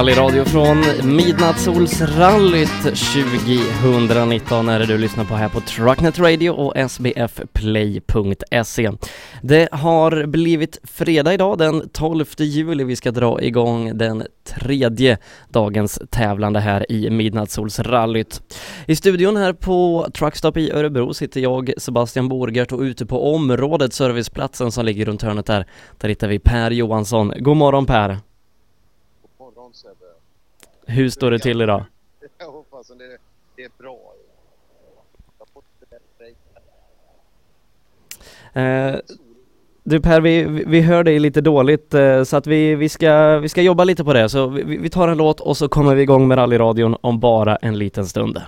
Rallyradio från Midnattssolsrallyt 2019 är det du lyssnar på här på Trucknet Radio och sbfplay.se. Det har blivit fredag idag den 12 juli. Vi ska dra igång den tredje dagens tävlande här i Midnattssolsrallyt. I studion här på Truckstop i Örebro sitter jag, Sebastian Borgert och ute på området, serviceplatsen som ligger runt hörnet där, där hittar vi Per Johansson. God morgon Per! Hur står det till idag? Jag hoppas att det, det är bra. Eh, du Per, vi, vi hör dig lite dåligt eh, så att vi, vi, ska, vi ska jobba lite på det. Så vi, vi tar en låt och så kommer vi igång med rallyradion om bara en liten stund.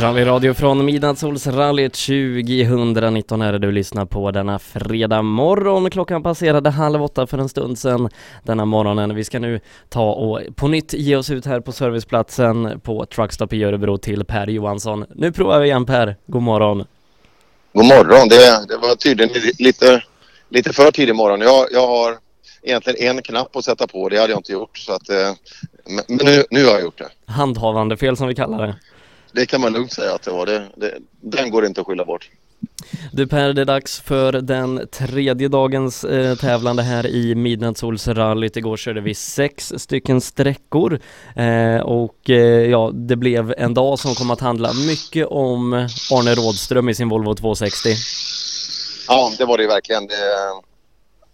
Rallyradio från Midnattssolsrallyt 2019 är det du lyssnar på denna fredag morgon. Klockan passerade halv åtta för en stund sedan denna morgonen. Vi ska nu ta och på nytt ge oss ut här på serviceplatsen på Truckstop i Örebro till Per Johansson. Nu provar vi igen Per, god morgon. God morgon. Det, det var tydligen li- lite, lite för tidig morgon. Jag, jag har egentligen en knapp att sätta på. Det hade jag inte gjort. Så att, eh, men nu, nu har jag gjort det. Handhavande fel som vi kallar det. Det kan man lugnt säga att det var. Det, det, den går inte att skylla bort. Du Per, det är dags för den tredje dagens eh, tävlande här i Midnattssolsrallyt. Igår körde vi sex stycken sträckor eh, och eh, ja, det blev en dag som kom att handla mycket om Arne Rådström i sin Volvo 260. Ja, det var det verkligen. Det,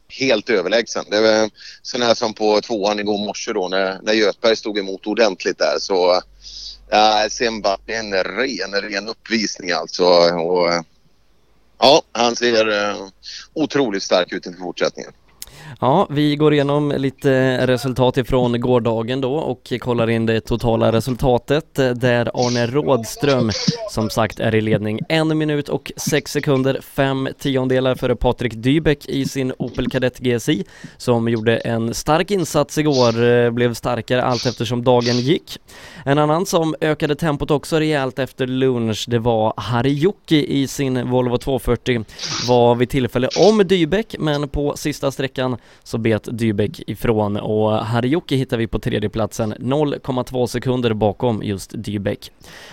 helt överlägsen. Det var sån här som på tvåan igår morse då när, när Göthberg stod emot ordentligt där så Ja, sen var det en ren, ren uppvisning alltså. Och, ja, han ser eh, otroligt stark ut inför fortsättningen. Ja, vi går igenom lite resultat ifrån gårdagen då och kollar in det totala resultatet där Arne Rådström som sagt är i ledning en minut och sex sekunder, fem tiondelar före Patrik Dybeck i sin Opel Kadett GSI som gjorde en stark insats igår, eh, blev starkare allt eftersom dagen gick. En annan som ökade tempot också rejält efter lunch, det var Harjuki i sin Volvo 240 var vid tillfälle om Dybeck men på sista sträckan så bet Dybeck ifrån och Harjoki hittar vi på tredjeplatsen 0,2 sekunder bakom just Dybeck.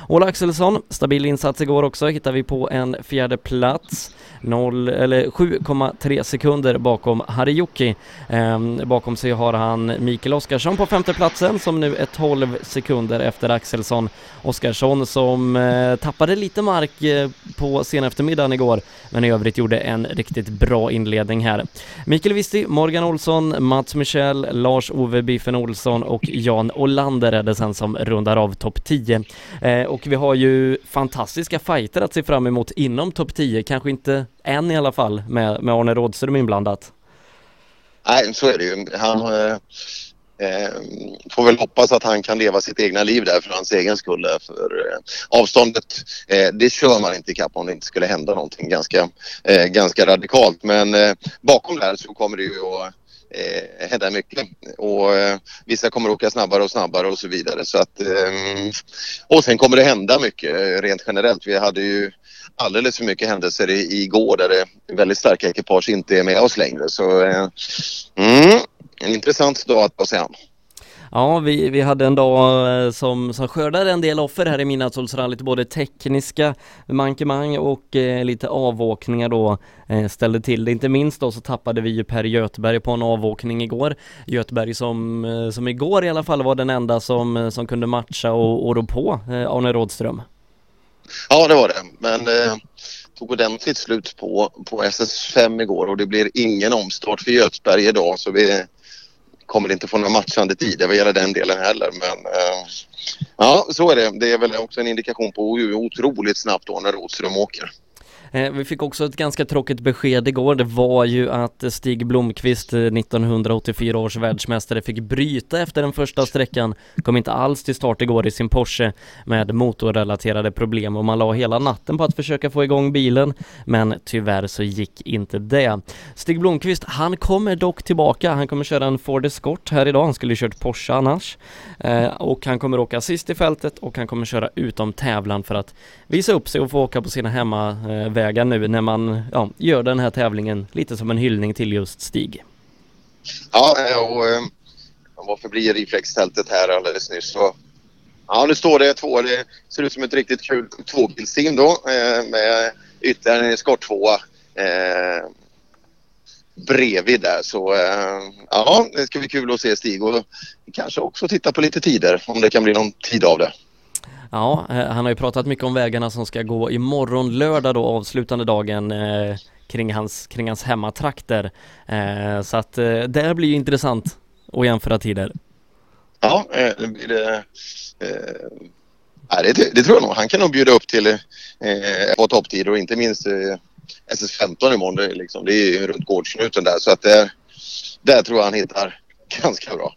Ola Axelsson, stabil insats igår också, hittar vi på en fjärde plats 0, eller 7,3 sekunder bakom Harjoki. Ehm, bakom sig har han Mikael Oskarsson på femteplatsen som nu är 12 sekunder efter Axelsson. Oskarsson som eh, tappade lite mark eh, på sen eftermiddagen igår men i övrigt gjorde en riktigt bra inledning här. Mikael Wisti, Morgan Olsson, Mats Michel, Lars-Ove Biffen Olsson och Jan Olander är det sen som rundar av topp 10. Eh, och vi har ju fantastiska fighter att se fram emot inom topp 10, kanske inte än i alla fall med, med Arne Rådström inblandat. Nej, så är det ju. Han eh, Eh, får väl hoppas att han kan leva sitt egna liv där för hans egen skull. För eh, avståndet, eh, det kör man inte ikapp om det inte skulle hända någonting ganska, eh, ganska radikalt. Men eh, bakom där så kommer det ju att eh, hända mycket och eh, vissa kommer åka snabbare och snabbare och så vidare. Så att, eh, och sen kommer det hända mycket eh, rent generellt. Vi hade ju alldeles för mycket händelser i, igår där det väldigt starka ekipage inte är med oss längre. Så eh, mm, en intressant dag att ta sig an. Ja, vi, vi hade en dag eh, som, som skördade en del offer här i Midnattssolsrallyt, både tekniska mankemang och eh, lite avåkningar då eh, ställde till det. Inte minst då så tappade vi ju Per Göthberg på en avåkning igår. Göthberg som, eh, som igår i alla fall var den enda som, eh, som kunde matcha och, och rå på eh, Arne Rådström. Ja, det var det. Men eh, tog ordentligt slut på, på SS5 igår och det blir ingen omstart för Göthberg idag så vi kommer inte få några matchande tider vad gäller den delen heller. Men eh, ja, så är det. Det är väl också en indikation på hur otroligt snabbt då när Rådström åker. Eh, Vi fick också ett ganska tråkigt besked igår. Det var ju att Stig Blomqvist, eh, 1984 års världsmästare, fick bryta efter den första sträckan. Kom inte alls till start igår i sin Porsche med motorrelaterade problem och man la hela natten på att försöka få igång bilen. Men tyvärr så gick inte det. Stig Blomqvist, han kommer dock tillbaka. Han kommer köra en Ford Escort här idag. Han skulle ju kört Porsche annars. Eh, och han kommer åka sist i fältet och han kommer köra utom tävlan för att visa upp sig och få åka på sina eh, hemmavägar nu när man ja, gör den här tävlingen lite som en hyllning till just Stig. Ja, och, eh, Han var förbi reflextältet här alldeles nyss. Så, ja, nu står det två. Det ser ut som ett riktigt kul tvåbilsteam då eh, med ytterligare en eskorttvåa eh, bredvid där. Så eh, ja, det ska bli kul att se Stig och kanske också titta på lite tider om det kan bli någon tid av det. Ja, eh, han har ju pratat mycket om vägarna som ska gå imorgon lördag då avslutande dagen eh, kring hans, kring hans hemmatrakter. Eh, så att eh, det blir ju intressant att jämföra tider. Ja, eh, det blir eh, det. Eh, det, det, tror jag nog. Han kan nog bjuda upp till eh, på topptider och inte minst eh, SS15 imorgon. Det, liksom, det är ju runt gårdsknuten där så att där, där tror jag han hittar ganska bra.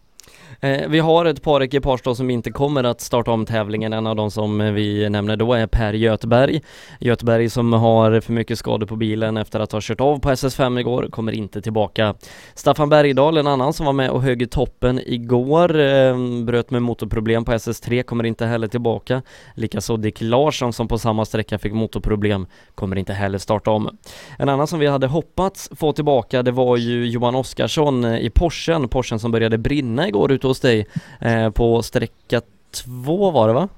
Eh, vi har ett par ekipage då som inte kommer att starta om tävlingen. En av de som vi nämner då är Per Göteberg. Göteberg som har för mycket skador på bilen efter att ha kört av på SS5 igår, kommer inte tillbaka. Staffan Bergdahl, en annan som var med och högg i toppen igår, eh, bröt med motorproblem på SS3, kommer inte heller tillbaka. Likaså Dick Larsson som på samma sträcka fick motorproblem, kommer inte heller starta om. En annan som vi hade hoppats få tillbaka, det var ju Johan Oskarsson eh, i Porschen, Porschen som började brinna igår ute hos dig eh, på sträcka två var det va?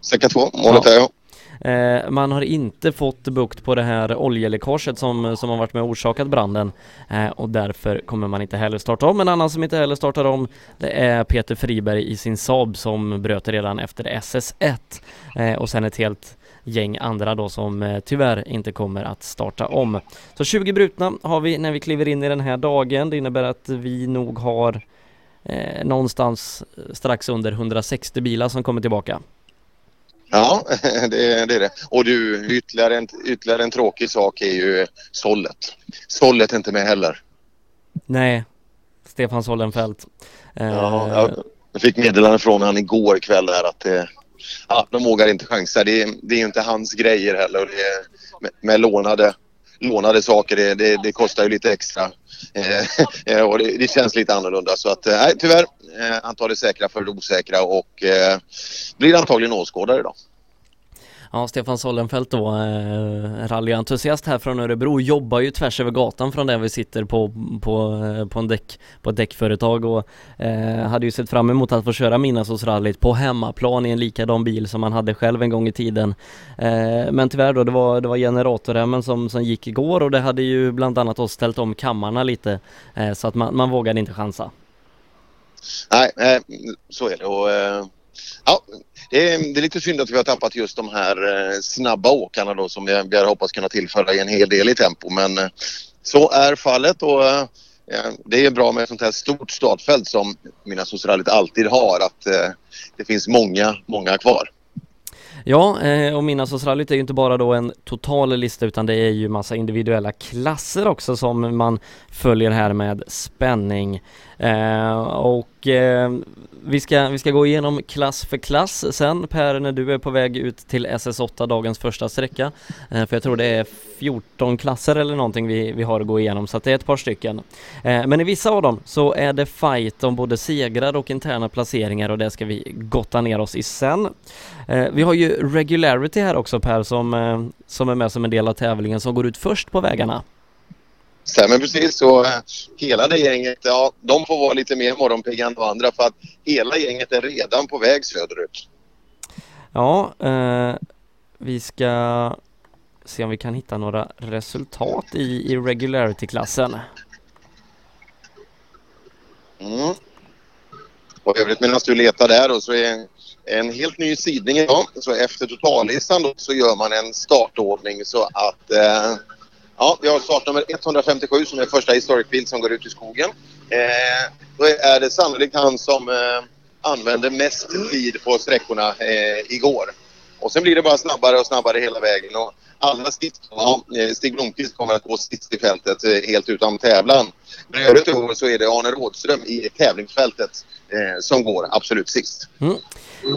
Sträcka två, målet ja. är ja. Eh, man har inte fått bukt på det här oljeläckaget som, som har varit med och orsakat branden eh, och därför kommer man inte heller starta om. En annan som inte heller startar om det är Peter Friberg i sin Saab som bröt redan efter SS1 eh, och sen ett helt gäng andra då som eh, tyvärr inte kommer att starta om. Så 20 brutna har vi när vi kliver in i den här dagen. Det innebär att vi nog har eh, någonstans strax under 160 bilar som kommer tillbaka. Ja, det, det, är det. Och du, ytterligare en, ytterligare en tråkig sak är ju sållet. Sållet är inte med heller. Nej, Stefan Sollenfelt. Eh, ja, jag fick meddelande från honom igår kväll där att eh, ja, de vågar inte chansa. Det, det är ju inte hans grejer heller. Det med, med lånade lånade saker, det, det, det kostar ju lite extra. Eh, eh, och det, det, känns lite annorlunda. Så att, eh, nej, tyvärr. Eh, säkra för osäkra och eh, blir antagligen åskådare idag. Ja, Stefan Sollenfelt då, eh, rallyentusiast här från Örebro, jobbar ju tvärs över gatan från där vi sitter på, på, eh, på, en däck, på ett däckföretag och eh, hade ju sett fram emot att få köra Midnattsåsrallyt på hemmaplan i en likadan bil som han hade själv en gång i tiden. Eh, men tyvärr då, det var, det var generatorremmen som, som gick igår och det hade ju bland annat oss ställt om kammarna lite eh, så att man, man vågade inte chansa. Nej, eh, så är det och eh, Ja, det är, det är, lite synd att vi har tappat just de här eh, snabba åkarna då som vi, vi hade hoppats kunna tillföra en hel del i tempo men eh, så är fallet och eh, det är bra med ett sånt här stort startfält som mina Rallyt alltid har att det finns många, många kvar. Ja, och Midnattsåsrallyt är ju inte bara då en total lista utan det är ju massa individuella klasser också som man följer här med spänning. och vi ska, vi ska gå igenom klass för klass sen Per när du är på väg ut till SS8 dagens första sträcka. Eh, för jag tror det är 14 klasser eller någonting vi, vi har att gå igenom så att det är ett par stycken. Eh, men i vissa av dem så är det fight om både segrar och interna placeringar och det ska vi gotta ner oss i sen. Eh, vi har ju regularity här också Per som, eh, som är med som en del av tävlingen som går ut först på vägarna. Stämmer precis. Så eh, hela det gänget, ja, de får vara lite mer morgonpigga än de andra för att hela gänget är redan på väg söderut. Ja, eh, vi ska se om vi kan hitta några resultat i, i regularity-klassen. Mm. Och övrigt medan du letar där då så är en helt ny sidning idag. Så efter totallistan då så gör man en startordning så att eh, Ja, vi har startnummer 157 som är första historic bil som går ut i skogen. Eh, då är det sannolikt han som eh, använde mest tid på sträckorna eh, igår. Och sen blir det bara snabbare och snabbare hela vägen. Och alla sist, ja, eh, Stig Blomqvist kommer att gå sist i fältet eh, helt utan tävlan. Men i övrigt så är det Arne Rådström i tävlingsfältet Eh, som går absolut sist. Mm.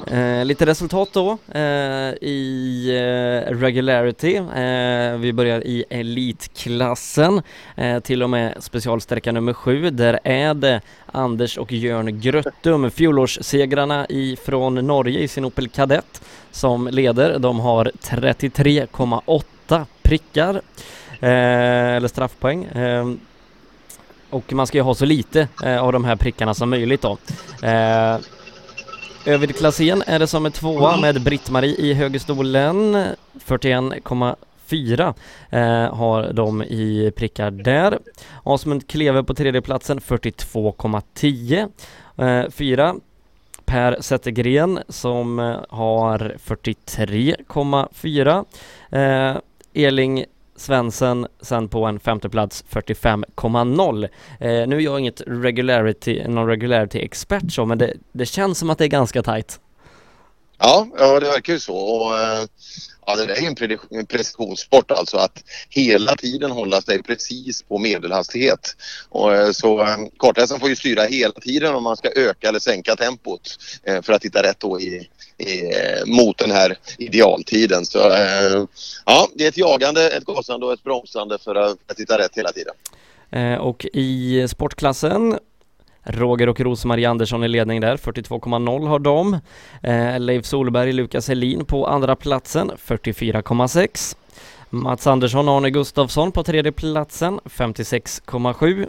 Eh, lite resultat då eh, i eh, regularity. Eh, vi börjar i elitklassen eh, till och med specialsträcka nummer sju. Där är det Anders och Jörn Gröttum, fjolårssegrarna ifrån Norge i sin Opel Kadett som leder. De har 33,8 prickar eh, eller straffpoäng. Eh, och man ska ju ha så lite av de här prickarna som möjligt då. Över klassen är det som är tvåa med Britt-Marie i högerstolen 41,4 eh, har de i prickar där. Asmund Kleve på tredjeplatsen 42,10. Eh, fyra Per Zettergren som eh, har 43,4. Eh, Eling Svensson sen på en femteplats 45,0. Eh, nu är jag inget regularity, någon regularity expert så, men det, det känns som att det är ganska tajt. Ja, ja det verkar ju så. Och, eh, ja, det är ju en precisionssport alltså att hela tiden hålla sig precis på medelhastighet. Och, eh, så eh, kartläsaren får ju styra hela tiden om man ska öka eller sänka tempot eh, för att hitta rätt då i, i, mot den här idealtiden. Så ja, det är ett jagande, ett gasande och ett bromsande för att, att hitta rätt hela tiden. Och i sportklassen Roger och Rosmarie Andersson i ledning där, 42,0 har de. Eh, Leif Solberg, Lukas Helin på andra platsen, 44,6. Mats Andersson och Arne Gustafsson på tredje platsen, 56,7.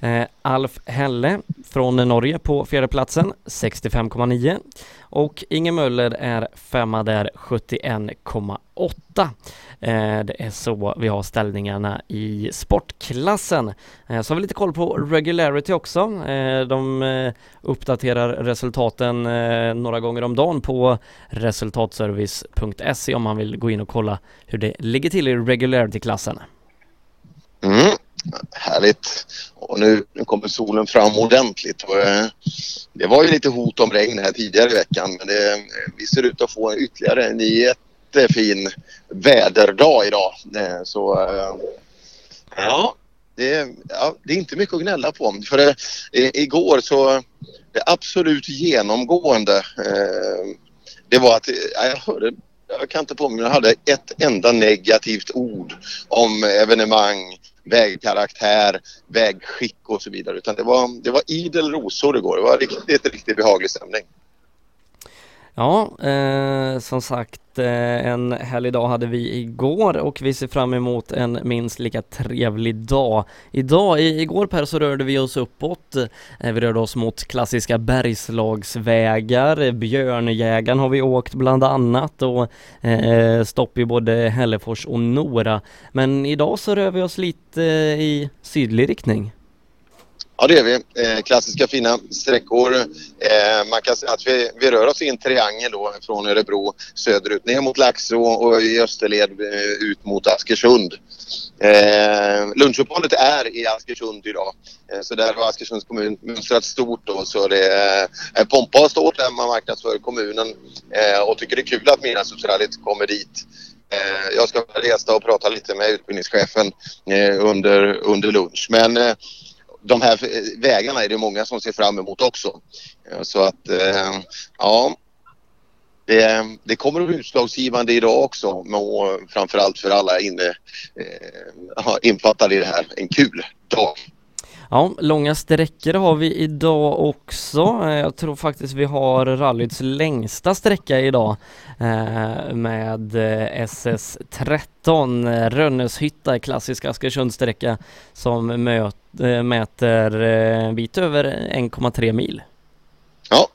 Eh, Alf Helle från Norge på fjärde platsen 65,9 och Inge Möller är femma där 71,8. Eh, det är så vi har ställningarna i sportklassen. Eh, så har vi lite koll på regularity också. Eh, de uppdaterar resultaten några gånger om dagen på resultatservice.se om man vill gå in och kolla hur det ligger till i regularity-klassen. Mm. Härligt. Och nu, nu kommer solen fram ordentligt. Och, det var ju lite hot om regn här tidigare i veckan men det, vi ser ut att få ytterligare en jättefin väderdag idag. Eh, så eh, ja det, ja, det, är inte mycket att gnälla på. För det, igår så det absolut genomgående eh, det var att jag hörde jag kan inte påminna jag hade ett enda negativt ord om evenemang vägkaraktär, vägskick och så vidare. Utan det var, det var idel rosor igår. Det var riktigt, riktigt behaglig stämning. Ja, eh, som sagt eh, en härlig dag hade vi igår och vi ser fram emot en minst lika trevlig dag. Idag, i, igår Per, så rörde vi oss uppåt. Eh, vi rörde oss mot klassiska bergslagsvägar. Björnjägaren har vi åkt bland annat och eh, stopp i både Hällefors och Nora. Men idag så rör vi oss lite eh, i sydlig riktning. Ja, det är vi. Eh, klassiska fina sträckor. Eh, man kan säga att vi, vi rör oss i en triangel då från Örebro söderut ner mot Laxå och i österled eh, ut mot Askersund. Eh, lunchuppehållet är i Askersund idag. Eh, så där har Askersunds kommun mönstrat stort då så det är eh, pompa och stort där man marknadsför kommunen eh, och tycker det är kul att Midnattsrallyt kommer dit. Eh, jag ska resa och prata lite med utbildningschefen eh, under, under lunch men eh, de här eh, vägarna är det många som ser fram emot också. Eh, så att eh, ja, det, det kommer att bli utslagsgivande idag också och framförallt för alla inne, eh, infattade i det här. En kul dag. Ja, långa sträckor har vi idag också. Eh, jag tror faktiskt vi har rallyts längsta sträcka idag eh, med eh, SS13 Rönneshytta, klassisk Askersundssträcka som möt, eh, mäter en bit över 1,3 mil. Ja,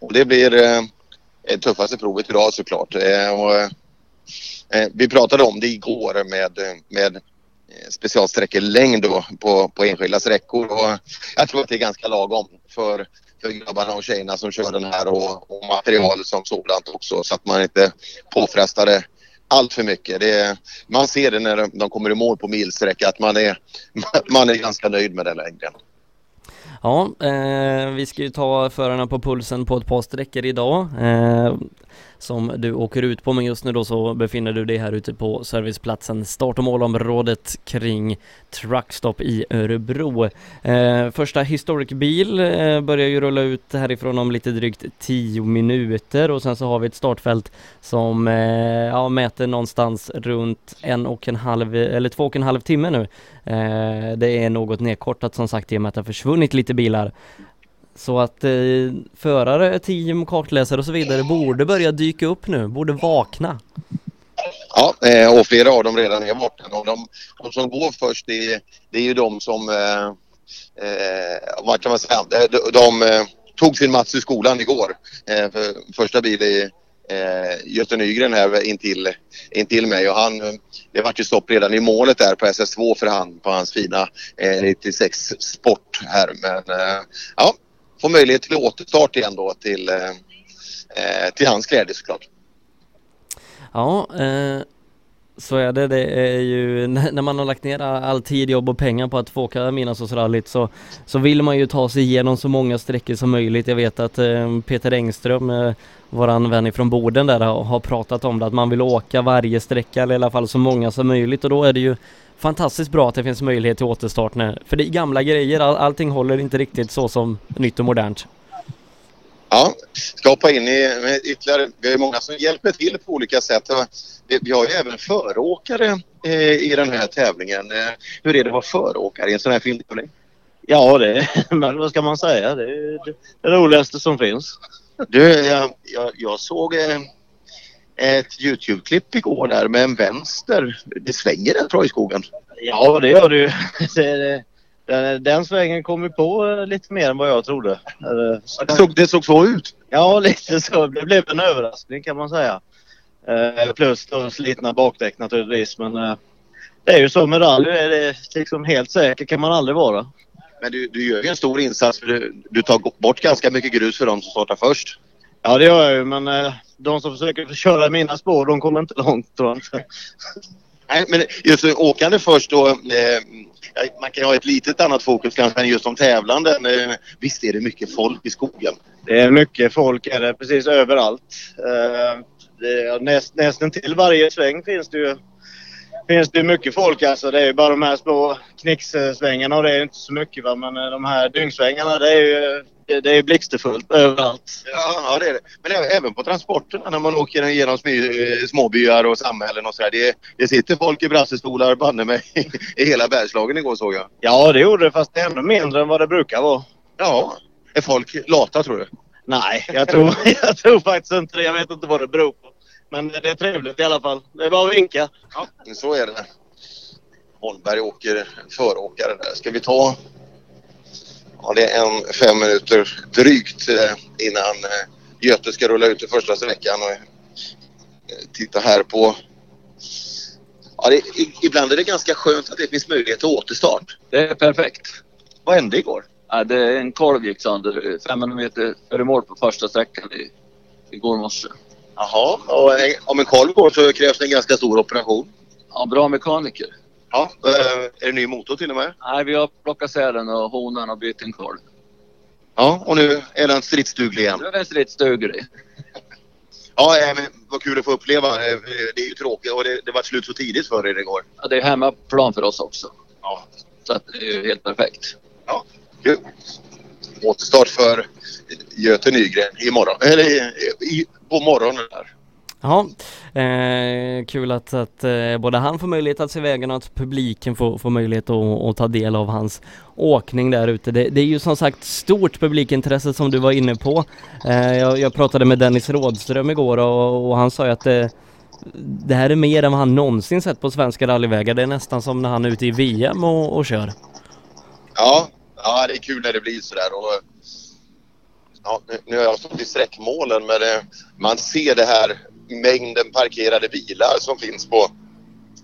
och det blir eh, tuffaste provet idag såklart. Eh, och, eh, vi pratade om det igår med, med Eh, specialsträckelängd då på, på enskilda sträckor. Och jag tror att det är ganska lagom för, för grabbarna och tjejerna som kör den här och, och material som sådant också så att man inte påfrestar det allt för mycket. Det, man ser det när de kommer i mål på milsträcka att man är, man är ganska nöjd med den längden. Ja, eh, vi ska ju ta förarna på pulsen på ett par sträckor idag. Eh, som du åker ut på men just nu då så befinner du dig här ute på serviceplatsen start och målområdet kring Truckstop i Örebro. Eh, första Historic Bil eh, börjar ju rulla ut härifrån om lite drygt 10 minuter och sen så har vi ett startfält som eh, ja, mäter någonstans runt en och en halv eller två och en halv timme nu. Eh, det är något nedkortat som sagt i och med att det har försvunnit lite bilar så att eh, förare, team, kartläsare och så vidare borde börja dyka upp nu, borde vakna. Ja, eh, och flera av dem redan är borta. Och de, de som går först det är, det är ju de som, eh, eh, vad kan man säga, de, de de eh, tog sin Mats i skolan igår. Eh, för första bil i eh, Göte Nygren här intill, intill mig och han, det vart ju stopp redan i målet där på SS2 för han på hans fina eh, 96 Sport här men eh, ja, Få möjlighet till återstart igen då till, eh, eh till hans glädje såklart. Ja, eh, så är det. Det är ju när man har lagt ner all tid, jobb och pengar på att få åka Midnattsåsrallyt så, så vill man ju ta sig igenom så många sträckor som möjligt. Jag vet att eh, Peter Engström, eh, våran vän ifrån Boden där, har, har pratat om det att man vill åka varje sträcka eller i alla fall så många som möjligt och då är det ju fantastiskt bra att det finns möjlighet till återstart nu. för det är gamla grejer, all, allting håller inte riktigt så som nytt och modernt. Ja, ska hoppa in i ytterligare, vi har många som hjälper till på olika sätt. Vi har ju även föråkare eh, i den här tävlingen. Eh, hur är det att vara föråkare i en sån här filmtävling? Ja, det, men vad ska man säga? Det är det roligaste som finns. Du, jag, jag, jag såg eh, ett Youtube-klipp igår där med en vänster. Det svänger bra i skogen. Ja, det gör det ju. Den, den svängen kom ju på lite mer än vad jag trodde. Det såg, det såg så ut? Ja, lite så. Det blev en överraskning kan man säga. Eh, plus då slitna bakdäck naturligtvis. Men eh, det är ju så med rally. Är det liksom helt säker kan man aldrig vara. Men du, du gör ju en stor insats för du, du tar bort ganska mycket grus för de som startar först. Ja det gör jag ju men eh, de som försöker köra mina spår de kommer inte långt tror jag inte. Nej men just åkande först då. Eh, man kan ha ett litet annat fokus kanske än just de tävlande. Eh, visst är det mycket folk i skogen? Det är mycket folk är det precis överallt. Eh, det näst, nästan till varje sväng finns det ju finns det mycket folk alltså. Det är ju bara de här små knixsvängarna och det är inte så mycket va. Men de här dyngsvängarna det är ju det är blixtfullt överallt. Ja, ja, det är det. Men även på transporterna när man åker genom småbyar och samhällen och sådär. Det, det sitter folk i brassestolar banne mig i hela Bergslagen igår såg jag. Ja, det gjorde det fast det är ännu mindre än vad det brukar vara. Ja. Är folk lata tror du? Nej, jag tror, jag tror faktiskt inte det. Jag vet inte vad det beror på. Men det är trevligt i alla fall. Det är bara att vinka. Ja, så är det. Holmberg åker föråkare där. Ska vi ta... Ja, det är en fem minuter drygt eh, innan eh, Göte ska rulla ut i första sträckan. Och eh, titta här på... Ja, det, ibland är det ganska skönt att det finns möjlighet till återstart. Det är perfekt. Vad hände igår? Ja, det är en kolv gick sönder 500 meter före mål på första sträckan i, igår morse. Jaha, och om en kolv går så krävs det en ganska stor operation. Ja, bra mekaniker. Ja, eh, är det ny motor till och med? Nej, vi har plockat sälen och honan och bytt en kolv. Ja, och nu är den stridsduglig igen? Nu är den stridsduglig. Ja, eh, men vad kul att få uppleva. Eh, det är ju tråkigt och det, det var slut så tidigt för er igår. Ja, det är hemmaplan för oss också. Ja. Så att det är ju helt perfekt. Ja, kul. Återstart för Göte Nygren imorgon. Eller i, i, på morgonen där. Ja, eh, kul att, att eh, både han får möjlighet att se vägen och att publiken får, får möjlighet att, att ta del av hans åkning där ute. Det, det, är ju som sagt stort publikintresse som du var inne på. Eh, jag, jag, pratade med Dennis Rådström igår och, och han sa ju att det, det här är mer än vad han någonsin sett på svenska rallyvägar. Det är nästan som när han är ute i VM och, och kör. Ja, ja, det är kul när det blir sådär. Och ja, nu har jag stått i sträckmålen men det, man ser det här mängden parkerade bilar som finns på,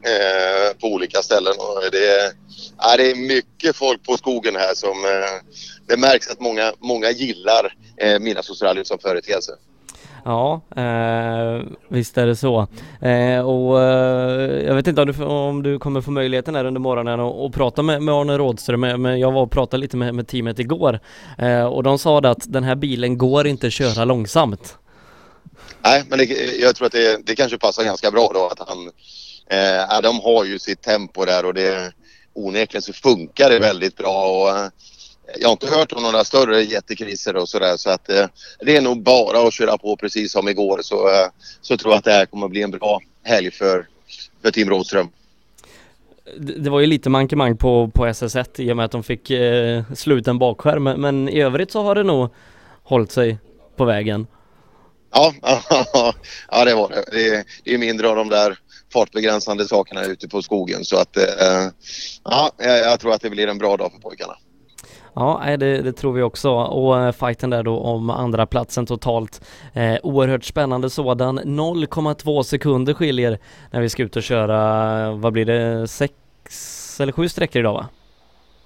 eh, på olika ställen. Och det, ja, det är mycket folk på skogen här som eh, det märks att många, många gillar eh, Midnattssolsrallyt som företeelse. Ja, eh, visst är det så. Eh, och eh, jag vet inte om du, om du kommer få möjligheten här under morgonen och, och prata med, med Arne Rådström, men jag var och pratade lite med, med teamet igår eh, och de sa att den här bilen går inte att köra långsamt. Nej, men det, jag tror att det, det kanske passar ganska bra då att han... Eh, de har ju sitt tempo där och det onekligen så funkar det väldigt bra och eh, jag har inte hört om några större jättekriser och sådär så att eh, det är nog bara att köra på precis som igår så, eh, så tror jag att det här kommer att bli en bra helg för, för Team Rådström. Det var ju lite mankemang på, på SS1 i och med att de fick eh, slut en bakskärm men i övrigt så har det nog hållit sig på vägen. Ja, ja det var det. Det, det är mindre av de där fartbegränsande sakerna ute på skogen så att eh, ja, jag tror att det blir en bra dag för pojkarna. Ja, det, det, tror vi också och eh, fighten där då om andra platsen totalt eh, oerhört spännande sådan 0,2 sekunder skiljer när vi ska ut och köra, vad blir det, sex eller sju sträckor idag va?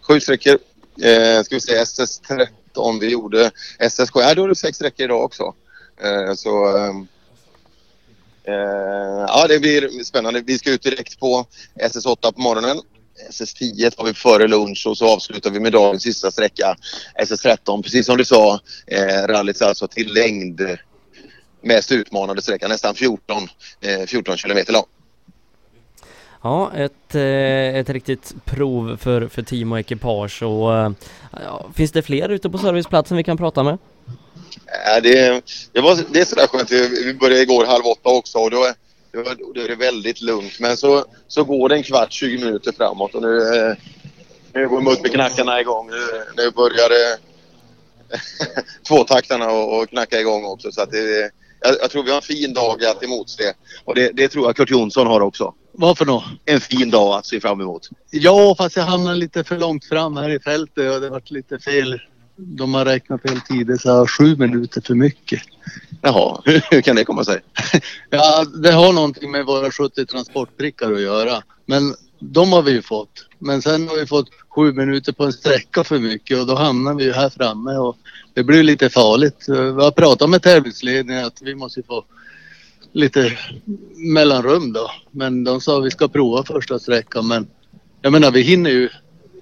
Sju sträckor, eh, ska vi säga SS13 vi gjorde, SSK, ja då är det sex sträckor idag också. Eh, så eh, eh ja det blir spännande. Vi ska ut direkt på SS8 på morgonen SS10 tar vi före lunch och så avslutar vi med dagens sista sträcka SS13. Precis som du sa, eh, rallyt alltså till längd mest utmanande sträcka, nästan 14, eh, 14 kilometer lång. Ja, ett, eh, ett riktigt prov för, för team och ekipage och eh, ja, finns det fler ute på serviceplatsen vi kan prata med? Ja, det, det, var, det är sådär skönt. Vi började igår halv åtta också och då då är det väldigt lugnt. Men så, så går det en kvart, 20 minuter framåt och nu, eh, nu går multiknackarna igång. Nu, nu börjar det tvåtaktarna och, och knacka igång också. Så att det, jag, jag, tror vi har en fin dag att emotse. Och det, det tror jag Kurt Jonsson har också. Varför då? En fin dag att se fram emot. Ja, fast jag hamnade lite för långt fram här i fältet och det varit lite fel. De har räknat fel tider så jag har sju minuter för mycket. Jaha, hur kan det komma sig? ja, det har någonting med våra 70 transportprickar att göra. Men de har vi ju fått. Men sen har vi fått sju minuter på en sträcka för mycket och då hamnar vi ju här framme och det blir lite farligt. Vi har pratat med tävlingsledningen att vi måste få lite mellanrum då. Men de sa att vi ska prova första sträckan men jag menar vi hinner ju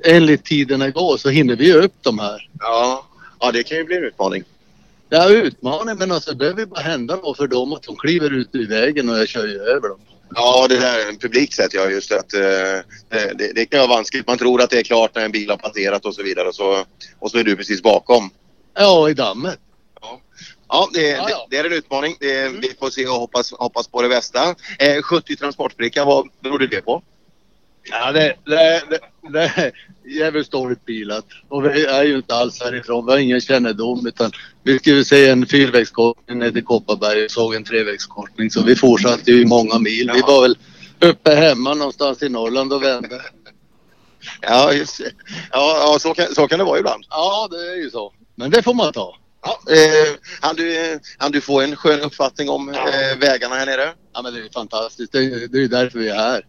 enligt tiderna går så hinner vi ju upp de här. Ja, ja det kan ju bli en utmaning. Ja, utmaning men alltså det behöver bara hända något för dem att de kliver ut i vägen och jag kör ju över dem. Ja, det där publikt sett ja, just att uh, det, det, kan vara vanskligt. Man tror att det är klart när en bil har passerat och så vidare och så, och så är du precis bakom. Ja, i dammet. Ja, ja, det, ja, ja. Det, det, är en utmaning. Mm. Vi får se och hoppas, hoppas på det bästa. Eh, 70 transportbricka, vad beror det på? Ja, det, det, det, är jävligt dåligt bilat. Och vi är ju inte alls härifrån. Vi har ingen kännedom utan vi skulle se en fyrvägskorsning ner till Kopparberg och såg en trevägskorsning. Så vi fortsatte ju många mil. Vi var väl uppe hemma någonstans i Norrland och vände. Ja, just. Ja, ja så, kan, så kan det vara ibland. Ja, det är ju så. Men det får man ta. Ja, eh, han, du, han du få en skön uppfattning om eh, vägarna här nere? Ja, men det är fantastiskt. Det, det är ju därför vi är här.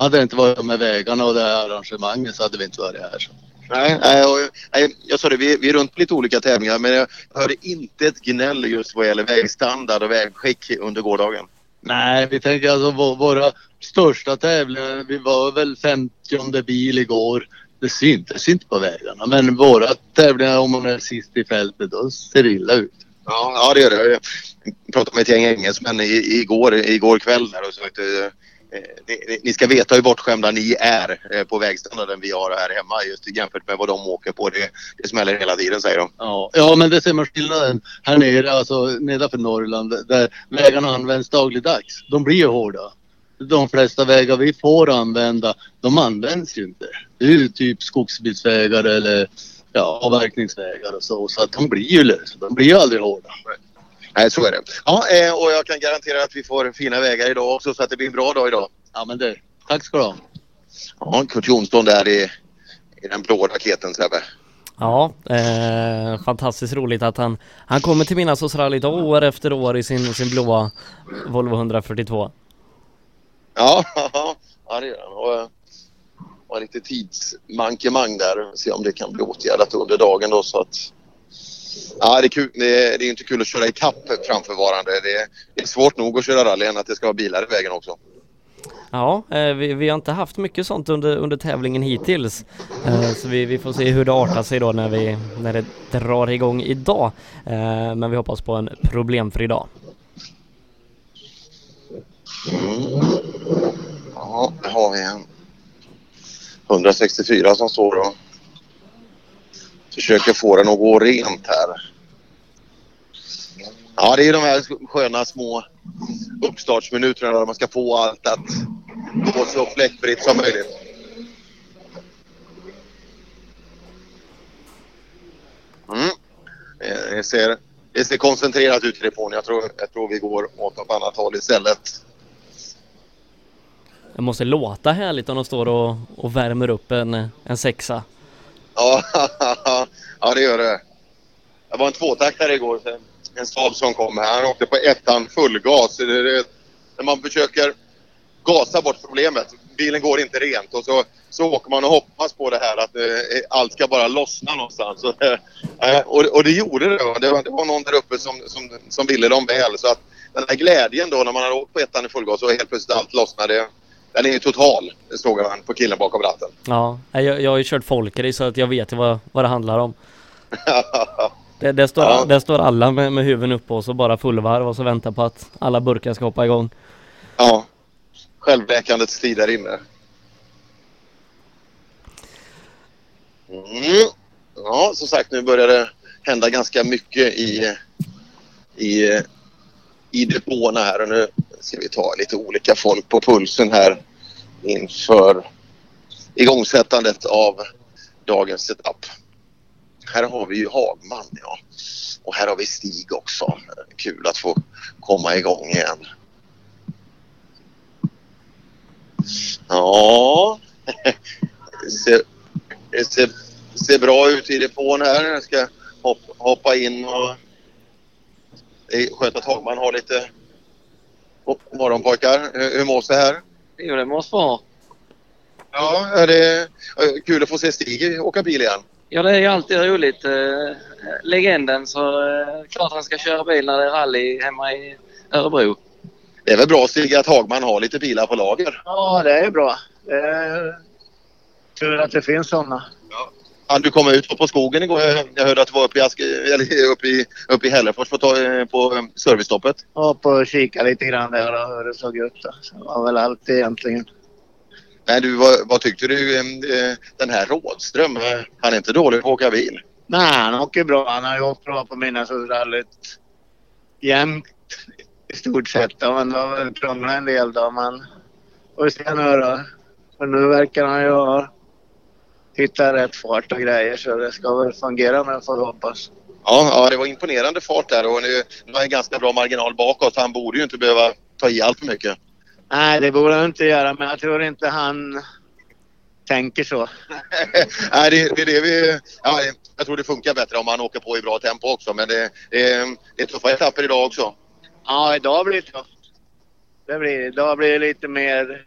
Hade det inte varit de här vägarna och det här arrangemanget så hade vi inte varit här. Så. Nej, nej, jag sa det, vi, vi är runt på lite olika tävlingar men jag hörde inte ett gnäll just vad gäller vägstandard och vägskick under gårdagen. Nej, vi tänker alltså våra största tävlingar, vi var väl 50 bil igår. Det syntes inte på vägarna men våra tävlingar om man är sist i fältet då ser det illa ut. Ja, ja det gör det. Jag pratade med ett gäng engelsmän igår, igår kväll där och så Eh, ni ska veta hur bortskämda ni är eh, på vägstandarden vi har här hemma just jämfört med vad de åker på. Det, det smäller hela tiden säger de. Ja, ja men det ser man skillnaden här nere, alltså nedanför Norrland där vägarna används dagligdags. De blir ju hårda. De flesta vägar vi får använda, de används ju inte. Det är ju typ skogsbilsvägar eller ja, avverkningsvägar och så. Så att de blir ju lösa. De blir ju aldrig hårda. Nej, så är det. Ja, eh, och jag kan garantera att vi får fina vägar idag också så att det blir en bra dag idag. Ja, men det. Tack ska du ha. Ja, Kurt Jonsson där i, i den blå raketen, Sebbe. Ja, eh, fantastiskt roligt att han, han kommer till Midnattsåsrallyt år efter år i sin, sin blåa Volvo 142. Ja, ja det gör han. Och, och lite tidsmankemang där. Se om det kan bli åtgärdat under dagen då så att Ja, det är, kul. Det är, det är inte kul att köra i kapp framförvarande. Det är, det är svårt nog att köra rally än att det ska vara bilar i vägen också. Ja, eh, vi, vi, har inte haft mycket sånt under, under tävlingen hittills. Eh, så vi, vi, får se hur det artar sig då när, vi, när det drar igång idag. Eh, men vi hoppas på en problemfri dag. Mm. Ja, där har vi en 164 som står och Försöker få den att gå rent här. Ja, det är de här sköna små uppstartsminuterna där man ska få allt att gå så fläckfritt som möjligt. Mm. Det, ser, det ser koncentrerat ut i depån. Jag tror, jag tror vi går åt något annat håll istället. Det måste låta härligt om de står och, och värmer upp en, en sexa. Ja, Ja, det gör det. Det var en tvåtaktare igår. En Saab som kom här. Han åkte på ettan fullgas. Det, det, när man försöker gasa bort problemet. Bilen går inte rent och så, så åker man och hoppas på det här att eh, allt ska bara lossna någonstans. Och, eh, och, och det gjorde det. Det var, det var någon där uppe som, som, som ville dem väl. Så att den här glädjen då när man har åkt på ettan i fullgas och helt plötsligt allt lossnade. Den är ju total, såg man på killen bakom ratten. Ja, jag, jag har ju kört folkrace så att jag vet vad, vad det handlar om. det, det, står, ja. det står alla med, med huvudet uppe och så bara fullvarv och så väntar på att alla burkar ska hoppa igång. Ja, självläkandets tid där inne. Mm. Ja, som sagt nu börjar det hända ganska mycket i, i, i depåerna här och nu ska vi ta lite olika folk på pulsen här inför igångsättandet av dagens setup. Här har vi ju Hagman ja. Och här har vi Stig också. Kul att få komma igång igen. Ja, det ser, det ser, ser bra ut i depån här. Jag ska hoppa, hoppa in och... Det är skönt att Hagman har lite... God morgon pojkar. Hur mås det här? Jo, det måste bra. Ja, är det kul att få se Stig åka bil igen? Ja, det är ju alltid roligt. Eh, legenden, så eh, klart han ska köra bil när det är rally hemma i Örebro. Det är väl bra Stig att Hagman har lite bilar på lager? Ja, det är bra. Det är tur att det finns sådana. Han, du kom ut på skogen igår. Jag hörde att du var uppe i, Ask, eller uppe i, uppe i Hällefors på, på servicestoppet. Ja, på och kika lite grann där och hur det såg ut. Så det var väl allt egentligen. Nej, du, vad, vad tyckte du? Eh, den här Rådström, han är inte dålig på att åka bil? Nej, han åker bra. Han har ju åkt bra på Midnattsrallyt jämt i stort sett. Men det har krånglat en del då, men får vi se nu då. För nu verkar han ju ha hittat rätt fart och grejer så det ska väl fungera men får hoppas. Ja, ja, det var imponerande fart där och nu, nu har en ganska bra marginal bakåt. Han borde ju inte behöva ta i allt för mycket. Nej, det borde han inte göra, men jag tror inte han tänker så. Nej, det, det, är det vi... Ja, jag tror det funkar bättre om han åker på i bra tempo också, men det, det, det är tuffa etapper idag också. Ja, idag blir det tufft. Det blir, idag blir det lite mer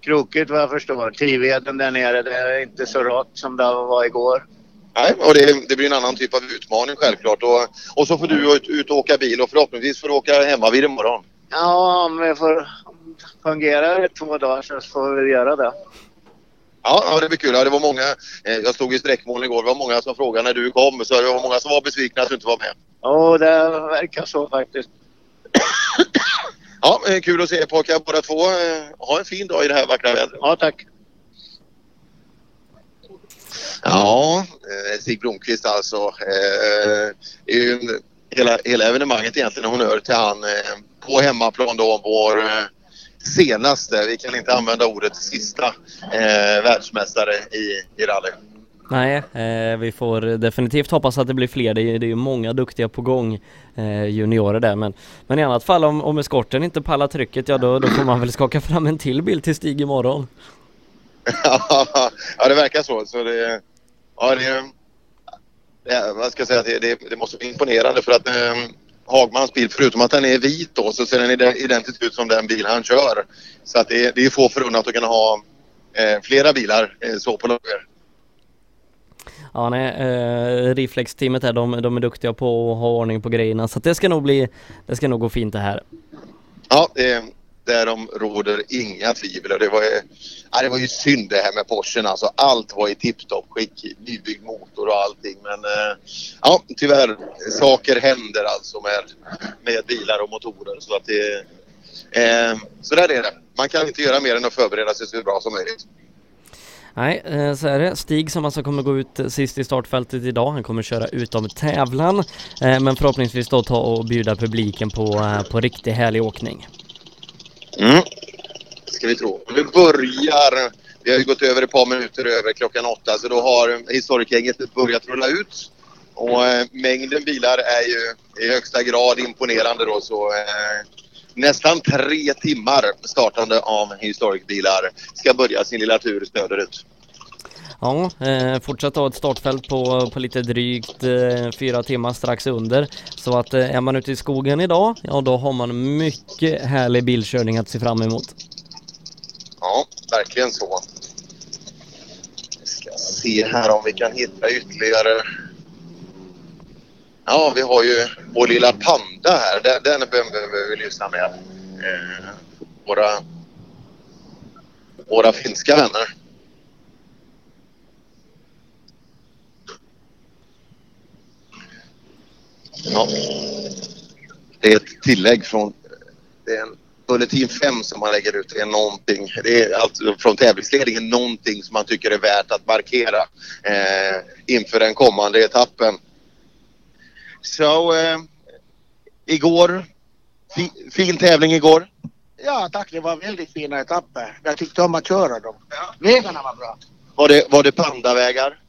krokigt vad jag förstår. Tiveden där nere, det är inte så rakt som det var igår. Nej, och det, det, blir en annan typ av utmaning självklart. Och, och så får du ut, ut och åka bil och förhoppningsvis får du åka hemma vid imorgon. Ja, om vi får fungera i två dagar så får vi göra det. Ja, ja, det blir kul. Ja, det var många, eh, jag stod i sträckmål igår. Det var många som frågade när du kom. Så det var många som var besvikna att du inte var med. Ja, det verkar så faktiskt. Ja, eh, kul att se er pojkar båda två. Eh, ha en fin dag i det här vackra vädret. Ja, tack. Ja, Stig Blomqvist alltså. Eh, är ju hela, hela evenemanget egentligen honnör till han på hemmaplan då, vår senaste, vi kan inte använda ordet sista, eh, världsmästare i, i rally. Nej, eh, vi får definitivt hoppas att det blir fler. Det är, det är många duktiga på gång eh, juniorer där men, men i annat fall om, om eskorten inte pallar trycket ja då, då får man väl skaka fram en till bild till Stig imorgon. ja det verkar så. så det, ja, det, det, vad ska jag säga, det, det, det måste bli imponerande för att eh, Hagmans bil, förutom att den är vit då, så ser den identiskt ut som den bil han kör. Så att det, är, det är få förunnat att kunna ha eh, flera bilar eh, så på lager. Ja nej, eh, Reflex-teamet här, de, de är duktiga på att ha ordning på grejerna så det ska nog bli, det ska nog gå fint det här. Ja, det, därom råder inga tvivel. och Det var, ja, det var ju synd det här med Porschen. Alltså, allt var i tipptopp skick. Nybyggd motor och allting. Men eh, ja, tyvärr. Saker händer alltså med, med bilar och motorer. Så, att det, eh, så där är det. Man kan inte göra mer än att förbereda sig så bra som möjligt. Nej, eh, så är det. Stig som alltså kommer gå ut sist i startfältet idag. Han kommer köra utom tävlan. Eh, men förhoppningsvis då ta och bjuda publiken på, eh, på riktigt härlig åkning. Mm. Ska vi tro. Vi börjar, vi har ju gått över ett par minuter över klockan åtta så då har historikgänget börjat rulla ut. Och mängden bilar är ju i högsta grad imponerande då så nästan tre timmar startande av historikbilar ska börja sin lilla tur söderut. Ja, eh, fortsatt ha ett startfält på, på lite drygt eh, fyra timmar strax under. Så att eh, är man ute i skogen idag, ja då har man mycket härlig bilkörning att se fram emot. Ja, verkligen så. Vi ska se här om vi kan hitta ytterligare. Ja, vi har ju vår lilla panda här. Den, den behöver vi lyssna med. Eh, våra, våra finska vänner. Ja. Det är ett tillägg från det är en Bulletin 5 som man lägger ut. Det är någonting, det är alltså från tävlingsledningen någonting som man tycker är värt att markera eh, inför den kommande etappen. Så eh, igår, fi, fin tävling igår. Ja tack, det var väldigt fina etapper. Jag tyckte om att köra dem. Vägarna var bra. Var det, var det pandavägar?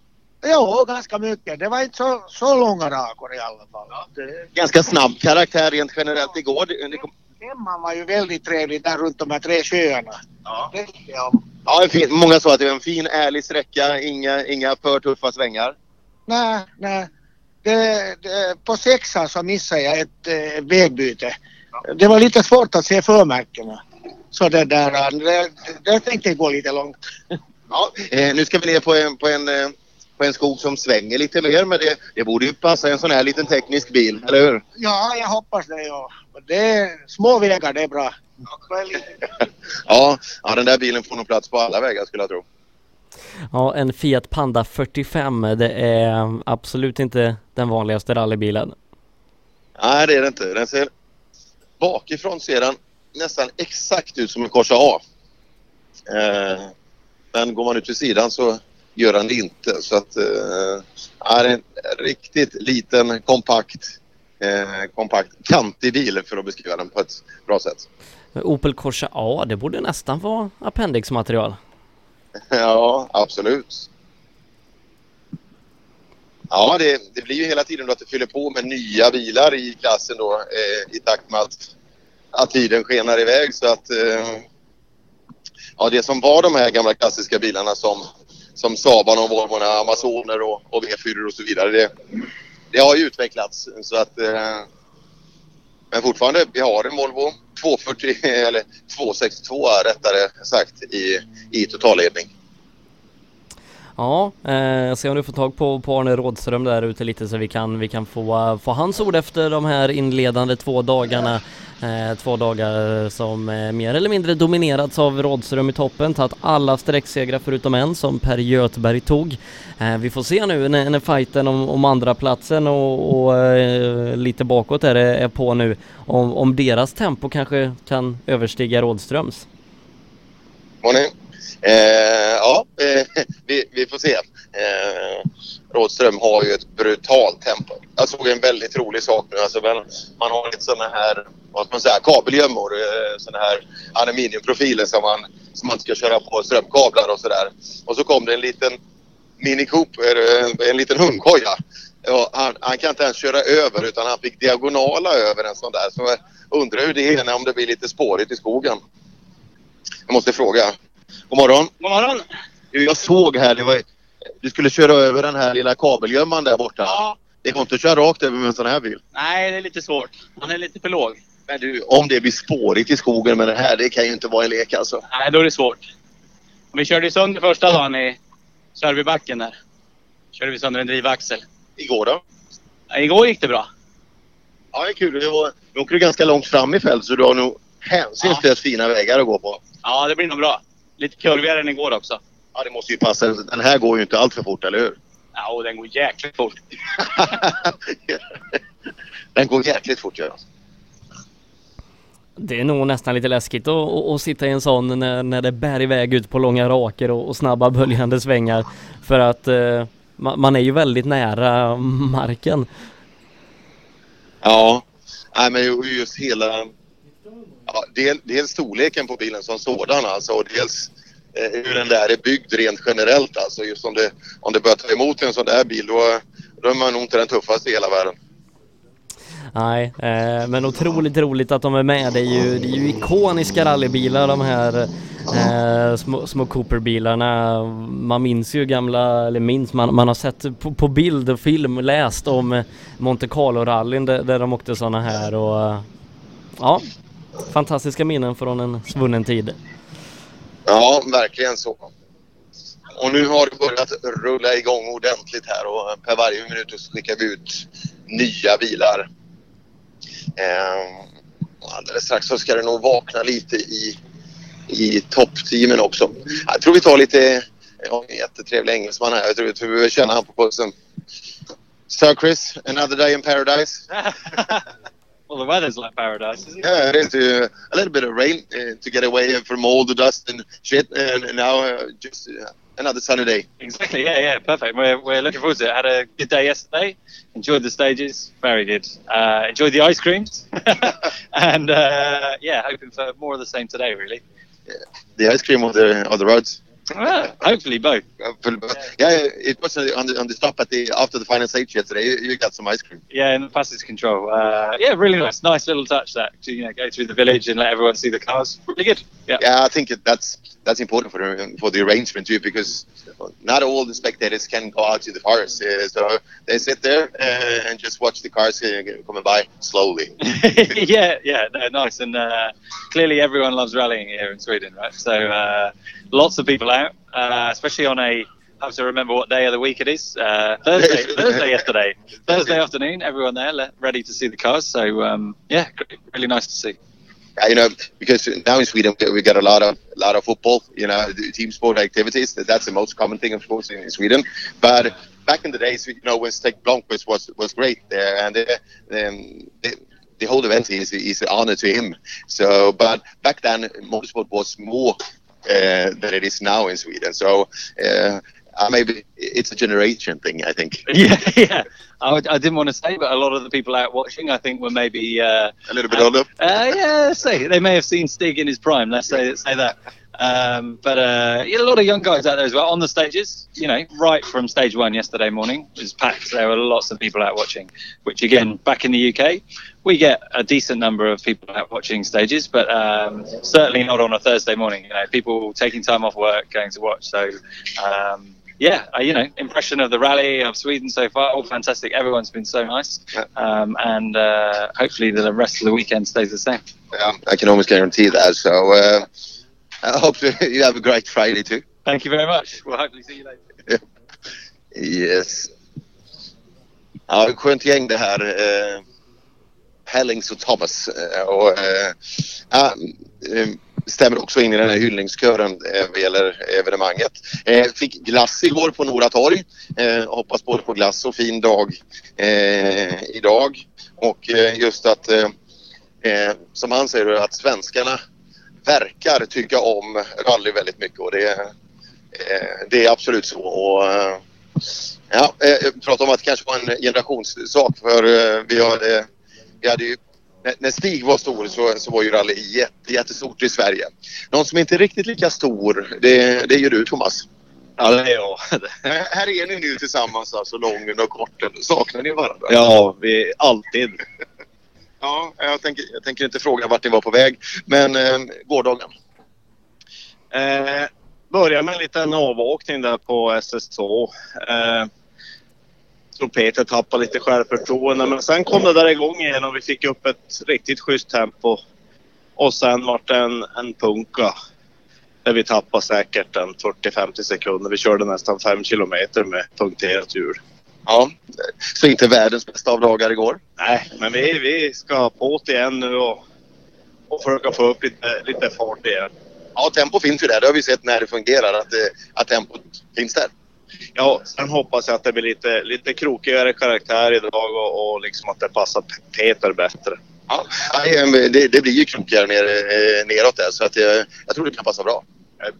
Ja, ganska mycket. Det var inte så, så långa rakor i alla fall. Det, Ganska snabb karaktär rent generellt igår. Det, kom, Femman var ju väldigt trevlig där runt de här tre sjöarna. Ja. Det ja, en fin, många sa att det var en fin ärlig sträcka, inga, inga för tuffa svängar. Nej, nej. Det, det, på sexan så missade jag ett eh, vägbyte. Det var lite svårt att se förmärkena. Så det där, det, det tänkte jag gå lite långt. Ja, eh, nu ska vi ner på en, på en, eh, på en skog som svänger lite mer men det, det borde ju passa en sån här liten teknisk bil, eller hur? Ja, jag hoppas det ja. Det små vägar, det är bra. ja, ja, den där bilen får nog plats på alla vägar skulle jag tro. Ja, en Fiat Panda 45, det är absolut inte den vanligaste rallybilen. Nej, det är det inte. Den ser bakifrån ser den nästan exakt ut som en Corsa A. Eh, men går man ut till sidan så gör den det inte. Så att eh, är en riktigt liten, kompakt, eh, kompakt, kantig bil för att beskriva den på ett bra sätt. Opel Corsa A, det borde nästan vara appendixmaterial. Ja, absolut. Ja, det, det blir ju hela tiden då att det fyller på med nya bilar i klassen då eh, i takt med att, att tiden skenar iväg så att eh, ja, det som var de här gamla klassiska bilarna som, som Saaban och Volvo, Amazoner och, och V4 och så vidare. Det, det har ju utvecklats så att eh, men fortfarande, vi har en Volvo 240 eller 262 rättare sagt i, i totalledning. Ja, eh, se om du får tag på, på Arne Rådström där ute lite så vi kan, vi kan få, eh, få hans ord efter de här inledande två dagarna. Eh, två dagar eh, som eh, mer eller mindre dominerats av Rådström i toppen, tagit alla sträcksegrar förutom en som Per Göthberg tog. Vi får se nu när, när fighten om, om andra platsen och, och lite bakåt är, är på nu, om, om deras tempo kanske kan överstiga Rådströms. Morning. Eh, ja, eh, vi, vi får se. Eh, Rådström har ju ett brutalt tempo. Jag såg en väldigt rolig sak nu. Alltså, man har lite sådana här vad ska man säga, kabelgömmor. Eh, sådana här aluminiumprofiler som man, som man ska köra på strömkablar och sådär. Och så kom det en liten Mini Cooper, eh, en liten hundkoja. Ja, han, han kan inte ens köra över utan han fick diagonala över en sån där. Så jag undrar hur det är när om det blir lite spårigt i skogen. Jag måste fråga. God morgon. God morgon. Jag såg här, det var, du skulle köra över den här lilla kabelgömman där borta. Ja. Det går inte att köra rakt över med en sån här bil. Nej, det är lite svårt. Han är lite för låg. Men du, om det blir spårigt i skogen med det här, det kan ju inte vara en lek alltså. Nej, då är det svårt. Vi körde ju sönder första dagen i Sörbybacken där. Körde vi sönder en drivaxel. Igår då? Ja, igår gick det bra. Ja, det är kul. Du, åker ganska långt fram i fält så du har nog hänsynslöst fina vägar att gå på. Ja, det blir nog bra. Lite kurvigare än igår också. Ja, det måste ju passa. Den här går ju inte allt för fort, eller hur? Ja, och den går jäkligt fort. Den går jäkligt fort, gör. Det är nog nästan lite läskigt att, att, att sitta i en sån när, när det bär iväg ut på långa raker och, och snabba böljande svängar. För att eh, man, man är ju väldigt nära marken. Ja, Nej, men ju- just hela... Ja, del, dels storleken på bilen som sådan alltså och dels Eh, hur den där är byggd rent generellt alltså. Just om det, om det börjar ta emot en sån där bil då, då är man nog inte den tuffaste i hela världen. Nej, eh, men otroligt roligt att de är med. Det är ju, det är ju ikoniska rallybilar de här eh, små, små Cooper-bilarna. Man minns ju gamla, eller minns, man, man har sett på, på bild och film, läst om Monte Carlo-rallyn där, där de åkte sådana här och ja, fantastiska minnen från en svunnen tid. Ja, verkligen så. Och nu har det börjat rulla igång ordentligt här och per varje minut så skickar vi ut nya bilar. Eh, alldeles strax så ska det nog vakna lite i, i toppteamen också. Jag tror vi tar lite, jag har en jättetrevlig engelsman här. Jag tror, vi behöver känna han på pulsen. Sir Chris, another day in paradise. well, the weather's like paradise, isn't it? Yeah, it is. Uh, a little bit of rain uh, to get away from all the dust and shit, and now uh, just uh, another sunny day. Exactly. Yeah, yeah, perfect. We're, we're looking forward to it. Had a good day yesterday. Enjoyed the stages. Very good. Uh, enjoyed the ice creams, and uh, yeah, hoping for more of the same today. Really. Yeah. The ice cream or the or the roads. Well, hopefully both. Hopefully both. Yeah, it was on the on the stop at the after the final stage yesterday. You, you got some ice cream. Yeah, in the passage control. Uh, yeah, really nice. Nice little touch that to you know go through the village and let everyone see the cars. Really good. Yeah. Yeah, I think that's that's important for the for the arrangement too because not all the spectators can go out to the cars, Uh, so they sit there uh, and just watch the cars uh, coming by slowly. yeah, yeah, no, nice. And uh, clearly everyone loves rallying here in Sweden, right? So uh, lots of people out, uh, especially on a. I have to remember what day of the week it is. Uh, Thursday, Thursday yesterday, Thursday afternoon. Everyone there, ready to see the cars. So um, yeah, really nice to see. You know, because now in Sweden we- got a lot of lot of football. You know, team sport activities. That's the most common thing, of course, in, Sweden. But back in the days, you know, when Stek Blomqvist was was great there, and uh, the, the whole event is is an honor to him. So, but back then, motorsport was more uh, than it is now in Sweden. So. Uh, uh, maybe it's a generation thing, I think. Yeah, yeah. I, I didn't want to say, but a lot of the people out watching, I think, were maybe uh, A little bit older. Uh, yeah, say they may have seen Stig in his prime. Let's say let's say that. Um, but uh, yeah, a lot of young guys out there as well on the stages. You know, right from stage one yesterday morning it was packed. There were lots of people out watching. Which again, back in the UK, we get a decent number of people out watching stages, but um, certainly not on a Thursday morning. You know, people taking time off work going to watch. So. Um, yeah, uh, you know, impression of the rally of Sweden so far, all fantastic. Everyone's been so nice, um, and uh, hopefully the rest of the weekend stays the same. Yeah, I can almost guarantee that. So uh, I hope you have a great Friday too. Thank you very much. We'll hopefully see you later. Yes. Ja, skönt gäng det här. Eh, Hellings och Thomas. Och, eh, ja, eh, stämmer också in i den här hyllningskören eh, vad gäller evenemanget. Eh, fick glass igår på Nora torg. Eh, hoppas både på glass och fin dag eh, idag. Och eh, just att, eh, eh, som han säger, att svenskarna verkar tycka om rally väldigt mycket och det, eh, det är absolut så. Och, eh, Ja, eh, jag pratade om att det kanske var en generationssak för eh, vi hade, vi hade ju när- Stig var stor så, så var ju rally jätte, jättestort i Sverige. Någon som inte är riktigt lika stor, det, det är ju du Thomas. Ja, det är jag. Här här är ni nu tillsammans, alltså lången och korten. Saknar ni varandra? Ja, vi alltid. Ja, jag tänker, jag tänker inte fråga vart ni var på väg, men eh, gårdagen. Eh, började med en liten avåkning där på SS2. Eh, tror Peter tappade lite självförtroende men sen kom det där igång igen och vi fick upp ett riktigt schysst tempo. Och sen vart det en, en punka. Där vi tappade säkert en 40-50 sekunder. Vi körde nästan 5 kilometer med punkterat hjul. Ja, så inte världens bästa av dagar igår. Nej, men vi, vi ska på igen nu och, och försöka få upp lite, lite fart igen. Ja, tempo finns ju där. Det har vi sett när det fungerar, att, eh, att tempot finns där. Ja, sen hoppas jag att det blir lite, lite krokigare karaktär idag och, och liksom att det passar Peter bättre. Ja, det, det blir ju krokigare ner, eh, neråt där så att jag, jag tror det kan passa bra.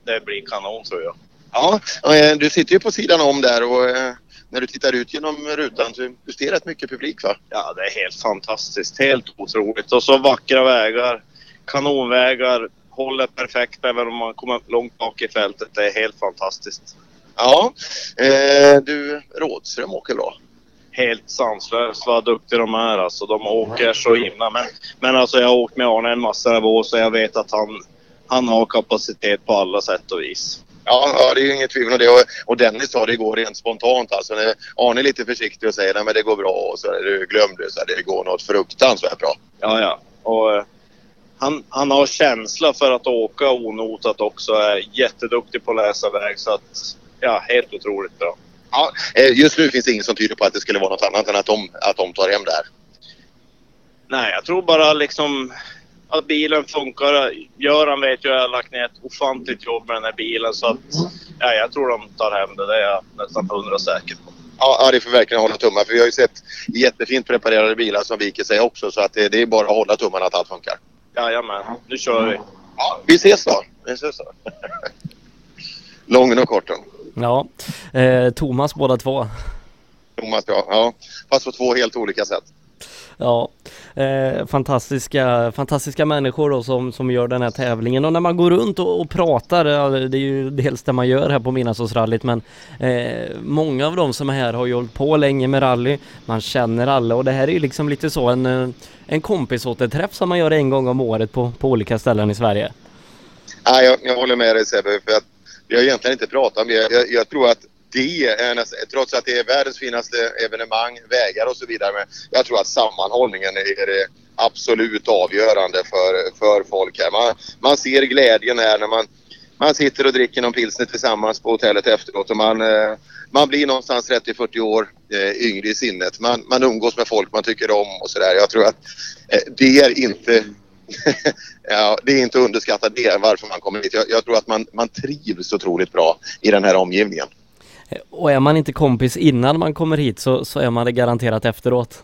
Det- Det blir kanon tror jag. Ja, eh, du sitter ju på sidan om där och eh, när du tittar ut genom rutan så du ser rätt mycket publik va? Ja, det är helt fantastiskt. Helt otroligt. Och så vackra vägar. Kanonvägar. Håller perfekt även om man kommer långt bak i fältet. Det är helt fantastiskt. Ja, eh, du Rådström åker bra. helt sanslöst vad duktiga de är. Alltså, de åker så himla. Men, men alltså, jag har åkt med Arne en massa år så jag vet att han, han har kapacitet på alla sätt och vis. Ja, ja, det är ju inget tvivel om det. Och, och Dennis sa det igår rent spontant. Alltså, Arne är lite försiktig och säger att det går bra och så är det, glöm det, så det går något fruktansvärt bra. Ja, ja. Och, eh, han, han har känsla för att åka onotat också. Är jätteduktig på att läsa väg. Så att, ja, helt otroligt bra. Ja, eh, just nu finns det ingen som tyder på att det skulle vara något annat än att de, att de tar hem det här. Nej, jag tror bara liksom att bilen funkar. Göran vet ju att jag har lagt ner ett ofantligt jobb med den här bilen så att ja, jag tror de tar hem det. Det är jag nästan hundra säker på. Ja, ja, det får verkligen hålla tummar för vi har ju sett jättefint preparerade bilar som viker sig också så att det, det är bara att hålla tummarna att allt funkar. Jajamän, nu kör vi. Ja, vi ses då. Vi ses då. Lången och korten. Ja, eh, Thomas båda två. Thomas ja, ja. Fast på två helt olika sätt. Ja, eh, fantastiska, fantastiska människor då som, som gör den här tävlingen och när man går runt och, och pratar, det är ju dels det man gör här på Midnattsåsrallyt men eh, många av de som är här har ju hållit på länge med rally, man känner alla och det här är ju liksom lite så en, eh, en kompisåterträff som man gör en gång om året på, på olika ställen i Sverige. Ja, jag, jag håller med dig Sebbe, för att vi har egentligen inte pratat om det. Jag, jag tror att det är nästan, trots att det är världens finaste evenemang, vägar och så vidare. Men jag tror att sammanhållningen är det absolut avgörande för, för folk här. Man, man ser glädjen här när man, man sitter och dricker någon pilsner tillsammans på hotellet efteråt och man, eh, man blir någonstans 30-40 år eh, yngre i sinnet. Man, man umgås med folk man tycker om och sådär. Jag tror att eh, det är inte ja, det är inte underskattat det varför man kommer hit. Jag, jag tror att man, man trivs otroligt bra i den här omgivningen. Och är man inte kompis innan man kommer hit så, så är man det garanterat efteråt.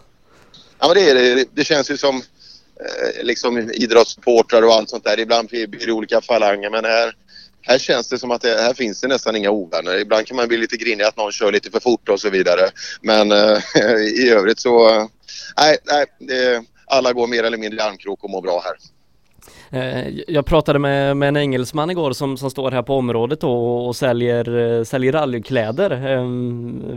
Ja men det är det. Det känns ju som eh, liksom idrottssupportrar och allt sånt där. Ibland blir det olika falanger men här, här känns det som att det, här finns det nästan inga ovänner. Ibland kan man bli lite grinig att någon kör lite för fort och så vidare. Men eh, i övrigt så, eh, nej, nej det, alla går mer eller mindre i armkrok och mår bra här. Eh, jag pratade med, med en engelsman igår som, som står här på området och, och säljer, eh, säljer rallykläder eh,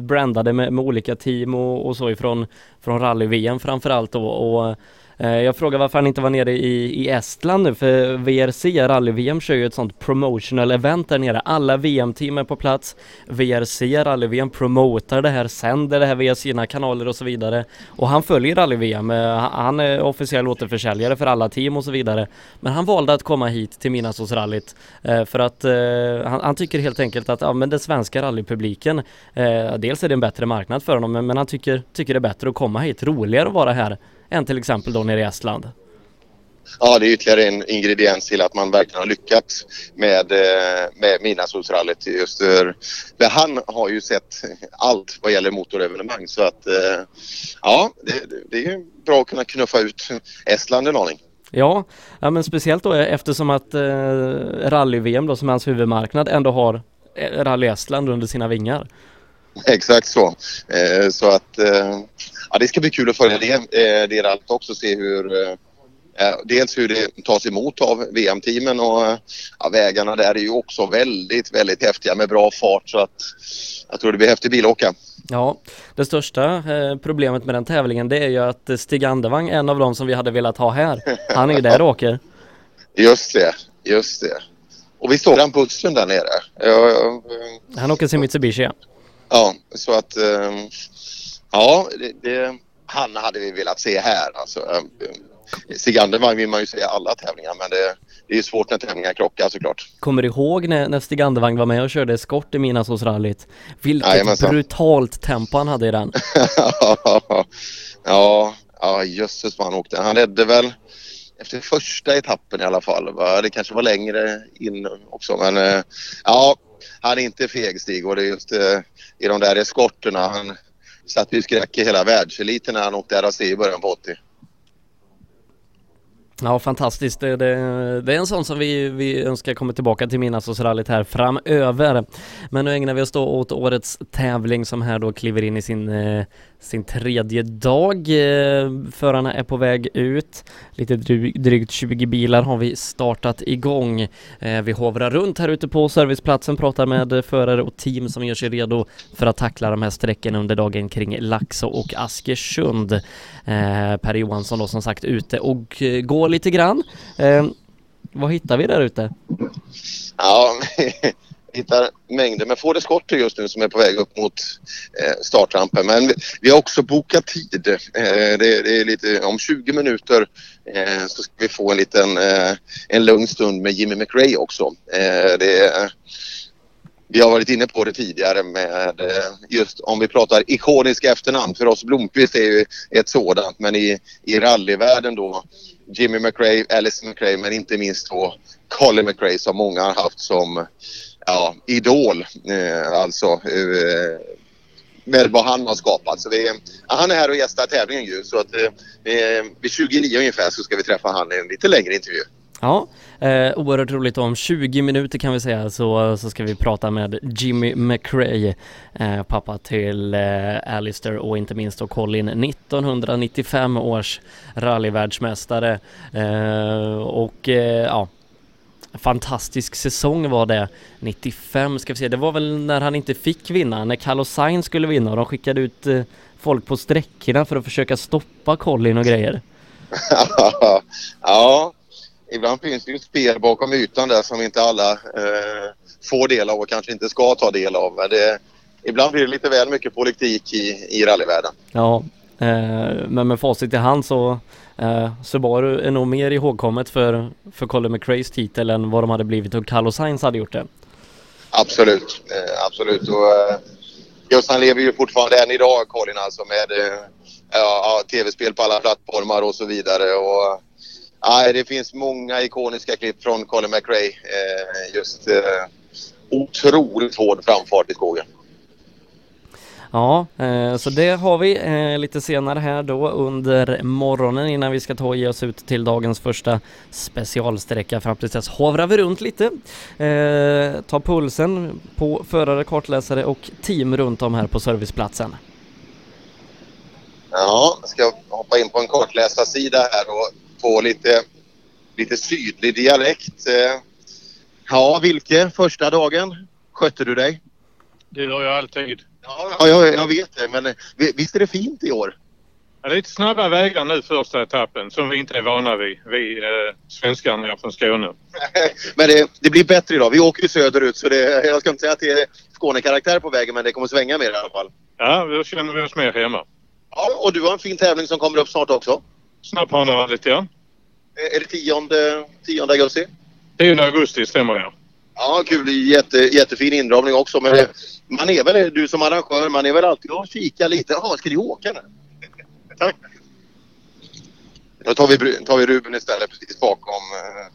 brandade med, med, olika team och, och så ifrån från rally-VM framförallt då, och Eh, jag frågar varför han inte var nere i, i Estland nu för VRC, rally-VM kör ju ett sånt promotional event där nere. Alla VM-team är på plats. VRC, rally-VM promotar det här, sänder det här via sina kanaler och så vidare. Och han följer rally-VM. Eh, han är officiell återförsäljare för alla team och så vidare. Men han valde att komma hit till Midnattsåsrallyt eh, för att han, han, tycker helt enkelt att ja, men den svenska rallypubliken, dels är det en bättre marknad för honom, men, men han tycker, tycker det är bättre att komma hit, roligare att vara här än till exempel då nere i Estland. Ja, det är ytterligare en ingrediens till att man verkligen har lyckats med, eh, med Midnattssolsrallyt. Just han har ju sett allt vad gäller motorevenemang så att eh, ja, det, det är bra att kunna knuffa ut Estland en aning. Ja, ja men speciellt då eftersom att eh, rally-VM då som är hans huvudmarknad ändå har eh, Rally Estland under sina vingar. Exakt så. Eh, så att eh, ja, det ska bli kul att följa det, eh, det allt också. Se hur eh, dels hur det tas emot av VM-teamen och ja, vägarna där är ju också väldigt, väldigt häftiga med bra fart så att jag tror det blir häftig bilåka. Ja, det största eh, problemet med den tävlingen det är ju att Stig Andevang, en av dem som vi hade velat ha här, han är ju där och åker. Just det, just det. Och vi står den bussen där nere. Jag, jag, han åker sin Mitsubishi ja. Ja, så att ja, det, det, han hade vi velat se här. Alltså, ehm, Stig Andervang vill man ju se i alla tävlingar men det, det är svårt när tävlingar krockar såklart. Kommer du ihåg när, när Stig Andervang var med och körde skott i Midnattsåsrallyt? Vilket Jajamensan. brutalt tempo han hade i den. ja, ja jösses vad han åkte. Han ledde väl efter första etappen i alla fall. Va? Det kanske var längre in också men eh, ja, han är inte feg Stig och det är just eh, i de där eskorterna. Han satte ju skräck i hela världseliten när han åkte RAC i början på 80. Ja, fantastiskt. Det, det, det, är en sån som vi, vi önskar kommer tillbaka till Midnattsrallyt här framöver. Men nu ägnar vi oss då åt årets tävling som här då kliver in i sin, eh, sin tredje dag. Eh, förarna är på väg ut. Lite drygt 20 bilar har vi startat igång. Eh, vi hovrar runt här ute på serviceplatsen, pratar med förare och team som gör sig redo för att tackla de här sträckorna under dagen kring Laxå och Askersund. Eh, per Johansson då som sagt ute och går lite grann. Vad hittar vi där ute? Ja, hittar mängder med Ford just nu som är på väg upp mot eh, startrampen. Men vi, vi, har också bokat tid. Eh, det, det, är lite, om 20 minuter eh, så ska vi få en liten eh, en lugn stund med Jimmy McRae också. Eh, det vi har varit inne på det tidigare med eh, just om vi pratar ikoniska efternamn. För oss Blomqvist är ju ett sådant men i, i rallyvärlden då Jimmy McRae, Alice McRae men inte minst då Colin McRae som många har haft som ja, idol. Eh, alltså eh, med vad han har skapat. Så vi, han är här och gästar tävlingen ju så att eh, eh vid 29 ungefär så ska vi träffa han i en lite längre intervju. Ja, eh, oerhört roligt om 20 minuter kan vi säga så, så ska vi prata med Jimmy McRae, eh, pappa till eh, Alistair och inte minst då Colin, 1995 års rallyvärldsmästare eh, och eh, ja fantastisk säsong var det 95 ska vi se, det var väl när han inte fick vinna, när Carlos Sainz skulle vinna och de skickade ut eh, folk på sträckorna för att försöka stoppa Colin och grejer. ja, ibland finns det ju spel bakom ytan där som inte alla eh, får del av och kanske inte ska ta del av. Men det, ibland blir det lite väl mycket politik i, i rallyvärlden. Ja, Eh, men med facit i hand så eh, Subaru är nog mer ihågkommet för, för Colin McRaes titel än vad de hade blivit om Carlos Sainz hade gjort det. Absolut, eh, absolut. Och, eh, just han lever ju fortfarande än idag Colin alltså med eh, ja, tv-spel på alla plattformar och så vidare. Och, Nej, det finns många ikoniska klipp från Colin McRae. Just otroligt hård framfart i skogen. Ja, eh, så det har vi eh, lite senare här då under morgonen innan vi ska ta och ge oss ut till dagens första specialsträcka. Fram till dess hovrar vi runt lite, eh, tar pulsen på förare, kartläsare och team runt om här på serviceplatsen. Ja, jag ska hoppa in på en kartläsarsida här och få lite, lite sydlig dialekt. Ja, Vilke, första dagen skötte du dig? Det gör jag alltid. Ja, jag, jag vet det. Men eh, visst är det fint i år? Ja, det är lite snabba vägar nu första etappen som vi inte är vana vid. Vi eh, svenskarna från Skåne. men det, det, blir bättre idag. Vi åker ju söderut så det, jag ska inte säga att det är Skånekaraktär på vägen men det kommer svänga mer i alla fall. Ja, då känner vi oss mer hemma. Ja, och du har en fin tävling som kommer upp snart också. Snapphanerallyt ja. Eh, är det 10, 10 augusti? 10 augusti stämmer det. Ja, kul. Jätte, jättefin indragning också. Men man är väl, du som arrangör, man är väl alltid och kika lite. Jaha, ska ni åka nu? Tack. Då tar vi, tar vi Ruben istället precis bakom. Eh,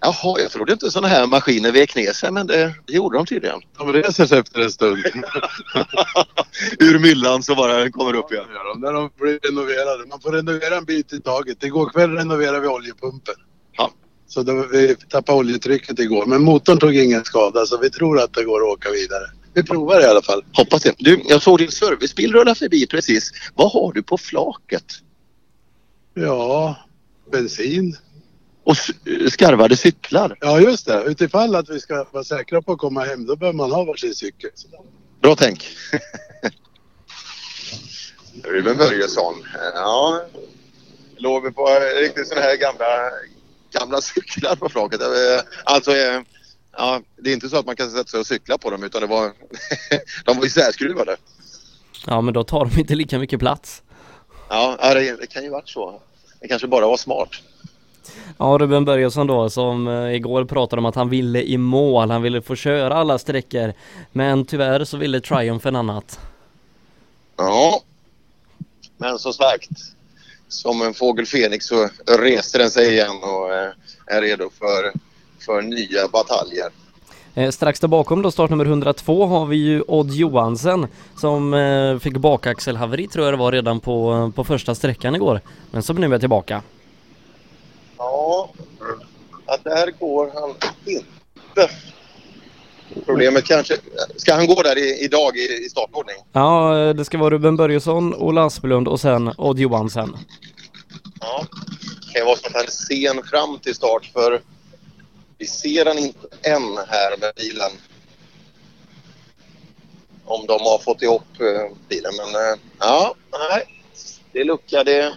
Jaha, jag trodde inte sådana här maskiner vek ner sig men det, det gjorde de tydligen. De reser sig efter en stund. Ur myllan så bara kommer upp igen. Ja, när de blir renoverade. Man får renovera en bit i taget. Igår kväll renoverade vi oljepumpen. Så då, vi tappade oljetrycket igår. Men motorn tog ingen skada så vi tror att det går att åka vidare. Vi provar i alla fall. Hoppas det. Du, jag såg din servicebil rulla förbi precis. Vad har du på flaket? Ja, bensin och skarvade cyklar. Ja just det, utifall att vi ska vara säkra på att komma hem då behöver man ha varsin cykel. Bra tänk. Ruben Börjesson. Ja, låg vi på riktigt sådana här gamla, gamla cyklar på flaket. Alltså, eh, ja, det är inte så att man kan sätta sig och cykla på dem utan det var, de var isärskruvade. Ja men då tar de inte lika mycket plats. Ja, det, det kan ju varit så. Det kanske bara var smart. Ja, Ruben Börjesson då som eh, igår pratade om att han ville i mål, han ville få köra alla sträckor. Men tyvärr så ville Triumph annat. Ja, men som sagt, som en fågel Fenix så reser den sig igen och eh, är redo för, för nya bataljer. Eh, strax där bakom då, startnummer 102, har vi ju Odd Johansen som eh, fick bakaxelhaveri tror jag det var redan på, på första sträckan igår. Men som nu är tillbaka. Ja, att där går han inte. Problemet kanske... Ska han gå där i, idag i, i startordning? Ja, det ska vara Ruben Börjesson, Ola Asplund och sen Odd Johansen. Ja. Det kan ju vara så att han är sen fram till start för vi ser han inte än här med bilen. Om de har fått ihop eh, bilen. Men eh, ja, nej. Det luckade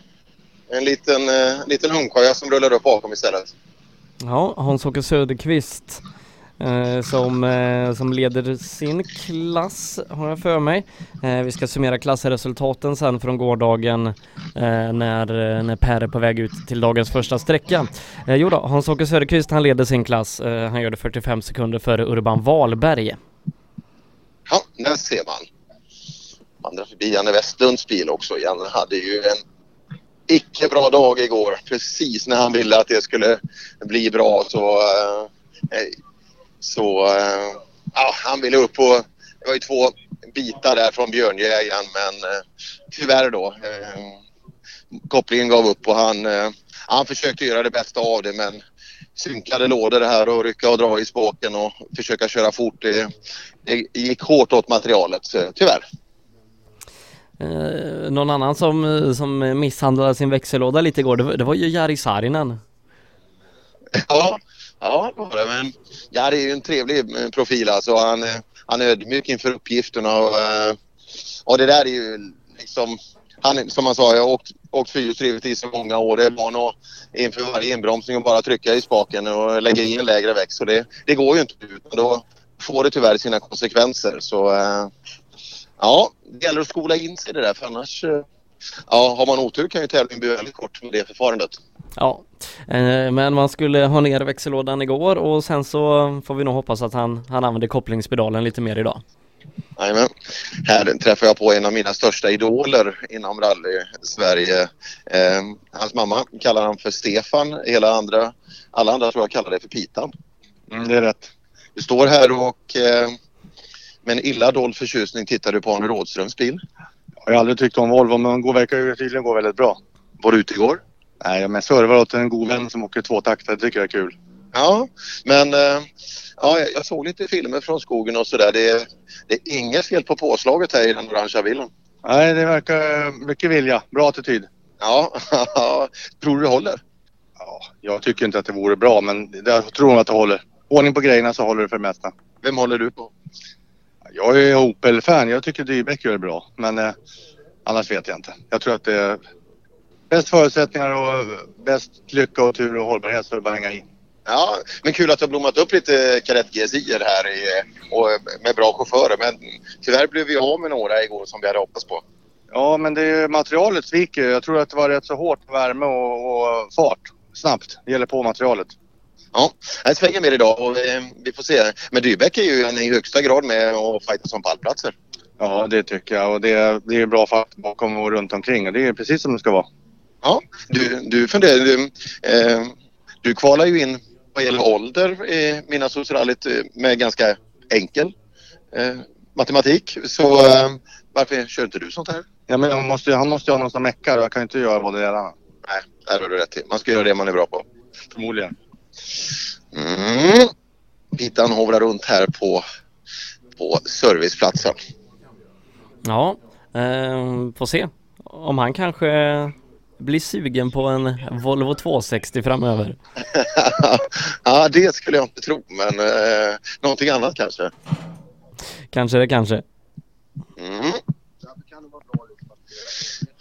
en liten, eh, liten hundkoja som rullar upp bakom istället. Ja, Hans-Åke Söderqvist Eh, som, eh, som leder sin klass har jag för mig. Eh, vi ska summera klassresultaten sen från gårdagen eh, när, eh, när Per är på väg ut till dagens första sträcka. Eh, jo då, Hans-Åke Söderqvist han leder sin klass. Eh, han gör det 45 sekunder före Urban Wahlberg. Ja, där ser man. Vandrar förbi Janne Westlunds bil också. Janne hade ju en icke bra dag igår. Precis när han ville att det skulle bli bra så... eh, så eh, ja, han ville upp på... Det var ju två bitar där från björnjägaren men eh, tyvärr då. Eh, kopplingen gav upp och han, han försökte göra det bästa av det men synkade lådor här och rycka och dra i spåken och försöka köra fort. Det, det gick hårt åt materialet tyvärr. Eh, någon annan som, som misshandlade sin växellåda lite igår, det var, det var ju Jari Saarinen. Ja, ja det var det. Men ja, det är ju en trevlig eh, profil alltså. Han, eh, han är ödmjuk inför uppgifterna och, eh, och det där är ju liksom han, som man sa, jag har åkt, åkt fyrhjulsdrivet i så många år. Det är van att inför varje inbromsning och bara trycka i spaken och lägga i en lägre växt. Så det, det går ju inte utan då får det tyvärr sina konsekvenser. Så ja, det gäller att skola in sig i det där för annars ja, har man otur kan ju tävlingen bli väldigt kort med det förfarandet. Ja, men man skulle ha ner växellådan igår och sen så får vi nog hoppas att han, han använder kopplingspedalen lite mer idag. Jajamän. Här träffar jag på en av mina största idoler inom rally-Sverige. Eh, hans mamma kallar han för Stefan. Hela andra, alla andra tror jag kallar det för Pitan. Mm, det är rätt. Du står här och eh, med en illa dold förtjusning tittar du på Arne Rådströms bil. Jag har aldrig tyckt om Volvo men den verkar ju tydligen gå väldigt bra. Var du ute igår? Nej, men servar åt en god vän som åker tvåtaktare. Det tycker jag är kul. Ja, men eh, ja, jag såg lite filmer från skogen och sådär. Det, det är inget fel på påslaget här i den orangea bilen. Nej, det verkar mycket vilja. Bra attityd. Ja, tror du det håller? Ja, jag tycker inte att det vore bra men jag tror nog att det håller. Ordning på grejerna så håller det för det mesta. Vem håller du på? Jag är Opel-fan. Jag tycker Dybeck gör det bra. Men eh, annars vet jag inte. Jag tror att det bäst förutsättningar och bäst lycka och tur och hållbarhet så det bara att hänga i. Ja, men kul att det har blommat upp lite kadett GSI här i, och med bra chaufförer. Men tyvärr blev vi av med några igår som vi hade hoppats på. Ja, men det är, materialet sviker. Jag tror att det var rätt så hårt värme och, och fart. Snabbt. Det gäller på materialet. Ja, det svänger mer idag och vi, vi får se. Men Dybeck är ju i högsta grad med och fightas om pallplatser. Ja, det tycker jag. Och det, det är bra fart bakom och runt omkring. Och det är precis som det ska vara. Ja, du, du funderar... Du, eh, du kvalar ju in vad gäller ålder i Midnattssolsrallyt eh, med ganska enkel eh, matematik. Så eh, varför kör inte du sånt här? Ja, men han måste, han måste ju ha någon som meckar. Jag kan ju inte göra vad det är. Nej, där har du rätt i. Man ska göra det man är bra på. Förmodligen. Mm. Pittan hovrar runt här på, på serviceplatsen. Ja, eh, får se om han kanske blir sugen på en Volvo 260 framöver. ja, det skulle jag inte tro, men eh, någonting annat kanske. Kanske det kanske. Mm.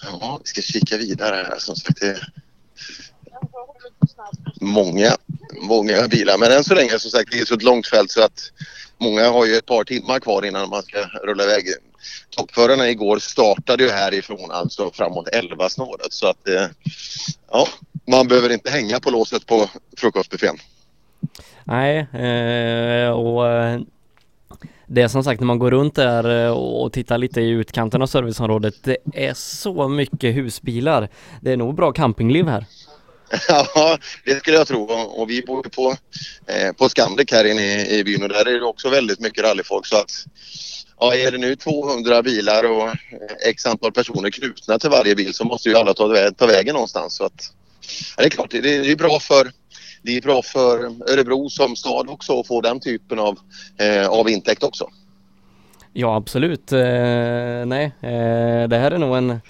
Ja, vi ska kika vidare här som sagt. Det är många, många bilar. Men än så länge som sagt det är så ett långt fält så att många har ju ett par timmar kvar innan man ska rulla iväg. Toppförarna igår startade ju härifrån alltså framåt 11 snåret så att eh, ja, man behöver inte hänga på låset på frukostbuffén. Nej, eh, och eh, det är som sagt när man går runt där eh, och tittar lite i utkanten av serviceområdet, det är så mycket husbilar. Det är nog bra campingliv här. Ja, det skulle jag tro. Och, vi bor ju på, eh, på Scandic här inne i, i byn och där är det också väldigt mycket rallyfolk. Så att, ja, är det nu 200 bilar och eh, x antal personer knutna till varje bil så måste ju alla ta, ta vägen någonstans. Så att, ja, det är klart, det, det är bra för det är bra för Örebro som stad också att få den typen av, eh, av intäkt också. Ja absolut. Eh, nej, eh, det här är nog en,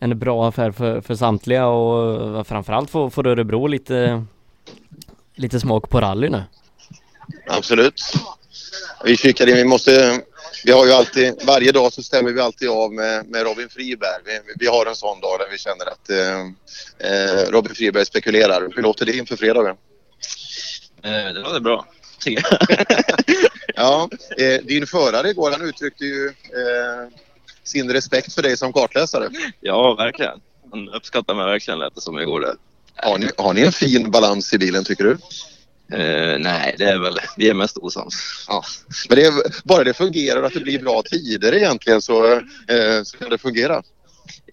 en bra affär för, för samtliga och framförallt får, får Örebro lite, lite smak på rally nu. Absolut. Vi kikar in, vi måste vi har ju alltid, varje dag så stämmer vi alltid av med, med Robin Friberg. Vi, vi har en sån dag där vi känner att eh, eh Robin Friberg spekulerar. Hur låter det inför fredagen? Eh, det låter bra, ja, eh, din förare igår han uttryckte ju eh, sin respekt för dig som kartläsare. Ja, verkligen. Han uppskattar mig verkligen lät det som igår. Där. Har ni, har ni en fin balans i bilen tycker du? Uh, nej, det är väl, vi är mest osams. Ja. Men det är, bara det fungerar och att det blir bra tider egentligen så, uh, så kan det fungera.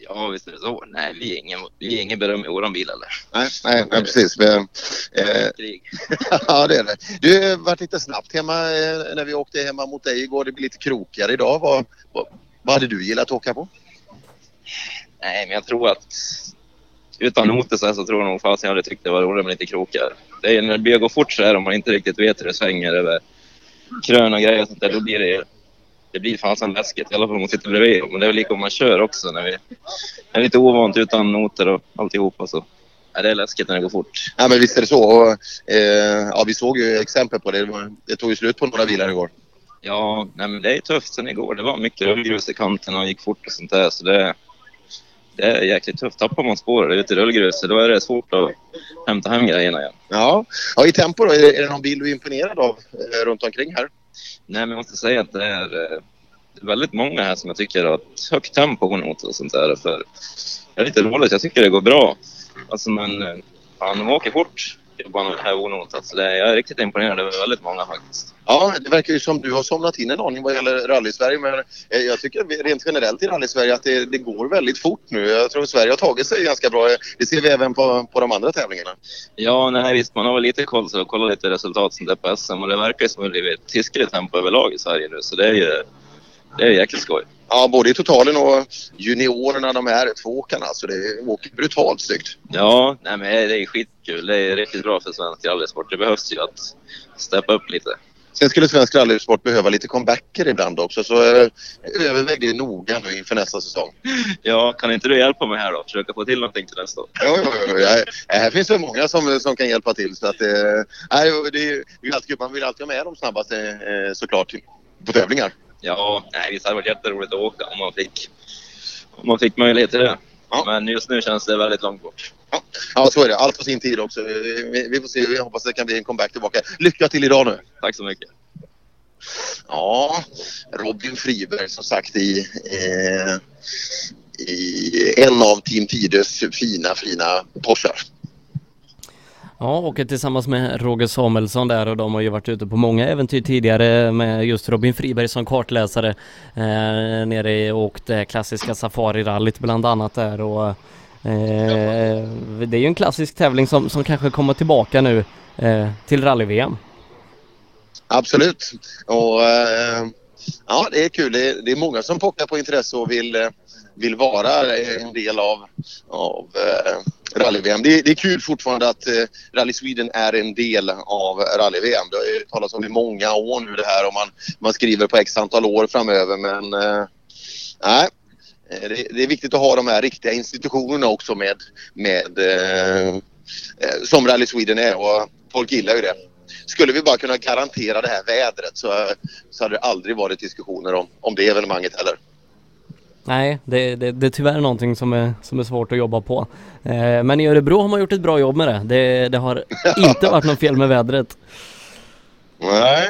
Ja, visst är det så. Nej, vi är ingen, vi är ingen beröm i våran bil eller? Nej, nej, nej precis. Men, eh, Krig. ja, det är det. Du varit lite snabbt hemma eh, när vi åkte hemma mot dig igår. Det blir lite krokigare idag. Vad, vad, vad hade du gillat att åka på? Nej, men jag tror att utan noter så, så tror jag nog fasen jag hade tyckt det var roligt med lite krokar. Det är när det börjar gå fort så här om man inte riktigt vet hur det svänger över krön och grejer och sånt där, då blir det det blir fasen läskigt. I alla fall om man sitter bredvid. Men det är väl lika om man kör också. När vi är lite ovant utan noter och alltihopa så ja, det är läskigt när det går fort. Ja men visst är det så. Och, eh, ja, vi såg ju exempel på det. Det, var, det tog ju slut på några bilar igår. Ja, nej, men det är tufft sen igår. Det var mycket rullgrus i kanten och gick fort och sånt där. Så det, det är jäkligt tufft. Tappar man spåret ute i rullgruset då är det svårt att hämta hem grejerna igen. Ja, ja i tempo då? Är det, är det någon bil du är imponerad av eh, runt omkring här? Nej, men jag måste säga att det är eh, väldigt många här som jag tycker har ett högt tempo mot och sånt där. För det är lite roligt. Jag tycker det går bra. Alltså, men eh, de åker fort jobbar här onotat. Så det, jag är riktigt imponerad över väldigt många faktiskt. Ja, det verkar ju som du har somnat in en aning vad gäller rally-Sverige. Men eh, jag tycker rent generellt i rally-Sverige att det, det, går väldigt fort nu. Jag tror att Sverige har tagit sig ganska bra. Det ser vi även på, på de andra tävlingarna. Ja, nej, visst. Man har väl lite koll så kollar lite resultat som det på SM och det verkar ju som att det blivit hiskligt tempo överlag i Sverige nu. Så det är ju det är jäkligt skoj. Ja, både i totalen och juniorerna, de här två åkarna. Alltså det åker brutalt snyggt. Ja, nej, men det är skitkul. Det är riktigt bra för svensk rallysport. Det behövs ju att steppa upp lite. Sen skulle svensk rallysport behöva lite comebacker ibland också. Så eh, överväg det noga nu inför nästa säsong. Ja, kan inte du hjälpa mig här då? Försöka få till någonting till nästa år. Ja, ja, ja. Här finns det många som, som kan hjälpa till. Så att, eh, det, är, det är alltid, man vill alltid ha med de snabbaste eh, såklart på tävlingar. Ja, nej, visst hade det varit jätteroligt att åka om man fick, om man fick möjlighet till det. Ja. Men just nu känns det väldigt långt bort. Ja, ja så är det. Allt på sin tid också. Vi, vi får se. Vi hoppas det kan bli en comeback tillbaka. Lycka till idag nu. Tack så mycket. Ja, Robin Friberg som sagt i, eh, i en av Team Tides fina, fina Porschar. Ja, och tillsammans med Roger Samuelsson där och de har ju varit ute på många äventyr tidigare med just Robin Friberg som kartläsare eh, nere i och det klassiska Safari-rallyt bland annat där och eh, det är ju en klassisk tävling som, som kanske kommer tillbaka nu eh, till rally-VM. Absolut och eh, ja det är kul. Det är, det är många som pockar på intresse och vill eh, vill vara en del av, av eh, rally-VM. Det, det, är kul fortfarande att eh, Rally Sweden är en del av rally-VM. Det har ju talats om i många år nu det här och man, man skriver på x antal år framöver men eh, nej. Eh, det, det, är viktigt att ha de här riktiga institutionerna också med, med eh, eh, som Rally Sweden är och folk gillar ju det. Skulle vi bara kunna garantera det här vädret så, så hade det aldrig varit diskussioner om, om det evenemanget heller. Nej, det, det, det är tyvärr någonting som är, som är svårt att jobba på. Eh, men i Örebro har man gjort ett bra jobb med det. Det, det har inte varit något fel med vädret. Nej.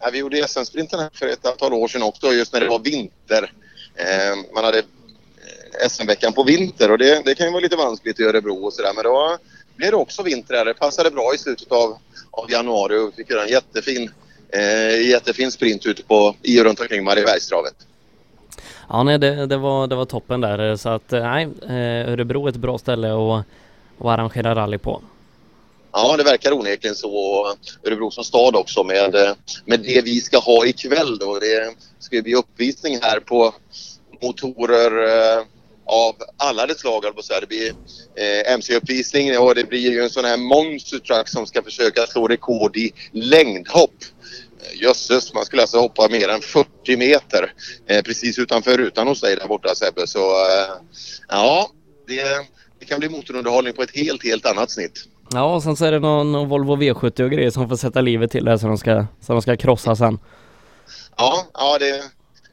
Ja, vi gjorde SM-sprinten för ett antal år sedan också just när det var vinter. Eh, man hade eh, SM-veckan på vinter och det, det kan ju vara lite vanskligt i Örebro och sådär men då blev det också vinter här. Det passade bra i slutet av, av januari och vi fick göra en jättefin, eh, jättefin sprint ute på, i och runt omkring Mariebergstravet. Ja nej det, det, var, det var toppen där så att eh, nej eh, Örebro är ett bra ställe att, att arrangera rally på. Ja, det verkar onekligen så. Örebro som stad också med, eh, med det vi ska ha ikväll då. Det ska bli uppvisning här på motorer, av alla de slag. höll på att säga. Det blir eh, MC-uppvisning och det blir ju en sån här monster truck som ska försöka slå rekord i längdhopp. Eh, Jösses, man skulle alltså hoppa mer än 40 meter eh, precis utanför rutan hos dig där borta Sebbe. Så eh, ja, det, det kan bli motorunderhållning på ett helt, helt annat snitt. Ja, och sen så är det någon, någon Volvo V70 och grejer som får sätta livet till det så de ska, så de ska krossa sen. Ja, ja det,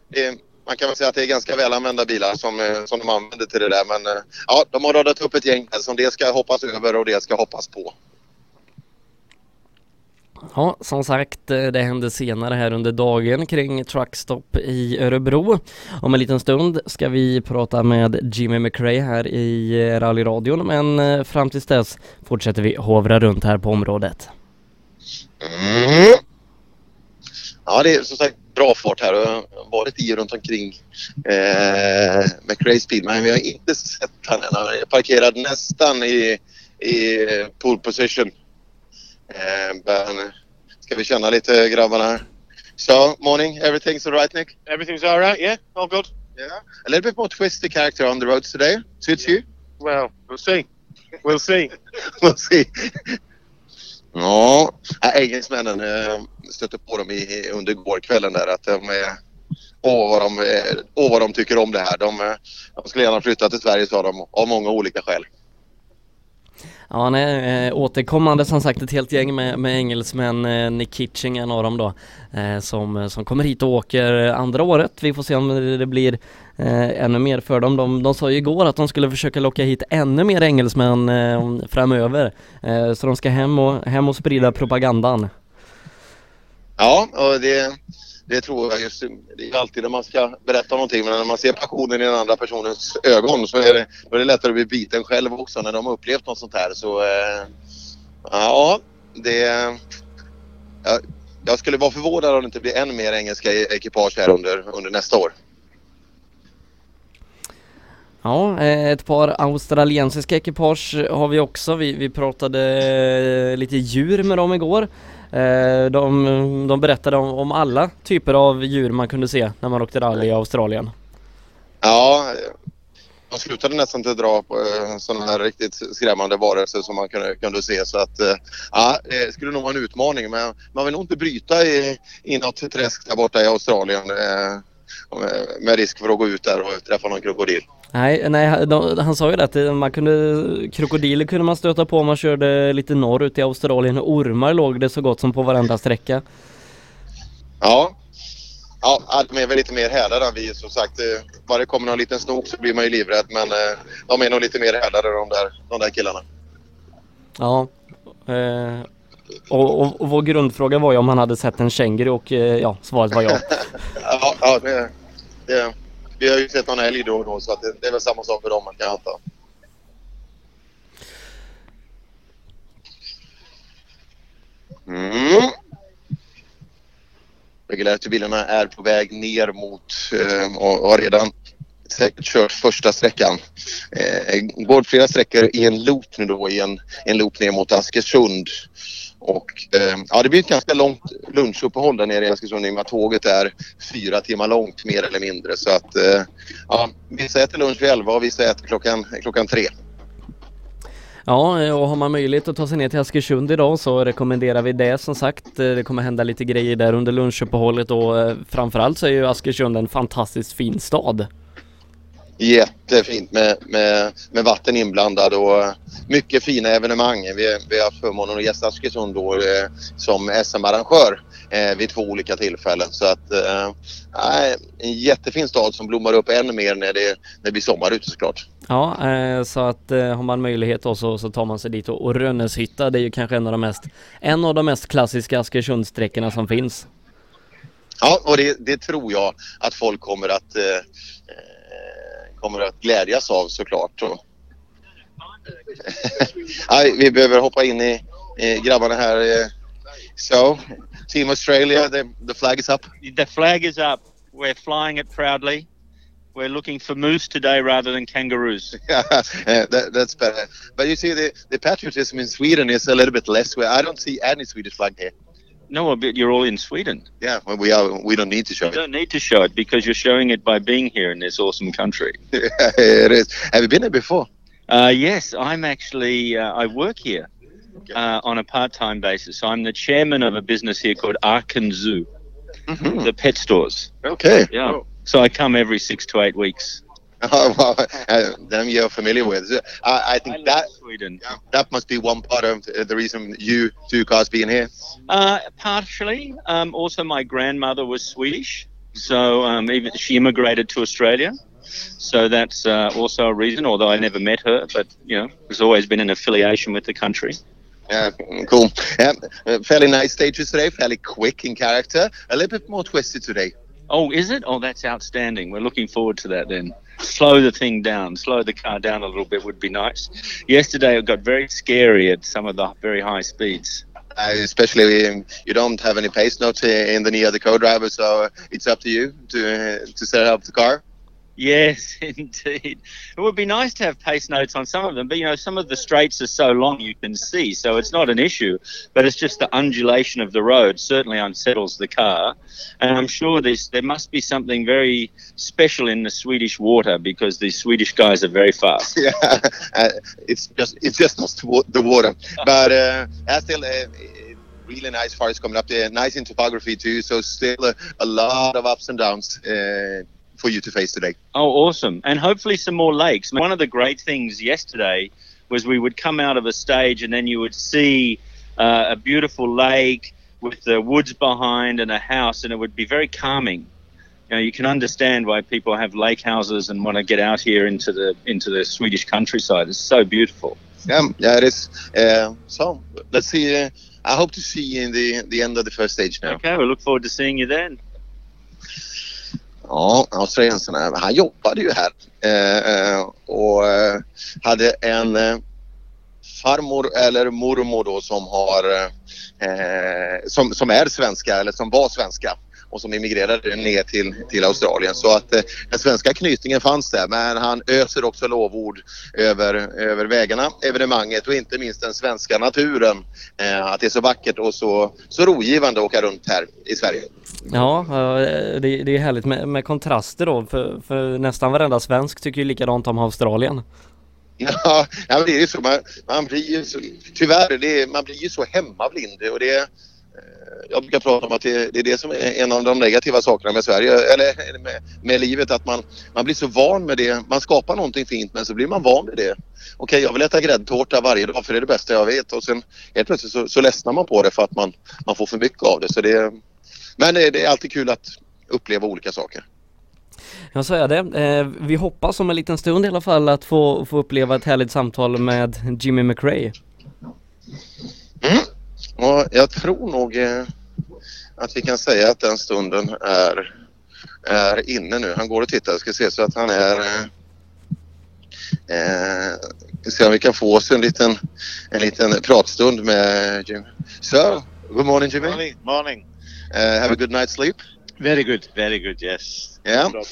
det, man kan väl säga att det är ganska väl använda bilar som, eh, som de använder till det där. Men eh, ja, de har radat upp ett gäng som det ska hoppas över och det ska hoppas på. Ja, som sagt, eh, det hände senare här under dagen kring Truckstop i Örebro. Om en liten stund ska vi prata med Jimmy McRae här i eh, rallyradion, men eh, fram tills dess fortsätter vi hovra runt här på området. Mm. Ja, det är som sagt bra fart här och jag har varit i runt omkring eh, McRae's bil men vi har inte sett han än. Han är parkerad nästan i, i pole position. Eh, men ska vi känna lite grabbarna här? So, morning, everything's alright Nick? Everything's all right, yeah? All good? Yeah. A little bit more twisty character on the roads today. Suits you? Well, we'll see. We'll see. we'll see. Ja, äh, engelsmännen eh, stötte på dem i, under gårkvällen där att de är Åh vad, de, eh, åh vad de tycker om det här. De, de skulle gärna flytta till Sverige sa de av många olika skäl. Ja, han är eh, återkommande som sagt ett helt gäng med, med engelsmän, eh, Nick Kitching en av dem då, eh, som, som kommer hit och åker andra året. Vi får se om det, det blir eh, ännu mer för dem. De, de sa ju igår att de skulle försöka locka hit ännu mer engelsmän eh, framöver. Eh, så de ska hem och, hem och sprida propagandan. Ja, och det, det tror jag just Det är alltid när man ska berätta någonting men när man ser passionen i den andra personens ögon så är det, då är det lättare att bli biten själv också när de har upplevt något sånt här. Så eh, ja, det... Ja, jag skulle vara förvånad om det inte blir än mer engelska e- ekipage här under, under nästa år. Ja, eh, ett par australiensiska ekipage har vi också. Vi, vi pratade eh, lite djur med dem igår. Eh, de, de berättade om, om alla typer av djur man kunde se när man åkte rally i Australien. Ja, de slutade nästan inte dra på sådana här riktigt skrämmande varelser som man kunde, kunde se. Så att ja, det skulle nog vara en utmaning men man vill nog inte bryta i, i något träsk där borta i Australien med risk för att gå ut där och träffa någon krokodil. Nej, nej de, han sa ju det att man kunde, krokodiler kunde man stöta på om man körde lite norrut i Australien och ormar låg det så gott som på varenda sträcka. Ja, ja de är väl lite mer härdade än vi som sagt. Bara det kommer någon liten snok så blir man ju livrädd men de är nog lite mer härdade de där, de där killarna. Ja, eh, och, och, och vår grundfråga var ju om han hade sett en känguru och eh, ja, svaret var ja. ja, ja det, det vi har ju sett någon älg då och då så att det, det är väl samma sak för dem man kan anta. Mm. Regulärbilarna är på väg ner mot eh, och har redan säkert kört första sträckan. Eh, går flera sträckor i en loop nu då i en, en loop ner mot Askersund. Och eh, ja, det blir ett ganska långt lunchuppehåll där nere i Eskilstuna i och med att tåget är fyra timmar långt mer eller mindre. Så att eh, ja, vissa äter lunch vid elva och vissa äter klockan, klockan tre. Ja, eh, och har man möjlighet att ta sig ner till Askersund idag så rekommenderar vi det som sagt. Eh, det kommer hända lite grejer där under lunchuppehållet och eh, framförallt så är ju Askersund en fantastiskt fin stad. Jättefint med, med, med vatten inblandad och mycket fina evenemang. Vi, vi har haft förmånen att gästa Askersund då, eh, som SM-arrangör eh, vid två olika tillfällen. Så att eh, en jättefin stad som blommar upp ännu mer när det, när det blir sommar ute såklart. Ja, eh, så att eh, har man möjlighet då så, så tar man sig dit och, och Rönneshytta det är ju kanske en av de mest, en av de mest klassiska Askersundssträckorna som finns. Ja, och det, det, tror jag att folk kommer att eh, kommer att glädjas av såklart. Nej, vi behöver hoppa in i, i grabbarna här. So, Team Australia, the, the flag is up. The flag is up. We're flying it proudly. We're looking for moose today rather than kangaroos. yeah, that, that's better. But you see, the, the patriotism in Sweden is a little bit less. Where I don't see any Swedish flag here. No, but you're all in Sweden. Yeah, well, we are. We don't need to show You don't need to show it because you're showing it by being here in this awesome country. it is. Have you been there before? Uh, yes, I'm actually. Uh, I work here uh, on a part-time basis. So I'm the chairman of a business here called Arken Zoo, the pet stores. Okay. Yeah. So I come every six to eight weeks. Oh, well, uh, them you're familiar with. So I, I think that Sweden. that must be one part of the the reason you two guys being here. Uh, partially. Um, also, my grandmother was Swedish, so um, even she immigrated to Australia. So that's uh, also a reason. Although I never met her, but you know, there's always been an affiliation with the country. Yeah, cool. Yeah, uh, fairly nice stages today. Fairly quick in character. A little bit more twisted today. Oh, is it? Oh, that's outstanding. We're looking forward to that then. Slow the thing down, slow the car down a little bit would be nice. Yesterday it got very scary at some of the very high speeds. Uh, especially um, you don't have any pace notes in the knee of the co-driver, so it's up to you to uh, to set up the car. Yes, indeed. It would be nice to have pace notes on some of them, but you know, some of the straights are so long you can see, so it's not an issue. But it's just the undulation of the road certainly unsettles the car, and I'm sure there's there must be something very special in the Swedish water because the Swedish guys are very fast. yeah, uh, it's just it's just not the water, but uh, still. Uh, Really nice forest coming up there. Nice in topography too. So still a, a lot of ups and downs uh, for you to face today. Oh, awesome. And hopefully some more lakes. One of the great things yesterday was we would come out of a stage and then you would see uh, a beautiful lake with the woods behind and a house, and it would be very calming. You know, you can understand why people have lake houses and want to get out here into the into the Swedish countryside. It's so beautiful. Yeah, yeah, it is. Uh, so let's see. Uh, I hope to see you in the the end of the first stage now. Okay, we look forward to seeing you then. Ja, australiensarna, han jobbade ju här eh, eh och eh, hade en eh, farmor eller mormor då som har eh, eh som, som är svenska eller som var svenska och som emigrerade ner till, till Australien. Så att eh, den svenska knytningen fanns där men han öser också lovord över, över vägarna, evenemanget och inte minst den svenska naturen. Eh, att det är så vackert och så, så rogivande att åka runt här i Sverige. Ja, det, det är härligt med, med kontraster då för, för nästan varenda svensk tycker ju likadant om Australien. Ja, det är ju så. Man, man blir ju så, tyvärr, är, man blir ju så hemmablind och det jag brukar prata om att det, är det som är en av de negativa sakerna med Sverige, eller med, med livet, att man, man blir så van med det. Man skapar någonting fint men så blir man van med det. Okej, jag vill äta gräddtårta varje dag för det är det bästa jag vet och sen helt plötsligt så, så ledsnar man på det för att man, man får för mycket av det. Så det men det, är alltid kul att uppleva olika saker. Ja så är det. Eh, vi hoppas om en liten stund i alla fall att få, få uppleva ett härligt samtal med Jimmy McRae. Och jag tror nog eh, att vi kan säga att den stunden är, är inne nu. Han går och tittar. Jag ska se så att han är... Eh, eh, se om vi kan få oss en liten, en liten pratstund med Jimmy. So, good morning Jimmy. Morning. Morning. Uh, have a good night's sleep. Very good. Very good. Yes. Yeah. No.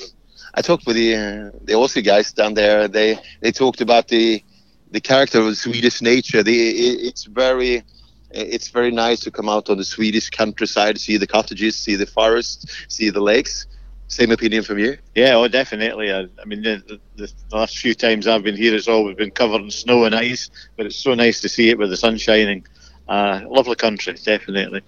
I talked with the uh, the Aussie guys down there. They they talked about the the character of Swedish nature. The it, it's very it's very nice to come out on the Swedish countryside, see the cottages, see the forests, see the lakes. Same opinion from you? Yeah, oh, definitely. I, I mean, the, the, last few times I've been here, it's always been covered in snow and ice, but it's so nice to see it with the sun shining. Uh, lovely country, definitely.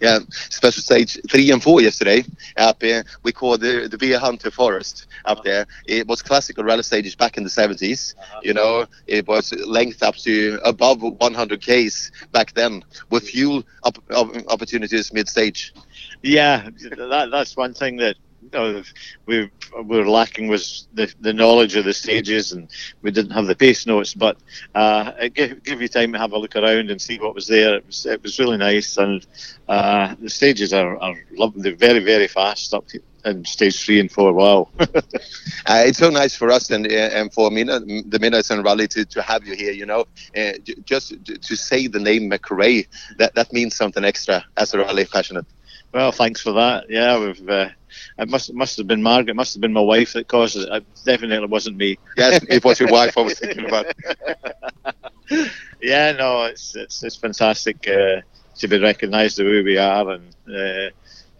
Yeah, special stage three and four yesterday up here. We called the the Beer Hunter Forest up uh-huh. there. It was classical rally stages back in the 70s. Uh-huh. You know, it was length up to above 100 k's back then with fuel op- op- opportunities mid stage. Yeah, that, that's one thing that know, we we were lacking was the, the knowledge of the stages, and we didn't have the pace notes. But uh, it gave, gave you time to have a look around and see what was there. It was it was really nice, and uh, the stages are, are lovely. They're very very fast up to, in stage three and four. Wow. Uh, it's so nice for us and uh, and for Mina, the Minas and Rally to, to have you here. You know, uh, j- just to, to say the name McRae, that that means something extra as a rally passionate. Well, thanks for that. Yeah, we've. Uh, it must it must have been Margaret. It Must have been my wife that caused it. It definitely wasn't me. Yes, it was your wife I was thinking about. yeah, no, it's it's, it's fantastic. Uh, to be recognised the way we are and uh,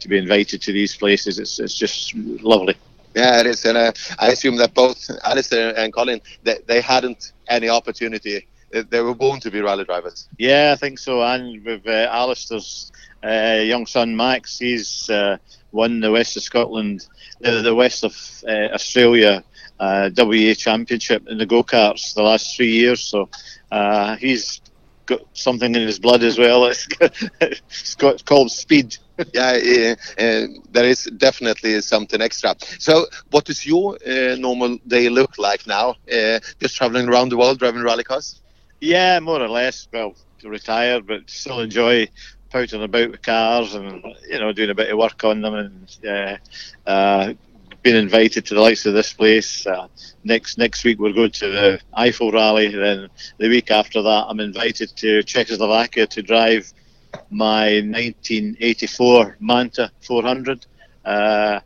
to be invited to these places. It's it's just lovely. Yeah, it is, and uh, I assume that both Alistair and Colin they, they hadn't any opportunity. They were born to be rally drivers. Yeah, I think so. And with uh, Alistair's uh, young son Max, he's uh, won the West of Scotland, the, the West of uh, Australia uh, WA Championship in the go karts the last three years. So uh, he's got something in his blood as well. It's, it's got, called speed. yeah, uh, uh, there is definitely something extra. So, what does your uh, normal day look like now? Uh, just traveling around the world driving rally cars? Yeah, more or less. Well, retired, but still enjoy pouting about with cars and you know doing a bit of work on them and uh, uh, being invited to the likes of this place. Uh, next next week we're going to the Eiffel Rally. Then the week after that I'm invited to Czechoslovakia to drive my 1984 Manta 400. Uh,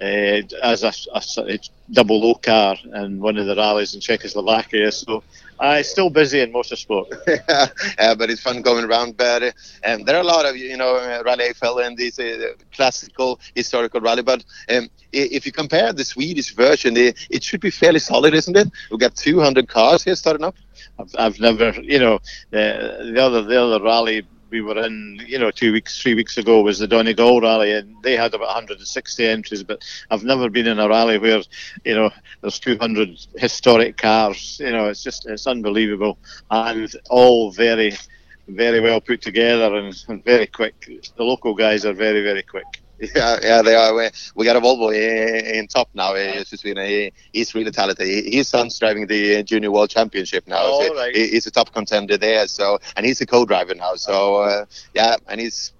uh, as a, a of double O car in one of the rallies in Czechoslovakia. So I'm still busy in motorsport. yeah, but it's fun going around. But uh, um, there are a lot of you know uh, Rally Eiffel and these uh, classical historical rally. But um, if you compare the Swedish version, it, it should be fairly solid, isn't it? We've got 200 cars here starting up. I've, I've never, you know, the, the other the other rally we were in, you know, two weeks, three weeks ago was the Donegal rally, and they had about 160 entries. But I've never been in a rally where, you know, there's 200 historic cars. You know, it's just it's unbelievable, and all very, very well put together and, and very quick. The local guys are very, very quick. Yeah, yeah, they are. We, we got a Volvo in, in top now. Just between, uh, he's really talented. He- His son's driving the uh, Junior World Championship now. Oh, so right. he- He's a top contender there. So, and he's a co-driver now. So, uh, yeah, and he's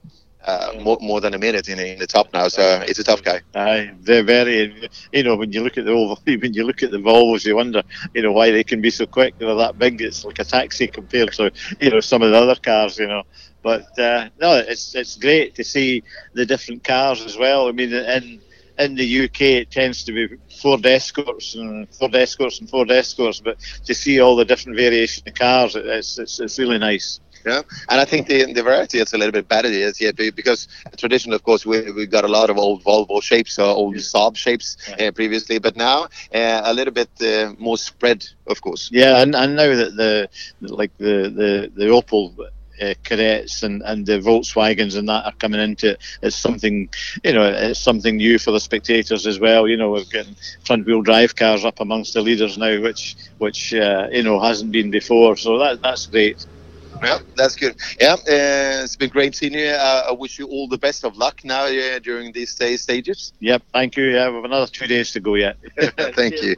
uh, more, more than a minute in, in the top now. So, he's a tough guy. Aye, they're very. You know, when you look at the Volvo, when you look at the Volvos, you wonder, you know, why they can be so quick. They're that big. It's like a taxi compared to, you know, some of the other cars. You know, but uh, no, it's it's great to see the different cars as well. I mean, in in the UK, it tends to be Ford Escorts and Ford Escorts and Ford Escorts, but to see all the different variation of cars, it's it's, it's really nice. Yeah, and I think the, the variety is a little bit better yes, yeah, because traditionally, of course, we we got a lot of old Volvo shapes, or old Saab shapes uh, previously, but now uh, a little bit uh, more spread, of course. Yeah, and, and now that the like the the the Opel uh, Cadettes and, and the Volkswagens and that are coming into it, it's something you know it's something new for the spectators as well. You know, we're getting front wheel drive cars up amongst the leaders now, which which uh, you know hasn't been before. So that that's great. Yeah, that's good. Yeah, uh, it's been great seeing you. Uh, I wish you all the best of luck now uh, during these day stages. Yep, thank you. Yeah, we have another two days to go yet. Thank you.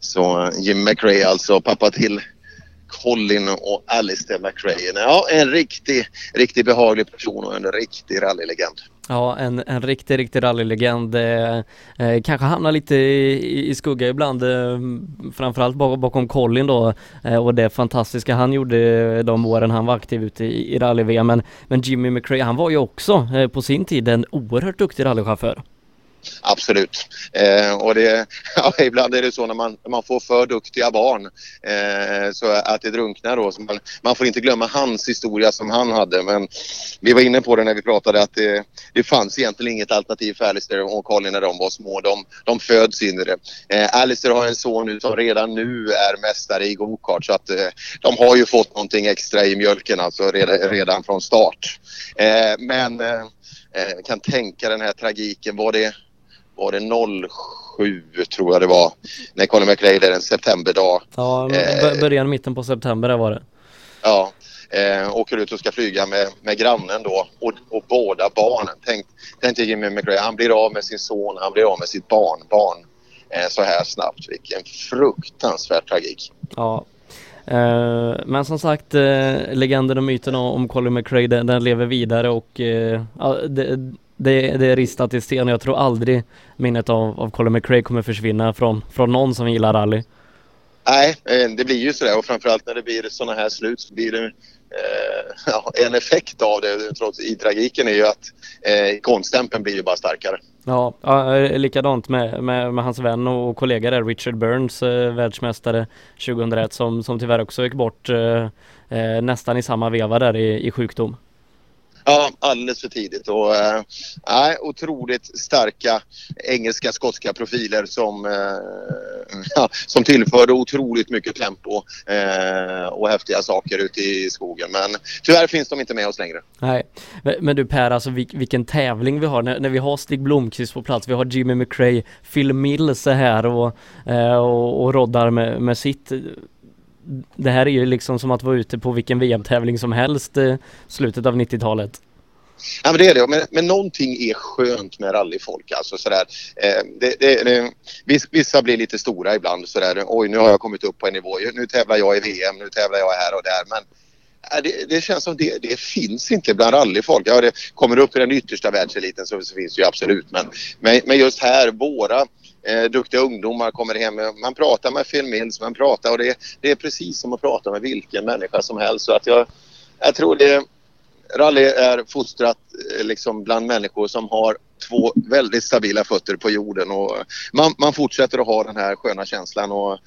Så eh, Jim McRae alltså, pappa till Colin och Alistair McRae. Ja, en riktig, riktigt behaglig person och en riktig rallylegend. Ja, en, en riktig, riktig rallylegend. Eh, eh, kanske hamnar lite i, i skugga ibland, eh, framförallt bak, bakom Colin då eh, och det fantastiska han gjorde de åren han var aktiv ute i, i rally-VM. Men, men Jimmy McRae, han var ju också eh, på sin tid en oerhört duktig rallychaufför. Absolut. Eh, och det, ja, ibland är det så när man, när man får för duktiga barn eh, så att det drunknar då. Så man, man får inte glömma hans historia som han hade. Men vi var inne på det när vi pratade att det, det fanns egentligen inget alternativ för Alistair och Colin när de var små. De, de föds in i det. Eh, Alistair har en son nu som redan nu är mästare i gokart så att eh, de har ju fått någonting extra i mjölken alltså redan, redan från start. Eh, men eh, eh kan tänka den här tragiken. Var det var det 07 tror jag det var när Colin McRae där en septemberdag. Ja, Eh, bör- början mitten på september där var det. Ja, eh, åker ut och ska flyga med, med grannen då och, och båda barnen. Tänk, tänk dig Jimmy McRae, han blir av med sin son, han blir av med sitt barnbarn eh, så här snabbt. Vilken fruktansvärd tragik. Ja. Eh, men som sagt, eh, legenden och myten om, Colin McRae den, den lever vidare och eh, det, det, är ristat i sten och jag tror aldrig minnet av, av Colin McRae kommer försvinna från, från någon som gillar rally. Nej, eh, det blir ju sådär och framförallt när det blir sådana här slut så blir det eh, ja, en effekt av det trots i tragiken är ju att eh, konststämpeln blir ju bara starkare. Ja, ja eh, likadant med, med, med hans vän och kollega där, Richard Burns, eh, världsmästare 2001 som, som tyvärr också gick bort eh, eh, nästan i samma veva där i, i sjukdom. Ja, alldeles för tidigt och äh, otroligt starka engelska, skotska profiler som, äh, som tillförde otroligt mycket tempo äh, och häftiga saker ute i skogen. Men tyvärr finns de inte med oss längre. Nej, men du Per, alltså vilken tävling vi har när, när vi har Stig Blomqvist på plats. Vi har Jimmy McRae, Phil Mills är här och, och, och roddar med, med sitt det här är ju liksom som att vara ute på vilken VM-tävling som helst eh, slutet av 90-talet. Ja men det är det, men, men någonting är skönt med rallyfolk alltså sådär. Eh, det, det, det, vissa blir lite stora ibland sådär, oj nu har jag kommit upp på en nivå, nu tävlar jag i VM, nu tävlar jag här och där. Men det, det, känns som det, det finns inte bland rallyfolk. Ja, det kommer upp i den yttersta världseliten så, så finns det ju absolut. Men, men, men just här, våra eh, duktiga ungdomar kommer hem. Man pratar med Phil Mills, man pratar och det, det är precis som att prata med vilken människa som helst. Så att jag, jag tror det rally är fostrat eh, liksom bland människor som har två väldigt stabila fötter på jorden och man, man fortsätter att ha den här sköna känslan och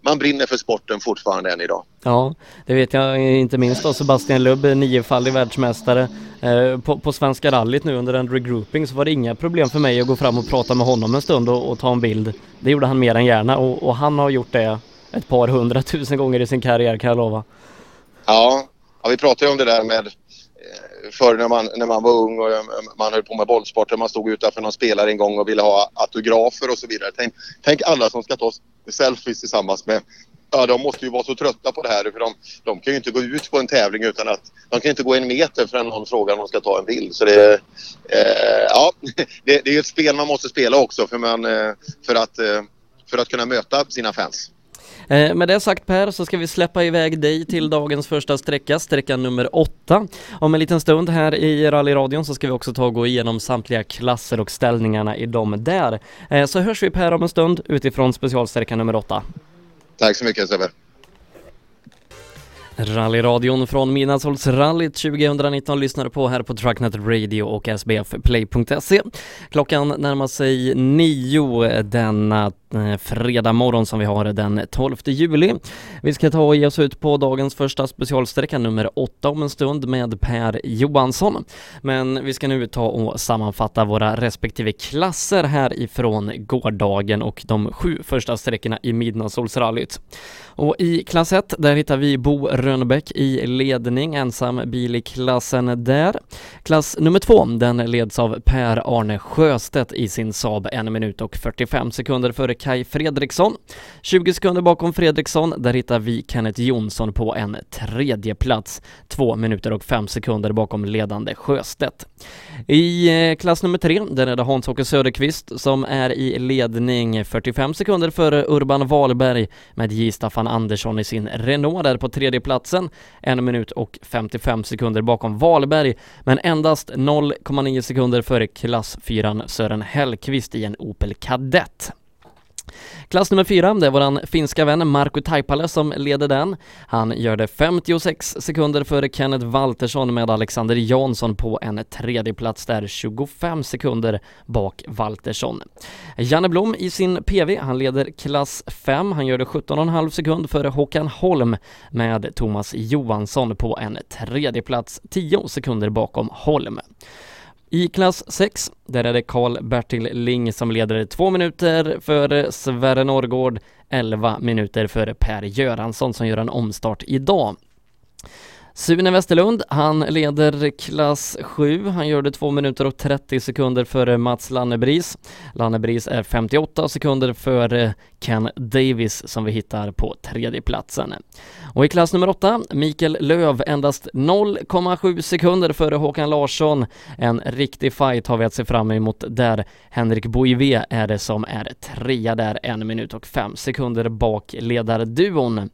man brinner för sporten fortfarande än idag. Ja, det vet jag inte minst då Sebastian Lubb, niofaldig världsmästare eh, på, på Svenska rallyt nu under en regrouping så var det inga problem för mig att gå fram och prata med honom en stund och, och ta en bild. Det gjorde han mer än gärna och, och han har gjort det ett par hundratusen gånger i sin karriär kan jag lova. Ja, ja vi pratade ju om det där med förr när man, när man var ung och eh, man höll på med bollsporter. Man stod utanför någon spelare en gång och ville ha autografer och så vidare. Tänk, tänk alla som ska ta selfies tillsammans med Ja, de måste ju vara så trötta på det här för de, de kan ju inte gå ut på en tävling utan att de kan inte gå en meter förrän någon frågar om de ska ta en bild. Så det, eh, ja, det, det är ett spel man måste spela också för, man, eh, för, att, eh, för att kunna möta sina fans. Eh, med det sagt Per så ska vi släppa iväg dig till dagens första sträcka, sträcka nummer åtta. Om en liten stund här i rallyradion så ska vi också ta och gå igenom samtliga klasser och ställningarna i dem där. Eh, så hörs vi Per om en stund utifrån specialsträcka nummer åtta. Tack så mycket Sebbe. Rallyradion från Midnattssolsrallyt 2019 lyssnar på här på Trucknet Radio och sbfplay.se. Klockan närmar sig nio denna Eh, fredag morgon som vi har den 12 juli. Vi ska ta och ge oss ut på dagens första specialsträcka nummer åtta om en stund med Per Johansson. Men vi ska nu ta och sammanfatta våra respektive klasser här ifrån gårdagen och de sju första sträckorna i Midnattssolsrallyt. Och i klass 1, där hittar vi Bo Rönnbäck i ledning, ensam bil i klassen där. Klass nummer två, den leds av Per-Arne Sjöstedt i sin Saab en minut och 45 sekunder före Kai Fredriksson. 20 sekunder bakom Fredriksson, där hittar vi Kenneth Jonsson på en tredje plats. 2 minuter och 5 sekunder bakom ledande Sjöstedt. I eh, klass nummer 3, där är det Hans-Åke Söderqvist som är i ledning 45 sekunder före Urban Wahlberg med J. Staffan Andersson i sin Renault där på tredje platsen. En minut och 55 sekunder bakom Wahlberg, men endast 0,9 sekunder före klass 4 Sören Hellqvist i en Opel Kadett. Klass nummer fyra, det är våran finska vän Marko Taipale som leder den. Han gör det 56 sekunder före Kenneth Waltersson med Alexander Jansson på en tredje plats där 25 sekunder bak Waltersson. Janne Blom i sin PV, han leder klass 5. Han gör det 17,5 sekund före Håkan Holm med Thomas Johansson på en tredje plats 10 sekunder bakom Holm. I klass 6, där är det Karl-Bertil Ling som leder två minuter före Sverre Norrgård, 11 minuter före Per Göransson som gör en omstart idag. Sune Westerlund, han leder klass 7. Han gör det 2 minuter och 30 sekunder före Mats Lannebris. Lannebris är 58 sekunder före Ken Davis som vi hittar på tredje platsen. Och i klass nummer 8, Mikael Löv endast 0,7 sekunder före Håkan Larsson. En riktig fight har vi att se fram emot där. Henrik Boivé är det som är trea där, en minut och fem sekunder bak ledarduon.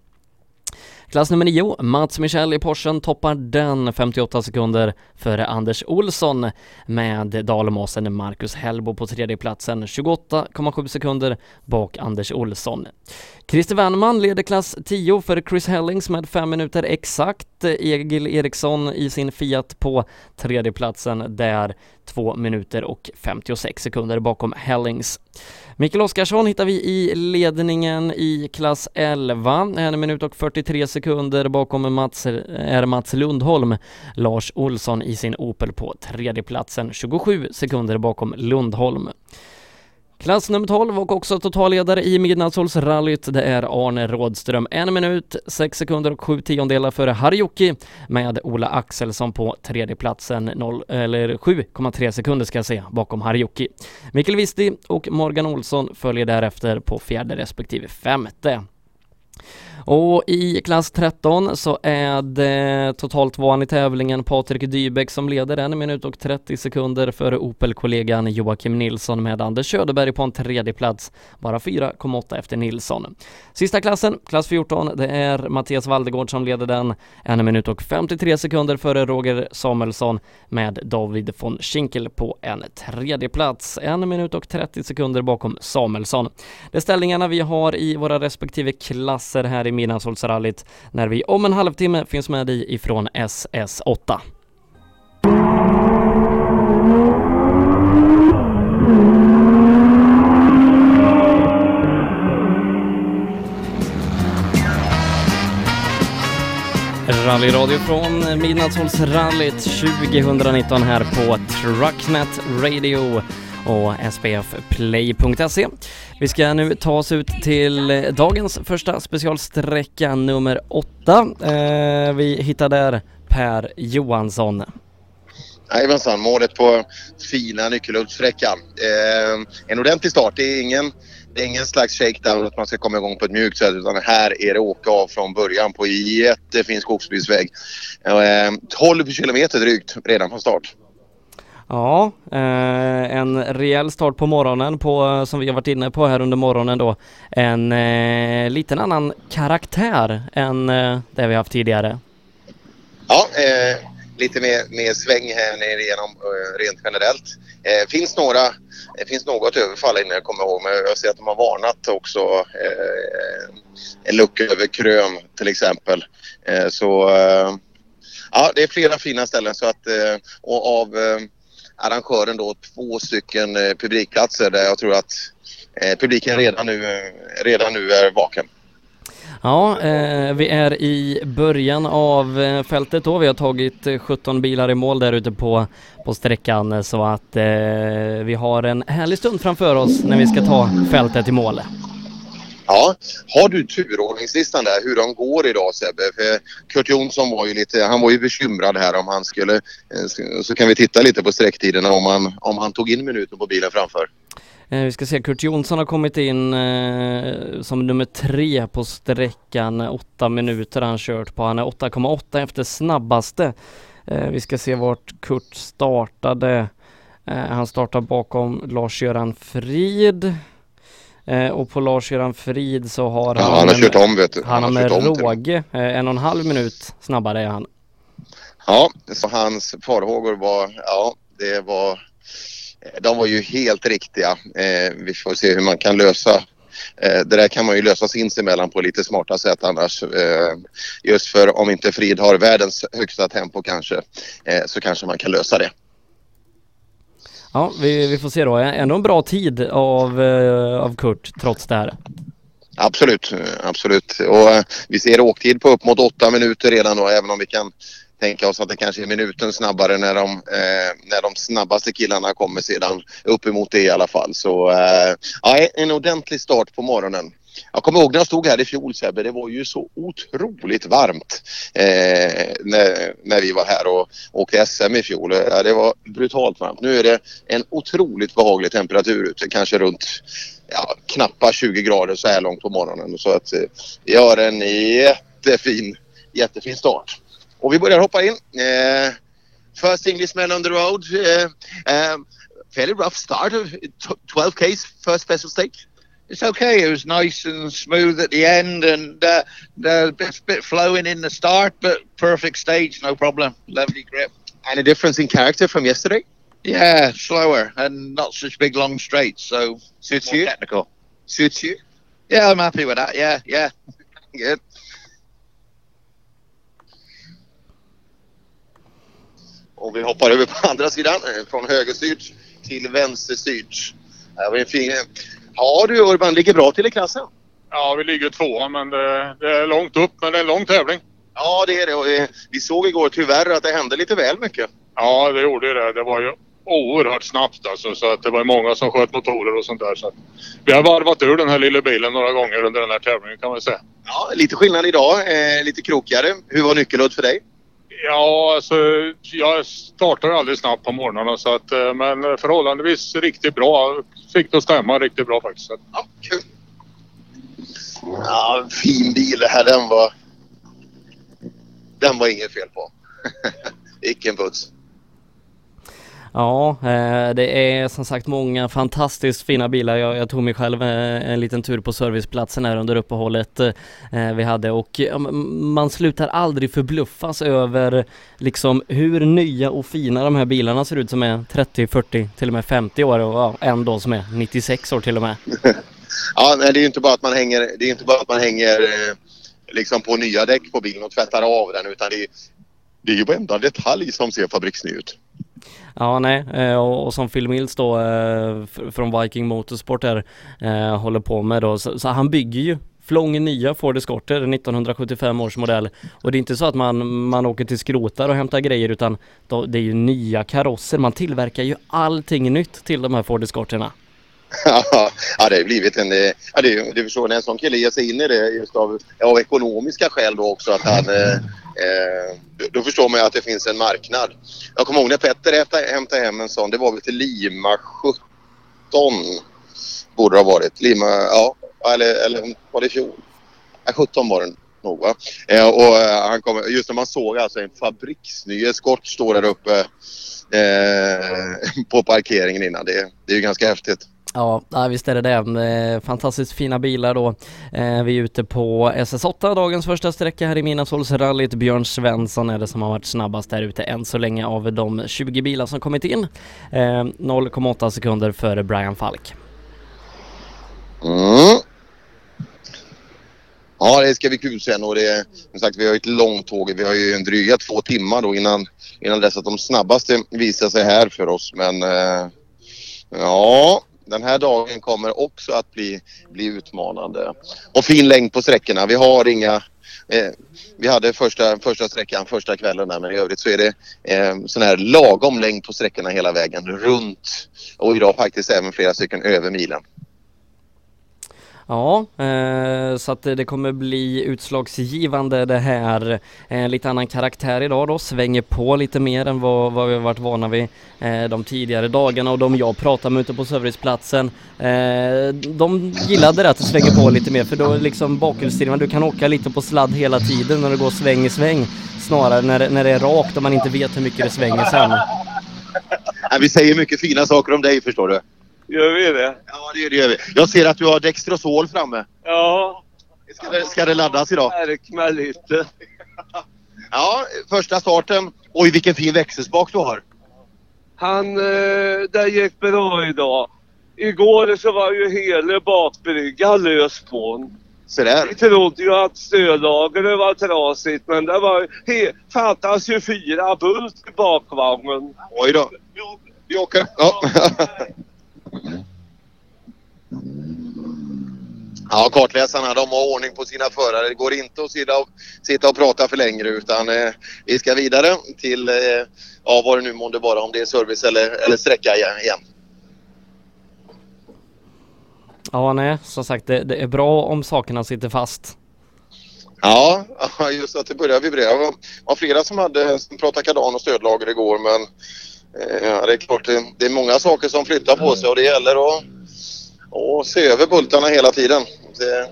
Klass nummer 9, Mats Michel i Porschen toppar den 58 sekunder före Anders Olsson med dalmasen Marcus Hellbo på tredje platsen 28,7 sekunder bak Anders Olsson. Christer Wernman leder klass 10 för Chris Hellings med 5 minuter exakt Egil Eriksson i sin Fiat på tredjeplatsen där 2 minuter och 56 sekunder bakom Hellings. Mikael Oskarsson hittar vi i ledningen i klass 11, en minut och 43 sekunder bakom Mats, är Mats Lundholm. Lars Olsson i sin Opel på tredjeplatsen, 27 sekunder bakom Lundholm. Klass nummer 12 och också totalledare i Midnattssolsrallyt, det är Arne Rådström. En minut, sex sekunder och sju tiondelar före Harjoki med Ola Axelsson på tredjeplatsen, 0, eller 7,3 sekunder ska jag säga, bakom Harjoki. Mikael Visti och Morgan Olsson följer därefter på fjärde respektive femte. Och i klass 13 så är det totalt van i tävlingen Patrik Dybeck som leder en minut och 30 sekunder före Opel-kollegan Joakim Nilsson med Anders Söderberg på en tredje plats, bara 4,8 efter Nilsson. Sista klassen, klass 14, det är Mattias Valdegård som leder den, en minut och 53 sekunder före Roger Samuelsson med David von Schinkel på en tredje plats, en minut och 30 sekunder bakom Samuelsson. Det är ställningarna vi har i våra respektive klasser här i Midnattssolsrallyt när vi om en halvtimme finns med dig ifrån SS8. Rallyradio från Midnattssolsrallyt 2019 här på Trucknet Radio och spfplay.se. Vi ska nu ta oss ut till eh, dagens första specialsträcka nummer åtta. Eh, vi hittar där Per Johansson. Jajamensan, målet på fina nyckelhultssträckan. Eh, en ordentlig start. Det är ingen, det är ingen slags shakedown att man ska komma igång på ett mjukt sätt utan här är det åka av från början på jättefin skogsbilsväg. Eh, 12 kilometer drygt redan från start. Ja, eh, en rejäl start på morgonen på, eh, som vi har varit inne på här under morgonen då, en eh, liten annan karaktär än eh, det vi haft tidigare. Ja, eh, lite mer, mer sväng här nere igenom eh, rent generellt. Eh, finns några, det finns något överfall innan jag kommer ihåg men jag ser att de har varnat också eh, en lucka över krön till exempel. Eh, så eh, ja, det är flera fina ställen så att eh, och av eh, arrangören då två stycken eh, publikplatser där jag tror att eh, publiken redan nu, redan nu är vaken. Ja, eh, vi är i början av eh, fältet då. Vi har tagit eh, 17 bilar i mål där ute på, på sträckan så att eh, vi har en härlig stund framför oss när vi ska ta fältet i mål. Ja, har du turordningslistan där hur de går idag Sebbe? För Kurt Jonsson var ju lite, han var ju bekymrad här om han skulle, eh, så kan vi titta lite på sträcktiderna om han, om han tog in minuten på bilen framför. Eh, vi ska se, Kurt Jonsson har kommit in eh, som nummer tre på sträckan, åtta minuter har han kört på. Han är 8,8 efter snabbaste. Eh, vi ska se vart Kurt startade. Eh, han startar bakom Lars-Göran Frid. Eh, och på Lars-Göran Frid så har Ja, han... han har kört om, vet du. Han, Han har med råge, eh, en och en halv minut snabbare är han. Ja, så hans farhågor var, ja, det var, de var ju helt riktiga. Eh, vi får se hur man kan lösa eh, det där kan man ju lösa sinsemellan på lite smarta sätt annars. Eh, just för om inte Frid har världens högsta tempo kanske eh, så kanske man kan lösa det. Ja, vi, vi får se då. Ändå en bra tid av, eh, av Kurt trots det här. Absolut, absolut. Och eh, vi ser åktid på upp mot åtta minuter redan då även om vi kan tänka oss att det kanske är minuten snabbare när de, eh, när de snabbaste killarna kommer sedan uppemot det i alla fall. Så eh, ja, en ordentlig start på morgonen. Jag kommer ihåg när jag stod här i fjol Sebbe, det var ju så otroligt varmt eh, när, när vi var här och åkte SM i fjol. Ja, det var brutalt varmt. Nu är det en otroligt behaglig temperatur ute, kanske runt ja, knappa 20 grader så här långt på morgonen. Så att eh, vi har en jättefin, jättefin start. Och vi börjar hoppa in. Eh, first Englishman on the road. Eh, um, fairly rough start 12 Ks first special stake. It's okay. It was nice and smooth at the end, and uh, the bit, bit flowing in the start, but perfect stage, no problem. Lovely grip. Any difference in character from yesterday? Yeah, slower and not such big long straights, so suits more you. Technical. Suits you. Yeah, I'm happy with that. Yeah, yeah. Good. Och vi hoppar över på andra sidan, eh, från högerstyrt till vänsterstyrt. Det var en fin... Ja du Urban, ligger bra till i klassen? Ja, vi ligger tvåa men det, det är långt upp, men det är en lång tävling. Ja, det är det. Och eh, vi såg igår tyvärr att det hände lite väl mycket. Ja, det gjorde det. Det var ju oerhört snabbt alltså, så att det var många som sköt motorer och sånt där. Så vi har varvat ur den här lilla bilen några gånger under den här tävlingen kan man säga. Ja, lite skillnad idag. Eh, lite krokigare. Hur var nyckeludd för dig? Ja, alltså jag startar aldrig snabbt på morgnarna så att, eh, men förhållandevis riktigt bra. Fick det att stämma riktigt bra faktiskt. Ja, kul. Ja, fin bil det här. Den var... Den var inget fel på. Vilken puts. Ja, eh, det är som sagt många fantastiskt fina bilar. Jag, jag tog mig själv eh, en liten tur på serviceplatsen här under uppehållet eh, vi hade och man slutar aldrig förbluffas över liksom hur nya och fina de här bilarna ser ut som är 30, 40, till och med 50 år och ja, en då som är 96 år till och med. ja, nej, det är ju inte bara att man hänger, det är inte bara att man hänger liksom på nya däck på bilen och tvättar av den utan det är, det är ju varenda detalj som ser fabriksny ut. Ja, nej, eh, och, och som Phil Mills då eh, från Viking Motorsport här eh, håller på med då, så, så han bygger ju flång nya Ford Escorter, 1975 års modell. Och det är inte så att man, man åker till skrotar och hämtar grejer utan då, det är ju nya karosser. Man tillverkar ju allting nytt till de här Ford Escorterna. ja, det har blivit en... Ja, det, du förstår, när en sån kille ger sig in i det just av, av ekonomiska skäl då också att han... Eh, då förstår man ju att det finns en marknad. Jag kommer ihåg när Petter hämtade hem en sån, det var väl till Lima 17 borde det ha varit. Lima, ja, eller, eller var det i fjol? Ja, 17 var det nog va. Eh, och eh, han kom, just när man såg alltså en fabriksny eskort stå där uppe eh, på parkeringen innan. Det, det är ju ganska häftigt. Ja, visst är det det. Eh, fantastiskt fina bilar då. Eh, vi är ute på SS8, dagens första sträcka här i Midnattssolsrallyt. Björn Svensson är det som har varit snabbast där ute än så länge av de 20 bilar som kommit in. Eh, 0,8 sekunder före Brian Falk. Mm. Ja, det ska bli kul sen och det som sagt vi har ett långt tåg. Vi har ju en dryga två timmar då innan, innan dess att de snabbaste visar sig här för oss. Men eh, ja, den här dagen kommer också att bli, bli utmanande. Och fin längd på sträckorna. Vi har inga eh, vi hade första, första sträckan första kvällen där men i övrigt så är det eh, sån här lagom längd på sträckorna hela vägen runt och idag faktiskt även flera stycken över milen. Ja, eh, så att det kommer bli utslagsgivande det här. Eh, lite annan karaktär idag då, svänger på lite mer än vad, vad vi har varit vana vid eh, de tidigare dagarna och de jag pratar med ute på serviceplatsen eh, de gillade det att det svänger på lite mer för då liksom bakhjulsdriven, du kan åka lite på sladd hela tiden när det går sväng i sväng snarare när, när det är rakt och man inte vet hur mycket det svänger sen. vi säger mycket fina saker om dig förstår du. Gör vi det? Ja, det, det gör vi. Jag ser att du har Dextrosol framme. Ja. Ska det, ska det laddas idag? Märk mig lite. Ja, första starten. Oj, vilken fin växelspak du har. Han, eh, det gick bra idag. Igår så var ju hela bakbryggan lös på den. Så där. Vi trodde ju att stödlagret var trasigt men det var he, fattas ju fyra bult i bakvagnen. Oj då. Vi åker. Ja. Ja, kartläsarna de har ordning på sina förare. Det går inte att sitta och, sitta och prata för länge utan eh, vi ska vidare till, eh, ja vad det nu månde vara, om det är service eller, eller sträcka igen. Ja, nej, som sagt det, det är bra om sakerna sitter fast. Ja, just att det börjar vibrera. Det var, flera som hade som pratade kardan och stödlager igår men Eh, ja, det är klart det, är många saker som flyttar på sig och det gäller att att se över bultarna hela tiden. Det...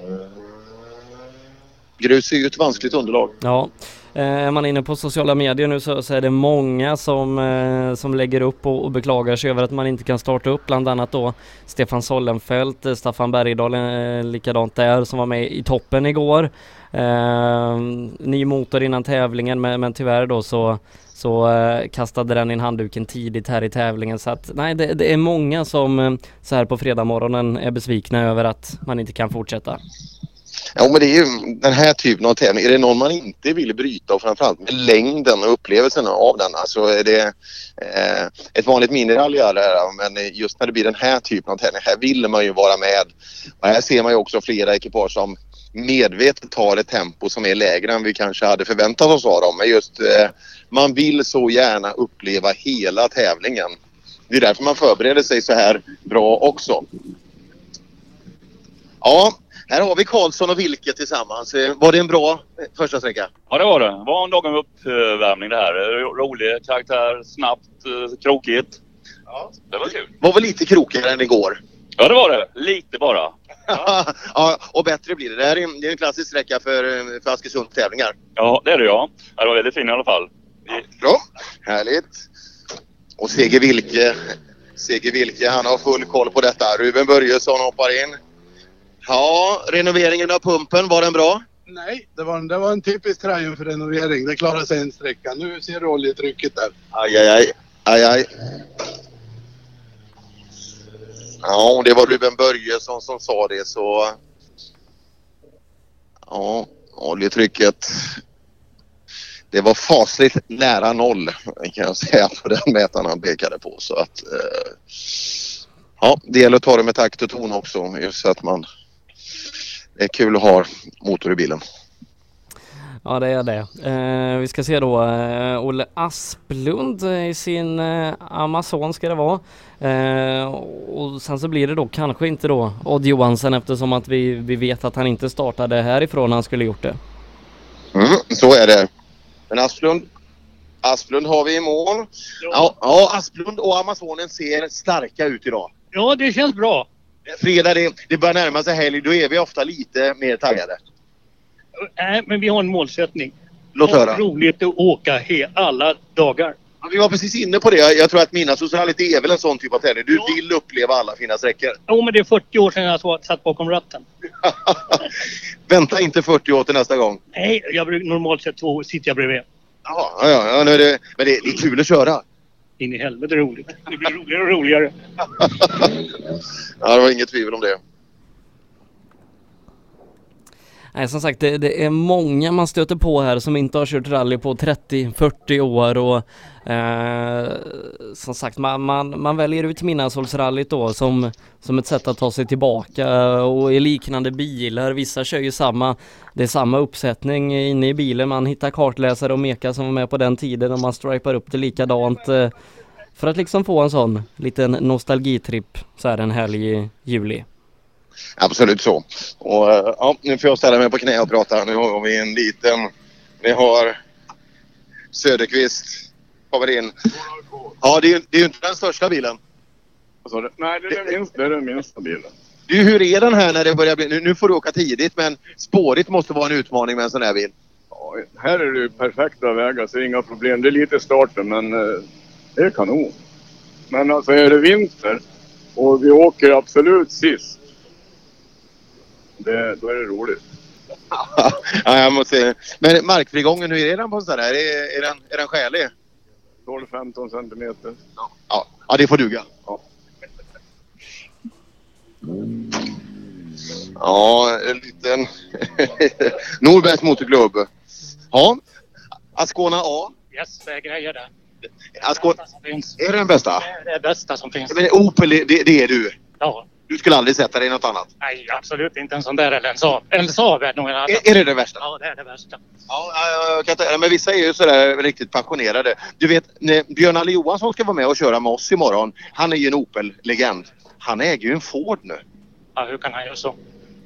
Grus är ju ett vanskligt underlag. Ja. Eh, är man inne på sociala medier nu så, så är det många som, eh, som lägger upp och, och, beklagar sig över att man inte kan starta upp bland annat då Stefan Sollenfelt, Staffan Bergdahl likadant där som var med i toppen igår. Eh, ny motor innan tävlingen men, men tyvärr då så så eh, kastade den in handduken tidigt här i tävlingen så att nej det, det är många som eh, så här på fredag morgonen är besvikna över att man inte kan fortsätta. Ja, men det är ju den här typen av tävling. Är det någon man inte vill bryta och framförallt med längden och upplevelsen av den. Alltså är det eh, ett vanligt minirally är men just när det blir den här typen av tävling, här vill man ju vara med. Och här ser man ju också flera ekipage som medvetet tar ett tempo som är lägre än vi kanske hade förväntat oss av dem. Men just eh, man vill så gärna uppleva hela tävlingen. Det är därför man förbereder sig så här bra också. Ja, här har vi Karlsson och Wilke tillsammans. Eh, Var det en bra eh, första sträcka? Ja, det var det. Det var en lagom uppvärmning det här. Ro- Rolig karaktär, snabbt, krokigt. Ja. Det var kul. Var väl lite krokigare än igår? Ja, det var det. Lite bara. ja, och bättre blir det. Det här är en, det är en klassisk sträcka för, eh, för Askersunds tävlingar. Ja, det är det ja. ja. Det var väldigt fin i alla fall. Bra, härligt. Och Seger Wilke, Seger Wilke, han har full koll på detta. Ruben Börjesson hoppar in. Ja, renoveringen av pumpen, var den bra? Nej, det var, det var en typisk Triumph-renovering. Det klarade sig en sträcka. Nu ser du oljetrycket där. Aj, aj, aj. aj, aj. Ja, om det var Ruben Börjesson som sa det så... Ja, oljetrycket. Det var fasligt nära noll kan jag säga på den mätaren han pekade på. Så att... Eh, ja, det gäller att ta det med takt och ton också. Just så att man... Det är kul att ha motor i bilen. Ja det är det. Eh, vi ska se då eh, Olle Asplund i sin eh, Amazon ska det vara. Eh, och sen så blir det då kanske inte då Odd Johansen eftersom att vi, vi vet att han inte startade härifrån han skulle gjort det. Mm, så är det. Men Asplund, Asplund har vi i mål. Ja, ja, Asplund och Amazonen ser starka ut idag. Ja, det känns bra. Fredag, det, det börjar närma sig helg. Då är vi ofta lite mer taggade. Nej, men vi har en målsättning. Låt höra. roligt att åka alla dagar. Ja, vi var precis inne på det. Jag, tror att mina socialitet är väl en sån typ av tävling. Du vill uppleva alla fina sträckor. Jo, men det är 40 år sedan jag satt- bakom ratten. Vänta inte 40 år till nästa gång. Nej, jag brukar normalt sett så sitter jag bredvid. Ja, ja, ja nu är det, men det, det är kul att köra. In i helvete roligt. Det blir roligare och roligare. Ja, det var inget tvivel om det. Nej som sagt det, det är många man stöter på här som inte har kört rally på 30-40 år och eh, som sagt man, man, man väljer ut Midnattssolsrallyt då som, som ett sätt att ta sig tillbaka och i liknande bilar. Vissa kör ju samma, det är samma uppsättning inne i bilen. Man hittar kartläsare och meka som var med på den tiden och man stripar upp det likadant. Eh, för att liksom få en sån liten nostalgitripp så här en helg i juli. Absolut så. Och eh, ja, nu får jag ställa mig på knä och prata. Nu har vi en liten... Vi har Söderqvist kommer in. Ja, det är, ju- det är inte den största bilen. Nej, det är den minsta, det är den minsta bilen. Du, hur är den här när det börjar bli... Nu, nu får du åka tidigt men spårigt måste vara en utmaning med en sån här bil. Ja, här är det ju perfekta vägar så inga problem. Det är lite starten men eh, det är kanon. Men alltså är det vinter och vi åker absolut sist. Det, då är det roligt. ja, jag måste säga. Men markfrigången, hur är den på en sån här? Är, är, den, är den skälig? 12-15 centimeter. Ja, ja det får duga. Ja. Ja, en liten... Norbergs motorklubb. Ja, Ascona A. Yes, det är grejer det. Ascona... Är det den bästa? Det är det bästa som finns. Men Opel, det, det är du? Ja. Du skulle aldrig sätta dig i något annat? Nej, absolut inte en sån där eller en Saab. En Saab är nog en annan. Är, är det det värsta? Ja, det är det värsta. Ja, ja, jag kan ta, men vissa är ju sådär riktigt passionerade. Du vet, när Björn-Alle Johansson ska vara med och köra med oss imorgon. Han är ju en Opel-legend. Han äger ju en Ford nu. Ja, hur kan han göra så?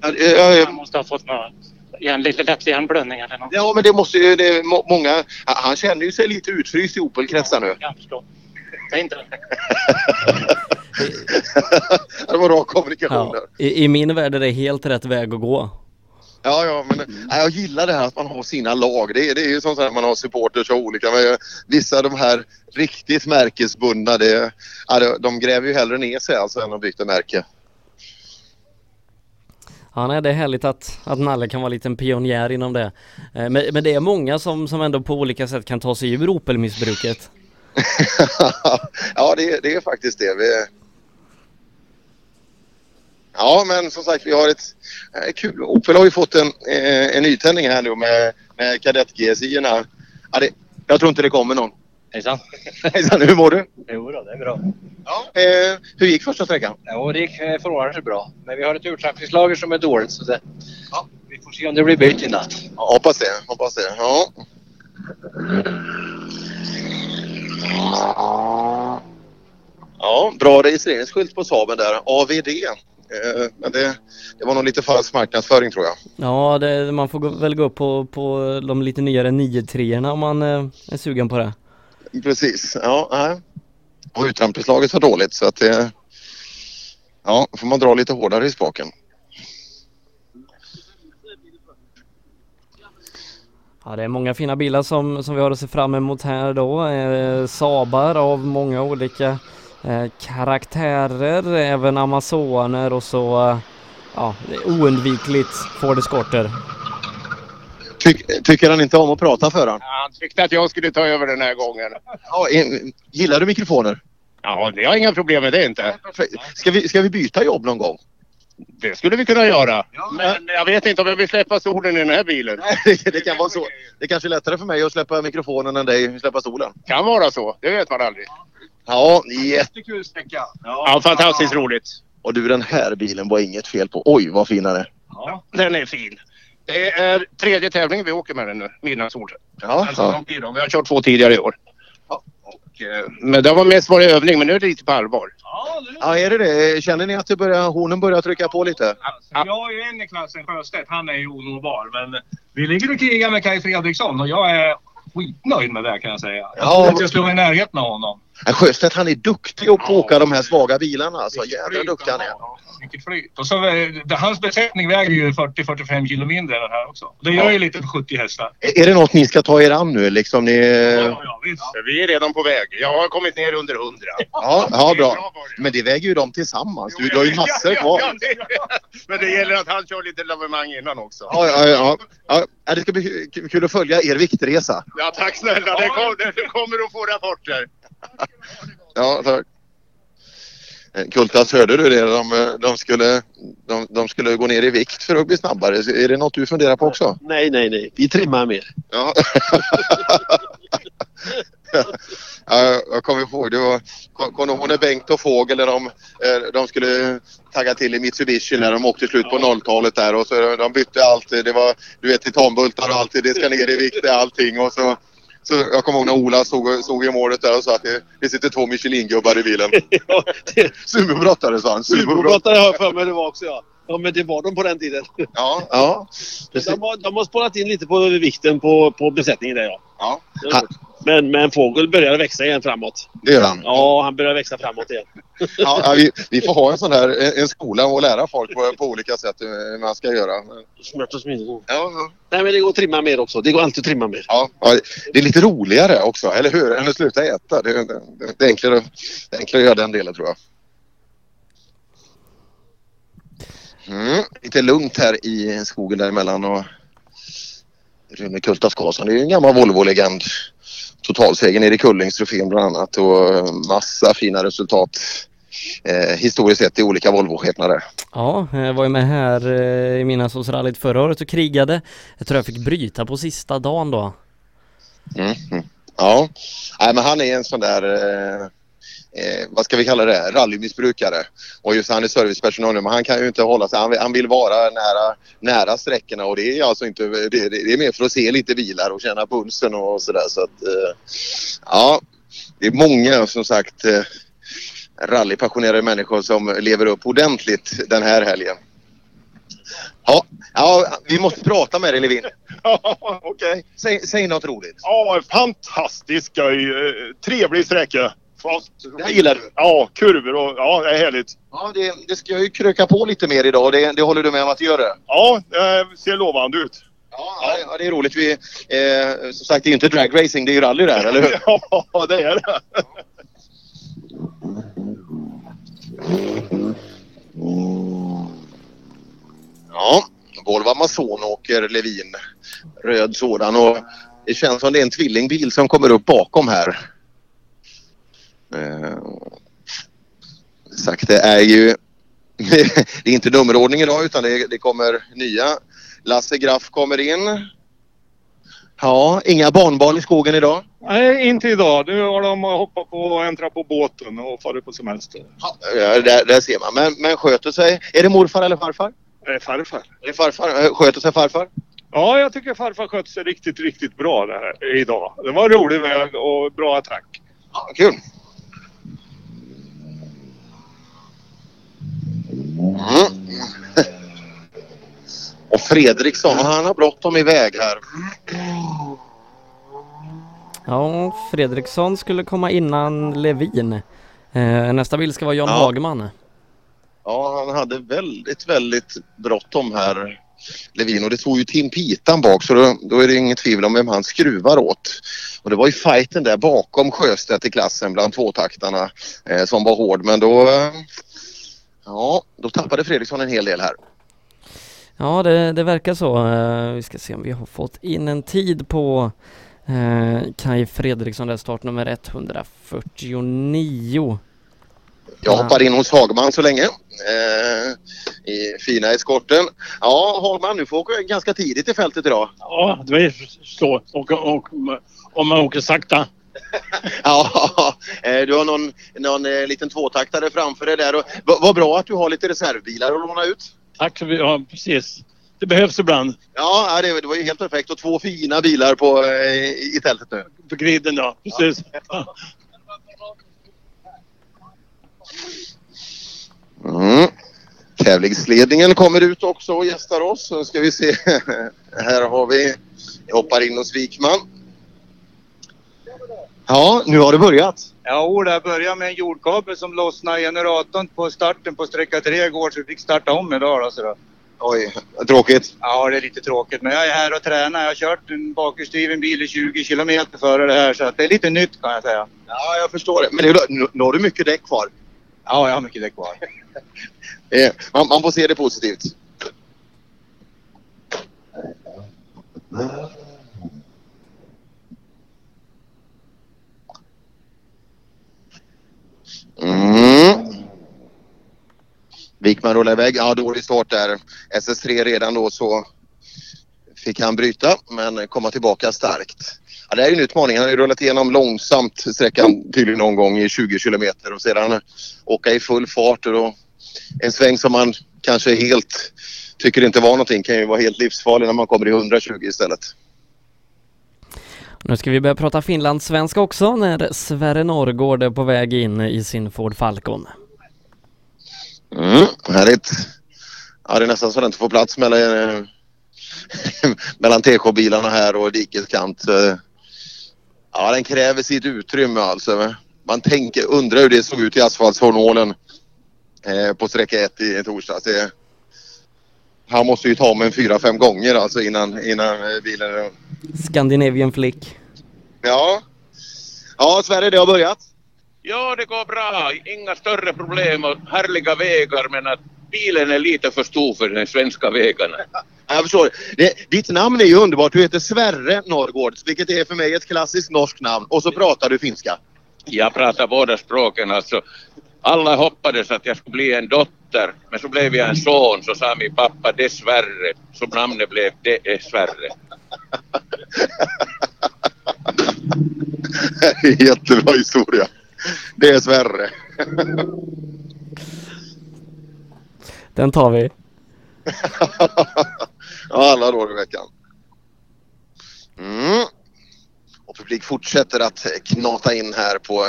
Ja, ja, ja. Han måste ha fått något, en lite lätt hjärnblödning eller något. Ja, men det måste ju... Det, må, många, han känner ju sig lite utfryst i Opel-kretsar nu. Jag förstår. Det är inte det var bra kommunikation Ja, där. i, I min värld är det helt rätt väg att gå. Ja, ja, men ja, jag gillar det här att man har sina lag. Det, är- det är ju som så här, man har supporters och olika. Men vissa av de här riktigt märkesbundna, det, ja, de- de gräver ju hellre ner sig alltså än att byta märke. Ja, nej, det är härligt att, att Nalle kan vara en liten pionjär inom det. Eh, Men, men det är många som, som ändå på olika sätt kan ta sig ur Opel-missbruket. ja, det, det är faktiskt det. Vi, Ja, men som sagt, vi har ett eh, kul. Opel har ju fått en, eh, en nytändning här nu med, med kadett GSI-erna. Ja, det- jag tror inte det kommer någon. Hejsan. Hejsan, hur mår du? Jo då, det är bra. Eh, hur gick första sträckan? Ja, det gick eh, förvånansvärt bra. Men vi har ett urtrappningslager som är dåligt så det... Vi får se om det blir bytt i natt. Ja, hoppas det. Hoppas det. Ja. Ja, bra registreringsskylt på Saaben där. AVD. Eh, men det, det var nog lite falsk marknadsföring tror jag. Ja, det, man får gå, väl gå upp på, på de lite nyare 9-3 om man eh, är sugen på det. Precis. Ja, nej. Och utrampeslaget var dåligt så att det... Ja, får man dra lite hårdare i spaken. Ja, det är många fina bilar som, som vi har att se fram emot här då. Eh, Sabar av många olika eh, karaktärer, även Amazoner och så eh, ja, det är oundvikligt Ford Escorter. Tyck, tycker han inte om att prata för han? Han tyckte att jag skulle ta över den här gången. Ja, gillar du mikrofoner? Ja, det har inga problem med det inte. Ska vi, ska vi byta jobb någon gång? Det skulle vi kunna göra. Men jag vet inte om jag vill släppa solen i den här bilen. det, det kan vara så. Det är kanske är lättare för mig att släppa mikrofonen än dig att släppa stolen. Kan vara så. Det vet man aldrig. Ja, jätte... Jättekul sträcka. Ja, fantastiskt roligt. Och du den här bilen var inget fel på. Oj vad fin den är. Ja, den är fin. Det är tredje tävlingen vi åker med den nu, Midnattssol. Ja, Alltså, ja. Vi har kört två tidigare i år. Och, eh, men det var mest varit övning, men nu är det lite på allvar. Ja, är det det? Känner ni att det börjar, hornen börjar trycka på lite? Jag har ju en i klassen, Sjöstedt. Han är ju onåbar. Men vi ligger och krigar med Kaj Fredriksson och jag är skitnöjd med det kan jag säga. Jag Ja. tror att jag slår i närheten av honom. Ja, Sjöstedt han är duktig att åka de här svaga bilarna. Alltså, jävla duktig han är. Vilket flyt. Och så, eh, det, hans besättning väger ju 40-45 kilo mindre än den här också. Det gör ju lite för 70 hästar. Är det något ni ska ta er an nu? Liksom ni... Vi är redan på väg. Jag har kommit ner under 100. Ja, ja, bra. Men det väger ju de tillsammans. Du, du har ju massor kvar. Ja, det- Men det gäller att han kör lite lavemang innan också. Ja, ja, ja. ja. ja det ska bli kul- kul att följa er viktresa. Ja, tack snälla. Det, kom, det kommer att få rapporter. Ja, tack. Eh, Kultas, hörde du det? De, de, skulle, de, de skulle gå ner i vikt för att bli snabbare. Är det något du funderar på också? Nej, nej, nej. Vi trimmar mer. Ja. ja, jag kommer ihåg, det var, kom- kommer du ihåg när Bengt och Fågel när de, eh, de skulle tagga till i Mitsubishi när de åkte slut på 0-talet där och så de bytte allt. Det var, du vet, titanbultar och allt. Det ska ner i vikt, allting och så så jag kommer ihåg när Ola stod, stod i målet där och sa att det, det sitter två Michelin-gubbar i bilen. Sumobrottare sa han. Sumobrottare har jag för mig det var också ja. Ja men det var de på den tiden. Ja. ja. De, har, de har spårat in lite på vikten på, på besättningen där ja. ja. Men, men Fågel börjar växa igen framåt. Det gör han. Ja, han börjar växa framåt igen. Ja, vi, vi får ha en sån här en, en skola och lära folk på, på olika sätt hur man ska göra. Smärt och smidigt. Ja, ja. Nej men det går att trimma mer också. Det går alltid att trimma mer. Ja, ja, det är lite roligare också, eller hur? Än att sluta äta. Det, det, det, är enklare, det är enklare att göra den delen tror jag. Mm, lite lugnt här i skogen däremellan och Rune Kultaf Karlsson. Det är ju en gammal Volvo-legend. Totalseger nere i Kullingstrofén bland annat och massa fina resultat eh, historiskt sett i olika Volvo-skepnader. Ja, jag var ju med här eh, i Midnattssolsrallyt förra året och krigade. Jag tror jag fick bryta på sista dagen då. Mm, mm. Ja, Nej, men han är en sån där, eh, eh, vad ska vi kalla det, rallymissbrukare. Och just han är servicepersonal nu, men han kan ju inte hålla sig. Han, vill- han vill vara nära, nära sträckorna och det är alltså inte, det, det, det är mer för att se lite bilar och känna pulsen och sådär. Så att, eh, ja, det är många som sagt eh, rallypassionerade människor som lever upp ordentligt den här helgen. Ja, ja vi måste prata med dig Levin. Ja, okej. Säg, säg något roligt. Ja, fantastisk skoj. Eh, Trevlig sträcka. Fast, Det gillar du? Ja, kurvor och ja, det är härligt. Ja, det, det ska ju kröka på lite mer idag. Det, det håller du med om att det gör det? Ja, det ser lovande ut. Ja, ja, det är roligt. Vi, eh, som sagt, det är ju inte dragracing, det är ju rally där, eller hur? Ja, det är det. Ja, Volvo Amazon åker Levin. Röd sådan och det känns som det är en tvillingbil som kommer upp bakom här. Eh, sagt, det är ju det är inte nummerordning idag utan det, det kommer nya. Lasse Graff kommer in. Ja, inga barnbarn i skogen idag. Nej, inte idag. Nu har de hoppat på och äntrat på båten och farit på semester. Ja, där, där ser man. Men, men sköter sig. Är det morfar eller farfar? Det är farfar. Är det farfar? Eh, Sköter sig farfar? Ja, jag tycker farfar skötte sig riktigt, riktigt bra det här, idag. Det var en rolig väg och bra attack. Ja, kul. Mm. Och Fredriksson, han har bråttom iväg här. Ja, Fredriksson skulle komma innan Levin. Eh, nästa bild ska vara John Hagman. Ja, han hade väldigt, väldigt bråttom här, Levin. Och det tog ju Tim Pitan bak så då, då är det inget tvivel om vem han skruvar åt. Och det var ju fighten där bakom Sjöstedt i klassen bland tvåtaktarna eh, som var hård. Men då, eh, ja, då tappade Fredriksson en hel del här. Ja, det, det verkar så. Eh, vi ska se om vi har fått in en tid på eh, Kai Fredriksson, där startnummer 149. Jag hoppar in hos Hagman så länge. Eh, I fina eskorten. Ja, Hagman, du får åka ganska tidigt i fältet idag. Ja, det är så. Och, och, om man åker sakta. Ja, eh, du har någon, någon liten tvåtaktare framför dig där. Vad bra att du har lite reservbilar att låna ut. Tack mycket. Ja, precis. Det behövs ibland. Ja, ja, det, det var ju helt perfekt. Och två fina bilar på, eh, i tältet nu. På griden, ja. Precis. Mm. Tävlingsledningen kommer ut också och gästar oss. Så ska vi se. Här har vi, jag hoppar in hos Wikman. Ja, nu har det börjat. Ja, det började med en jordkabel som lossnade i generatorn på starten på sträcka tre igår så vi fick starta om idag. Då, så då. Oj, tråkigt. Ja, det är lite tråkigt. Men jag är här och tränar. Jag har kört en bakhjulsdriven bil i 20 kilometer före det här så att det är lite nytt kan jag säga. Ja, jag förstår det. Men det, nu, nu har du mycket däck kvar. Ja, jag har mycket däck kvar. Eh, man, man får se det positivt. Mm. Wikman rullar iväg. Ja, dålig start där. SS3 redan då så fick han bryta men komma tillbaka starkt. Ja, det här är en utmaning. Han har ju rullat igenom långsamt sträckan tydligen någon gång i 20 kilometer och sedan åka i full fart och då en sväng som man kanske helt tycker inte var någonting kan ju vara helt livsfarlig när man kommer i 120 istället. Nu ska vi börja prata finlandssvenska också när Sverre Norrgård är på väg in i sin Ford Falcon. Mm, härligt. Ja, det är nästan så den inte får plats mellan, mellan TK-bilarna här och dikeskant. kant Ja, den kräver sitt utrymme alltså. Man tänker, undrar hur det såg ut i asfaltshornålen eh, på sträcka 1 i torsdags. Det, han måste ju ta med en fyra, fem gånger alltså innan, innan eh, bilen... Scandinavian Flick. Ja. Ja, Sverige, det har börjat. Ja, det går bra. Inga större problem och härliga vägar men att bilen är lite för stor för de svenska vägarna. Jag förstår. Det, ditt namn är ju underbart. Du heter Sverre Norrgård, vilket är för mig ett klassiskt norskt namn. Och så pratar du finska. Jag pratar båda språken alltså. Alla hoppades att jag skulle bli en dotter men så blev jag en son så sa min pappa dessvärre. Så namnet blev Det är Sverre. Jättebra historia. Det är Sverre. Den tar vi. ja, alla dagar i veckan. Mm. Och publik fortsätter att knata in här på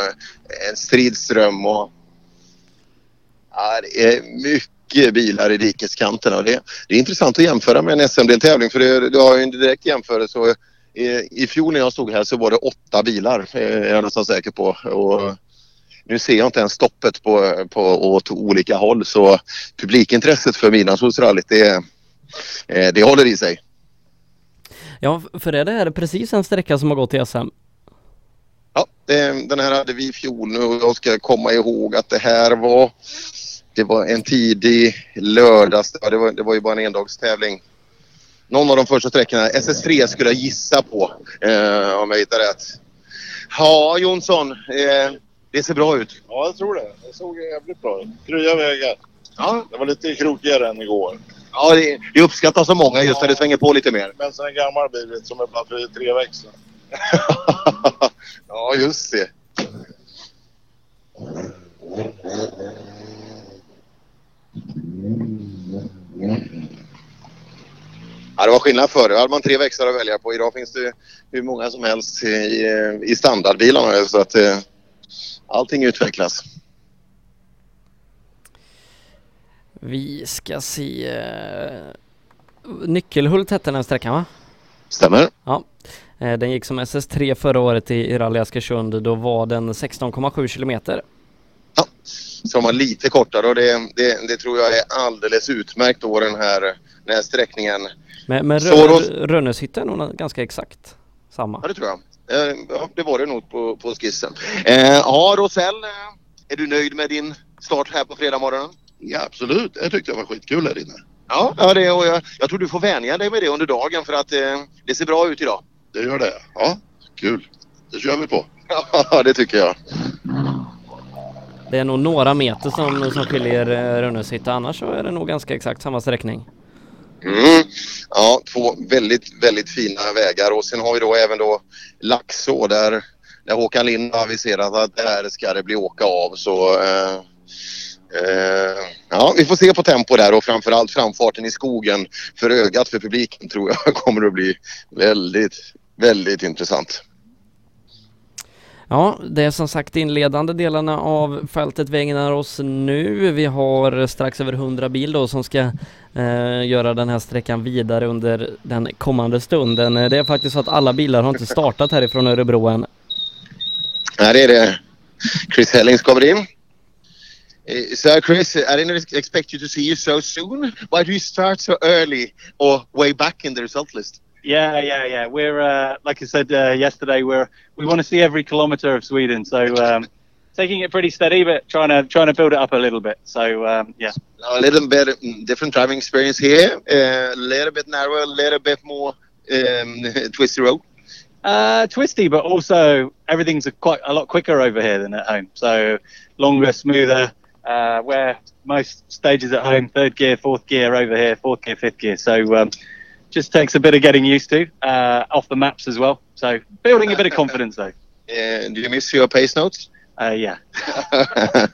en stridström och det är mycket bilar i dikeskanten och det, det är intressant att jämföra med en SM-deltävling för det, du har ju en direkt jämförelse. Och i, I fjol när jag stod här så var det åtta bilar är jag nästan säker på. Och nu ser jag inte ens stoppet på, på åt olika håll så publikintresset för midnattssolsrallyt det, eh, det håller i sig. Ja, för är det här precis en sträcka som har gått i SM? Ja, den här hade vi i fjol nu och jag ska komma ihåg att det här var det var en tidig lördags, ja, det, var, det var ju bara en endagstävling. Någon av de första sträckorna, SS3 skulle jag gissa på eh, om jag hittar rätt. Ja, Jonsson, eh, det ser bra ut. Ja, jag tror det. Det såg jävligt bra ut. Krya vägar. Ja. Det var lite krokigare än igår. Ja, det, det uppskattas av många just när det svänger på lite mer. Men sen en gammal bil som är bara för tre växlar. Ja, just det. Ja, det var skillnad förr. Då hade man tre växlar att välja på. Idag finns det hur många som helst i, i standardbilarna. Så att eh, allting utvecklas. Vi ska se... eh, Nyckelhult hette den sträckan va? Stämmer. Ja. Eh, Den gick som SS3 förra året i, i Rally Askersund. Då var den 16,7 kilometer. Som var lite kortare och det, det, det tror jag är alldeles utmärkt då den här, den här sträckningen. Men, men Rönneshytte är nog ganska exakt samma. Ja, det tror jag. Eh, Ja, det var det nog på, på skissen. Eh, ja, Rosell, eh, är du nöjd med din start här på fredag morgonen? Ja, absolut. Jag tyckte det var skitkul här inne. Ja, ja det, och jag, jag tror du får vänja dig med det under dagen för att eh, det ser bra ut idag. Det gör det. Ja, kul. Det kör vi på. Ja, det tycker jag. Det är nog några meter som, som skiljer eh, Annars så är det nog ganska exakt samma sträckning. Mm. Ja, två väldigt, väldigt fina vägar och sen har vi då även då Laxå där, där Håkan Lind har aviserat att där ska det bli åka av så eh, eh, ja, vi får se på tempo där och framförallt framfarten i skogen för ögat för publiken tror jag kommer att bli väldigt, väldigt intressant. Ja, det är som sagt inledande delarna av fältet vi ägnar oss nu. Vi har strax över 100 bil då som ska eh, göra den här sträckan vidare under den kommande stunden. Eh, det är faktiskt så att alla bilar har inte startat härifrån Örebro än. Här är det Chris Hellings kommer in. Eh, So Chris, I didn't expect you to see you so soon. Why do you start so early or way back in the result list? Yeah, yeah, yeah. We're uh, like I said uh, yesterday. We're we want to see every kilometre of Sweden, so um, taking it pretty steady, but trying to trying to build it up a little bit. So um, yeah. A little bit mm, different driving experience here. A little bit narrower, a little bit more um, twisty road. Uh, twisty, but also everything's a quite a lot quicker over here than at home. So longer, smoother. Uh, where most stages at home, third gear, fourth gear over here, fourth gear, fifth gear. So um, just takes a bit of getting used to uh, off the maps as well. So building a bit of confidence though. Uh, do you miss your pace notes? Uh, yeah.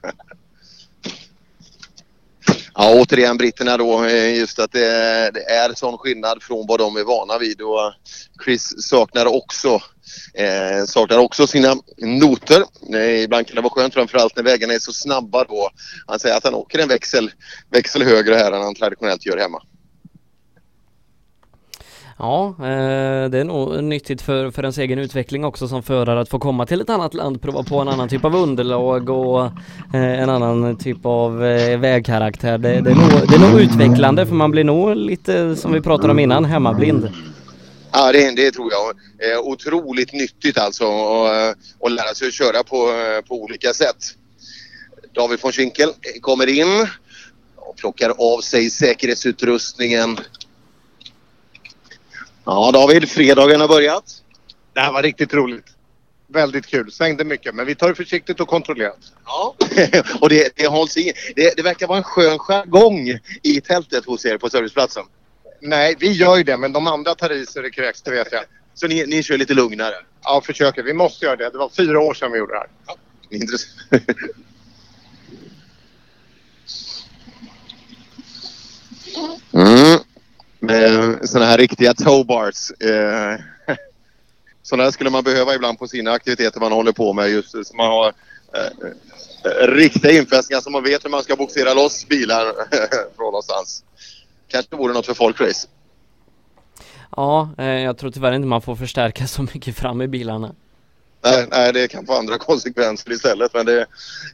Ja, återigen britterna då. eh, Just att det är, det är sån skillnad från vad de är vana vid. Och Chris saknar också, eh, saknar också sina noter. Eh, ibland kan det vara skönt framförallt när vägarna är så snabba då. Han säger att han åker en växel, växel högre här än han traditionellt gör hemma. Ja, eh, det är nog nyttigt för, för ens egen utveckling också som förare att få komma till ett annat land, prova på en annan typ av underlag och eh, en annan typ av eh, vägkaraktär. Det, det, är nog, det är nog utvecklande för man blir nog lite, som vi pratade om innan, hemmablind. Ja, det, det tror jag. Eh, otroligt nyttigt alltså att lära sig att köra på, på olika sätt. David von Schinkel kommer in och plockar av sig säkerhetsutrustningen. Ja, David, fredagen har börjat. Det här var riktigt roligt. Väldigt kul. Svängde mycket, men vi tar det försiktigt och kontrollerat. Ja, och det, det hålls i. Det, det verkar vara en skön jargong i tältet hos er på serviceplatsen. Nej, vi gör ju det, men de andra tar i så det kräks, det vet jag. Så ni, ni kör lite lugnare? Ja, försöker. Vi måste göra det. Det var fyra år sedan vi gjorde det här. Intressant. Mm. Med sådana här riktiga towbars. Eh, sådana här skulle man behöva ibland på sina aktiviteter man håller på med. Just så man har eh, eh, riktiga infästningar så man vet hur man ska boxera loss bilar från någonstans. Kanske vore något för folkrace. Ja, eh, jag tror tyvärr inte man får förstärka så mycket fram i bilarna. Nej, nej, det kan få andra konsekvenser istället. Men det,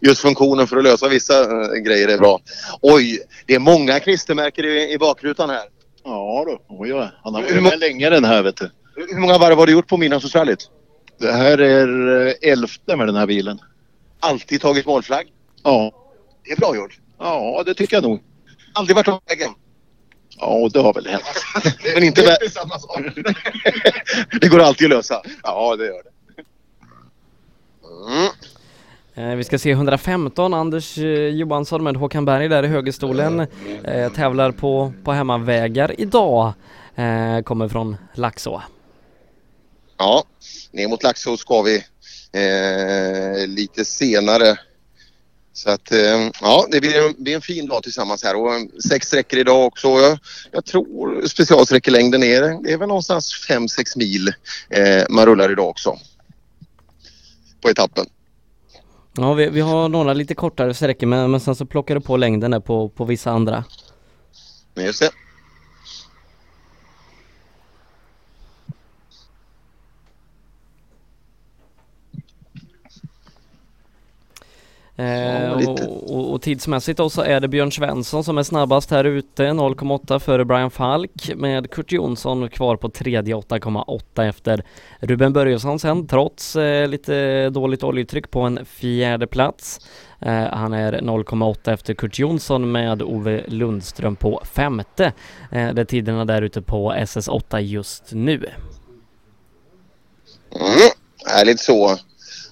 just funktionen för att lösa vissa eh, grejer är bra. Oj, det är många klistermärken i, i bakrutan här. Ja då, oj, oj. han har Hur varit med länge den här vet du. Hur många varv har du gjort på Midnattsrallyt? Det här är eh, elfte med den här bilen. Alltid tagit målflagg? Ja. Det är bra gjort. Ja, det tycker jag nog. Aldrig varit av vägen? Ja, det har väl hänt. Men inte Det är vä- samma sak. det går alltid att lösa. Ja, det gör det. Mm. Eh, vi ska se 115, Anders eh, Johansson med Håkan Berg där i högerstolen eh, tävlar på, på hemmavägar idag. Eh, kommer från Laxå. Ja, ner mot Laxå ska vi eh, lite senare. Så att eh, ja, det blir, en- blir en fin dag tillsammans här och eh, sex sträckor idag också. Jag, jag tror specialsträckelängden är, det är väl någonstans 5-6 mil eh, man rullar idag också. På etappen. Ja, vi, vi har några lite kortare sträckor men, men sen så plockar du på längden där på, på vissa andra. Just det. Eh, och, och, och tidsmässigt då så är det Björn Svensson som är snabbast här ute 0,8 före Brian Falk med Kurt Jonsson kvar på tredje 8,8 efter Ruben Börjesson sen trots eh, lite dåligt oljetryck på en fjärde plats. Eh, han är 0,8 efter Kurt Jonsson med Ove Lundström på femte. Eh, det är tiderna där ute på SS8 just nu. Mm, härligt så.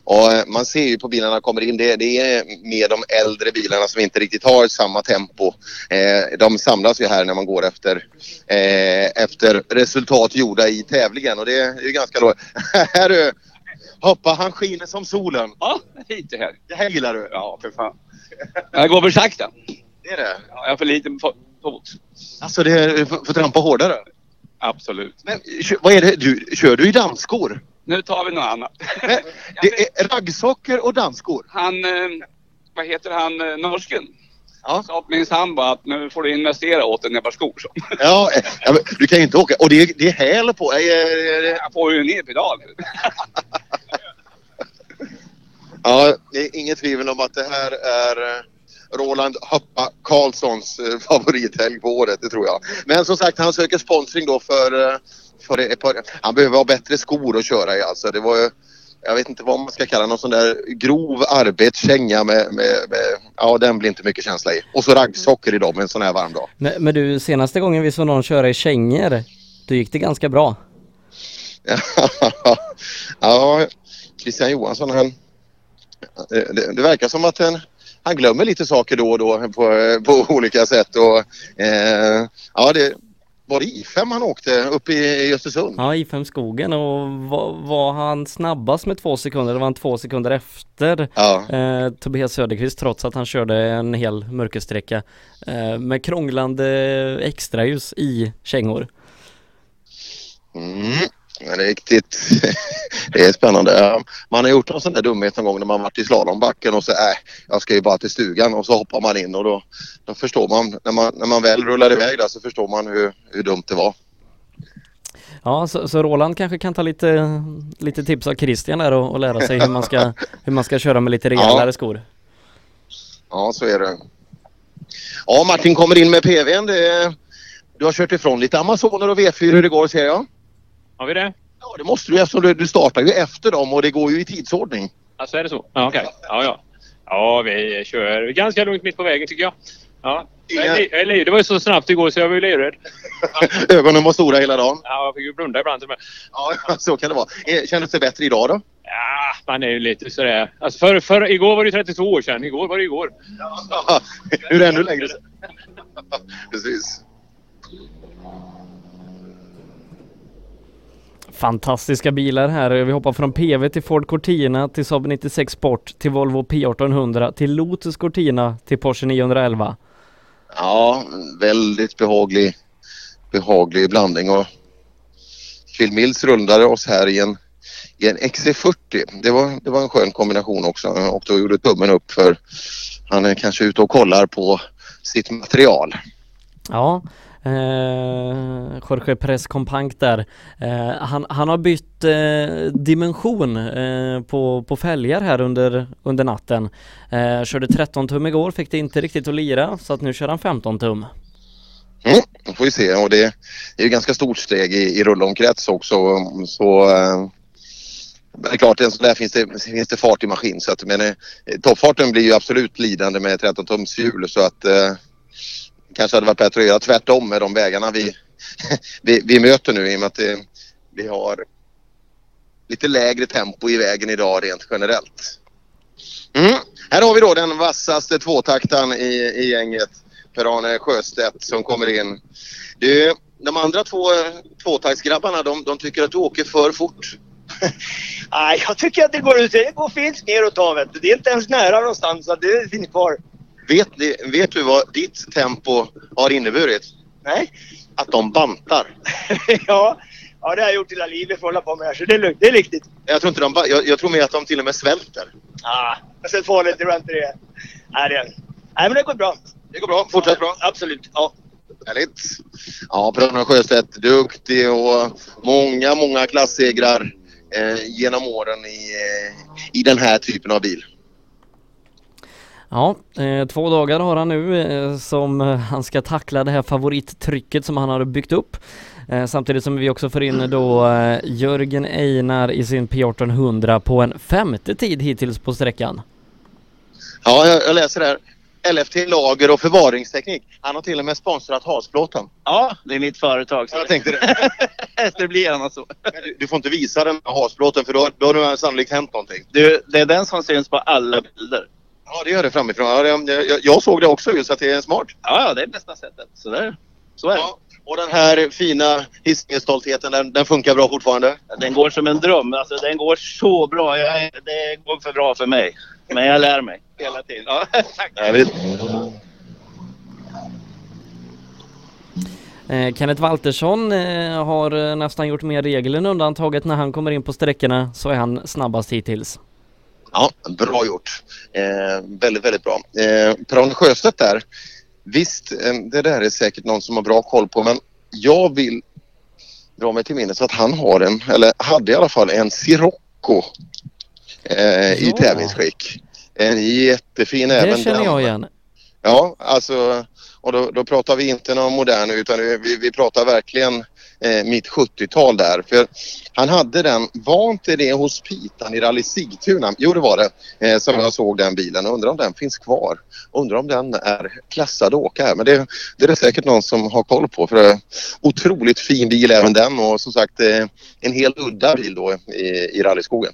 Och eh, man ser ju på bilarna kommer in, det, det är med de äldre bilarna som inte riktigt har samma tempo. Eh, de samlas ju här när man går efter, eh, efter resultat gjorda i tävlingen och det är ju ganska då. här du, hoppa han skiner som solen. Ja, lite här. Det här gillar du? Ja, för fan. Jag går för sakta. Det är det? Ja, jag har för lite fot. Alltså det är, får, får trampa hårdare? Absolut. Men vad är det, du, kör du i dansskor? Nu tar vi något annat. Det är raggsockor och dansskor? Han, eh, vad heter han, eh, norsken? Ja. Sa till min sambo att nu får du investera åt en par skor. Så. Ja, eh, du kan ju inte åka. Och det är, det är häl på. Eh, eh, Jag får ju ner pedalen. Ja, det är inget tvivel om att det här är eh, Roland Hoppa Karlssons eh, favorithelg på året, det tror jag. Men som sagt, han söker sponsring då för, för par, Han behöver ha bättre skor att köra i alltså. Det var ju, jag vet inte vad man ska kalla någon sån där grov arbetskänga med, med, med, ja den blir inte mycket känsla i. Och så raggsockor idag med en sån här varm dag. Men, men du, senaste gången vi såg någon köra i kängor, då gick det ganska bra. ja, Christian Johansson han, det, det, det verkar som att han, han glömmer lite saker då och då på, på olika sätt. Och, eh, ja, det, var det I5 han åkte upp i, Östersund? Ja, i fem skogen och var, var han snabbast med två sekunder? Det var han två sekunder efter Ja. eh, Tobias Söderqvist trots att han körde en hel mörkersträcka eh, med krånglande extraljus i kängor. Mm, ja, det är riktigt. det är spännande. Man har gjort en sån där dumhet någon gång när man varit i slalombacken och så äh, jag ska ju bara till stugan och så hoppar man in och då, då förstår man när, man, när man väl rullar iväg där så förstår man hur, hur dumt det var. Ja, så, så Roland kanske kan ta lite, lite tips av Christian där och, och lära sig hur man ska, hur man ska köra med lite rejälare Ja. skor. Ja, så är det. Ja, Martin kommer in med PVn. Det, du har kört ifrån lite Amazoner och V4 hur det går ser jag. Har vi det? Ja, det måste du eftersom du, du startar ju efter dem och det går ju i tidsordning. Alltså är det så? Ja, okej. Ja, ja. Ja, vi kör ganska lugnt mitt på vägen tycker jag. Ja. Li- Det var ju så snabbt igår så jag var ju livrädd. Ögonen var stora hela dagen. Ja, jag fick ju blunda ibland till och med. Ja, så kan det vara. Eh, Kändes det bättre idag då? Ja, man är ju lite sådär. Alltså för, för, igår var det ju 32 år sedan. Igår var det igår. Hur ännu längre sedan? Precis. Fantastiska bilar här. Vi hoppar från PV till Ford Cortina till Saab 96 Sport till Volvo P1800 till Lotus Cortina till Porsche 911. Ja, väldigt behaglig, behaglig blandning. Och Phil Mills rundade oss här i en, i en XC40. Det var, det var en skön kombination också och då gjorde tummen upp för han är kanske ute och kollar på sitt material. Ja, eh, Jorge Perez Companc där. Eh, han, han har bytt eh, dimension eh, på, på fälgar här under, under natten. Eh, körde 13 tum igår, fick det inte riktigt att lira så att nu kör han 15 tum. Mm, då får vi se och det är ju ganska stort steg i, i rullomkrets också så eh, men det är klart, en sån där finns det, finns det fart i maskin så att men eh, toppfarten blir ju absolut lidande med 13 tums hjul så att eh, kanske hade varit bättre att göra tvärtom med de vägarna vi, vi, vi möter nu i och med att det, vi har lite lägre tempo i vägen idag rent generellt. Mm. Här har vi då den vassaste tvåtaktaren i, i gänget. Per-Arne Sjöstedt som kommer in. Du, de andra två tvåtaktsgrabbarna de, de tycker att du åker för fort. Nej, jag tycker att det går ut. Det går fint neråt havet. Det är inte ens nära någonstans. Så det finns kvar. Vet, vet du vad ditt tempo har inneburit? Nej. Att de bantar. ja, ja, det har jag gjort hela livet för att hålla på med här. Så det är lugnt. Det är riktigt. Jag tror, inte de, jag, jag tror mer att de till och med svälter. Ah, men så farligt tror jag inte det är. Nej, det Nej, men det går bra. Det går bra. Fortsätt bra. Absolut. Ja. Härligt. Ja, Per-Arne Sjöstedt, duktig och många, många klassegrar eh, genom åren i, eh, i den här typen av bil. Ja, eh, två dagar har han nu eh, som eh, han ska tackla det här favorittrycket som han har byggt upp. Eh, samtidigt som vi också får in då Jörgen Einar i sin P1800 på en femte tid hittills på sträckan. Ja, jag, jag läser här. LFT Lager och förvaringsteknik. Han har till och med sponsrat Hasplåten. Ja, det är mitt företag. Så Jag tänkte det. det blir gärna så. Du, du får inte visa den med Hasplåten för då, då har det sannolikt hänt någonting. Du, det är den som syns på alla bilder. Ja, det gör det framifrån. Ja, det, jag, jag såg det också just att det är smart. Ja, ja, det är bästa sättet. Så, där. så är det. Och den här fina Hisingenstoltheten, den, den funkar bra fortfarande? Den går som en dröm. Alltså, den går så bra. Jag, det går för bra för mig. Men jag lär mig hela tiden. Ja, tack. Eh, Kenneth Waltersson eh, har eh, nästan gjort mer regel än undantaget när han kommer in på sträckorna så är han snabbast hittills. Ja, bra gjort. Eh, väldigt, väldigt bra. Eh, Per-Arne Sjöstedt där. Visst, eh, det där är säkert någon som har bra koll på men jag vill dra mig till minnes att han har en, eller hade i alla fall en Sirocco eh, i Ja. tävlingsskick. En jättefin Det även känner den. jag igen. Ja, alltså och då, då pratar vi inte någon modern utan vi, vi pratar verkligen eh, mitt 70-tal där. För han hade den, var inte det hos Pitan i Rally Sigtuna? Jo det var det, eh, som jag såg den bilen. Undrar om den finns kvar. Undrar om den är klassad att åka här. Men det, det är det säkert någon som har koll på. För det är otroligt fin bil även den och som sagt eh, en helt udda bil då i, i rallyskogen.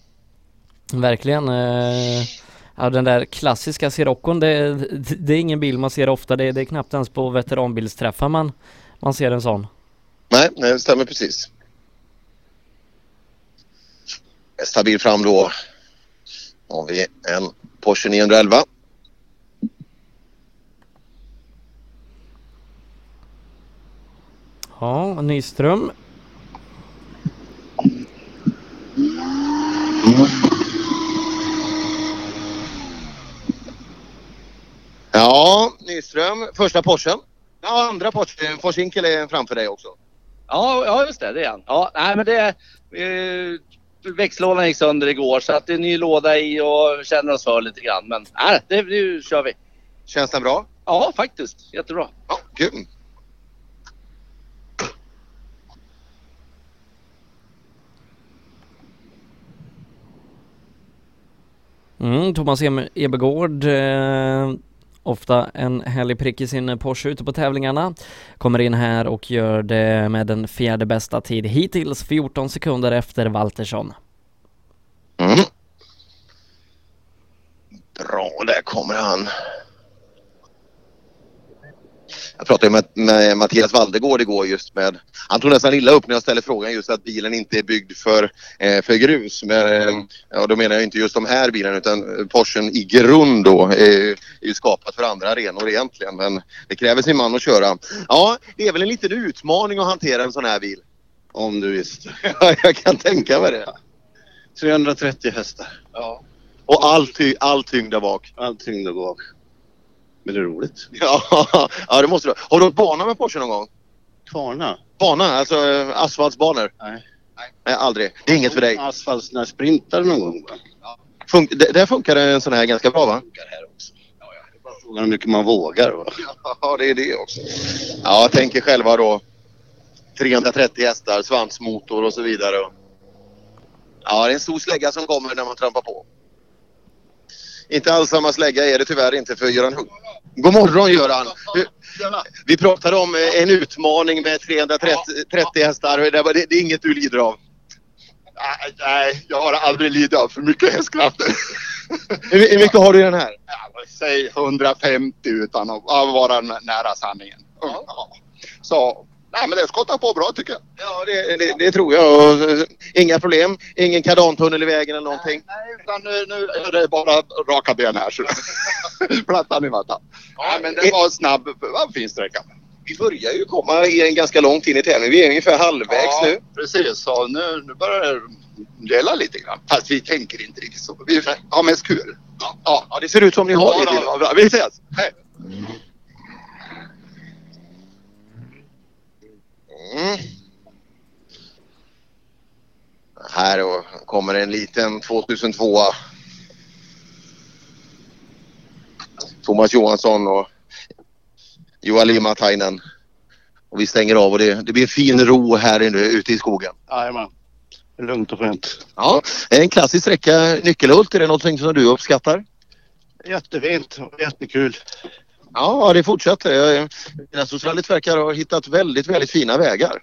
Verkligen. Eh, ja, den där klassiska Siroccon, det, det är ingen bil man ser ofta. Det, det är knappt ens på veteranbilsträffar man, man ser en sån. Nej, nej, det stämmer precis. Nästa bil fram då har vi en Porsche 911. Ja, Nyström. Ja, Nyström. Första Porschen. Ja, andra Porsche. Porsche Inkel är framför dig också. Ja, ja, just det. Det är han. Ja, nej, men det... Eh, växellådan gick sönder igår så att det är ny låda i och känner oss för lite grann. Men nej, det, nu kör vi. Känns den bra? Ja, faktiskt. Jättebra. Ja, kul. Mm, Thomas Ebegård, eh, ofta en härlig prick i sin Porsche ute på tävlingarna. Kommer in här och gör det med den fjärde bästa tid hittills, 14 sekunder efter Waltersson. Mm. Bra, där kommer han. Jag pratade med, med Mattias Valdegård igår just med, han tog nästan illa upp när jag ställde frågan just att bilen inte är byggd för, eh, för grus. Men, eh, ja, då menar jag inte just de här bilarna utan Porschen i grund då är, är ju skapat för andra arenor egentligen. Men det kräver sin man att köra. Ja, det är väl en liten utmaning att hantera en sån här bil. Om du visste. Ja, jag kan tänka mig det. 330 hästar. Ja. Och all, ty all tyngd där bak. All tyngd där bak. Men det är roligt. Ja, ja det måste du. Har du åkt bana med Porsche någon gång? Kvarna? Bana, alltså eh, asfaltsbanor? Nej. Nej, aldrig. Det är inget för dig? Asfalt, när sprintar någon gång va? Fun det, där funkar en sån här ganska bra va? Frågan hur mycket man vågar va? Ja, det är det också. Ja, jag tänker själva då 330 hästar, svansmotor och så vidare. Ja, det är en stor slägga som kommer när man trampar på. Inte alls samma slägga är det tyvärr inte för Göran Hugg. God morgon Göran! Vi pratade om eh, en utmaning med 330 30 hästar. Det, är inget du lider av? Nej, jag har aldrig lidit av för mycket hästkrafter. Hur, mycket har du i den här? Säg 150 utan att vara nära sanningen. Ja. Så, nej men det skottar på bra tycker jag. Ja, det, det, det tror jag. Och, eh, inga problem? Ingen kardantunnel i vägen eller någonting? Nej, utan nu, nu är det bara raka ben här. Så. Plattan i mattan. Ja, men det var en snabb, var fin sträcka. Vi börjar ju komma i en ganska långt in i tävlingen. Vi är ungefär halvvägs ja, nu. precis. Så nu, nu börjar det gälla lite grann. Fast vi tänker inte riktigt så. Vi har mest kul. Ja, ja. Ja, det ser ut som ni har Ja, det. vi ses. Hej. Mm. Här kommer en liten 2002 Thomas Johansson och Joa Limatainen. Och vi stänger av och det, det blir fin ro här inne, ute i skogen. Jajamän. Lugnt och skönt. Ja, en klassisk sträcka Nyckelhult. Är det någonting som du uppskattar? Jättefint och jättekul. Ja, det fortsätter. Nästorrallyt verkar ha hittat väldigt, väldigt fina vägar.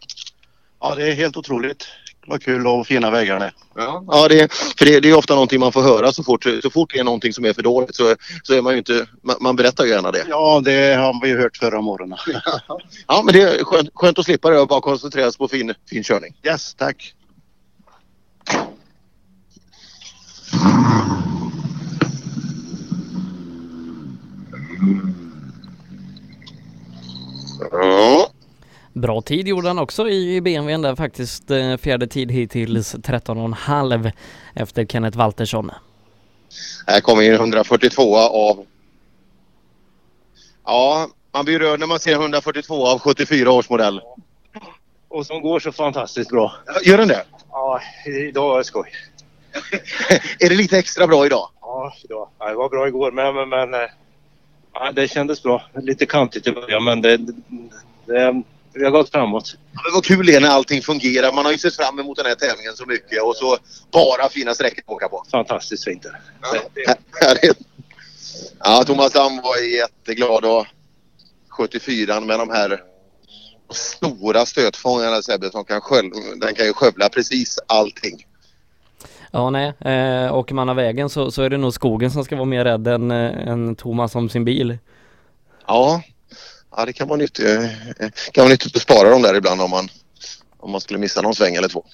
Ja, det är helt otroligt. Vad kul och fina vägar det är. Ja, ja det, för det, det är ofta någonting man får höra så fort, så fort det är någonting som är för dåligt så, så är man ju inte, man, man berättar ju gärna det. Ja, det har vi ju hört förra morgonen. Ja, men det är skönt, skönt att slippa det och bara koncentrera sig på fin, fin körning. Yes, tack. Ja. Bra tid gjorde han också i BMWn där faktiskt. eh, Fjärde tid hittills 13,5 efter Kenneth Waltersson. Här kommer ju en 142 av... Ja, man blir rörd när man ser 142 av 74 års modell. Och som går så fantastiskt bra. Gör den det? Ja, idag är det skoj. är det lite extra bra idag? Ja, idag. Ja, det var bra igår men, men, men eh, ja, det kändes bra. Lite kantigt i början men det, det, vi har gått framåt. Ja, Men vad kul det är när allting fungerar. Man har ju sett fram emot den här tävlingen så mycket och så bara fina sträckor att åka på. Fantastiskt fint. är. Ja. Ja, Thomas Damm var jätteglad och 74 med de här stora stötfångarna Sebbe som kan skölja, den kan ju skövla precis allting. Ja nej, eh, åker man av vägen så, så är det nog skogen som ska vara mer rädd än, eh, än Thomas om sin bil. Ja, ja det kan vara nyttigt, eh, kan vara nyttigt att spara dem där ibland om man, om man skulle missa någon sväng eller två.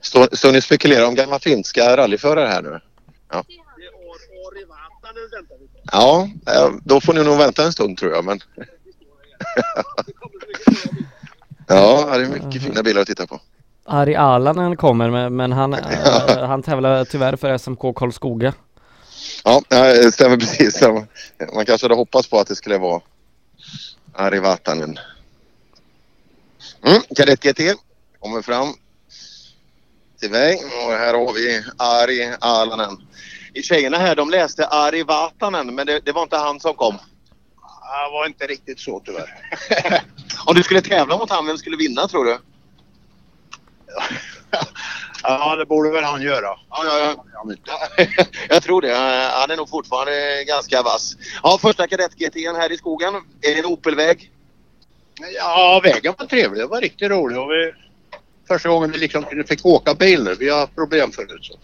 Står, står ni och spekulerar om gamla finska rallyförare här nu? Ja. Ja, eh, då får ni nog vänta en stund tror jag. Men... ja, det är mycket fina bilar att titta på. Ari Alanen kommer men, han, eh, han tävlar tyvärr för SMK Karlskoga. Ja, det stämmer precis. Man kanske hade hoppats på att det skulle vara Ari Vatanen. Mm, Kadett GT kommer fram till mig och här har vi Ari Alanen. Tjejerna här de läste Ari Vatanen men det, det var inte han som kom. Det var inte riktigt så tyvärr. Om du skulle tävla mot han, vem skulle vinna tror du? Ja, det borde väl han göra. Ja, ja, ja. Jag tror det. Han är nog fortfarande ganska vass. Ja, första kadett GT'n här i skogen. Är det en Opelväg? Ja, vägen var trevlig. Det var riktigt roligt. Och vi, första gången vi liksom fick åka bil nu. Vi har haft problem förut. Så.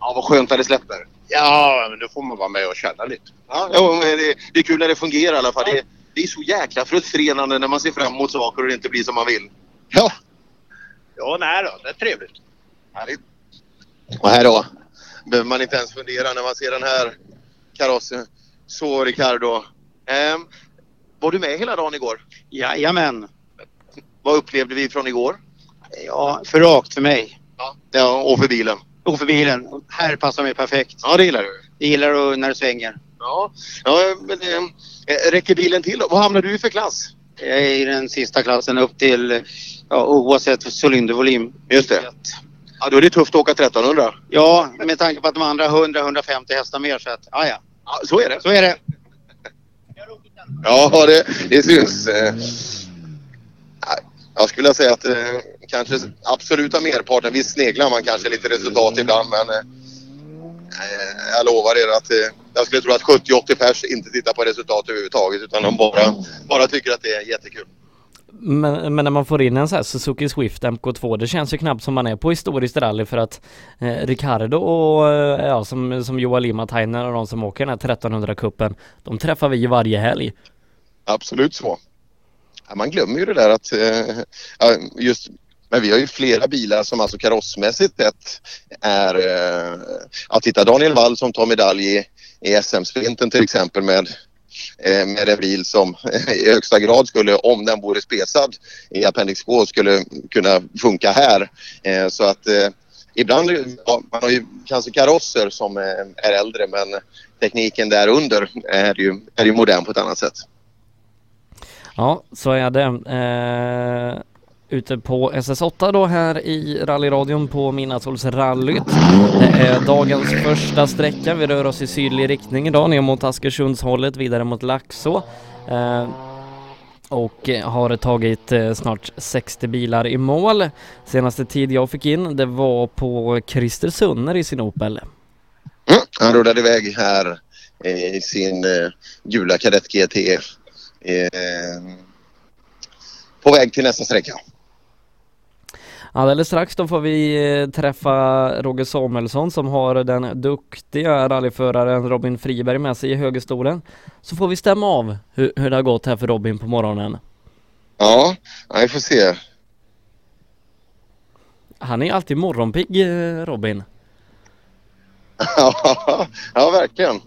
Ja, vad skönt att det släpper. Ja, men då får man vara med och känna lite. Ja, men det, det är kul när det fungerar i alla fall. Det, det är så jäkla frustrerande när man ser fram emot saker och det inte blir som man vill. Ja. Ja, nej då. Det är trevligt. Härligt. Och här då behöver man inte ens fundera när man ser den här karossen. Så Ricardo. Ehm, var du med hela dagen igår? Jajamän. Vad upplevde vi från igår? Ja, för rakt för mig. Ja, ja och för bilen. Och för bilen. Här passar mig perfekt. Ja, det gillar du. Det gillar du när det svänger. Ja, ja men det, eh, räcker bilen till då? Vad hamnar du i för klass? Jag är i den sista klassen upp till, ja, oavsett cylindervolym. Just det. Ja, då är det tufft att åka 1300. Ja, med tanke på att de andra har 100-150 hästar mer så att, ja, ja. Ja, så är det. Så är det. Ja, det, det syns. Eh, Jag skulle vilja säga att eh, kanske absoluta merparten, visst sneglar man kanske lite resultat ibland men eh, jag lovar er att eh, jag skulle tro att 70-80 pers inte tittar på resultat överhuvudtaget utan de bara, bara tycker att det är jättekul. Men, men när man får in en sån här Suzuki Swift MK2, det känns ju knappt som man är på historiskt rally för att eh, Ricardo och eh, ja, som, som Joa Limatainen och de som åker den här 1300-cupen, de träffar vi ju varje helg. Absolut så. Ja, man glömmer ju det där att eh, ja, just men vi har ju flera bilar som alltså karossmässigt sett är... Eh, ja, titta Daniel Wall som tar medalj i, i SM-sprinten till exempel med eh, med en bil som i högsta grad skulle, om den vore spesad i Appendix K, skulle kunna funka här. Eh, så att eh, ibland, ja, man har ju kanske karosser som är äldre men tekniken där under är ju, är ju modern på ett annat sätt. Ja, så är det. Eh, ute på SS8 då här i rallyradion på Midnattssolsrallyt. Det är dagens första sträcka. Vi rör oss i sydlig riktning idag ner mot Askersundshållet, vidare mot Laxå. Eh, och har tagit eh, snart 60 bilar i mål. Senaste tid jag fick in det var på Christer Sunner i sin Opel. Mm, han rullade iväg här eh, i sin eh, gula Kadett GT på väg till nästa sträcka. Alldeles strax då får vi eh, träffa Roger Samuelsson som har den duktiga rallyföraren Robin Friberg med sig i högerstolen. Så får vi stämma av hur, hur det har gått här för Robin på morgonen. Ja, vi får se. Han är alltid morgonpigg eh, Robin. ja, verkligen.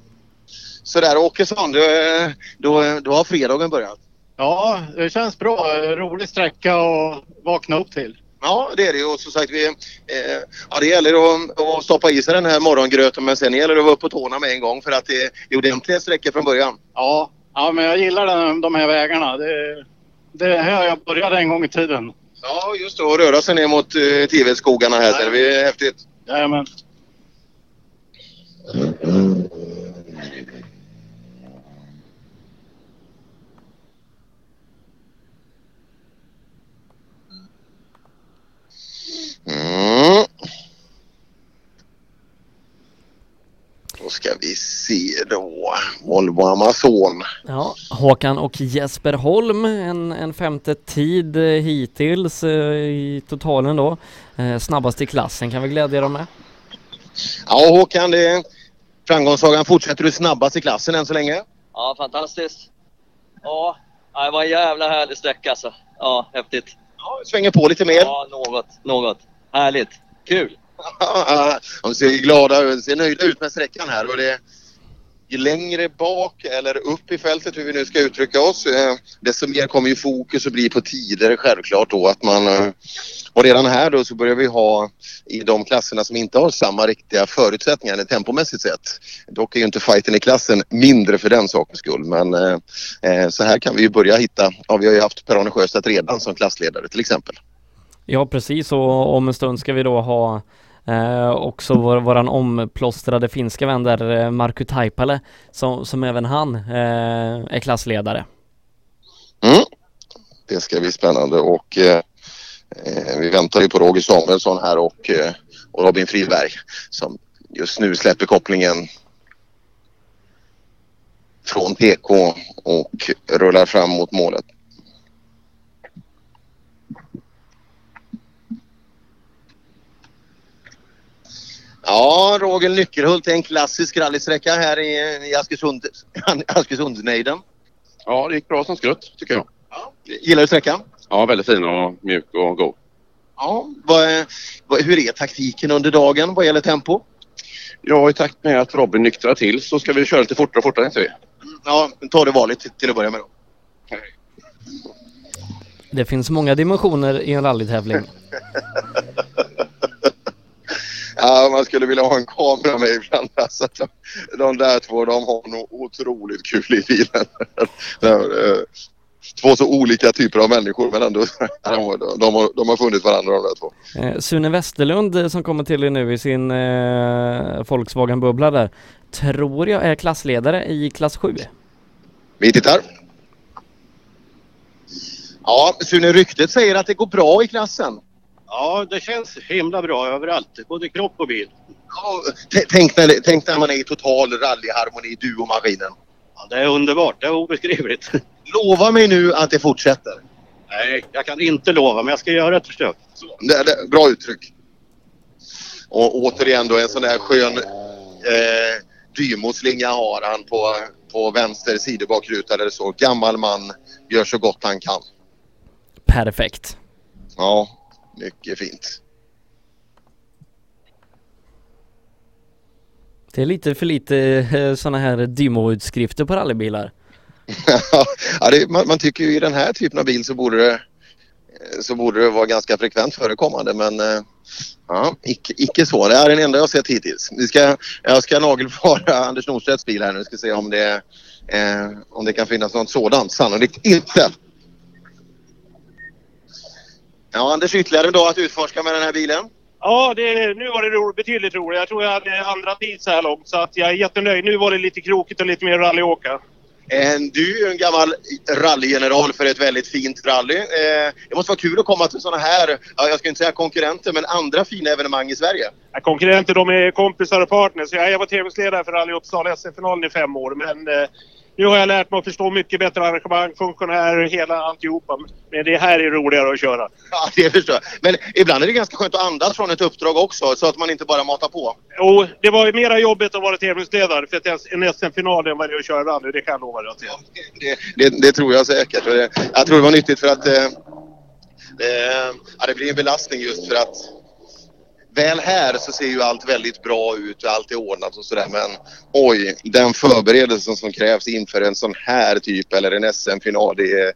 Sådär Åkesson, då, då, då har fredagen börjat. Ja, det känns bra. Rolig sträcka att vakna upp till. Ja, det är det och som sagt vi, eh, ja, det gäller att, att stoppa i sig den här morgongröten men sen gäller det att vara upp på tårna med en gång för att det är ordentliga sträckor från början. Ja, ja men jag gillar den, de här vägarna. Det, det här jag började en gång i tiden. Ja, just det. Och röra sig ner mot uh, Tivedsskogarna här. Det är häftigt. Jajamän. Mm. Då ska vi se då. Volvo Amazon. Ja, Håkan och Jesper Holm, en, en femte tid eh, hittills eh, i totalen då. Eh, snabbast i klassen kan vi glädja dem med. Ja Håkan, det framgångssagan fortsätter du snabbast i klassen än så länge? Ja, fantastiskt. Ja, det var en jävla härlig sträcka alltså. Ja, häftigt. Ja, svänger på lite mer. Ja, något, något. Härligt. Kul. De ser glada ut, ser nöjda ut med sträckan här och det ju längre bak eller upp i fältet hur vi nu ska uttrycka oss eh, desto mer kommer ju fokus att bli på tider självklart då att man eh, och redan här då så börjar vi ha i de klasserna som inte har samma riktiga förutsättningar tempomässigt sett. Dock är ju inte fighten i klassen mindre för den sakens skull men eh, eh, så här kan vi ju börja hitta, ja vi har ju haft Per-Arne Sjöstedt redan som klassledare till exempel. Ja precis och om en stund ska vi då ha eh, också vår, våran omplåstrade finska vän där, eh, Markku Taipale, som, som även han eh, är klassledare. Mm. Det ska bli spännande och eh, eh vi väntar ju på Roger Samuelsson här och, eh, och Robin Friberg som just nu släpper kopplingen från PK och rullar fram mot målet. Ja, Roger Nyckelhult är en klassisk rallysträcka här i, i Askersund, Askersundsnejden. Ja, det gick bra som skrutt tycker jag. Ja. Gillar du sträckan? Ja, väldigt fin och mjuk och god. Ja, vad, vad, hur är taktiken under dagen vad gäller tempo? Ja, i takt med att Robin nyktrar till så ska vi köra lite fortare och fortare, inte vi? Ja, ta det vanligt till, till att börja med då. Det finns många dimensioner i en rallytävling. Ja, man skulle vilja ha en kamera med ibland. Alltså, de, de där två, de har nog otroligt kul i bilen. Två så olika typer av människor men ändå, de, de, har, de har funnit varandra de där två. Eh, Sune Westerlund eh, som kommer till er nu i sin eh, Volkswagen-bubbla där, tror jag är klassledare i klass 7. Vi tittar. Ja, Sune, ryktet säger att det går bra i klassen. Ja, det känns himla bra överallt. Både kropp och bil. Ja, tänk, när, tänk när man är i total rallyharmoni, du och maskinen. Ja, det är underbart. Det är obeskrivligt. Lova mig nu att det fortsätter. Nej, jag kan inte lova, men jag ska göra ett försök. Det, det, bra uttryck. Och återigen då en sån där skön eh, Dymo-slinga har han på, på vänster sidobakruta eller så. Gammal man, gör så gott han kan. Perfekt. Ja, mycket fint. Det är lite för lite sådana här Dymo-utskrifter på rallybilar. ja, det, man, man, tycker ju i den här typen av bil så borde det, så borde det vara ganska frekvent förekommande men eh, ja, icke, icke så. Det är den enda jag sett hittills. Vi ska, jag ska nagelfara Anders Nordstedts bil här nu. Ska se om det, eh, om det kan finnas något sådant. Sannolikt inte. Ja, Anders, ytterligare en dag att utforska med den här bilen. Ja, det, nu var det ro, betydligt roligare. Jag tror jag hade andra tid så här långt så att jag är jättenöjd. Nu var det lite krokigt och lite mer rallyåka. Du är en gammal rallygeneral för ett väldigt fint rally. Eh, det måste vara kul att komma till sådana här, jag ska inte säga konkurrenter, men andra fina evenemang i Sverige. Ja, konkurrenter, de är kompisar och partners. Jag var tävlingsledare för Rally Uppsala SM-finalen i fem år, men eh, nu har jag lärt mig att förstå mycket bättre arrangemang, funktionärer, hela alltihopa. Men det här är roligare att köra. Ja, det förstår jag. Men ibland är det ganska skönt att andas från ett uppdrag också, så att man inte bara matar på. Jo, det var ju mera jobbigt att vara tävlingsledare för en SM-final än vad det är att köra rally, det kan jag lova dig. Ja, det, det, det, tror jag säkert. Jag tror det var nyttigt för att eh, eh, ja, det blir en belastning just för att väl här så ser ju allt väldigt bra ut och allt är ordnat och sådär men oj, den förberedelsen som krävs inför en sån här typ eller en SM-final det är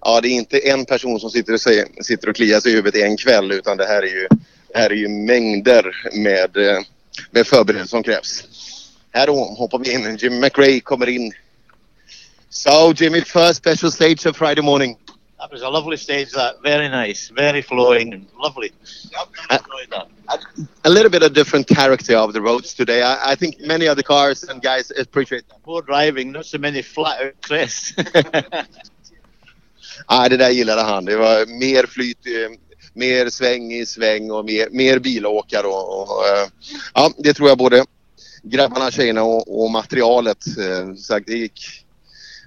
Ja, det är inte en person som sitter och, säger, sitter och kliar sig i huvudet en kväll utan det här är ju, här är ju mängder med, eh, med förberedelser som krävs. Här då hoppar vi in. Jim McRae kommer in. So Jimmy, first special stage of Friday morning. That was a lovely stage. That very nice, very flowing, and lovely. Uh, a little bit of different character of the roads today. I, I, think many of the cars and guys appreciate that. Poor driving, not so many flat out crests. ah, det där gillade han. Det var mer flyt, mer sväng i sväng och mer, mer bilåkare. Och, och, ja, det tror jag både grabbarna, tjejerna och, och materialet. Så det gick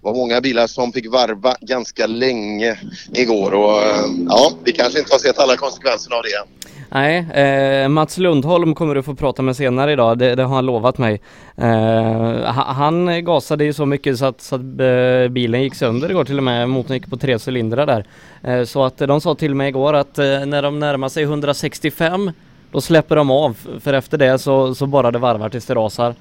var många bilar som fick varva ganska länge igår och eh, ja, vi kanske inte har sett alla konsekvenserna av det än. Nej, eh, Mats Lundholm kommer du få prata med senare idag, det, det har han lovat mig. Eh, han gasade ju så mycket så att, så att eh, bilen gick sönder igår till och med, motorn gick på tre cylindrar där. Eh, så att eh, de sa till mig igår att eh, när de närmar sig 165 då släpper de av, för efter det så, så bara det varvar tills det rasar.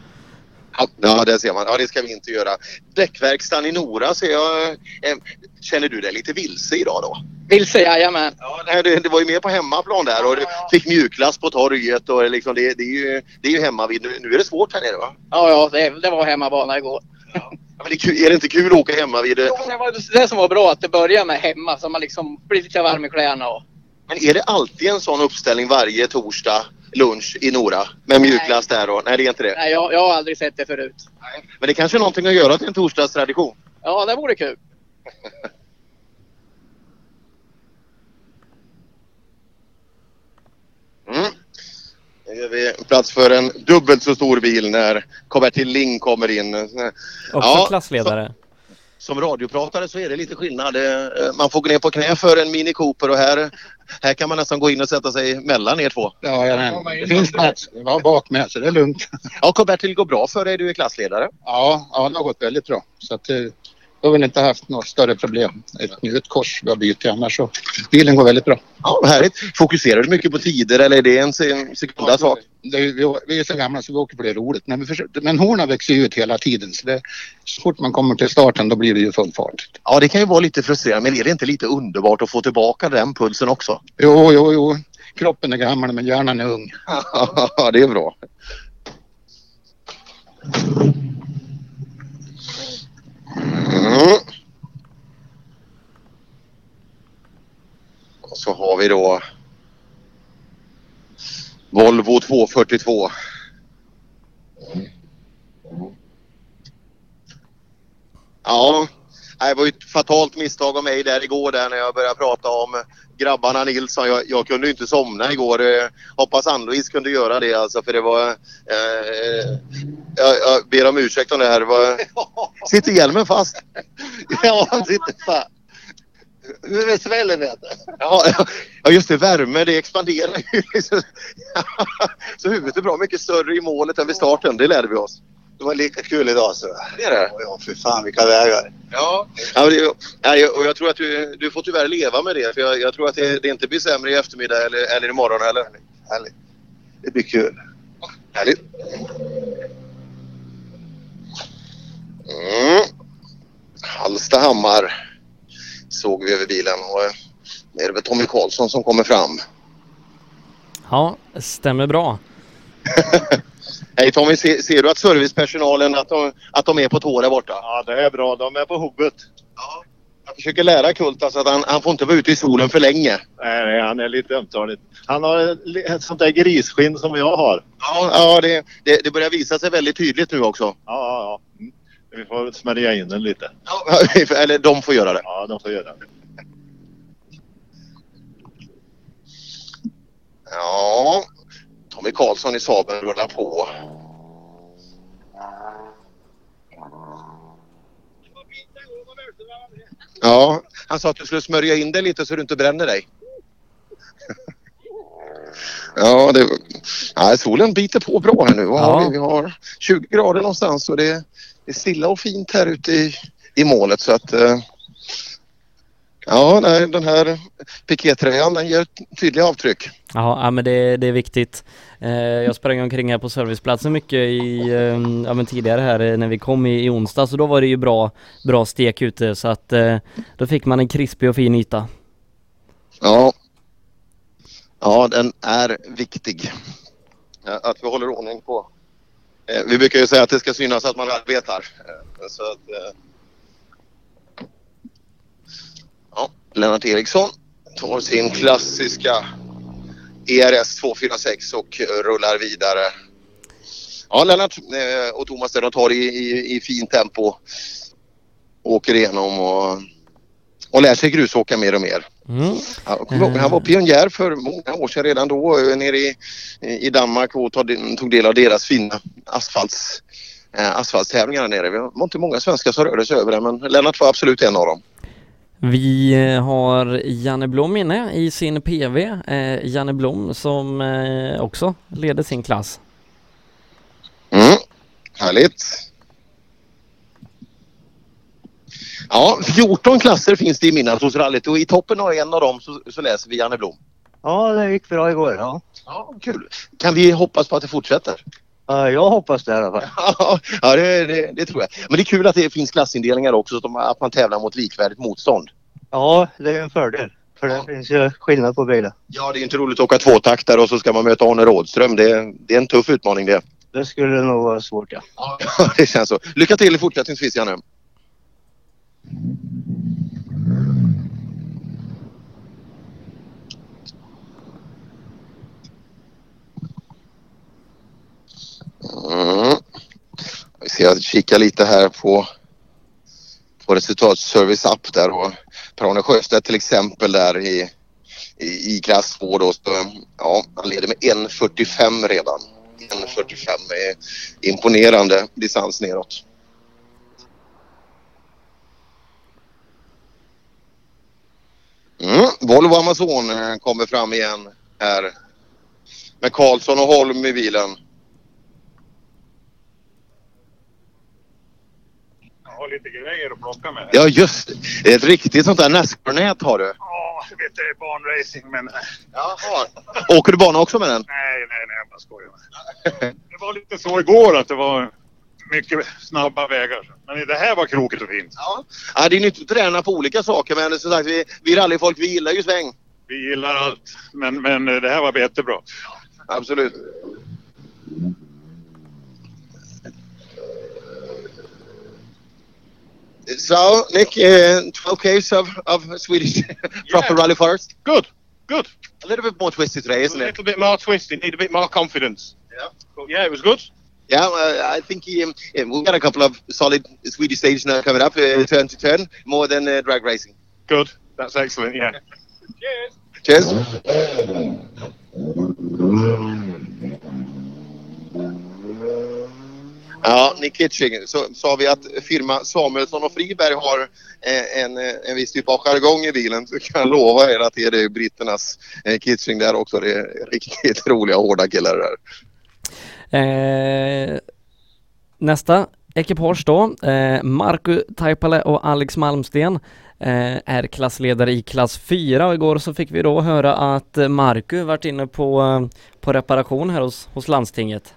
Ja, det ser man. Ja, det ska vi inte göra. Däckverkstan i Nora ser jag. Eh, känner du dig lite vilse idag då? Vilse, jajamän. Ja, det, det var ju mer på hemmaplan där och du fick mjukglass på torget och liksom det, det, är ju, det är ju hemma vid. Nu, nu är det svårt här nere va? Ja, ja det, det var hemmabana igår. Ja. men det är, kul, är, det inte kul att åka hemma vid? Jo, det var det som var bra, att det börjar med hemma så man liksom blir lite varm i kläderna. Och... Men är det alltid en sån uppställning varje torsdag lunch i Nora med mjukglass där då? Nej, det är inte det. Nej, jag, jag har aldrig sett det förut. Nej. Men det kanske är någonting att göra till en torsdagstradition? Ja, det vore kul. mm. Nu gör vi plats för en dubbelt så stor bil när Karl-Bertil Ling kommer in. Också ja, klassledare. Så, som radiopratare så är det lite skillnad. Man får gå ner på knä för en Mini Cooper och här, här kan man nästan gå in och sätta sig mellan er två. Ja, ja det finns plats. Det var bak med så det är lugnt. Ja, Karl-Bertil, går bra för dig. Du är klassledare. Ja, ja, det har gått väldigt bra. Så att, jag har väl inte haft några större problem. Ett njutkors vi har bytt annars så bilen går väldigt bra. Ja, härligt. Fokuserar du mycket på tider eller är det en sekunda ja, sak? Det, vi, vi är så gamla så vi åker på det roligt. Men, vi försöker, men horna växer ju ut hela tiden så, det, så fort man kommer till starten då blir det ju full fart. Ja, det kan ju vara lite frustrerande men är det inte lite underbart att få tillbaka den pulsen också? Jo, jo, jo. Kroppen är gammal men hjärnan är ung. Ja, det är bra. Mm. Och så har vi då Volvo 242. Ja, det var ju ett fatalt misstag av mig där igår där när jag började prata om grabbarna Nilsson. Jag, jag kunde inte somna igår. Eh, hoppas Ann-Louise kunde göra det alltså för det var... Eh, jag, jag ber om ursäkt om det här. Det var, sitter hjälmen fast? ja, han sitter fast. Huvudsvällen vet du. Ja, ja, just det. Värme, det expanderar ju. Så huvudet är bra mycket större i målet än vid starten. Det lärde vi oss. Det var lika kul idag så. Det är det? Ja, för fan vilka vägar. Ja. ja det, ja, och jag tror att du, du får tyvärr leva med det. För jag, jag tror att det, det inte blir sämre i eftermiddag eller, eller imorgon heller. Härligt. Det blir kul. Härligt. Mm. Hallstahammar såg vi över bilen och eh, det är väl Tommy Karlsson som kommer fram. Ja, stämmer bra. Hej Tommy, ser, ser du att servicepersonalen att de, att de är på tå där borta? Ja, det är bra. De är på hugget. Jag försöker lära Kult alltså att han, han får inte vara ute i solen för länge. Nej, nej, han är lite ömtålig. Han har ett- sånt där grisskinn som jag har. Ja, ja det, det, det börjar visa sig väldigt tydligt nu också. Ja, ja, ja. Mm. Vi får smörja in den lite. Eller de får göra det. Ja, de får göra det. Ja, Tommy Karlsson i Saaben rullar på. Ja, han sa att du skulle smörja in dig lite så du inte bränner dig. Ja, det, nej, solen biter på bra här nu. Ja. vi? vi har 20 grader någonstans och det, det är stilla och fint här ute i, i målet så att eh, Ja, den här pikétröjan den ger tydliga avtryck. Ja, ja men det, det är viktigt. Eh, jag sprang omkring här på serviceplatsen mycket i, eh, ja men tidigare här eh, när vi kom i, i onsdag så då var det ju bra, bra stek ute så att eh, då fick man en krispig och fin yta. Ja. Ja, den är viktig. Att vi håller ordning på... Eh, vi brukar ju säga att det ska synas att man arbetar. Eh, så att, ja, Lennart Eriksson tar sin klassiska ERS 246 och rullar vidare. Ja, Lennart eh, och Thomas de tar i, i, i fin tempo. Åker igenom och, och lär sig grusåka mer och mer. Mm. Ihåg, han var pionjär för många år sedan redan då eh, nere i, i Danmark och tog, del av deras fina asfalts, eh, asfaltstävlingar där nere. Det var inte många svenskar som rörde sig över det men Lennart var absolut en av dem. Vi eh, har Janne Blom inne i sin PV. Eh, Janne Blom som eh, också leder sin klass. Mm. Härligt. Ja, 14 klasser finns det i Midnattssolsrallyt och i toppen av en av dem så, så läser vi Janne Blom. Ja, det gick bra igår. Ja. Ja, kul. Kan vi hoppas på att det fortsätter? Ja, jag hoppas det i alla fall. ja, det, det, det tror jag. Men det är kul att det finns klassindelningar också, så att man tävlar mot likvärdigt motstånd. Ja, det är en fördel. För det finns ju skillnad på bilar. Ja, det är inte roligt att åka tvåtaktare och så ska man möta Arne Rådström. Det, det är en tuff utmaning det. Det skulle nog vara svårt ja. Ja, det känns så. Lycka till fortsättningsvis, Janne. Mm. Vi att kika lite här på, på resultatservice app där och Per-Arne Sjöstedt till exempel där i, i, i klass 2 då. Så, ja, han leder med 1.45 redan. 1.45 är imponerande distans neråt. Mm, Volvo Amazon eh, kommer fram igen här med Karlsson och Holm i bilen. Har lite grejer att plocka med. Ja just det. Ett riktigt sånt där Nascar-nät har du. Ja, jag vet det är barnracing men... Jaha. Åker du bana också med den? Nej, nej, nej, jag bara skojar. Det var lite så igår att det var mycket snabba vägar. Men det här var krokigt och fint. Ja. Ja, det är nyttigt att träna på olika saker men som sagt vi, vi rallyfolk vi gillar ju sväng. Vi gillar allt. Men, men det här var jättebra. Absolut. So, Nick, uh, 12 Ks of, of Swedish proper rally first. Good, good. A little bit more twisty today, isn't it? a it? little bit more twisty, need a bit more confidence. Yeah. But yeah, it was good. Yeah, uh, I think um, yeah, we've got a couple of solid Swedish stages now coming up, uh, turn to turn, more than uh, drag racing. Good. That's excellent, yeah. Cheers. Cheers. Ja, Nick Kitching. Så sa vi att firma Samuelsson och Friberg har eh, en, eh, en viss typ av jargong i bilen så kan jag lova er att det är britternas eh, Kitching där också. Det är riktigt roliga hårda killar där. Eh, nästa ekipage då, eh, Marku Taipale och Alex Malmsten eh, är klassledare i klass 4 och igår så fick vi då höra att eh, Marku varit inne på, på reparation här hos, hos landstinget.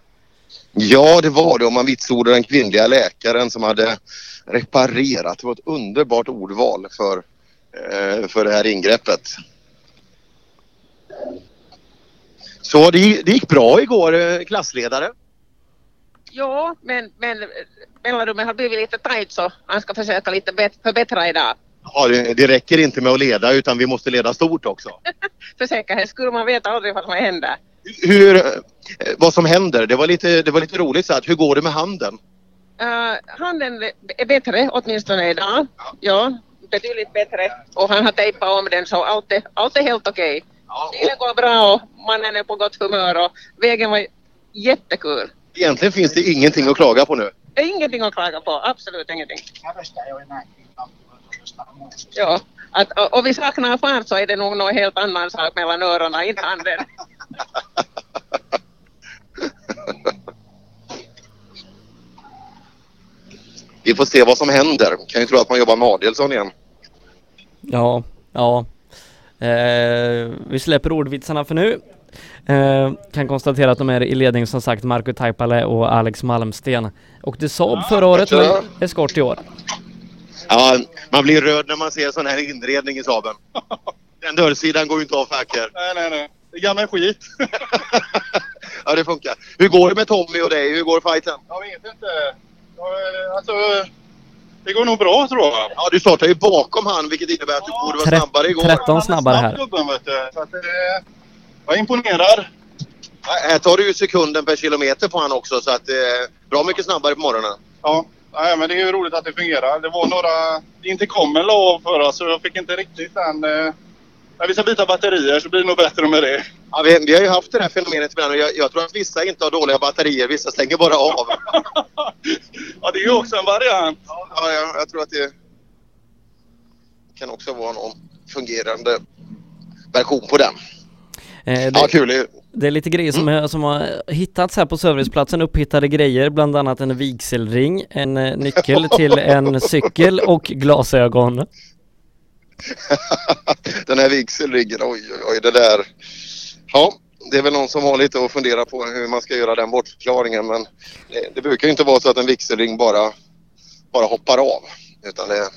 Ja, det var det. Och man vitsordade den kvinnliga läkaren som hade reparerat. Det var ett underbart ordval för, eh, för det här ingreppet. Så det, det gick bra igår, eh, klassledare. Ja, men, men mellanrummet har blivit lite tajt så han ska försöka lite bet- förbättra idag. Ja, det, det räcker inte med att leda utan vi måste leda stort också. För säkerhets skull, man vet aldrig vad som händer. Hur, eh, vad som händer, det var lite, det var lite roligt så att hur går det med handen? Uh, handen är bättre åtminstone idag. Ja, betydligt bättre. Och han har tejpat om den så allt är, allt är helt okej. Bilen går bra och mannen är på gott humör och vägen var jättekul. Egentligen finns det ingenting att klaga på nu. Det är ingenting att klaga på, absolut ingenting. Ja, att, och, och vi saknar fart så är det nog något helt annan sak mellan öronen, inte handen. Vi får se vad som händer. Kan ju tro att man jobbar med Adielsson igen. Ja, ja. Eh, vi släpper ordvitsarna för nu. Eh, kan konstatera att de är i ledning som sagt Marco Taipale och Alex Malmsten. Och det Saab förra året men eskort i år. Ja, man blir röd när man ser sån här inredning i Saaben. Den dörrsidan går ju inte av för hacker. Nej, nej, nej. Det är gammal skit. Ja, det funkar. Hur går det med Tommy och dig? Hur går fighten? Jag vet inte. Jag, Alltså, det går nog bra tror jag. Ja, du startar ju bakom han vilket innebär att du borde vara snabbare igår. 13 snabbare här. Gubben, vet du. Så att, eh, jag är imponerad. Ja, Här tar du ju sekunden per kilometer på han också så att eh, bra mycket snabbare på morgonen. Ja, nej, men det är ju roligt att det fungerar. Det var några intercomen la av förra så jag fick inte riktigt den. Eh, när vi ska byta batterier så blir det nog bättre med det. Ja, vi, vi har ju haft det här fenomenet ibland och jag, jag tror att vissa inte har dåliga batterier, vissa stänger bara av. Ja, det är ju också en variant. Ja, jag, jag tror att det kan också vara någon fungerande version på den. Eh, det, Ja, kul. det är lite grejer som, är, som har hittats här på serviceplatsen, upphittade grejer, bland annat en vigselring, en eh, nyckel till en cykel och glasögon. Den här vigselriggen, oj oj oj det där. Ja, det är väl någon som har lite att fundera på hur man ska göra den bortförklaringen men det, det brukar ju inte vara så att en vigselring bara, bara hoppar av. Utan det,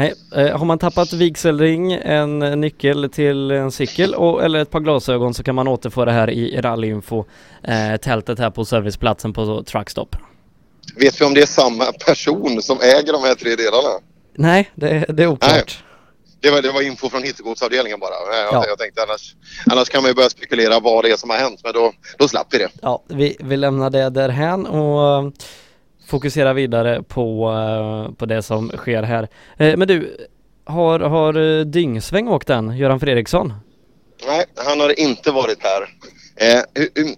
Nej, eh, har man tappat vigselring, en nyckel till en cykel och, eller ett par glasögon så kan man återfå det här i rallyinfo eh, tältet här på serviceplatsen på Truckstop. vet vi om det är samma person som äger de här tre delarna? Nej, det, det är oklart. Det var, det var info från hittegodsavdelningen bara. Jag, Ja. jag tänkte annars, annars kan man ju börja spekulera vad det är som har hänt men då, då slapp vi det. Ja, vi, vi lämnar det därhän och eh, fokuserar vidare på, eh, på det som sker här. Eh, men du, har, har Dyngsväng åkt än, Göran Fredriksson? Nej, han har inte varit här. Eh, hu-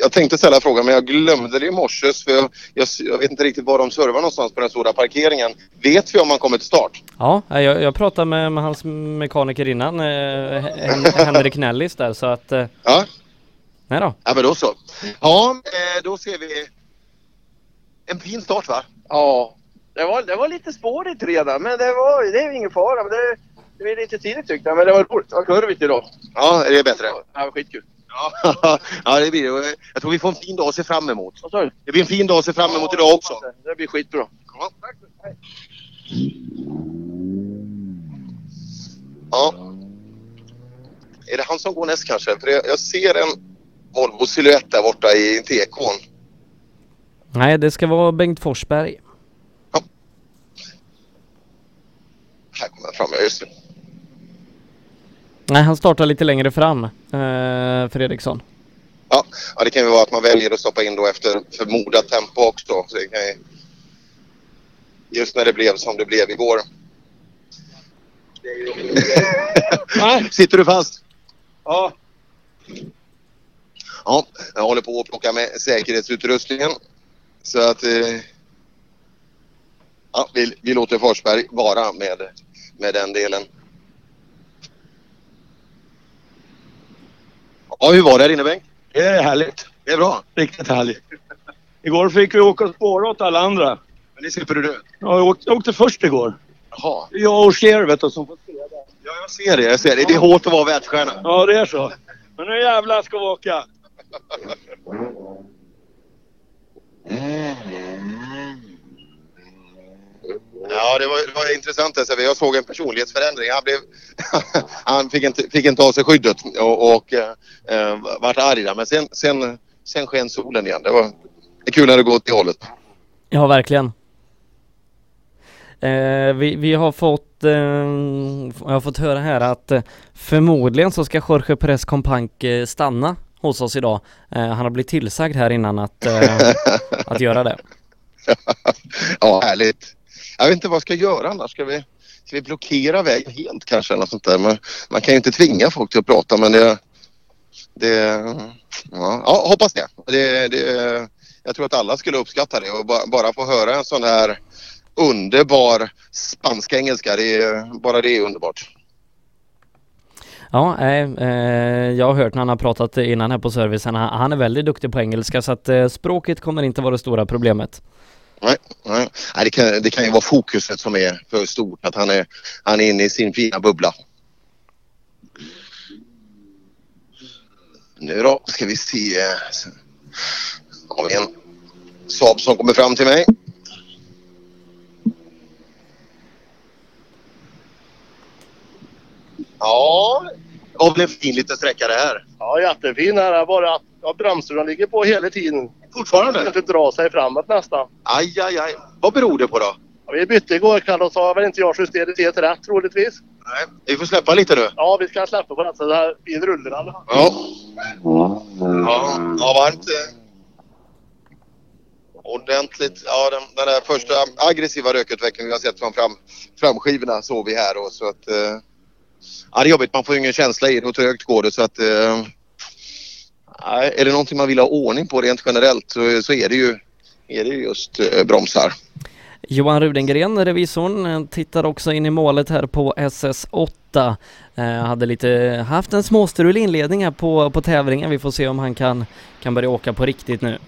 jag tänkte ställa frågan men jag glömde det i morse för jag, jag, jag vet inte riktigt var de servar någonstans på den stora parkeringen. Vet vi om han kommer till start? Ja, eh, jag, jag pratade med, med hans mekaniker innan, eh, Hen- Henrik Nellis där så att... Eh, ja. Nej då. Ja men då så. Ja, eh, då ser vi en fin start va? Ja, det var, det var lite spårigt redan men det var, det är ju ingen fara. Men det, det var lite tidigt tyckte jag men det var roligt. Det var kurvigt idag. Ja, är det bättre? Ja, det var skitkul. ja det blir det. Jag tror vi får en fin dag att se fram emot. Det blir en fin dag att se fram emot idag också. Det blir skitbra. Ja. Ja. Är det han som går näst kanske? För jag, ser en Volvo Silhouette där borta i tekon. Nej, det ska vara Bengt Forsberg. Här kommer han fram, ja just det. Nej, han startar lite längre fram, eh, Fredriksson. Ja, ja, det kan ju vara att man väljer att stoppa in då efter förmodat tempo också. Så det kan ju... Just när det blev som det blev igår. Sitter du fast? Ja. Ja, jag håller på att plocka med säkerhetsutrustningen. Så att... Eh, ja, vi, vi låter Forsberg vara med, med den delen. Ja, hur var det här inne Bengt? Det är härligt. Det är bra. Riktigt härligt. Igår fick vi åka och spåra åt alla andra. Men det slipper du nu. Ja, jag, åkte, jag åkte först igår. Jaha. Jag och Cher vet du som får se det. Ja, jag ser det. Jag ser det. Det är hårt att vara världsstjärna. Ja, det är så. Men nu jävlar ska vi åka. Ja, det var, det var intressant. Alltså. Jag såg en personlighetsförändring. Han, blev, han fick, inte, fick inte av sig skyddet och, och eh, vart arg där. Men sen, sen, sen sken solen igen. Det var det kul när det går åt det hållet. Ja, verkligen. Eh, vi, vi har fått, eh, jag har fått höra här att eh, förmodligen så ska Jorge Perez Companc eh, stanna hos oss idag. Eh, han har blivit tillsagd här innan att, att göra det. ja, härligt. Jag vet inte vad jag ska göra annars. Ska vi, ska vi blockera vägen helt kanske? Eller sånt där? Men man kan ju inte tvinga folk till att prata men det... det ja, ja, hoppas det. det, det jag tror att alla skulle uppskatta det och bara, bara få höra en sån här underbar spanska engelska. Det är, bara det är underbart. Ja, eh, eh, jag har hört när han har pratat innan här på servicen. Han, han är väldigt duktig på engelska så att eh, språket kommer inte vara det stora problemet. Nej, nej. nej det, kan, det kan ju vara fokuset som är för stort. Att han är, han är inne i sin fina bubbla. Nu då ska vi se. Har vi en Saab som kommer fram till mig. Ja, det var väl en fin liten sträcka det här. Ja, jättefin är. Bara att ja, bromsarna ligger på hela tiden. Fortfarande? inte dra sig framåt nästan. Aj, aj, aj. Vad beror det på då? Ja, vi bytte igår kväll och så har väl inte jag justerat helt rätt troligtvis. Nej, vi får släppa lite nu. Ja, vi ska släppa på det. Så det här blir rullen Ja. Ja, ja varmt. Ordentligt. Ja, den, den där första aggressiva rökutvecklingen vi har sett från fram, framskivorna såg vi här. Och så att, eh, ja, det är jobbigt. Man får ju ingen känsla i det och trögt går det. Så att, eh, är det någonting man vill ha ordning på rent generellt så, så är, det ju, är det just eh, bromsar. Johan Rudengren, revisorn, tittar också in i målet här på SS8. Eh, hade lite, haft en småstrulig inledning här på, på tävlingen. Vi får se om han kan, kan börja åka på riktigt nu.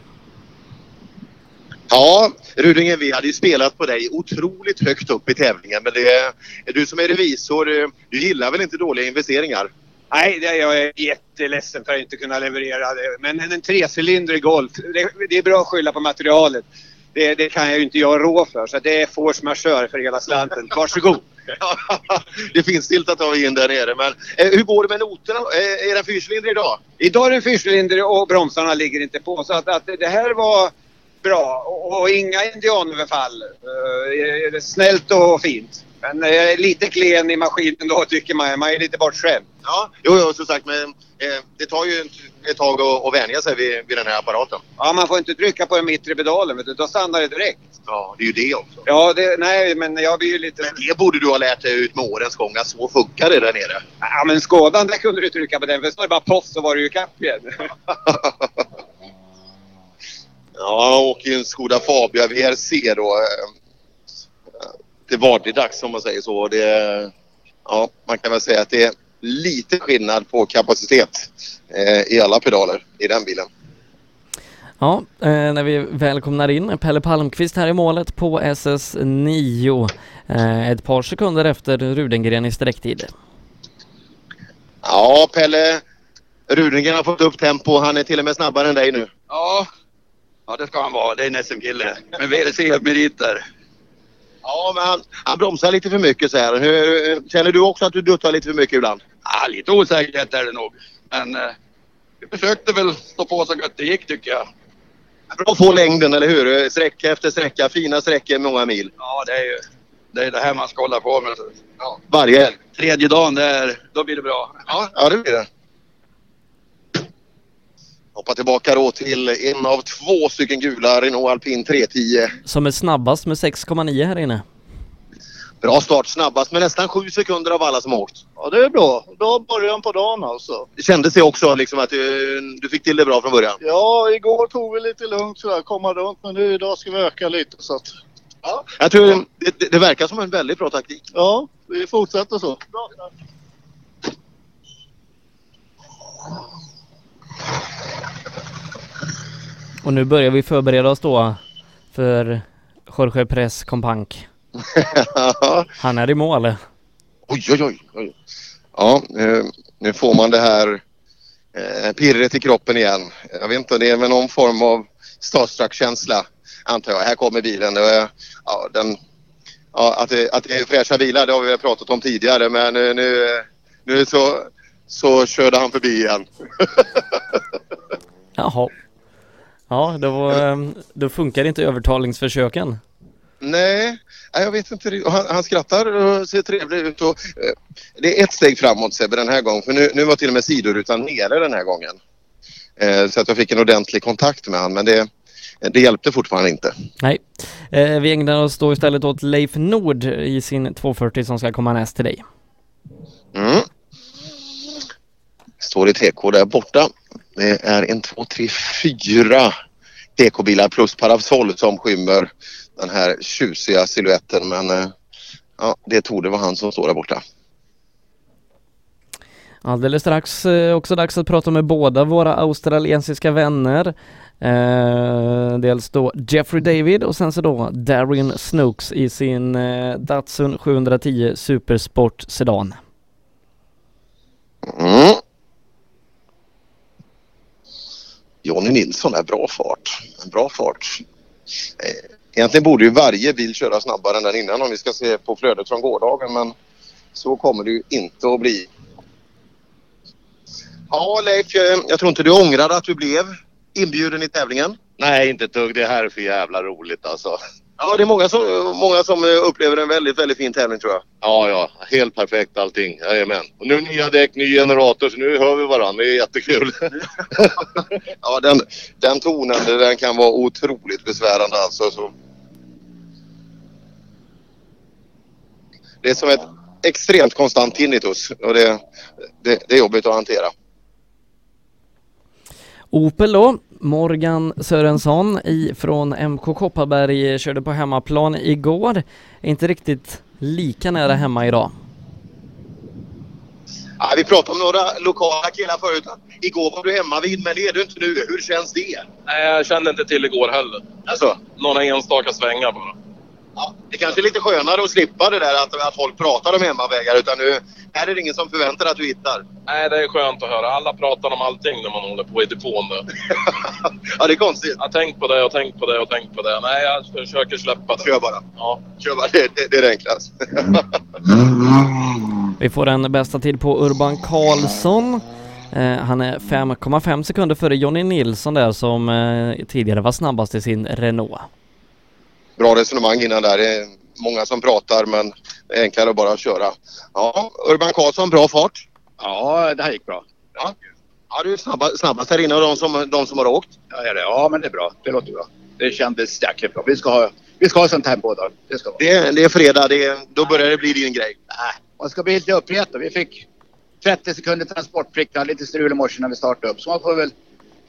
Ja, Rudingen, vi hade ju spelat på dig otroligt högt upp i tävlingen. Men det du som är revisor, du gillar väl inte dåliga investeringar? Nej, det, jag är jätteledsen för att inte kunna leverera det. Men en, trecylindrig Golf, det, det, är bra att skylla på materialet. Det, det kan jag ju inte göra rå för. Så det är force majeure för hela slanten. Varsågod! det finns stilt att ta in där nere. Men eh, hur går det med noterna? Eh, är den fyrcylindrig idag? Idag är den fyrcylindrig och bromsarna ligger inte på. Så att, att det här var bra och, och inga indianöverfall. Uh, snällt och fint. Men uh, lite klen i maskinen då tycker man. Man är lite bortskämd. Ja, jo, jo som sagt men eh, det tar ju ett tag att, att vänja sig vid, vid den här apparaten. Ja, man får inte trycka på den mittre pedalen vet du. Då stannar det direkt. Ja, det är ju det också. Ja, det, nej men jag blir ju lite... Men det borde du ha lärt dig ut med årens gång att så funkar det där nere. Ja, men Skådan där kunde du trycka på den för så är det bara poff så var du ju kapp igen. Ja, ju en Skoda Fabia VRC då. Det var det dags om man säger så. Det, ja, man kan väl säga att det är lite skillnad på kapacitet eh, i alla pedaler i den bilen. Ja, eh, när vi välkomnar in Pelle Palmqvist här i målet på SS9. Eh, ett par sekunder efter Rudengren i sträcktid. Ja, Pelle. Rudengren har fått upp tempo. Han är till och med snabbare än dig nu. Ja, Ja, det ska han vara. Det är en SM-kille med VRC-meriter. Ja, men han, han bromsar lite för mycket så här. Hur, känner du också att du duttar lite för mycket ibland? Ja, lite osäkerhet är det nog. Men eh, vi försökte väl stå på så gott det gick tycker jag. Bra att få längden, eller hur? Sträcka efter sträcka. Fina sträckor, många mil. Ja, det är ju det, är det här man ska hålla på med. Ja. Varje? Tredje dagen, där, då blir det bra. Ja, ja det blir det. Hoppa tillbaka då till en av två stycken gula Renault Alpine 310. Som är snabbast med 6,9 här inne. Bra start, snabbast med nästan sju sekunder av alla som åkt. Ja, det är bra. Bra början på dagen alltså. Kändes det också liksom att du, du fick till det bra från början? Ja, igår tog vi lite lugnt sådär, komma runt. Men nu idag ska vi öka lite så att... Ja. Jag tror det, det, det verkar som en väldigt bra taktik. Ja, vi fortsätter så. Och nu börjar vi förbereda oss då för Jorge Press Compank. Han är i mål. Oj, oj, oj. oj. Ja, nu, får man det här eh, pirret i kroppen igen. Jag vet inte, det är väl någon form av starstruck-känsla antar jag. Här kommer bilen. Eh, ja, den, ja, att, det, att det är fräscha bilar det har vi väl pratat om tidigare men nu, nu, nu så, så körde han förbi igen. Jaha. Ja, då, ehm, då funkar inte övertalningsförsöken. Nej, jag vet inte. Han, han skrattar och ser trevlig ut. Och, eh, det är ett steg framåt Sebbe den här gången. För nu, nu var till och med sidorutan nere den här gången. Eh, så att jag fick en ordentlig kontakt med han. Men det, det hjälpte fortfarande inte. Nej. Eh, vi ägnar oss då istället åt Leif Nord i sin 240 som ska komma näst till dig. Mm. Står i TK där borta. Det är en, två, tre, fyra TK-bilar plus parasoll som skymmer den här tjusiga siluetten. Men eh, ja, det tog det vara han som står där borta. Alldeles strax eh, också dags att prata med båda våra australiensiska vänner. Eh, dels då Jeffrey David och sen så då Darren Snooks i sin eh, Datsun 710 Supersport Sedan. Mm. Jonny Nilsson är bra fart. En bra fart. Eh, egentligen borde ju varje bil köra snabbare än den innan om vi ska se på flödet från gårdagen men så kommer det ju inte att bli. Ja Leif, eh, jag tror inte du ångrar att du blev inbjuden i tävlingen. Nej, inte ett dugg. Det här är för jävla roligt alltså. Ja, det är många som, många som eh, upplever en väldigt, väldigt fin tävling tror jag. Ja, ja. Helt perfekt allting. Jajamän. Och nu nya däck, ny generator, så nu hör vi varandra. Det är jättekul. Ja, den, den tonen den kan vara otroligt besvärande alltså. Så. Det är som ett extremt konstant tinnitus och det, det, det är jobbigt att hantera. Opel då, Morgan Sörensson ifrån MK Kopparberg körde på hemmaplan igår. Inte riktigt lika nära hemma idag. Ja, vi pratade om några lokala killar förut. Igår var du hemma vid men det är du inte nu. Hur känns det? Nej, jag kände inte till igår heller. Alltså? Några enstaka svängar bara. Ja, det kanske är lite skönare att slippa det där att, att folk pratar om hemmavägar utan nu här är det ingen som förväntar att du hittar. Nej, det är skönt att höra. Alla pratar om allting när man håller på i depån där. ja, det är konstigt. Jag har tänkt på det och tänkt på det och tänkt på det. Nej, jag försöker släppa det. Kör bara. Ja. Kör bara. Det, det, det är det enklaste. Vi får en bästa tid på Urban Karlsson. Eh, han är 5,5 sekunder före Jonny Nilsson där som eh, tidigare var snabbast i sin Renault. Bra resonemang innan där. Det är många som pratar men det är enklare att bara köra. Ja, Urban Karlsson, bra fart. Ja, det här gick bra. Ja, ja du är snabba, snabbast här inne av de som, de som har åkt. Ja, är det. ja, men det är bra. Det låter bra. Det kändes jäkligt bra. Vi ska ha, vi ska ha sånt tempo då. Det ska vara. Det, är- det är fredag, det då börjar det bli din grej. Nej, man ska bli lite uppretad. Vi fick 30 sekunder transportplikt. Lite strul i morse när vi startade upp. Så man får väl,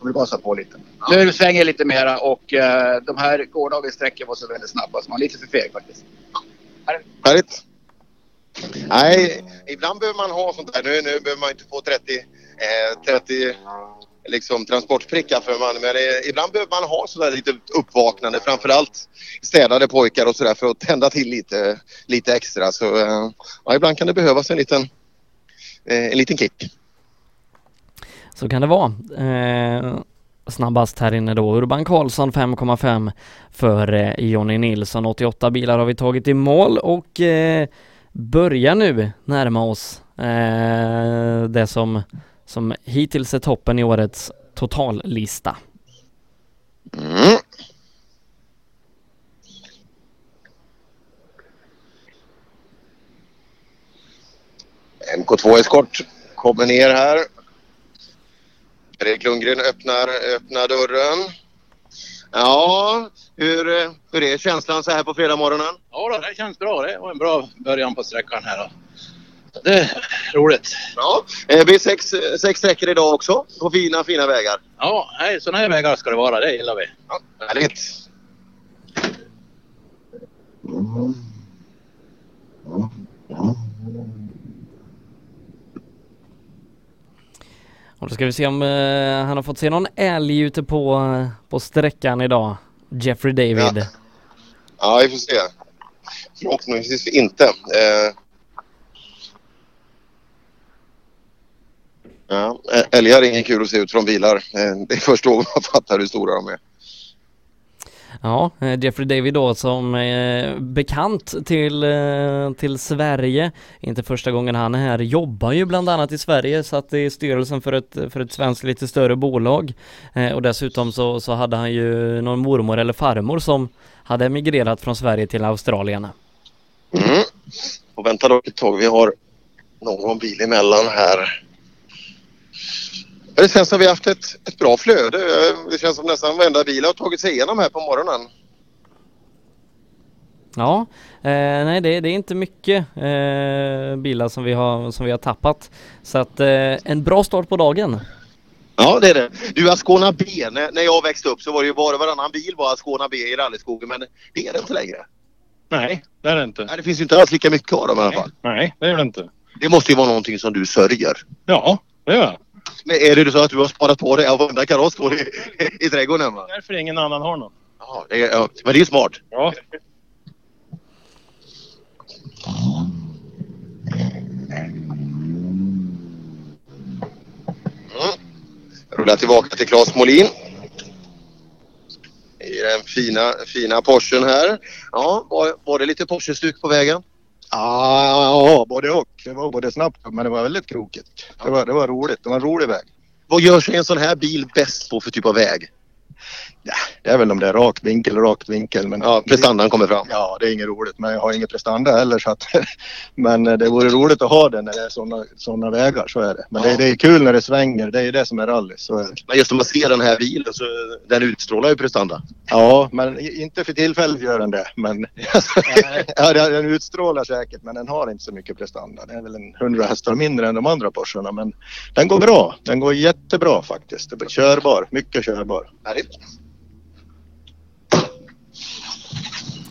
får väl gasa på lite. Nu svänger jag lite mera och eh, de här gårdagens sträckor var så väldigt snabba så man är lite för feg faktiskt. Härligt. Nej, ibland behöver man ha sånt där. Nu, nu behöver man inte få 30, eh, 30 liksom, transportprickar för man, men eh, ibland behöver man ha sådär lite uppvaknande. Framförallt städade pojkar och sådär för att tända till lite, lite extra. Så eh, ja, ibland kan det behövas en liten, eh, en liten kick. Så kan det vara. Eh, snabbast här inne då Urban Karlsson 5,5 för eh, Jonny Nilsson. 88 bilar har vi tagit i mål och eh, börjar nu närma oss eh, det som, som hittills är toppen i årets totallista. Mm. MK2 Eskort kommer ner här. Erik Lundgren öppnar, öppnar dörren. Ja, hur, eh, hur är känslan så här på fredag morgonen? Ja, då, det känns bra. Det var en bra början på sträckan här. Då. Det är roligt. Ja, eh, det blir sex, sex sträckor idag också på fina, fina vägar. Ja, nej, sådana här vägar ska det vara. Det gillar vi. Ja, härligt. Och då ska vi se om eh, han har fått se någon älg ute på, eh, på sträckan idag. Jeffrey David. Ja, vi får se. Förhoppningsvis inte. Eh, ja, älgar är ingen kul att se ut från bilar. Eh, det är först då man fattar hur stora de är. Ja, eh, Jeffrey David då som är bekant till, eh, till Sverige. Inte första gången han är här, jobbar ju bland annat i Sverige, satt i styrelsen för ett, för ett svenskt lite större bolag. Och dessutom så, så hade han ju någon mormor eller farmor som hade emigrerat från Sverige till Australien. Mm. Och vänta dock ett tag. Vi har någon bil emellan här. Det känns som vi har haft ett, ett bra flöde. Det känns som nästan varenda bil har tagit sig igenom här på morgonen. Ja, eh, nej det, det är inte mycket eh, bilar som vi har, som vi har tappat. Så att eh, en bra start på dagen. Ja, det är det. Du, Ascona B. När, när jag växte upp så var det ju bara varannan bil var Ascona B i rallyskogen. Men det är det inte längre. Nej, det är det inte. Nej, det finns ju inte alls lika mycket av dem i alla fall. Nej, det är det inte. Det måste ju vara någonting som du sörjer. Ja, det gör jag. Men är det så att du har sparat på dig av varenda kaross står i, i trädgården? Va? Därför ingen annan har någon. Ja, det är, ja, men det är ju smart. Ja. Mm. Rullar tillbaka till Claes Molin. I den fina, fina Porschen här. Ja, var, var det lite Porsche-stuk på vägen? Ja, både och. Det var både snabbt men det var väldigt krokigt. Det var, det var roligt. Det var en rolig väg. Vad gör sig en sån här bil bäst på för typ av väg? Det är väl om det är rak vinkel, rak vinkel. Men Ja, prestandan kommer fram. Ja, det är inget roligt. Men jag har inget prestanda heller. Så att, men det vore roligt att ha den när det är sådana såna vägar. Så är det. Men det, det är kul när det svänger. Det är det som är rally. Så är. Men just om man ser den här bilen så den utstrålar ju prestanda. Ja, men inte för tillfället gör den det. Men ja, den utstrålar säkert men den har inte så mycket prestanda. Det är väl en 100 hästar mindre än de andra Porscharna. Men den går bra. Den går jättebra faktiskt. Körbar. Mycket körbar. Härligt.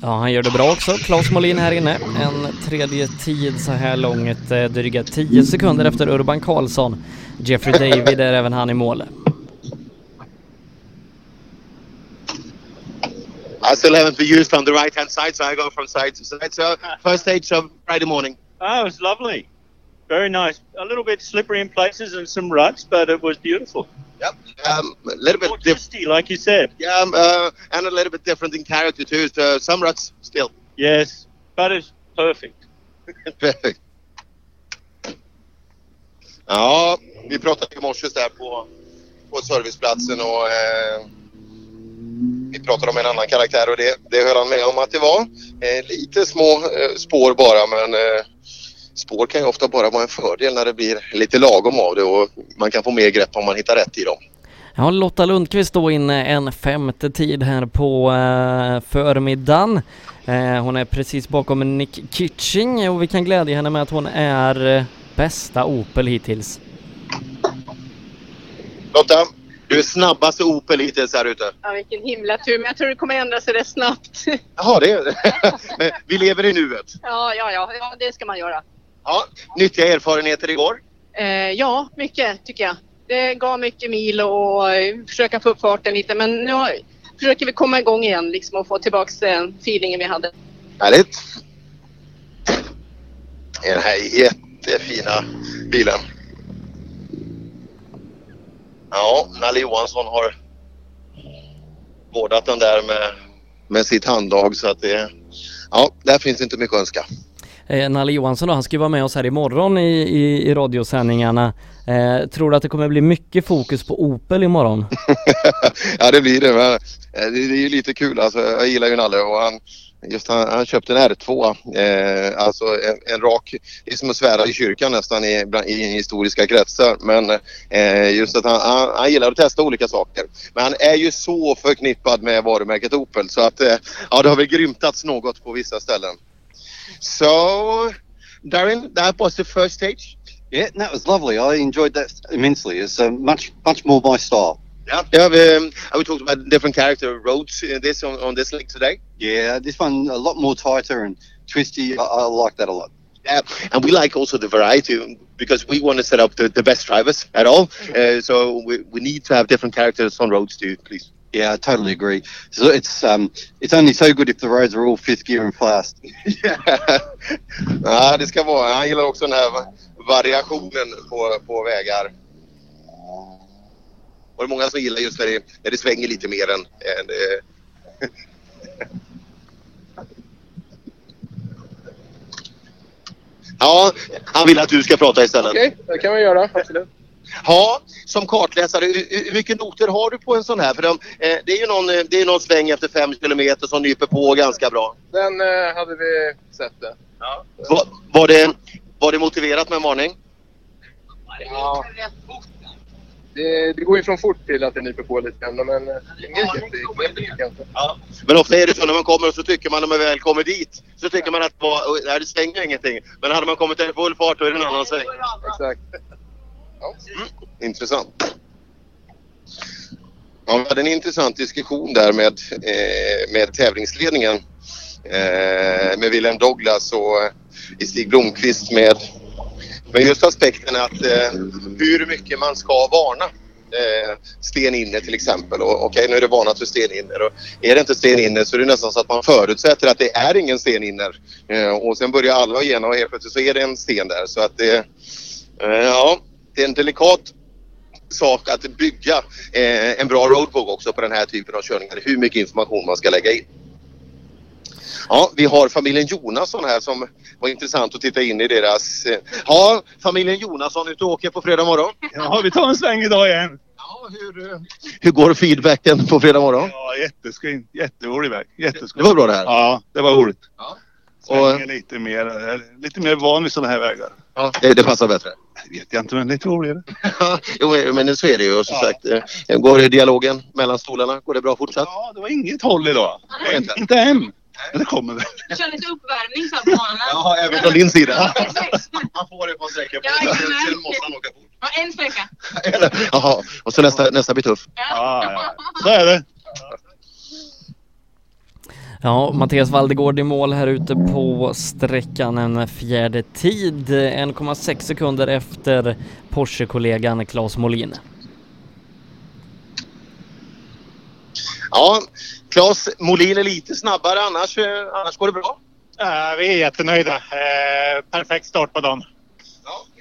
Ja, han gör det bra också. Claes Molin här inne. En tredje tid så här långt, eh, dryga 10 sekunder efter Urban Karlsson. Jeffrey David är även han i mål. I still haven't been used on the right hand side so I go from side to side. So first stage of Friday morning. Oh, it was lovely. Very nice. A little bit slippery in places and some ruts, but it was beautiful. Yep. Um, a little bit different, like you said. Yeah, um, uh, and a little bit different in character too. So some ruts still. Yes, but it's perfect. Perfect. Ja, vi pratade i morse där på, på serviceplatsen och eh, vi pratade om en annan karaktär och det, det höll han med om att det var. Eh, lite små eh, spår bara men eh, spår kan ju ofta bara vara en fördel när det blir lite lagom av det och man kan få mer grepp om man hittar rätt i dem. Ja, Lotta Lundqvist då inne en femte tid här på eh, förmiddagen. Eh, hon är precis bakom Nick Kitching och vi kan glädja henne med att hon är eh, bästa Opel hittills. Lotta, du är snabbaste Opel hittills här ute. Ja, vilken himla tur. Men jag tror det kommer ändra sig rätt snabbt. Jaha, det är Vi lever i nuet. ja, ja, ja, ja, det ska man göra. Ja, nyttiga erfarenheter igår. Eh, ja, mycket tycker jag. Det gav mycket mil och eh, försöka få upp farten lite. Men nu har- försöker vi komma igång igen liksom, och få tillbaka den feelingen vi hade. Härligt. Den här jättefina bilen. Ja, Nalle Johansson har vårdat den där med, med sitt handlag så att det... Ja, där finns inte mycket att önska. Eh, Nalle Johansson då, han ska ju vara med oss här imorgon i, i, i radiosändningarna. Eh, tror du att det kommer bli mycket fokus på Opel imorgon? ja det blir det. Men, eh, det, det är ju lite kul alltså. Jag gillar ju Nalle och han, just han, han köpte en R2. Eh, alltså en, en rak, det är som att svära i kyrkan nästan i, i historiska kretsar. Men eh, just att han, han, han gillar att testa olika saker. Men han är ju så förknippad med varumärket Opel så att eh, ja det har väl grymtats något på vissa ställen. So, Darren, that was the first stage. Yeah, that was lovely. I enjoyed that immensely. It's uh, much much more my style. Yeah, yeah. Um, and we talked about different character roads in this on, on this link today. Yeah, this one a lot more tighter and twisty. I, I like that a lot. Yeah, and we like also the variety because we want to set up the, the best drivers at all. Uh, so we, we need to have different characters on roads too, please. Yeah, I totally agree. So it's um it's only so good if the roads are all fifth gear and fast. Ja, det ska vara. Han gillar också den här variationen på, på vägar. Och det är många som gillar just när det, när det svänger lite mer än... än Ja, han vill att du ska prata istället. Okej, det kan vi göra. Absolut. Ja, som kartläsare, hur, mycket noter har du på en sån här? För de, eh, det är ju någon, eh, det är någon sväng efter fem kilometer som nyper på ganska bra. Den eh, hade vi sett det. Var, var, det, var det motiverat med en varning? Ja. Det, det går ju från fort till att det nyper på lite grann, men eh, inget kanske. Men ofta är det så när man kommer och så tycker man när man väl kommer dit så tycker man att nej, det svänger ingenting. Men hade man kommit i full fart då är det en annan sväng. Exakt. Mm. Intressant. Ja, vi hade en intressant diskussion där med, eh, med tävlingsledningen. Eh, med Wilhelm Douglas och eh, Stig Blomqvist med, med just aspekten att eh, hur mycket man ska varna. Eh, sten inne till exempel. Och, Okej, nu är det varnat för sten inne. Och är det inte sten inne så är det nästan så att man förutsätter att det är ingen sten inne. Eh, och sen börjar alla igenom och helt plötsligt så är det en sten där. Så att det, eh, ja, det är en delikat sak att bygga eh, en bra roadbook också på den här typen av körningar. Hur mycket information man ska lägga in. Ja, vi har familjen Jonasson här som var intressant att titta in i deras... Eh, ja, familjen Jonasson ute och åker på fredag morgon. Ja, vi tar en sväng idag igen. Hur går feedbacken på fredag morgon? Ja, jätteskoj. Jätterolig väg. Jätteskoj. Det var bra det här. Ja, det var roligt. Ja. Svänger lite mer, eh, lite mer van vid sådana här vägar. Ja, det, det passar bättre. Vet jag inte, men lite roligare. Jo, men så är det ju. Och som sagt, eh, går det dialogen mellan stolarna? Går det bra fortsatt? Ja, det var inget håll idag. Inte, inte än. Men det kommer väl. Kör lite uppvärmning så på banan. Ja, även från din sida. Han får det på en sträcka. Jajamän. Sen måste han åka fort. Ja, en sträcka. Jaha, och så nästa, nästa blir tuff. Ja, ja. Så är det. Ja, Mattias Valdegård i mål här ute på sträckan en fjärde tid, 1,6 sekunder efter Porsche-kollegan Claes Molin. Ja, Claes Molin är lite snabbare annars, eh, annars går det bra. Ja, vi är jättenöjda. Eh, perfekt start på dagen.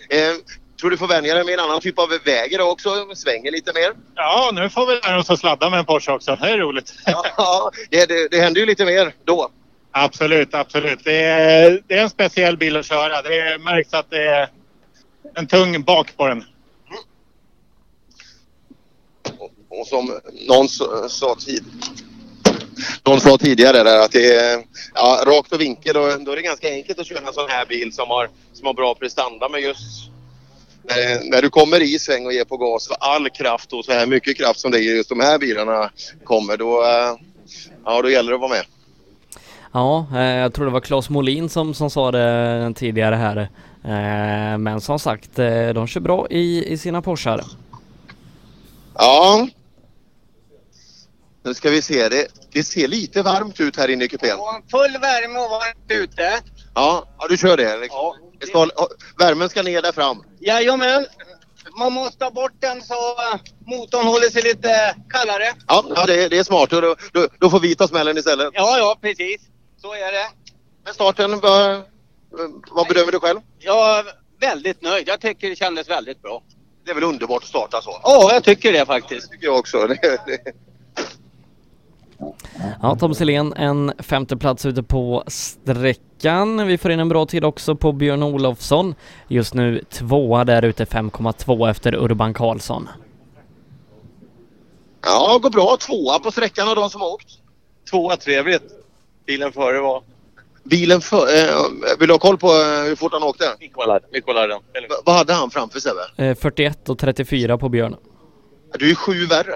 Eh, tror du får vänja dig med en annan typ av väg idag också? Svänger lite mer? Ja, nu får vi lära oss att sladda med en Porsche också. Det är roligt. Ja, det, det, det händer ju lite mer då. Absolut, absolut. Det är, det är en speciell bil att köra. Det märks att det är en tung bak på den. Och som någon sa, tid, någon sa tidigare där att det är ja, rakt och vinkel och då är det ganska enkelt att köra en sån här bil som har, som har bra prestanda men just när, när du kommer i sväng och ger på gas för all kraft och så här mycket kraft som det är i just de här bilarna kommer då, eh, ja, då gäller det att vara med. Ja, eh, jag tror det var Claes Molin som, som sa det tidigare här. Eh, Men som sagt, eh, de kör bra i, i sina Porschar. Ja. Nu ska vi se. Det, det ser lite varmt ut här inne i kupén. Full värme och varmt ute. Ja, ja du kör det? Ja. Det ska, värmen ska ner där fram? Jajamän. Man måste ta bort den så eh, motorn håller sig lite kallare. Ja, ja det, det är smart. Då, då, då får vi ta smällen istället. Ja, ja, precis. Så är det. Men starten, vad, vad bedömer du själv? Jag är väldigt nöjd. Jag tycker det kändes väldigt bra. Det är väl underbart att starta så? Ja, jag tycker det faktiskt. Det tycker jag också. Det, det. Ja, Tom Selén en femte plats ute på sträckan. Vi får in en bra tid också på Björn Olofsson. Just nu tvåa där ute 5,2 efter Urban Karlsson. Ja, går bra. Tvåa på sträckan av de som har åkt. Tvåa, trevligt. Bilen före var... Bilen för, eh, Vill du ha koll på eh, hur fort han åkte? Vi kollar, vi kollar den. V- vad hade han framför Sebbe? Eh, 41 och 34 på Björn. Du är ju sju värre.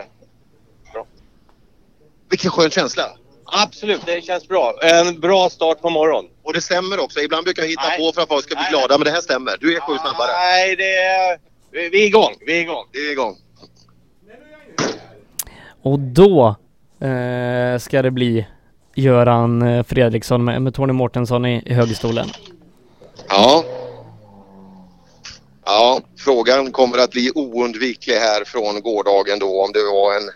Vilken skön känsla. Absolut, det känns bra. En bra start på morgonen. Och det stämmer också. Ibland brukar jag hitta på för att folk ska bli glada, men det här stämmer. Du är sju snabbare. Nej, det är... Vi är igång, vi är igång. Det är igång. Och då eh, ska det bli Göran eh, Fredriksson med, med Tony Mårtensson i, i högerstolen. Ja. Ja, frågan kommer att bli oundviklig här från gårdagen då om det var en,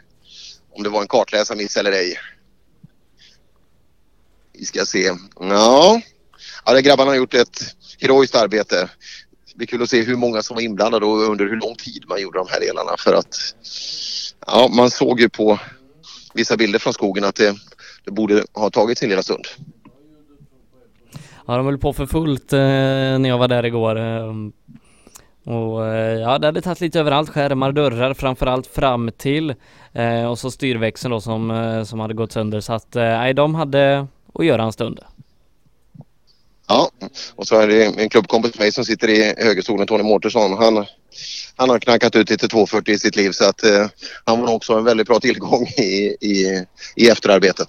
om det var en kartläsarmiss eller ej. Vi ska se. Ja, ja de grabbarna har gjort ett heroiskt arbete. Det blir kul att se hur många som var inblandade och under hur lång tid man gjorde de här delarna för att ja, man såg ju på vissa bilder från skogen att det, det borde ha tagit sin lilla stund. Ja, de höll på för fullt eh, när jag var där igår. Eh, Eh, och eh, ja, det hade tagit lite överallt, skärmar, dörrar, framförallt fram till eh, och så styrväxeln då som, eh, som hade gått sönder. Så att, eh, nej, de hade att göra en stund. Ja, och så är det en klubbkompis med mig som sitter i högerstolen, Tony Mårtensson. Han, han har knackat ut lite 240 i sitt liv så att eh, han var också en väldigt bra tillgång i, i, i efterarbetet.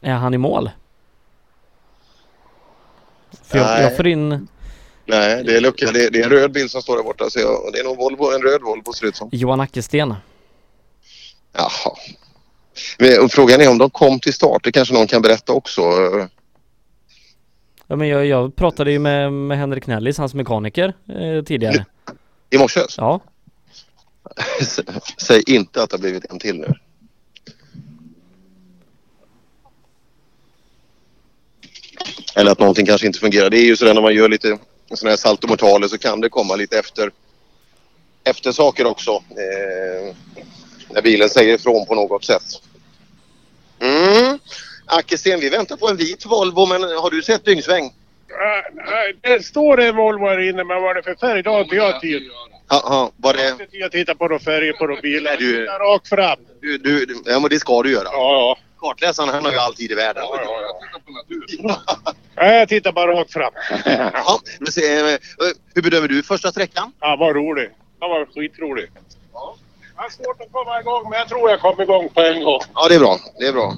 Är han i mål? För jag, Nej. jag får in Nej, det är lucka. Det, det är en röd bil som står där borta. Så jag, det är nog Volvo, en röd Volvo ser det ut som. Johan Ackersten. Jaha. Men, frågan är om de kom till start. Det kanske någon kan berätta också. Ja, men jag, jag pratade ju med, med Henrik Nellis, hans mekaniker, eh, tidigare. I morse? Ja. Säg inte att det har blivit en till nu. Eller att någonting kanske inte fungerar. Det är ju sådär när man gör lite sådana här saltomortaler så kan det komma lite efter, efter saker också. Eh, när bilen säger ifrån på något sätt. Mm. Ackersten, vi väntar på en vit Volvo men har du sett dyngsväng? Nej, Det står en Volvo här inne, men vad är det för färg? Det har inte jag tid. Ja, ja, var det... Jag tittar på de färger på de bilarna. du- rakt fram. Du, du, du- ja, men det ska du göra. Ja, ja. Kartläsaren han har ju all tid i världen. Nej, jag tittar bara rakt fram. Ja, men se, eh, hur bedömer du första sträckan? Ja, vad rolig. Det var skitrolig. Det är svårt att komma igång, men jag tror jag kom igång på en gång. Ja, det är bra. Det är bra.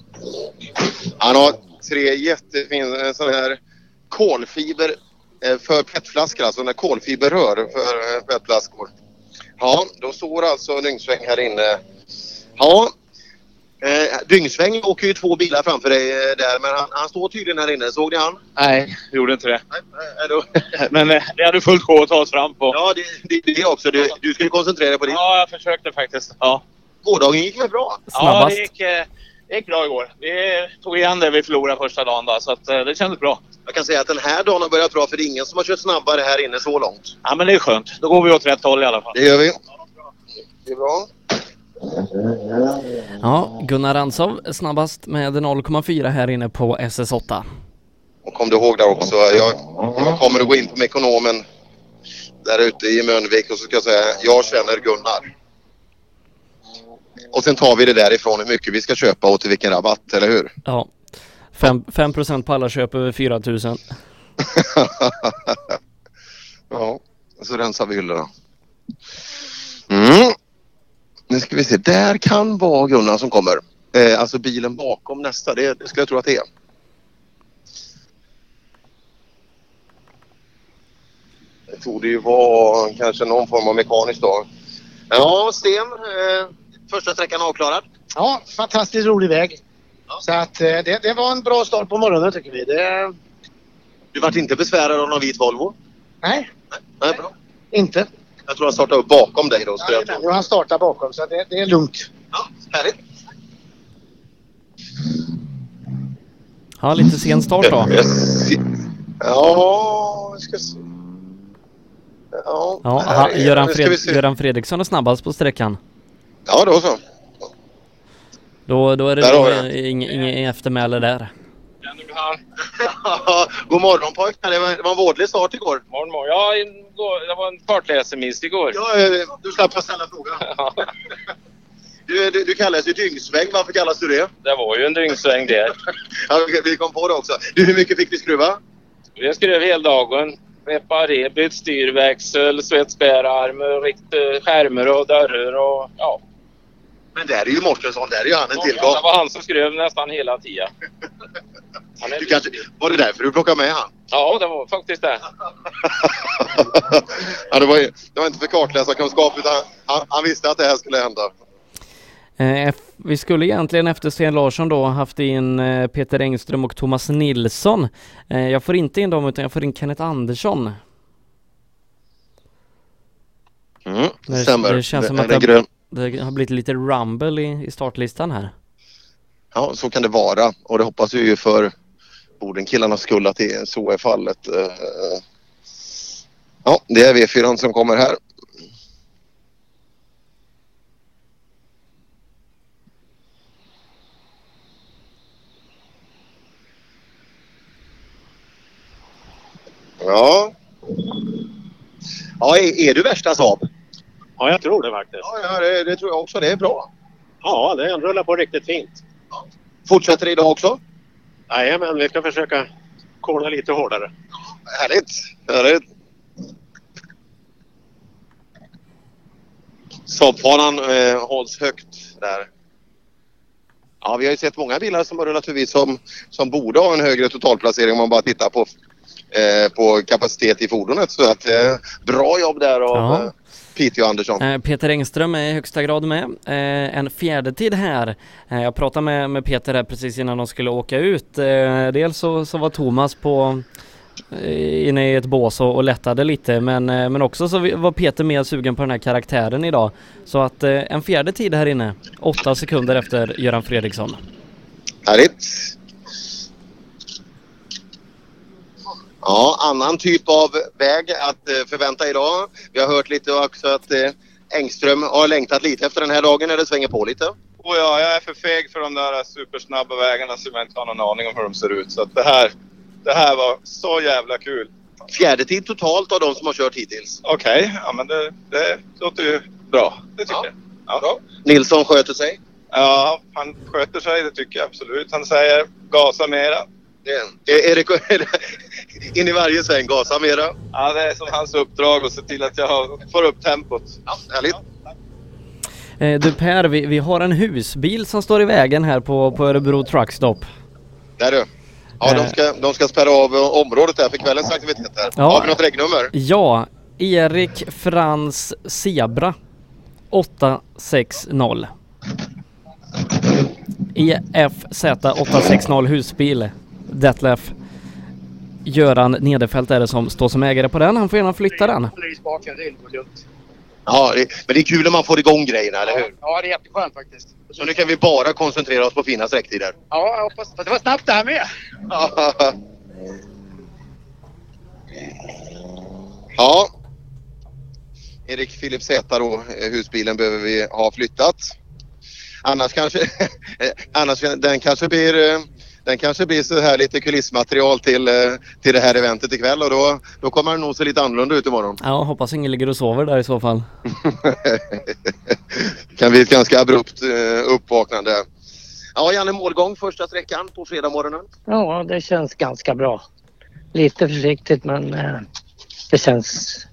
Han har tre jättefina sådana här kolfiber eh, för petflaskor, alltså sådana kolfiberrör för eh, petflaskor. Ja, då står alltså Dyngsväng här inne. Ja, eh, Dyngsväng åker ju två bilar framför dig eh, där, men han, han står tydligen här inne. Såg ni han? Nej, gjorde inte det. Nej, då. Men eh, det hade fullt sjå att ta oss fram på. Ja, det, det, det också. Du, du ska ju koncentrera dig på det. Ja, jag försökte faktiskt. Ja. Gårdagen gick väl bra? Ja, det gick, eh, det gick bra igår. Vi tog igen det vi förlorade första dagen då, så att, eh, det kändes bra. Jag kan säga att den här dagen har börjat bra för det är ingen som har kört snabbare här inne så långt. Ja, men det är skönt. Då går vi åt rätt håll i alla fall. Det gör vi. Det är bra. Ja, Gunnar Ransov snabbast med 0,4 här inne på SS8. Och kom du ihåg där också, jag, jag kommer att gå in på Mekonomen där ute i Mölnvik och så ska jag säga jag känner Gunnar. Och sen tar vi det därifrån hur mycket vi ska köpa och till vilken rabatt, eller hur? Ja. 5, 5% på alla köp över 4000. ja, så rensar vi hyllorna. Mm. Nu ska vi se, där kan vara Gunnar som kommer. Eh, alltså bilen bakom nästa, det, det skulle jag tro att det är. Det torde ju vara kanske någon form av mekaniskt då. Ja, Sten. Eh, första sträckan avklarad. Ja, fantastiskt rolig väg. Så att eh, det, det var en bra start på morgonen tycker vi. Det, Du vart inte besvärad av någon vit Volvo? nej, Nej, bra. inte. Jag tror han startade upp bakom dig då. Skulle jag tro. Jo, han startar bakom så det, det är lugnt. Ja, härligt. Ja, lite sen start då. Jag Ja, vi ska se. Ja, Ja, här ha, är- Göran, Fred. Göran Fredriksson är snabbast på sträckan. Ja, då så. Då, då är det inget ing, eftermäle där. God morgon pojkar, det var, det var en vådlig start igår. Morgon, morgon. Ja, igår, det var en kartläsemiss igår. Ja, eh, du slapp att ställa frågan. Du, du, du kallas ju dyngsväng, varför kallas du det? Det var ju en dyngsväng där. Ja, vi- kom på det också. Du, hur mycket fick ni skruva? Vi skrev hela dagen. Reparé, bytt styrväxel, svetsbärarm, eh, skärmar och dörrar och ja. Men där är ju Mårtensson, där är ju han en Det tillgång. var han som skrev nästan hela tiden. Han är Du kanske, var det därför du plockade med han? Ja, det var faktiskt det. Ja, det, var, ju- det var inte för kartläsarkunskap utan han, han visste att det här skulle hända. Eh, vi skulle egentligen efter Sten Larsson då haft in eh, Peter Engström och Thomas Nilsson. Eh, jag får inte in dem utan jag får in Kenneth Andersson. Mm, Det, det känns som Det att är det, det har blivit lite rumble i, i startlistan här. Ja, så kan det vara och det hoppas vi ju för Bodenkillarnas skull att det, så är fallet. Eh, ja, det är V4 som kommer här. Ja. Ja, är, är du värsta Saab? Ja, jag tror det faktiskt. Ja, ja det, det tror jag också. Det är bra. Ja, det rullar på riktigt fint. Fortsätter det idag också? Nej, men vi ska försöka kolla lite hårdare. Härligt! Härligt! Saabfanan eh, hålls högt där. Ja, vi har ju sett många bilar som har rullat förbi som, som borde ha en högre totalplacering om man bara tittar på, eh, på kapacitet i fordonet. Så att, eh, bra jobb där av Ja. Piteå Andersson. Eh, Peter Engström är i högsta grad med. Eh, en fjärde tid här. Eh, jag pratade med, med Peter här precis innan de skulle åka ut. Dels så, så var Thomas på inne i ett bås och, och lättade lite men, men också så var Peter mer sugen på den här karaktären idag. Så att en fjärde tid här inne, åtta sekunder efter Göran Fredriksson. Härligt! Ja, annan typ av väg att eh, förvänta idag. Vi har hört lite också att eh, Engström har längtat lite efter den här dagen när det svänger på lite. Och ja, jag är för feg för de där supersnabba vägarna så jag inte har någon aning om hur de ser ut. Så att det här, det här var så jävla kul. Fjärde tid totalt av de som har kört hittills. Okej, ja men det, det låter ju bra. Det tycker jag. Ja. Nilsson sköter sig. ja, han sköter sig, det tycker jag absolut. Han säger gasa mera. Det, är, är det, är det in i varje sväng, gasa mera. Ja, det är som hans uppdrag att se till att jag har- får upp tempot. Ja, härligt. Eh, du Per, vi, vi har en husbil som står i vägen här på, på Örebro Truckstop. Där du. Ja, de ska, de ska spärra av eh, området där för kvällens aktiviteter. Ja. Har vi något regnummer? Ja, Erik Frans Zebra 860. EFZ 860 husbil. Detlef Göran Nederfelt är det som står som ägare på den. Han får gärna flytta den. Det. Ja, det, men det är kul när man får igång grejerna, eller hur? Ja, det är jätteskönt faktiskt. Så nu kan vi bara koncentrera oss på fina sträcktider. Ja, jag hoppas. Fast det var snabbt det här med. Ja. Erik Philip Z då, eh, husbilen behöver vi ha flyttat. Annars kanske, eh, annars den kanske blir eh, den kanske blir så här lite kulissmaterial till, eh, till det här eventet ikväll och då, då kommer den nog se lite annorlunda ut imorgon. Ja, hoppas ingen ligger och sover där i så fall. kan bli ett ganska abrupt eh, uppvaknande. Ja, Janne målgång första sträckan på fredag morgonen. Ja, det känns ganska bra. Lite försiktigt men eh, det känns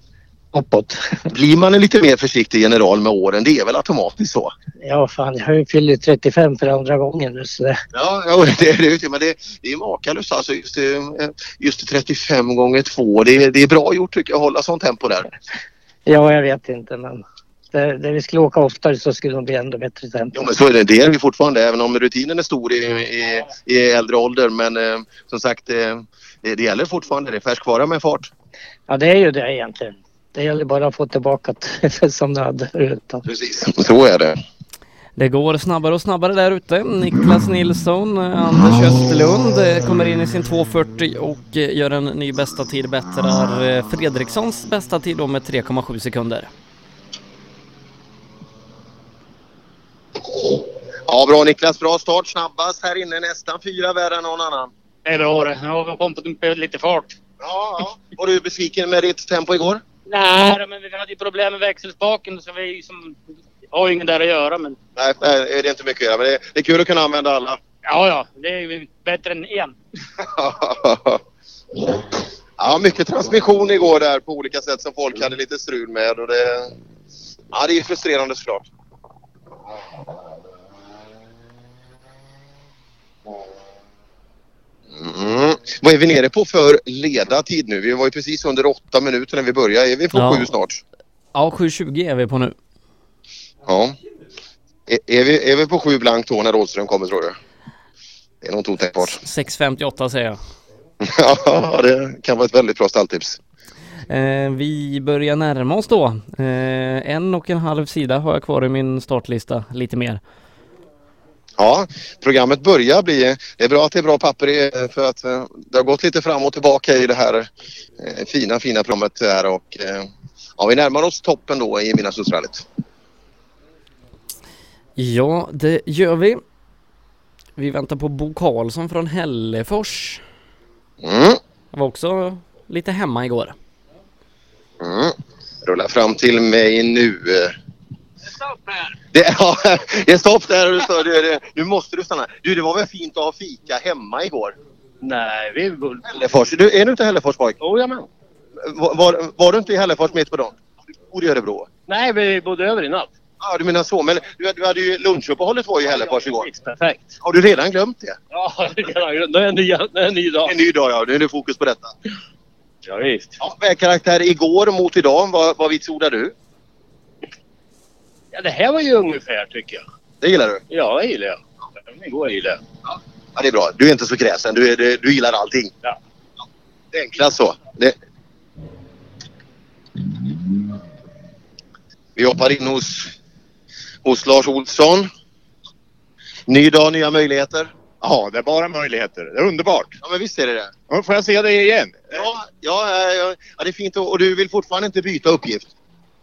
uppåt. Blir man en lite mer försiktig general med åren, det är väl automatiskt så? Ja, fan jag har ju fyllt 35 för andra gången nu så det... Ja, ja det är det. Men det, det är makalöst alltså. Just, eh, just 35 gånger 2. Det, det är bra gjort tycker jag att hålla sånt tempo där. Ja, jag vet inte men det, det vi skulle åka oftare så skulle det bli ändå bättre tempo. Jo, men så är det. Det är vi fortfarande även om rutinen är stor i, i, i äldre ålder. Men eh, som sagt, eh, det, det gäller fortfarande. Det är färskvara med fart. Ja, det är ju det egentligen. Det gäller bara att få tillbaka det som det hade förut. Precis, så är det. Det går snabbare och snabbare där ute. Niklas Nilsson, eh, Anders Österlund eh, kommer in i sin 2.40 och eh, gör en ny bästa tid, bättrar Fredrikssons bästa tid då med 3,7 sekunder. Ja, bra Niklas. Bra start. Snabbast här inne. Nästan fyra värre än någon annan. Det var det. Jag har kommit upp lite fart. Ja, ja. Var du besviken med ditt tempo igår? Nej, men vi hade ju problem med växelspaken så vi som har ju ingen där att göra. Men Nej, nej, det är inte mycket att göra. Men det är, det är kul att kunna använda alla. ja, ja, det är ju bättre än en. Ja, mycket transmission igår där på olika sätt som folk hade lite strul med. Och det, ja, det är frustrerande såklart. Mm. Vad är vi nere på för ledartid nu? Vi var ju precis under åtta minuter när vi började. Är vi på Ja. sju snart? Ja, 7.20 är vi på nu. Ja. Är, är, vi, är vi på sju blankt då när Rådström kommer tror du? Det är nog otänkbart. 6.58 säger jag. ja, det kan vara ett väldigt bra stalltips. Eh, vi börjar närma oss då. Eh, en och en halv sida har jag kvar i min startlista, lite mer. Ja, programmet börjar bli... Det är bra att det är bra papper för att eh, det har gått lite fram och tillbaka i det här eh, fina, fina programmet här och eh, ja, vi närmar oss toppen då i Midnattssolsrallyt. Ja, det gör vi. Vi väntar på Bo Karlsson från Hällefors. Mm. Jag var också lite hemma igår. Mm. Rulla fram till mig nu. Det, ja, det är stopp där och du står, du, du, nu måste du stanna. Du, det var väl fint att ha fika hemma igår? Nej, vi. Hällefors. Du, är du inte Hällefors pojk? Jajamän. Var, var, var du inte i Hällefors mitt på dagen? Du bor i Örebro? Nej, vi bodde över i natt. Ja, du menar så. Men du, du hade ju lunchuppehållet var ju i Hällefors igår. Perfekt. Har du redan glömt det? Ja, det är en ny, det är en ny dag. En ny dag, ja. Nu är det fokus på detta. Ja, visst. Ja, vägkaraktär igår mot idag. Vad, vad vitsordar du? Ja, det här var ju ungefär tycker jag. Det gillar du? Ja, det gillar jag. Igår gillar jag. Ja, det är bra. Du är inte så kräsen. Du, är, du, du gillar allting. Ja. Det är enklast så. Det... Vi hoppar in hos, hos Lars Olsson. Ny dag, nya möjligheter. Ja, det är bara möjligheter. Det är underbart. Ja, men visst är det det. Ja, Får jag se dig igen? Ja, ja, ja, ja det är fint. Och och du vill fortfarande inte byta uppgift?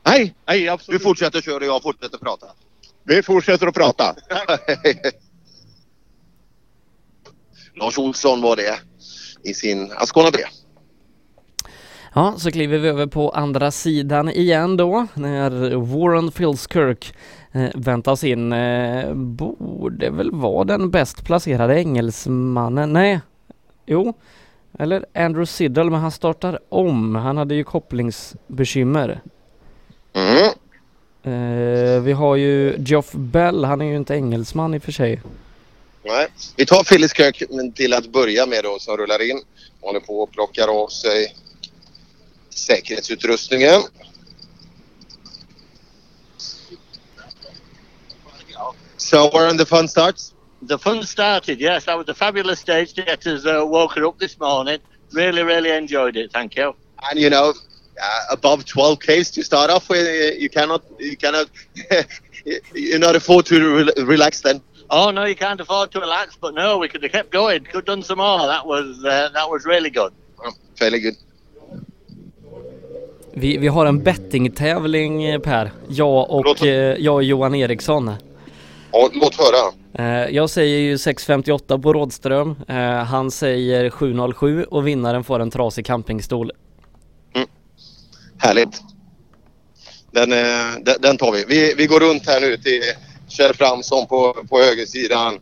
Nej, nej absolut. Du fortsätter köra och jag fortsätter prata. Vi fortsätter att prata. Lars Olsson var det i sin Ascona B. Ja, så kliver vi över på andra sidan igen då när Warren Filskirk eh, väntas in. Eh, borde väl vara den bäst placerade engelsmannen. Nej, jo, eller Andrew Siddle, men han startar om. Han hade ju kopplingsbekymmer. Mm. Eh, vi har ju Geoff Bell, han är ju inte engelsman i och för sig. Nej. Vi tar Phyllis Kirk till att börja med då som rullar in. Håller på och plockar av sig säkerhetsutrustningen. So when the fun starts? The fun started, yes. That was a fabulous stage to get us uh, woken up this morning. Really, really enjoyed it. Thank you. And you know, uh, above 12 Ks to start off with, you cannot, you cannot, you're not afford to re- relax then. Oh no, you can't afford to relax, but no, we could have kept going. Could have done some more. That was uh, that was really good. Fairly good. Vi, vi har en bettingtävling eh, Per, jag och, eh, jag och Johan Eriksson. Ja, låt höra. Eh, jag säger ju 6.58 på Rådström, eh, han säger 7.07 och vinnaren får en trasig campingstol. Härligt. Den, eh, den, den tar vi. vi. Vi går runt här nu till Kjell Fransson på, på högersidan.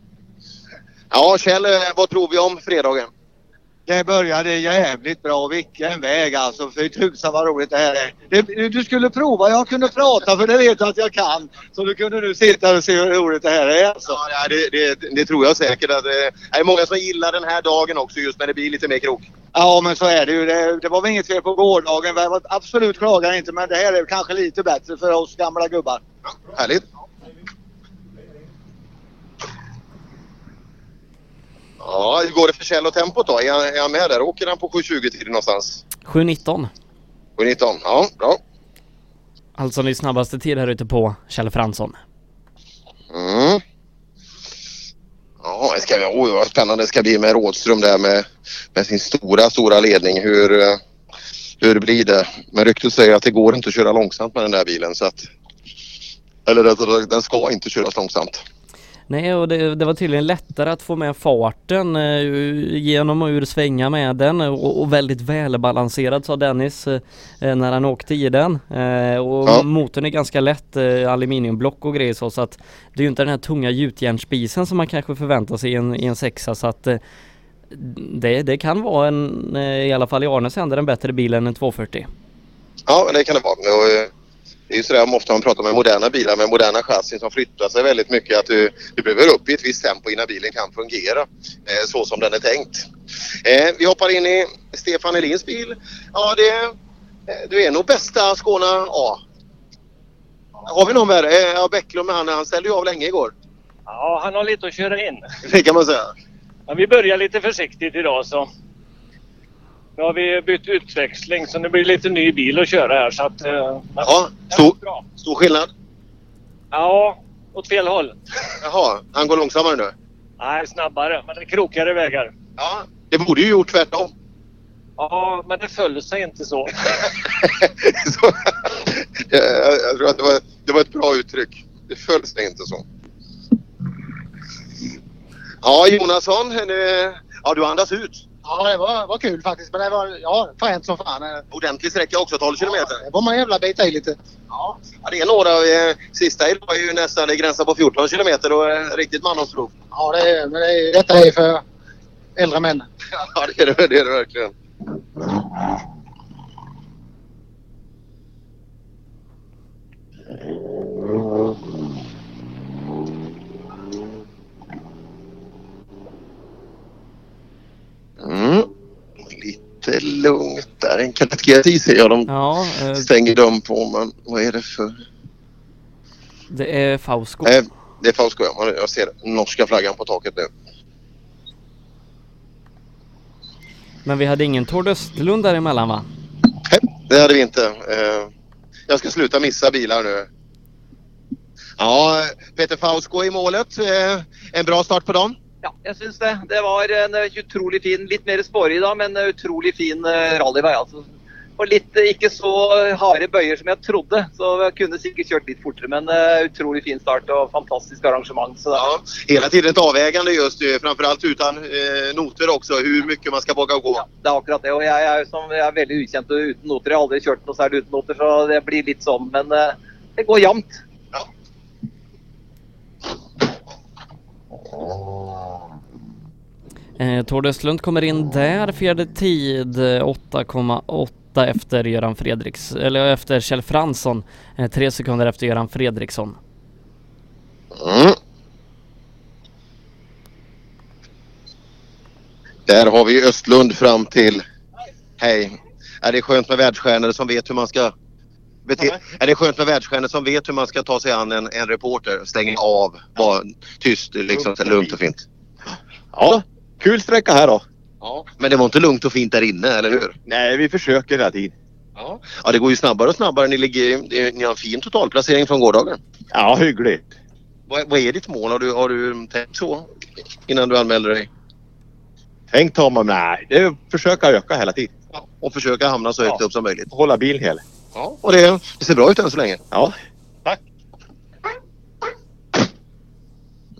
Ja, Kjell, eh, vad tror vi om fredagen? Det började jävligt bra. Vilken väg alltså. För tusan vad roligt det här är. Det, du skulle prova. Jag kunde prata för det vet du att jag kan. Så du kunde nu sitta och se hur roligt det här är alltså. Ja, det, det, det tror jag säkert. Att det är många som gillar den här dagen också just när det blir lite mer krok. Ja men så är det ju. Det, det var väl inget fel på gårdagen. Absolut klagar inte men det här är kanske lite bättre för oss gamla gubbar. Härligt. Ja, hur går det för Kjell och tempot då? Är han, är han med där? Åker han på 7.20 tid någonstans? 7.19, 7.19? Ja, bra. alltså din snabbaste tid här ute på Kjell Fransson. Mm. ska, oj, vad spännande det ska bli med Rådström där med, med sin stora, stora ledning. Hur, eh, hur blir det? Men ryktet säger att det går inte att köra långsamt med den där bilen. Så att, eller sagt, den ska inte köras långsamt. Nej, och det, det var tydligen lättare att få med farten eh, genom och ur svänga med den och, och väldigt välbalanserad sa Dennis eh, när han åkte i den. Eh, och Ja. motorn är ganska lätt, eh, aluminiumblock och grejer så, så att det är ju inte den här tunga gjutjärnsspisen som man kanske förväntar sig i en, i en sexa så att eh, det, det kan vara en, eh, i alla fall i Arnes händer, en bättre bil än en 240. Ja, det kan det vara. Det är ju sådär ofta man pratar med moderna bilar med moderna chassin som flyttar sig väldigt mycket att du, du behöver upp i ett visst tempo innan bilen kan fungera eh, så som den är tänkt. Eh, vi hoppar in i Stefan Elins bil. Ja, det, eh, du är nog bästa Skåne A. Har vi någon värre? Eh, ja, Bäcklund med han, han ställde ju av länge igår. Ja, han har lite att köra in. Det kan man säga. Ja, vi börjar lite försiktigt idag så. Nu har vi bytt utväxling så nu blir det lite ny bil att köra här så att... eh, Ja, stor, stor skillnad. Ja, åt fel håll. Jaha, han går långsammare nu? Nej, snabbare. Men det är krokigare vägar. Ja, det borde ju gjort tvärtom. Ja, men det föll sig inte så. Jag, jag, jag tror att det var, det var ett bra uttryck. Det föll sig inte så. Ja, Jonasson. Nu, ja, du andas ut. Ja, det var, var kul faktiskt. Men det var ja, fränt som fan. Ordentlig sträcka också, 12 kilometer. Det var man jävla bita i lite. Ja. ja, det är några. eh, Sista idag är ju nästan det gränsar på 14 kilometer och eh, riktigt mandomsprov. Ja, det är, men det är, detta är för äldre män. Ja, det är det, det, är det verkligen. Mm. Lite lugnt där. En GTI ser jag de Ja, eh, stänger dörren på. Men vad är det för... det är Fausko. Eh, det är Fausko. ja. Jag ser norska flaggan på taket nu. Men vi hade ingen Tord Östlund däremellan va? Det hade vi inte. Eh, jag ska sluta missa bilar nu. Ja, Peter Fausko i målet. Eh, en bra start på dagen. Ja, jeg syns det. Det var en eh, utrolig fin Litt mer sporig da, men eh, utrolig fin eh, rallyvei. altså. Og litt ikke så harde bøyer som jeg trodde, så jeg kunne sikkert kjørt litt fortere. Men utrolig fin start og fantastisk arrangement. Så Ja, hela tiden ett avvägande just ju, framförallt utan eh, noter också, hur mycket man ska våga gå. det er akkurat det. Og jeg er jo som, jeg er veldig ukjent og uten noter. Jeg har aldri kjørt noe særlig uten noter, så det blir litt sånn. Men eh, det går jevnt. Eh, Tord Östlund kommer in där, fjärde tid eh, 8,8 efter Göran Fredriks, eller efter Kjell Fransson, eh, tre sekunder efter Göran Fredriksson. Mm. Där har vi Östlund fram till... Hej. Är det skönt med världsstjärnor som vet hur man ska... Bete... Är det skönt med världsstjärnor som vet hur man ska ta sig an en, en reporter? Stänga av, vara tyst, liksom, lugnt och fint. Ja, kul sträcka här då. Ja. Men det var inte lugnt och fint där inne, eller hur? Nej, vi försöker hela tiden. Ja. ja, det går ju snabbare och snabbare. Ni, ligger, ni har en fin totalplacering från gårdagen. Ja, hyggligt. Vad, vad är ditt mål? Har du, har du tänkt så innan du anmäler dig? Tänkt har man, nej, det är att försöka öka hela tiden. Och försöka hamna så högt upp som möjligt. Hålla bilen hel. Ja, och det, det ser bra ut än så länge. Ja.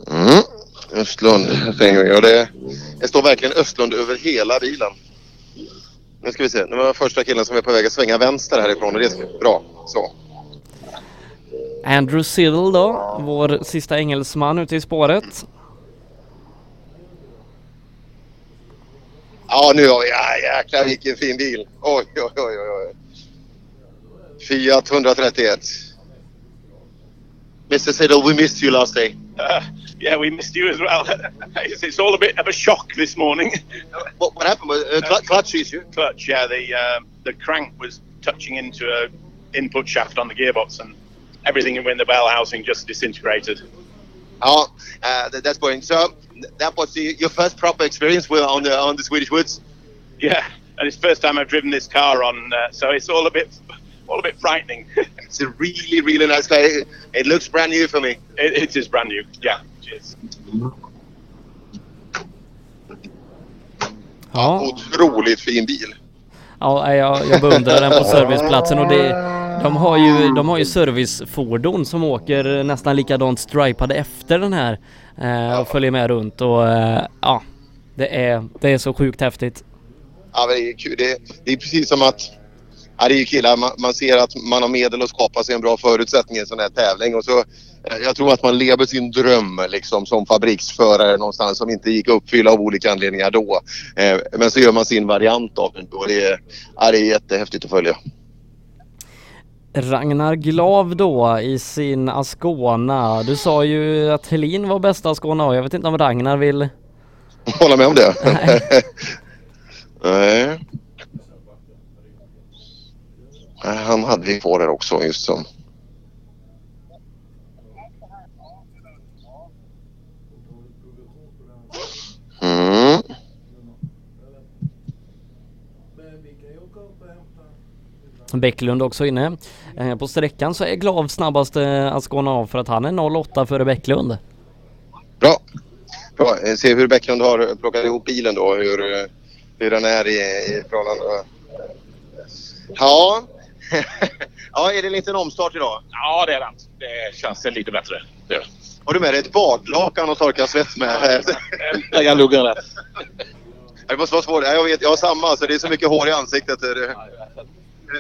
Mm. Östlund. Och det, det står verkligen Östlund över hela bilen. Nu ska vi se. Nu var första killen som är på väg att svänga vänster härifrån. Och det är bra. Så. Andrew Siddle då, vår sista engelsman ute i spåret. Ja, nu har vi... Ja, jäklar vilken fin bil. Oj, oj, oj, oj, oj. Fiat 131. Mr Siddle, we missed you last day. Uh, yeah, we missed you as well. it's, it's all a bit of a shock this morning. What, what happened? Uh, cl- clutch issue? Clutch, yeah. The um, the crank was touching into a input shaft on the gearbox, and everything in the bell housing just disintegrated. Ja, uh, that, that's boring. So that was the, your first proper experience with, on the on the Swedish woods. Yeah, and it's the first time I've driven this car on, uh, so it's all a bit all a bit frightening. it's a really really nice car. It, it looks brand new for me. It, it is brand new. Yeah. Cheers. Ja. Otroligt fin bil. Ja, jag, jag beundrar den på serviceplatsen och det, de har ju, de har ju servicefordon som åker nästan likadant stripade efter den här eh, och följer med runt och eh, ja, det är, det är så sjukt häftigt. Ja, det är kul. Det, det är precis som att ja, det är ju killar, man, man ser att man har medel att skapa sig en bra förutsättning i en sån här tävling. Och så, eh, jag tror att man lever sin dröm liksom, som fabriksförare någonstans som inte gick att uppfylla av olika anledningar då. Eh, men så gör man sin variant av den och det är, ja, det är jättehäftigt att följa. Ragnar Glav då i sin Ascona. Du sa ju att Helin var bästa Ascona och jag vet inte om Ragnar vill... Hålla med om det? Nej. Nej, han hade vi kvar där också just så. Mm. Bäcklund också inne. Eh, på sträckan så är Glav snabbaste Ascona av för att han är 08 före Bäcklund. Bra. Bra. Eh, Se hur Bäcklund har plockat ihop bilen då. Hur, eh, hur den är i, i förhållande. Ja. Ja, är det en liten omstart idag? Ja, det är den. Det känns lite bättre. Det. Har du med dig ett badlakan och torka svett med? Jag kan lugga rätt. Det måste vara svårt. Ja, Jag vet, jag har samma. Så det är så mycket hår i ansiktet.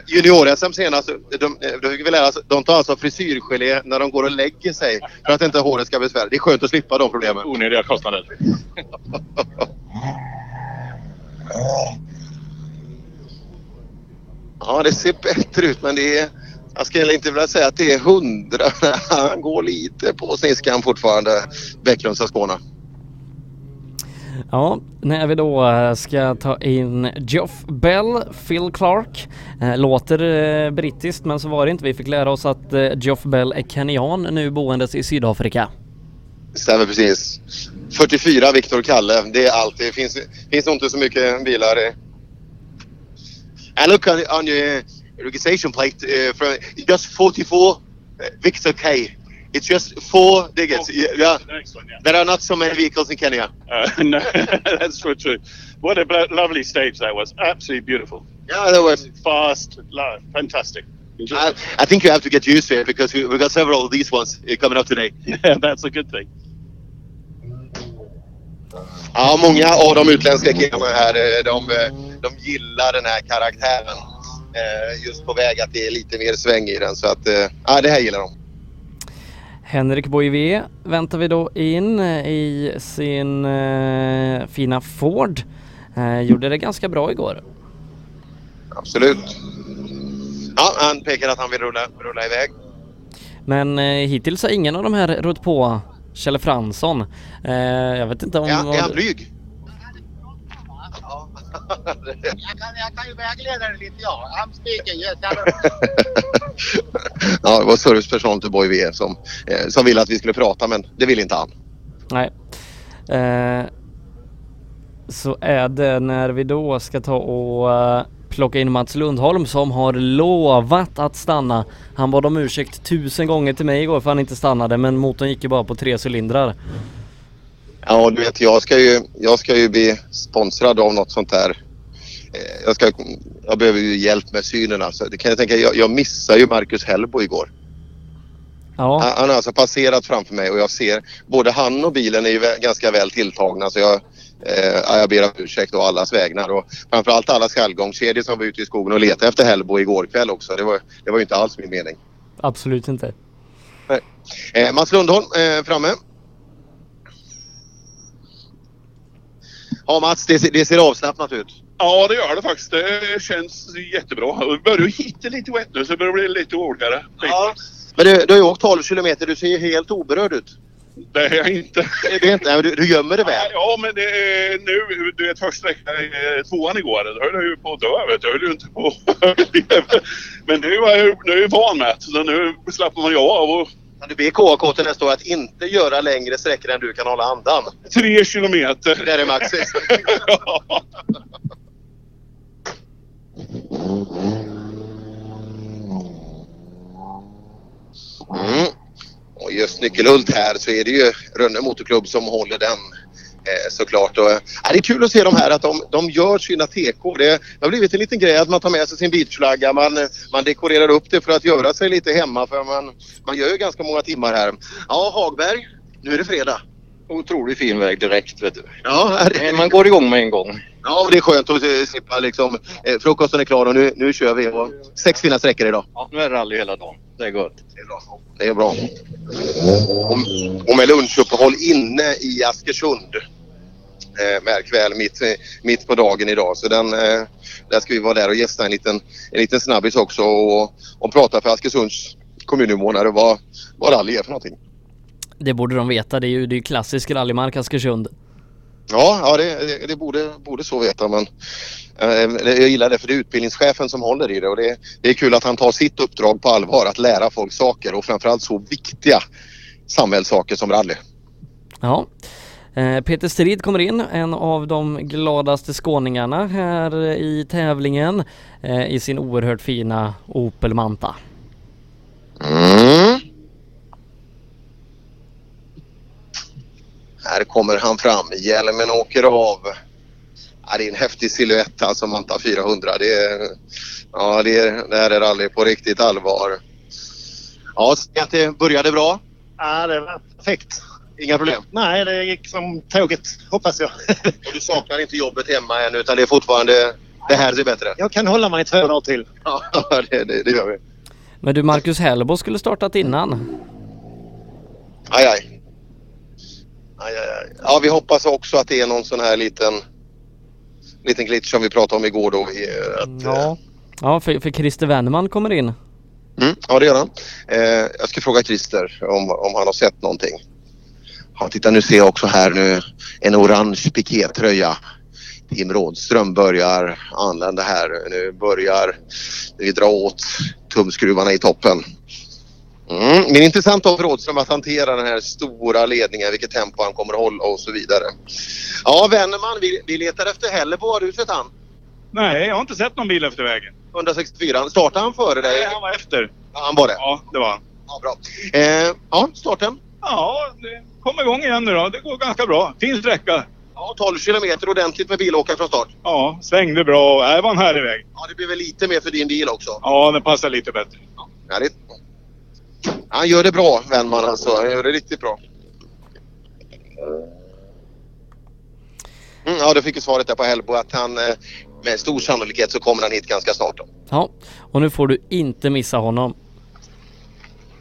Junior-SM senast, de, de, fick vi lära oss, de tar alltså frisyrgelé när de går och lägger sig för att inte håret ska besvärligt. Det är skönt att slippa de problemen. Onödiga kostnader. Ja, det ser bättre ut men det är... Jag skulle inte vilja säga att det är hundra. Han går lite på sniskan fortfarande, Bäcklunds Skåne. Ja, när vi då eh, ska ta in Geoff Bell, Phil Clark. Eh, låter eh, brittiskt men så var det inte. Vi fick lära oss att Geoff Bell är kenyan nu boendes i Sydafrika. Stämmer precis. 44 Viktor Kalle. Det är allt. Det finns, finns nog inte så mycket bilar. i- And look on, on your registration plate, uh, from, just 44 uh, Victor K. It's just four digits. yeah. There are not so many vehicles in Kenya. Uh, no, that's so true. What a lovely stage that was. Absolutely beautiful. Yeah, that was fast, lo- fantastic. I, I think you have to get used to it because we, we've got several of these ones uh, coming up today. Yeah, that's a good thing. Ja, många av de utländska killarna här, eh, de, eh, de gillar den här karaktären. Eh, Just på väg att det är lite mer sväng i den. Så att, ja, det här gillar de. Henrik Boivé väntar vi då in i sin eh, fina Ford. Eh, gjorde det ganska bra igår. Absolut. Ja, han pekar att han vill rulla, rulla iväg. Men eh, hittills har ingen av de här rott på Kjell Fransson. Eh, jag vet inte om... Ja, är han blyg? Jag kan, jag kan ju vägleda dig lite ja. I'm speaking yes. Ja, det var servicepersonal till Boy V som, eh, som ville att vi skulle prata men det vill inte han. Nej. Eh, så är det när vi då ska ta och eh, plocka in Mats Lundholm som har lovat att stanna. Han bad om ursäkt tusen gånger till mig igår för han inte stannade men motorn gick ju bara på tre cylindrar. Ja, du vet jag ska ju, jag ska ju bli sponsrad av något sånt där. Eh, Jag, ska, jag behöver ju hjälp med synen alltså. Det kan jag tänka, jag, jag missade ju Marcus Hellbo igår. Ja. Han, har alltså passerat framför mig och jag ser både han och bilen är ju ganska väl tilltagna så jag, eh, ja, jag ber om ursäkt å allas vägnar och framförallt alla skallgångskedjor som var ute i skogen och letade efter Hellbo igår kväll också. Det var, det var ju inte alls min mening. Absolut inte. Eh, Mats Lundholm eh, framme. Ja Mats, det, ser- det ser avslappnat ut. Ja, det gör det faktiskt. Det känns jättebra. Vi börjar hitta lite wet nu så det börjar bli lite roligare. Ja. Men du, du har ju åkt 12 kilometer. Du ser ju helt oberörd ut. Det är jag inte. Det är inte nej, du, du gömmer det väl? Ja, men det är nu, du vet första sträckan, eh, tvåan igår, då höll jag ju på att dö vet du. Jag höll ju inte på Men nu är jag, nu är jag van med det. Så nu slappnar man ju av och du be KAK till nästa år att inte göra längre sträckor än du kan hålla andan? tre kilometer. Det är det max. Mm. Och just Nyckelhult här så är det ju Rönne Motorklubb som håller den Eh, såklart. Och, eh, det är kul att se de här att de, de gör sina TK. Det, det har blivit en liten grej att man tar med sig sin beachflagga. Man, man dekorerar upp det för att göra sig lite hemma för man, man gör ju ganska många timmar här. Ja, Hagberg, nu är det fredag. Otroligt fin väg direkt vet du. Ja, det... Man går igång med en gång. Ja, det är skönt att slippa liksom. Eh, frukosten är klar och nu, nu kör vi. Och sex fina sträckor idag. Ja, nu är det rally hela dagen. Det är gott. Det är bra. Det är bra. Och, och med lunchuppehåll inne i Askersund. Eh, märk väl, mitt, mitt på dagen idag. Så den, eh, där ska vi vara där och gästa en liten, en liten snabbis också och, och prata för Askersunds kommuninvånare vad, vad rally är för någonting. Det borde de veta, det är ju det är ju klassisk rallymark Askersund. Ja, ja det, det, borde, borde så veta men eh, jag gillar det för det är utbildningschefen som håller i det och det, det är kul att han tar sitt uppdrag på allvar att lära folk saker och framförallt så viktiga samhällssaker som rally. Ja. Eh, Peter Strid kommer in, en av de gladaste skåningarna här i tävlingen eh, i sin oerhört fina Opel Manta. Mm. Här kommer han fram. Hjälmen åker av. Ja, det är en häftig silhuett alltså Manta 400. Det, är, ja, det, är, det här är rally på riktigt allvar. Ja, att det började bra. Ja, det var perfekt. Inga problem? Nej, det gick som tåget hoppas jag. Och du saknar inte jobbet hemma än utan det är fortfarande det här är bättre? Jag kan hålla mig två dagar till. Ja, det, det, det gör vi. Men du Marcus Hellbo skulle startat innan. Aj, aj. Aj, aj, aj. Ja, vi hoppas också att det är någon sån här liten, liten glitch som vi pratade om igår då. i, Att, Ja. Ja, för, för Christer Wennerman kommer in. Mm, ja, det gör han. Eh, jag ska fråga Christer om, om han har sett någonting. Ja, titta nu ser jag också här nu en orange pikétröja. Tim Rådström börjar anlända här. Nu börjar vi dra åt tumskruvarna i toppen. Mm, men intressant av Rådström att hantera den här stora ledningen, vilket tempo han kommer att hålla och så vidare. Ja, Wennerman, vi, vi letar efter Hellebo. Har du sett han? Nej, jag har inte sett någon bil efter vägen. 164. Startade han före dig? Nej, han var efter. Ja, han var det? Ja, det var han. Ja, bra. Eh, ja, starten? Ja, det kom igång igen nu då. Det går ganska bra. Fin sträcka. Ja, 12 kilometer ordentligt med bilåkare från start. Ja, svängde bra. Det var en härlig väg. Ja, det blir väl lite mer för din bil också? Ja, den passar lite bättre. Härligt. Han gör det bra, Wennman alltså. Han gör det riktigt bra. Mm, ja, du fick ju svaret där på Hellbo att han eh, med stor sannolikhet så kommer han hit ganska snart. Då. Ja, och nu får du inte missa honom.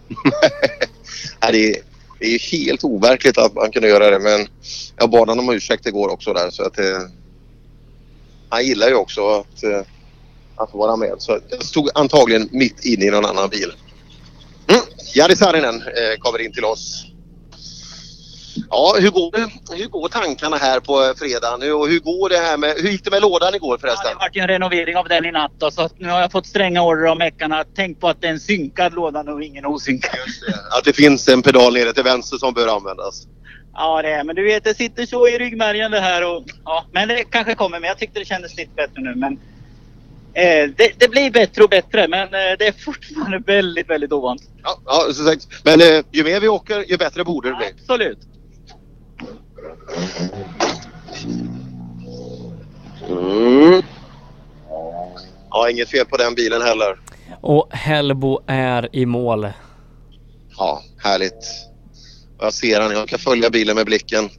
Ja, det, är, det är ju helt overkligt att man kunde göra det men jag bad honom om ursäkt igår också där så att eh, han gillar ju också att, eh, att vara med. Så jag stod antagligen mitt inne i någon annan bil. Mm. Jari Saarinen eh, kommer in till oss. Ja, hur går, det, hur går tankarna här på eh, fredag nu och hur går det här med, hur gick det med lådan igår förresten? Det vart ju en renovering av den i natt då, så nu har jag fått stränga order av meckarna. Tänk på att det är en synkad låda och ingen osynkad. Att det finns en pedal nere till vänster som bör användas. Ja det är, men du vet det sitter så i ryggmärgen det här och ja, men det kanske kommer. Men jag tyckte det kändes lite bättre nu. Men det, det blir bättre och bättre, men eh, det är fortfarande väldigt, väldigt ovant. Ja, ja som sagt. Men eh, ju mer vi åker ju bättre borde det bli. Absolut. Mm. Ja, inget fel på den bilen heller. Och Hellbo är i mål. Ja, härligt. Jag ser han, jag kan följa bilen med blicken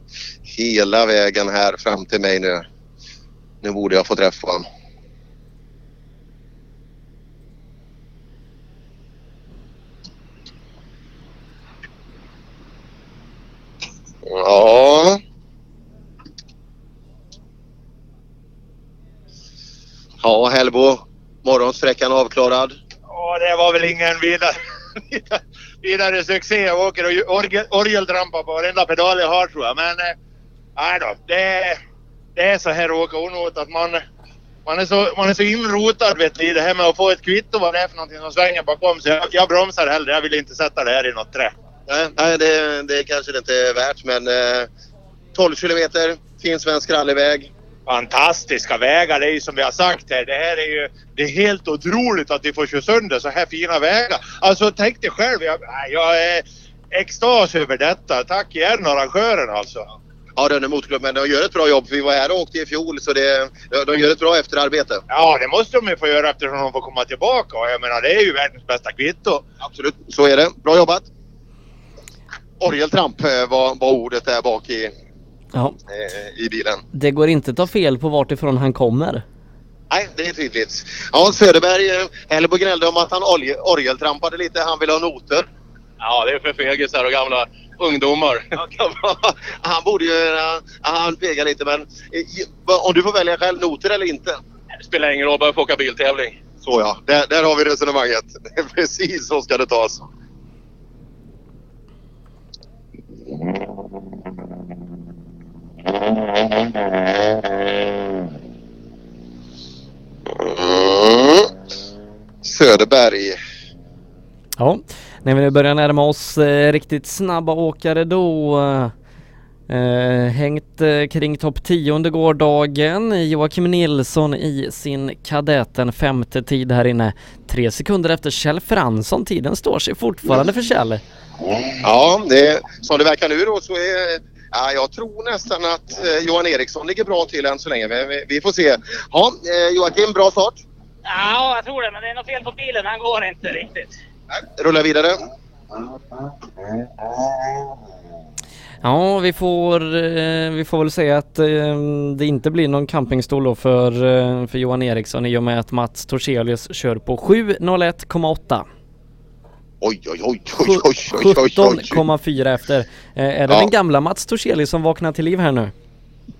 hela vägen här fram till mig nu. Nu borde jag få träffa honom. Ja. Ja, Hellbo. Morgonsfräckan avklarad. Ja, det var väl ingen vidare, vidare succé. Jag åker och orgel, orgeltrampar på varenda pedal jag har tror jag. Men eh, nej då, det, det är så här att åka onot att man, man, är så, man är så inrotad vet ni, i det här med att få ett kvitto vad det är för någonting som svänger bakom. Så jag, jag bromsar hellre. Jag vill inte sätta det här i något trä. Nej, nej det, det kanske det inte är värt men eh, 12 kilometer, fin svensk rallyväg. fantastiska vägar. Det är ju som vi har sagt här. Det här är ju det är helt otroligt att vi får köra sönder så här fina vägar. Alltså tänk dig själv. Jag, jag är extas över detta. Tack igen arrangören alltså. Ja, är motorklubb, men de gör ett bra jobb. Vi var här och åkte i fjol så det, de gör ett bra efterarbete. Ja, det måste de ju få göra eftersom de får komma tillbaka. Jag menar, det är ju världens bästa kvitto. Absolut, så är det. Bra jobbat! Orgeltramp eh, var, var ordet där bak i, Ja, eh, i bilen. det går inte att ta fel på vart ifrån han kommer. Nej, det är tydligt. Ja, Söderberg eh, höll på gnällde om att han orge- orgeltrampade lite. Han ville ha noter. Ja, det är för fegisar och gamla ungdomar. Han borde ju... Han fegar lite men... Om du får välja själv, noter eller inte? Det spelar ingen roll, bara få åka biltävling. Så ja, där, där har vi resonemanget. Precis så ska det tas. Söderberg. Ja, när vi nu börjar närma oss eh, riktigt snabba åkare då eh, hängt eh, kring topp 10 under gårdagen. Joakim Nilsson i sin kadetten femte tid här inne. Tre sekunder efter Kjell Fransson. Tiden står sig fortfarande för Kjell. Ja, det, som det verkar nu då så är... Ja, jag tror nästan att eh, Johan Eriksson ligger bra till än så länge. Vi, vi, får se. Ja, eh, Joakim, bra start. Ja, jag tror det. Men det är något fel på bilen. Han går inte riktigt. Rulla vidare. Ja, vi får, eh, vi får väl säga att eh, det inte blir någon campingstol då för, eh, för Johan Eriksson i och med att Mats Torselius kör på 7.01,8. Oj, oj, oj, oj, oj, oj, oj, oj. 17,4 efter. Eh, är det Ja. den gamla Mats Torselius som vaknar till liv här nu?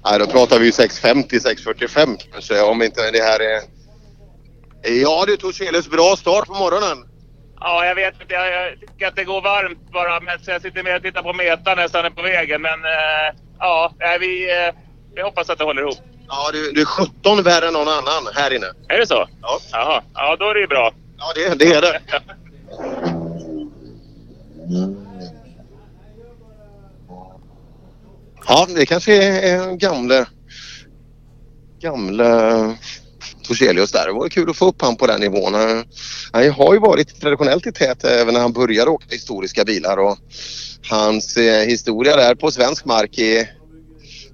Nej, då pratar vi ju 6.50, 6.45 kanske om inte det här är... Ja du Torselius, bra start på morgonen. Ja, jag vet inte. Jag, jag tycker att det går varmt bara. Men så jag sitter med och tittar på metan nästan på vägen. Men eh, ja, vi, eh, vi hoppas att det håller ihop. Ja, du, du är 17 värre än någon annan här inne. Är det så? Ja. Jaha. Ja, då är det ju bra. Ja, det, det är det. Ja, det kanske är gamle, gamle Torselius där. Det vore kul att få upp han på den nivån. Han- har ju varit traditionellt i tät även när han började åka historiska bilar och hans eh, historia där på svensk mark i,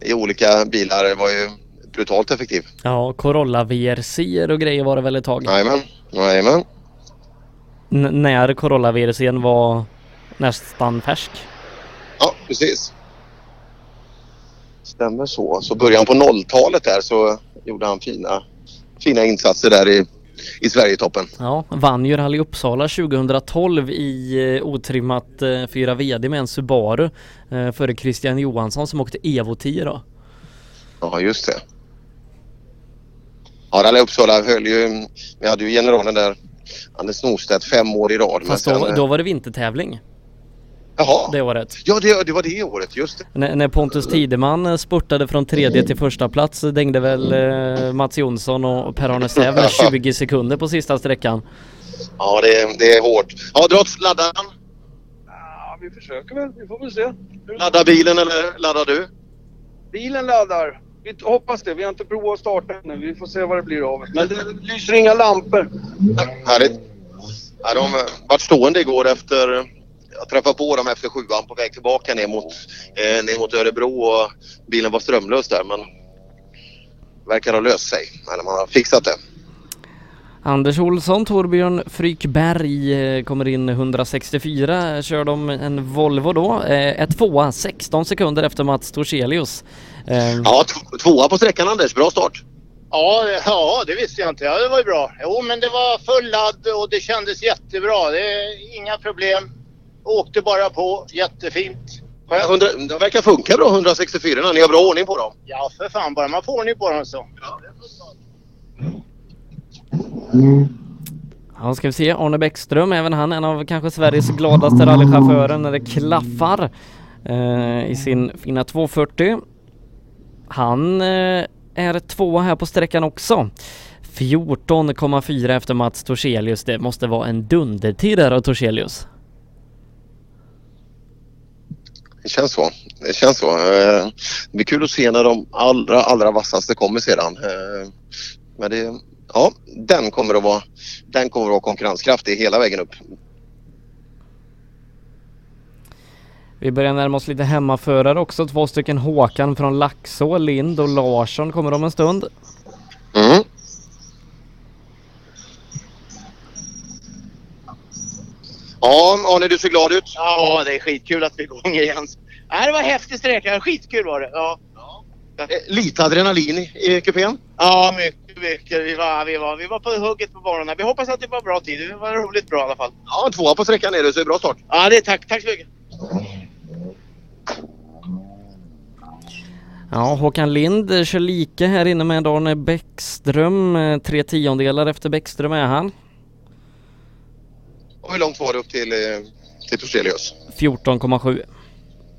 i olika bilar var ju brutalt effektiv. Ja, Corolla VRC och grejer var det väl ett tag? Jajamän, jajamän. N- när Corolla VRCn var nästan färsk. Ja, precis. Stämmer så. Så början på 0-talet där så gjorde han fina, fina insatser där i, i Sverigetoppen. Ja, vann ju Rally Uppsala 2012 i eh, otrimmat eh, 4 VD med en Subaru eh, före Christian Johansson som åkte Evo 10 då. Ja, just det. Ja, Rally Uppsala höll ju... Vi hade ju generalen där, Anders Norstedt, fem år i rad. Fast då, då var det vintertävling. Jaha. Det året. Ja, det, det var det året, just det. När, när Pontus Tideman eh, spurtade från tredje till första plats dängde väl eh, Mats Jonsson och Per-Arne Säv med 20 sekunder på sista sträckan. Ja, det, det är hårt. Ja, Drotts, laddar han? Ja, vi försöker väl. Vi får väl se. Laddar bilen eller laddar du? Bilen laddar. Vi hoppas det. Vi har inte provat att starta ännu. Vi får se vad det blir av. Men det lyser inga lampor. Härligt. Ja, de vart stående igår efter... Jag träffade på dem efter sjuan på väg tillbaka ner mot, eh, ner mot Örebro och bilen var strömlös där men verkar ha löst sig. Eller man har fixat det. Anders Olsson, Torbjörn Frykberg eh, kommer in 164, kör de en Volvo då. Eh, Ett tvåa, 16 sekunder efter Mats Torselius. Eh, Ja, tvåa på sträckan Anders. Bra start. Ja, ja, det visste jag inte. Ja, det var ju bra. Jo, men det var full ladd och det kändes jättebra. Det är inga problem. Åkte bara på. Jättefint. Ja, 100, det verkar funka bra 164 Ni har bra ordning på dem. Ja, för fan. Bara man får ordning på dem så. Ja, ska vi se. Arne Bäckström, även han en av kanske Sveriges gladaste rallychaufförer när det klaffar eh, i sin fina 240. Han eh, är tvåa här på sträckan också. 14,4 efter Mats Torselius. Det måste vara en dundertid där av Torselius. Det känns så. Det känns så. Eh, Det blir kul att se när de allra, allra vassaste kommer sedan. Eh, Men det, ja, den kommer att vara, den kommer att vara konkurrenskraftig hela vägen upp. Vi börjar närma oss lite hemmaförare också. Två stycken Håkan från Laxå, Lind och Larsson kommer om en stund. Mm. Ja, Arne du ser glad ut. Ja, det är skitkul att vi är igång igen. Nej, det var häftig sträcka. Skitkul var det. Ja. Eh, Lite adrenalin i, kupén. Ja, mycket, mycket. Vi var, vi, var, vi var på hugget på banorna. Vi hoppas att det var bra tid. Det var roligt bra i alla fall. Ja, tvåa på sträckan är det, så det är bra start. Ja, det är tack. Tack så mycket. Ja, Håkan Lind kör lika här inne med Arne Bäckström. Eh, Tre tiondelar efter Bäckström är han. Och hur långt var det upp till, eh, till Torstelius? 14,7.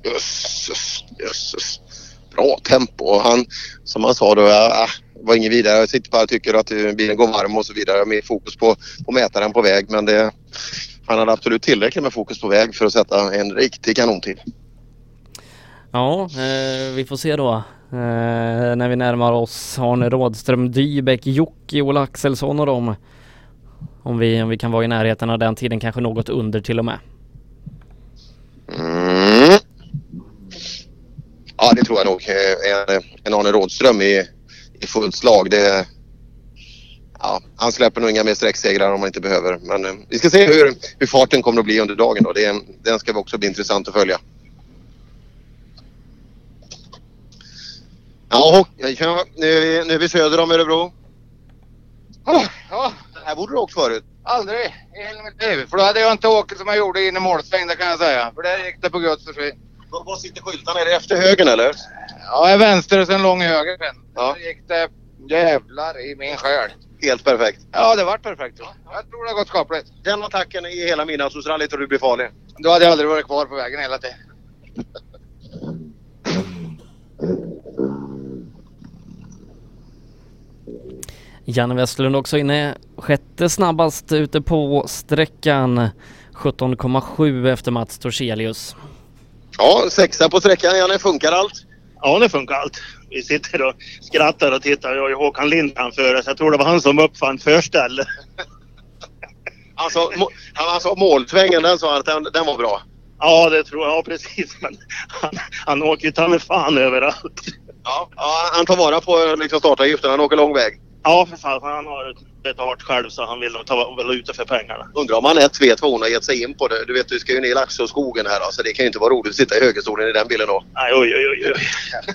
Jösses, jösses. Bra tempo. Och Han, som han sa då, äh, var inget vidare. Jag sitter bara och tycker att eh, bilen går varm och så vidare. Med fokus på, på mätaren på väg. Men det, han hade absolut tillräckligt med fokus på väg för att sätta en riktig kanontid. Ja, eh, vi får se då. Eh, när vi närmar oss Arne Rådström, Dybeck, Jocke, Ola Axelsson och dem. Om vi, om vi kan vara i närheten av den tiden, kanske något under till och med. Mm. Ja, det tror jag nog. Eh, en, eh, en Arne Rådström i, i fullt slag. Det, ja, han släpper nog inga mer sträcksegrar om han inte behöver. Men eh, vi ska se hur, hur farten kommer att bli under dagen. Då. Det, den ska också bli intressant att följa. Ja, nu, är vi, nu är vi söder om Örebro. Ja, här borde du åkt förut. Aldrig i hela mitt liv. För då hade jag inte åkt som jag gjorde in i målsväng, det kan jag säga. För där gick det på Guds försvinn. Var sitter skyltarna? Är det efter högen eller? Ja, vänster och sen lång höger sen. Ja. Då gick det jävlar i min själ. Helt perfekt. Ja, det vart perfekt. Ja. Jag tror det har gått skapligt. Den attacken i hela midnattsrallyt och du blir farlig. Då hade jag aldrig varit kvar på vägen hela tiden. Janne Westlund också inne, sjätte snabbast ute på sträckan. 17,7 efter Mats Torselius. Ja, sexa på sträckan. Janne, funkar allt? Ja, det funkar allt. Vi sitter och skrattar och tittar. Jag har ju Håkan Lind framför oss. Jag tror det var han som uppfann förställe. Alltså, må, han alltså målsvängen, den sa han att den, den var bra. Ja, det tror jag. Ja, precis. Men han, han åker ju ta fan överallt. Ja, ja, han tar vara på liksom, startavgiften. Han åker lång väg. Ja, för fan. Han har betalt själv så han vill ta valuta för pengarna. Undrar om han ett vet vad hon har gett sig in på. Det. Du vet, du ska ju ner i Laxåskogen här. Så det kan ju inte vara roligt att sitta i högerstolen i den bilen då. Nej, oj, oj, oj. oj.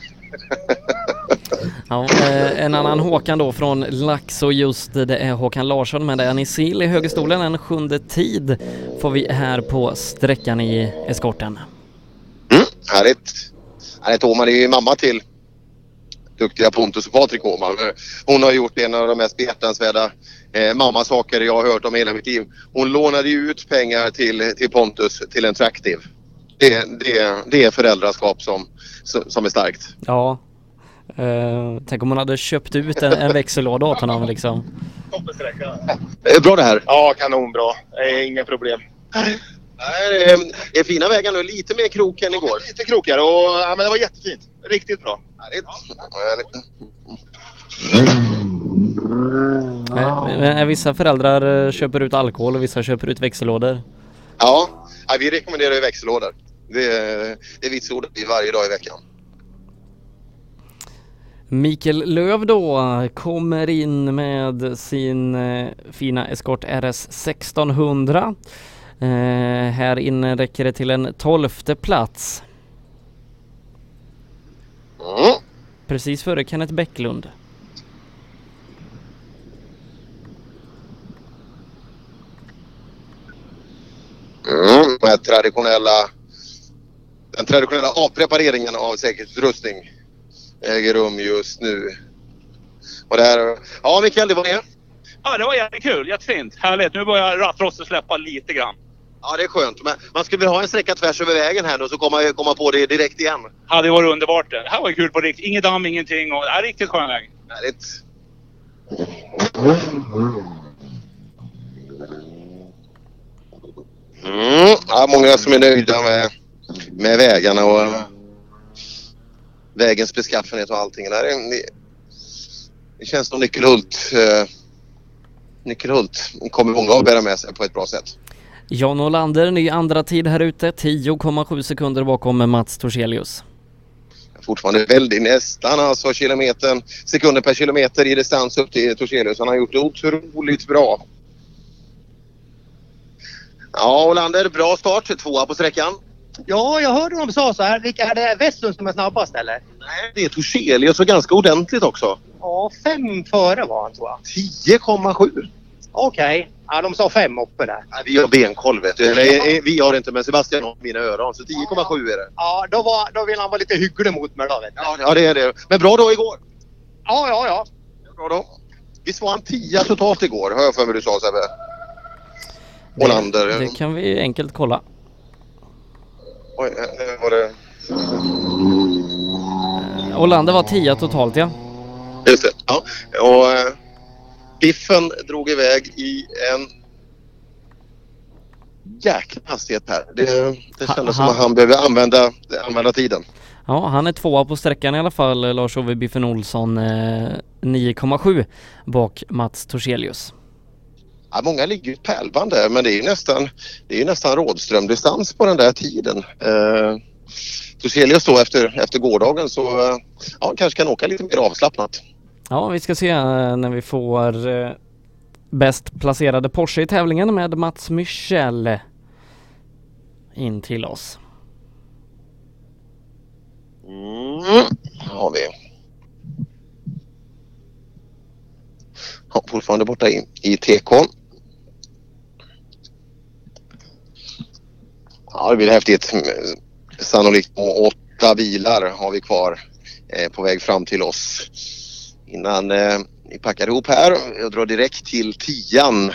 Ja, eh, en annan Håkan då från Laxå just det är Håkan Larsson men det är Nisil i högerstolen. En sjunde tid får vi här på sträckan i eskorten. Härligt. Härligt. Åman är ju mamma till duktiga Pontus och Patrik Åhman. Hon har gjort en av de mest behjärtansvärda eh, mammasaker jag har hört om hela mitt liv. Hon lånade ju ut pengar till, till Pontus till en traktiv. Det, det, det är föräldraskap som, som är starkt. Ja. Eh, tänk om hon hade köpt ut en, en växellåda åt honom liksom. Eh, Bra det här. Ja, kanonbra. Eh, inga problem. Nej, det är, det är fina vägar nu. Lite mer krok än igår. Lite krokigare och ja, men det var jättefint. Riktigt bra. Härligt. Eh, eh, vissa föräldrar eh, köper ut alkohol och vissa köper ut växellådor. Ja, ja, vi rekommenderar ju växellådor. Det, det vitsordas vi varje dag i veckan. Mikael Löv då kommer in med sin eh, fina Escort RS 1600. Eh, här inne räcker det till en tolfte plats. Precis före Kenneth Bäcklund. Mm, med traditionella, den traditionella avprepareringen av säkerhetsutrustning äger rum just nu. Och det här, ja Mikael, det var det. Ja, det var jättekul. Jättefint. Härligt. Nu börjar rattrostet släppa lite grann. Ja, det är skönt. Men man skulle vilja ha en sträcka tvärs över vägen här nu så komma, komma på det direkt igen. Hade varit underbart det. Det här var kul på riktigt. Inget damm, ingenting. Och, ja, riktigt skön väg. Härligt. Mm, ja, många som är nöjda med, med vägarna och vägens beskaffenhet och allting. Det, här är, det, det känns som Nyckelhult, eh, Nyckelhult kommer många att bära med sig på ett bra sätt. Jan Olander, ny andra tid här ute, 10,7 sekunder bakom Mats Torselius. Fortfarande väldigt nästan alltså kilometern, sekunder per kilometer i distans upp till Torselius. Han har gjort det otroligt bra. Ja, Olander, bra start. Tvåa på sträckan. Ja, jag hörde de sa så här. Vilka är det Westlund som är snabbast eller? Nej, det är Torselius och ganska ordentligt också. Ja, fem före var han tror jag. 10,7. Okej. Ja, de sa fem uppe där. Nej, vi har benkoll vet du. Eller eh, vi har inte men Sebastian har mina öron. Så 10,7 är det. Ja, då, var, då vill han vara lite hygglig mot mig då vet du. Ja, ja, det är det. Men bra dag igår. Ja, ja, ja. Bra dag. Visst var han 10 totalt igår? Har jag för mig du sa Sebbe? Olander. Det kan vi enkelt kolla. Oj, eh, var det... Olander var 10 totalt ja. Just det. Ja. Och eh, Biffen drog iväg i en jäkla hastighet här. Det, det Ha- kändes som ha- att han behövde använda, använda tiden. Ja, han är tvåa på sträckan i alla fall, Lars-Ove Biffen Olsson, eh, 9,7 bak Mats Torselius. Ja, många ligger ju pärlband där men det är ju nästan, det är nästan Rådström-distans på den där tiden. Eh, Torselius då efter, efter gårdagen så eh, ja, kanske kan åka lite mer avslappnat. Ja, vi ska se eh, när vi får eh, bäst placerade Porsche i tävlingen med Mats Michel in till oss. Mm. har vi. Ja, fortfarande borta i, i TK. Ja, det blir häftigt. Mm, sannolikt åtta bilar har vi kvar eh, på väg fram till oss. Innan eh, vi packar ihop här. Jag drar direkt till tian.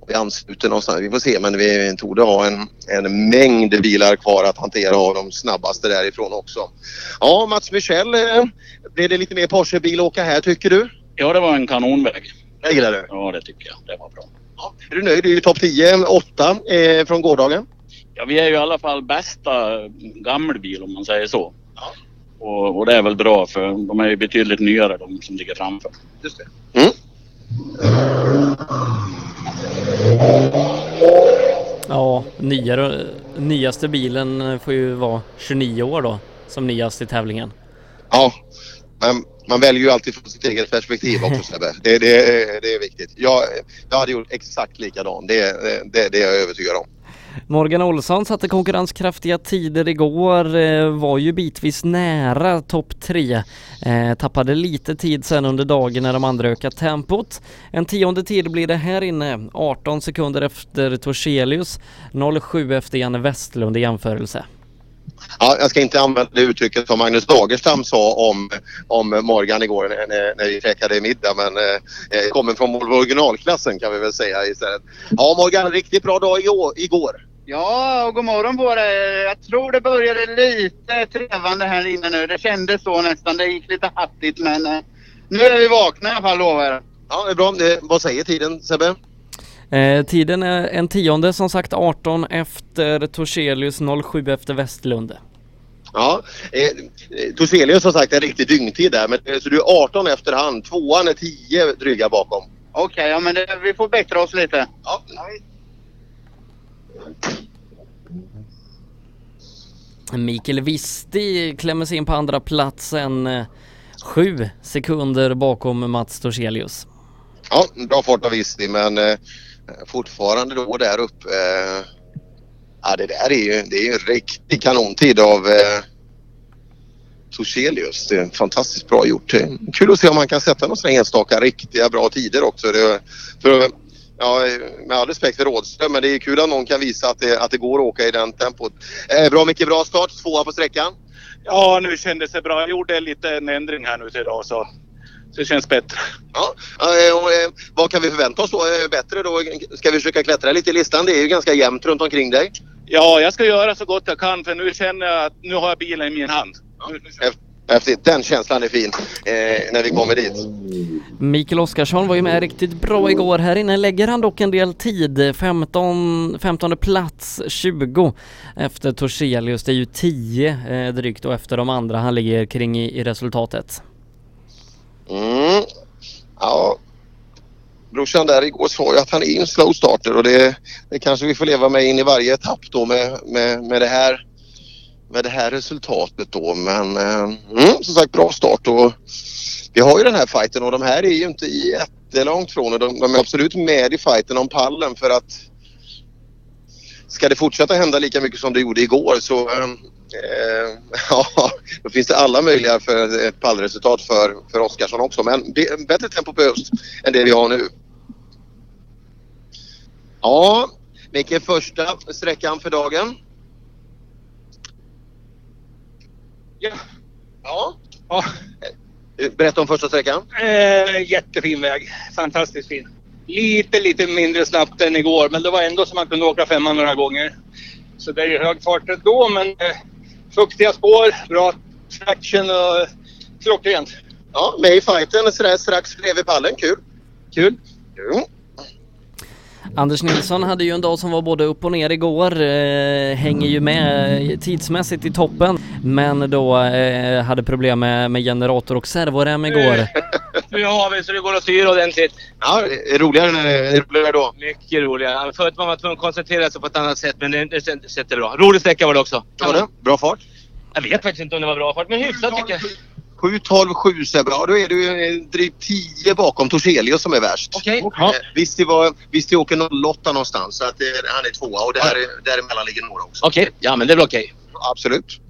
Och vi ansluter någonstans. Vi får se men vi torde ha en, en mängd bilar kvar att hantera och de snabbaste därifrån också. Ja, Mats Michel, eh, blev det lite mer Porsche-bil åka här tycker du? Ja, det var en kanonväg. Det gillar du? Ja, det tycker jag. Det var bra. Är du nöjd? Det är ju topp 10, 8 eh, från gårdagen. Ja, vi är ju i alla fall bästa gammelbil om man säger så. Och, och det är väl bra för de är ju betydligt nyare de som ligger framför. Just det. Mm. Ja, nyare, nyaste bilen får ju vara 29 år då som nyast i tävlingen. Ja, men man väljer ju alltid från sitt eget perspektiv också Sebbe. Det, det, det är viktigt. Jag, jag hade gjort exakt likadant. Det, det, det är jag övertygad om. Morgan Olsson satte konkurrenskraftiga tider igår, eh, var ju bitvis nära topp tre. Eh, tappade lite tid sen under dagen när de andra ökat tempot. En tionde tid blir det här inne, 18 sekunder efter Torselius, 07 efter Janne Westlund i jämförelse. Ja, jag ska inte använda det uttrycket som Magnus Dagerstam sa om, om Morgan igår när, när, vi käkade middag men eh, eh, kommer från Volvo originalklassen kan vi väl säga istället. Ja Morgan, riktigt bra dag igår. igår. Ja, och god morgon på dig. Jag tror det började lite trevande här inne nu. Det kändes så nästan. Det gick lite hattigt men eh, nu är vi vakna i alla fall lovar jag. Ja, det är bra. Eh, vad säger tiden Sebbe? Eh, tiden är en tionde som sagt 18 efter Torselius, 07 efter Westlund. Ja, eh, Torselius har sagt en riktig dygntid där men eh, så du är 18 efter han. Tvåan är 10 dryga bakom. Okej, ja men det, vi får bättra oss lite. Ja. Mikael Visti klämmer sig in på andra platsen, eh, sju sekunder bakom Mats Torselius. Ja, bra fart av Visti men eh, Eh, fortfarande då där uppe. Eh, ja, det där är ju, det är ju en riktig kanontid av eh, Torselius. Det är fantastiskt bra gjort. Kul att se om man kan sätta några enstaka riktiga bra tider också. Det, för, ja, med all respekt för Rådström men det är kul att någon kan visa att det, att det går att åka i den tempot. Eh, bra Micke, bra start. Tvåa på sträckan. Ja, nu kändes det bra. Jag gjorde lite en ändring här nu till idag så, så det känns bättre. Ja, eh, och, eh, vad kan vi förvänta oss då? Eh, Bättre då? Ska vi försöka klättra lite i listan? Det är ju ganska jämnt runt omkring dig. Ja, jag ska göra så gott jag kan för nu känner jag att nu har jag bilen i min hand. Vi. Häftigt. Den känslan är fin eh, när vi kommer dit. Mikael Oskarsson var ju med riktigt bra igår. Här inne lägger han dock en del tid. 15, 15 plats 20 efter Torselius. Det är ju 10 eh, drygt och efter de andra han ligger kring i, i resultatet. Mm. Ja. brorsan där igår sa ju att han är en slow starter och det, det kanske vi får leva med in i varje etapp då med, med, med det här med det här resultatet då men eh, mm, som sagt bra start och vi har ju den här fighten och de här är ju inte jättelångt från och de, de är absolut med i fighten om pallen för att ska det fortsätta hända lika mycket som det gjorde igår så eh, ja, då finns det alla möjliga för ett pallresultat för, för Oskarsson också. Men be- bättre tempo behövs än det vi har nu. Ja, Micke, första sträckan för dagen. Ja. Ja. ja. Berätta om första sträckan. Eh, jättefin väg. Fantastiskt fin. Lite, lite mindre snabbt än igår, men det var ändå så man kunde åka femman några gånger. Så det är ju hög fart då, men eh, fuktiga spår, bra traction och klockrent. Ja, med i fighten sådär strax bredvid pallen. Kul. Kul. Kul. Anders Nilsson hade ju en dag som var både upp och ner igår, eh, hänger ju med tidsmässigt i toppen, men då eh, hade problem med, med generator och servorem igår. Nu har vi så det går att styra ordentligt. Ja, det är roligare, när det är roligare då. Mycket roligare. Förut var man tvungen att koncentrera sig på ett annat sätt men det, det sättet är bra. Rolig sträcka var det också. Var det? Bra fart? Jag vet faktiskt inte om det var bra fart men hyfsat tycker jag. 7, 12, 7 Sebbe. Ja, då är du eh, drygt 10 bakom Torselius som är värst. Okej. Eh, Visst, vi var, visst vi åker 08 någonstans så att eh, han är tvåa och där, däremellan ligger några också. Okej, ja men det är väl okej. Absolut.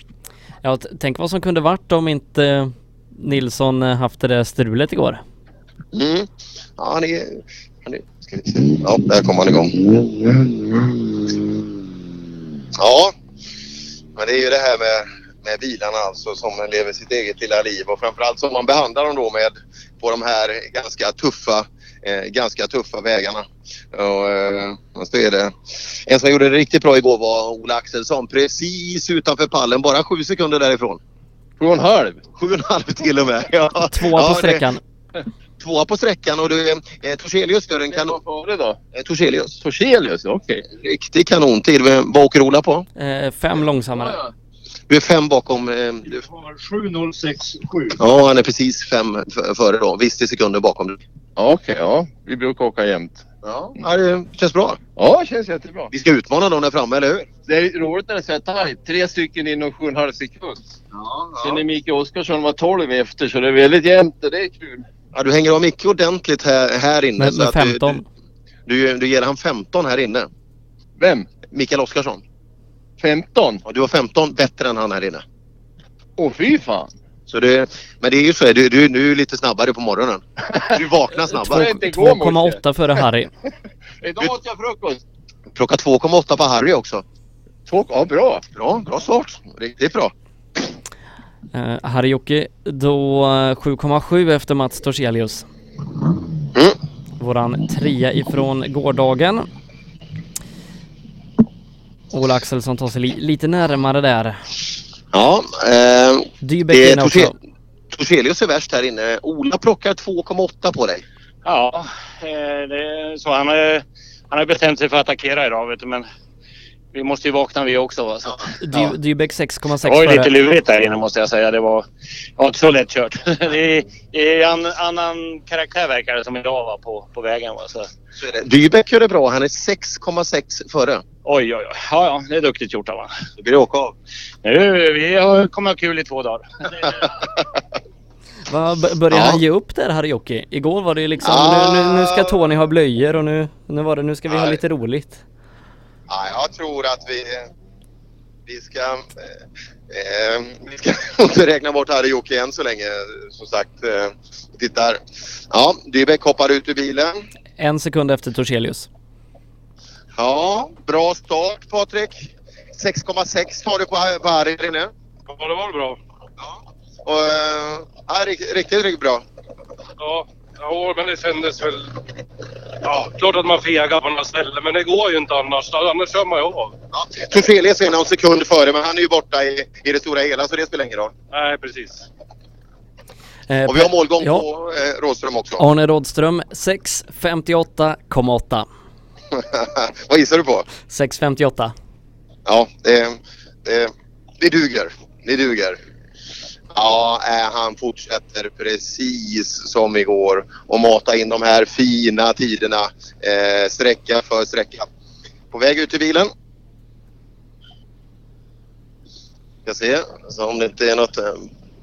Ja, tänk vad som kunde varit om inte Nilsson haft det där strulet igår. Mm. Ja, han är... Han är ska vi se. Ja, där kom han igång. Ja, men det är ju det här med, med bilarna alltså som lever sitt eget lilla liv och framförallt som man behandlar dem då med på de här ganska tuffa, eh, ganska tuffa vägarna. Och, eh, så är det. En som gjorde det riktigt bra igår var Ola Axelsson precis utanför pallen, bara sju sekunder därifrån. Sju och en halv? Sju och en halv till och med. Ja. Tvåa Ja, på det- sträckan. Tvåa på sträckan och du, eh, Torselius gör en kanon... före då? Eh, Torselius. Torselius, okej. Riktig kanontid. Vad åker Ola på? Eh, fem långsammare. Du är fem bakom... Eh, du... 7067. Ja, han är precis fem före då. Visst i sekunder bakom dig. Ja, okej, ja. Vi brukar åka jämt. Ja, ja, det känns bra. Ja, det känns jättebra. Vi ska utmana dem där framme, eller hur? Det är roligt när det är så här tajt. Tre stycken inom sju och en halv sekund. Ja, Sen är Mikael Oskarsson var 12 efter så det är väldigt jämnt och det är kul. Ja, du hänger av Micke ordentligt här, här inne. Med, så med att du- 15. Du, du, du ger han 15 här inne. Vem? Mikael Oskarsson. 15? Ja, du har 15 bättre än han här inne. Åh fy fan. Så det, men det är ju så, du, du, du är lite snabbare på morgonen. Du vaknar snabbare. 2,8 före Harry. Idag åt jag frukost. Plocka 2,8 på Harry också. Ja, bra. Bra, bra start. Riktigt bra. Eh, Harry-Jocke då eh, 7,7 efter Mats Torselius. Mm. Våran trea ifrån gårdagen. Ola Axelsson tar sig li lite närmare där. Ja, eh, Dybeck det är inne också. Torse- Torselius är värst här inne. Ola plockar 2,8 på dig. Ja, eh, det är så. Han har, han har bestämt sig för att attackera idag vet du, men vi måste ju vakna vi också. Va? Så. Dy Dybeck 6,6 Det var ju lite lurigt där inne måste jag säga. Det var, det var inte så lätt kört. Det är, det är en annan karaktär verkar det som idag va, på, på vägen. Va? Så. Så är det. Dybeck gör det bra. Han är 6,6 före. Oj, oj, oj. Ja, ja, det är duktigt gjort av honom. Då blir det åka av. Nu, vi har, kommer ha kul i två dagar. Va, b- börjar Ja. han ge upp där Harry-Jocke? Igår var det liksom Ah. nu, nu, nu ska Tony ha blöjor och nu, nu var det nu ska vi ha Nej. lite roligt. Ja, jag tror att vi, vi ska... Eh, eh, vi ska inte räkna bort Harry Jocke än så länge. Som sagt, eh, tittar. Ja, Dybeck hoppar ut ur bilen. En sekund efter Torselius. Ja, bra start Patrik. 6,6 tar du på, Harry inne. Ja, det var bra. Och, eh, ja, riktigt, riktigt, riktigt bra. Ja, ja, men det kändes väl... Ja, klart att man fegar på några ställen, men det går ju inte annars. Annars kör man ju av. Torselius är någon sekund före men han är ju borta i, i det stora hela så det spelar ingen roll. Nej, precis. Eh, Och vi har målgång ja. på eh, Rådström också. Arne Rådström 6.58,8. Vad gissar du på? 6.58. Ja, det, det, det duger. Det duger. Ja, eh, han fortsätter precis som igår och mata in de här fina tiderna eh, sträcka för sträcka. På väg ut till bilen. Ska se så om det inte är något. Eh,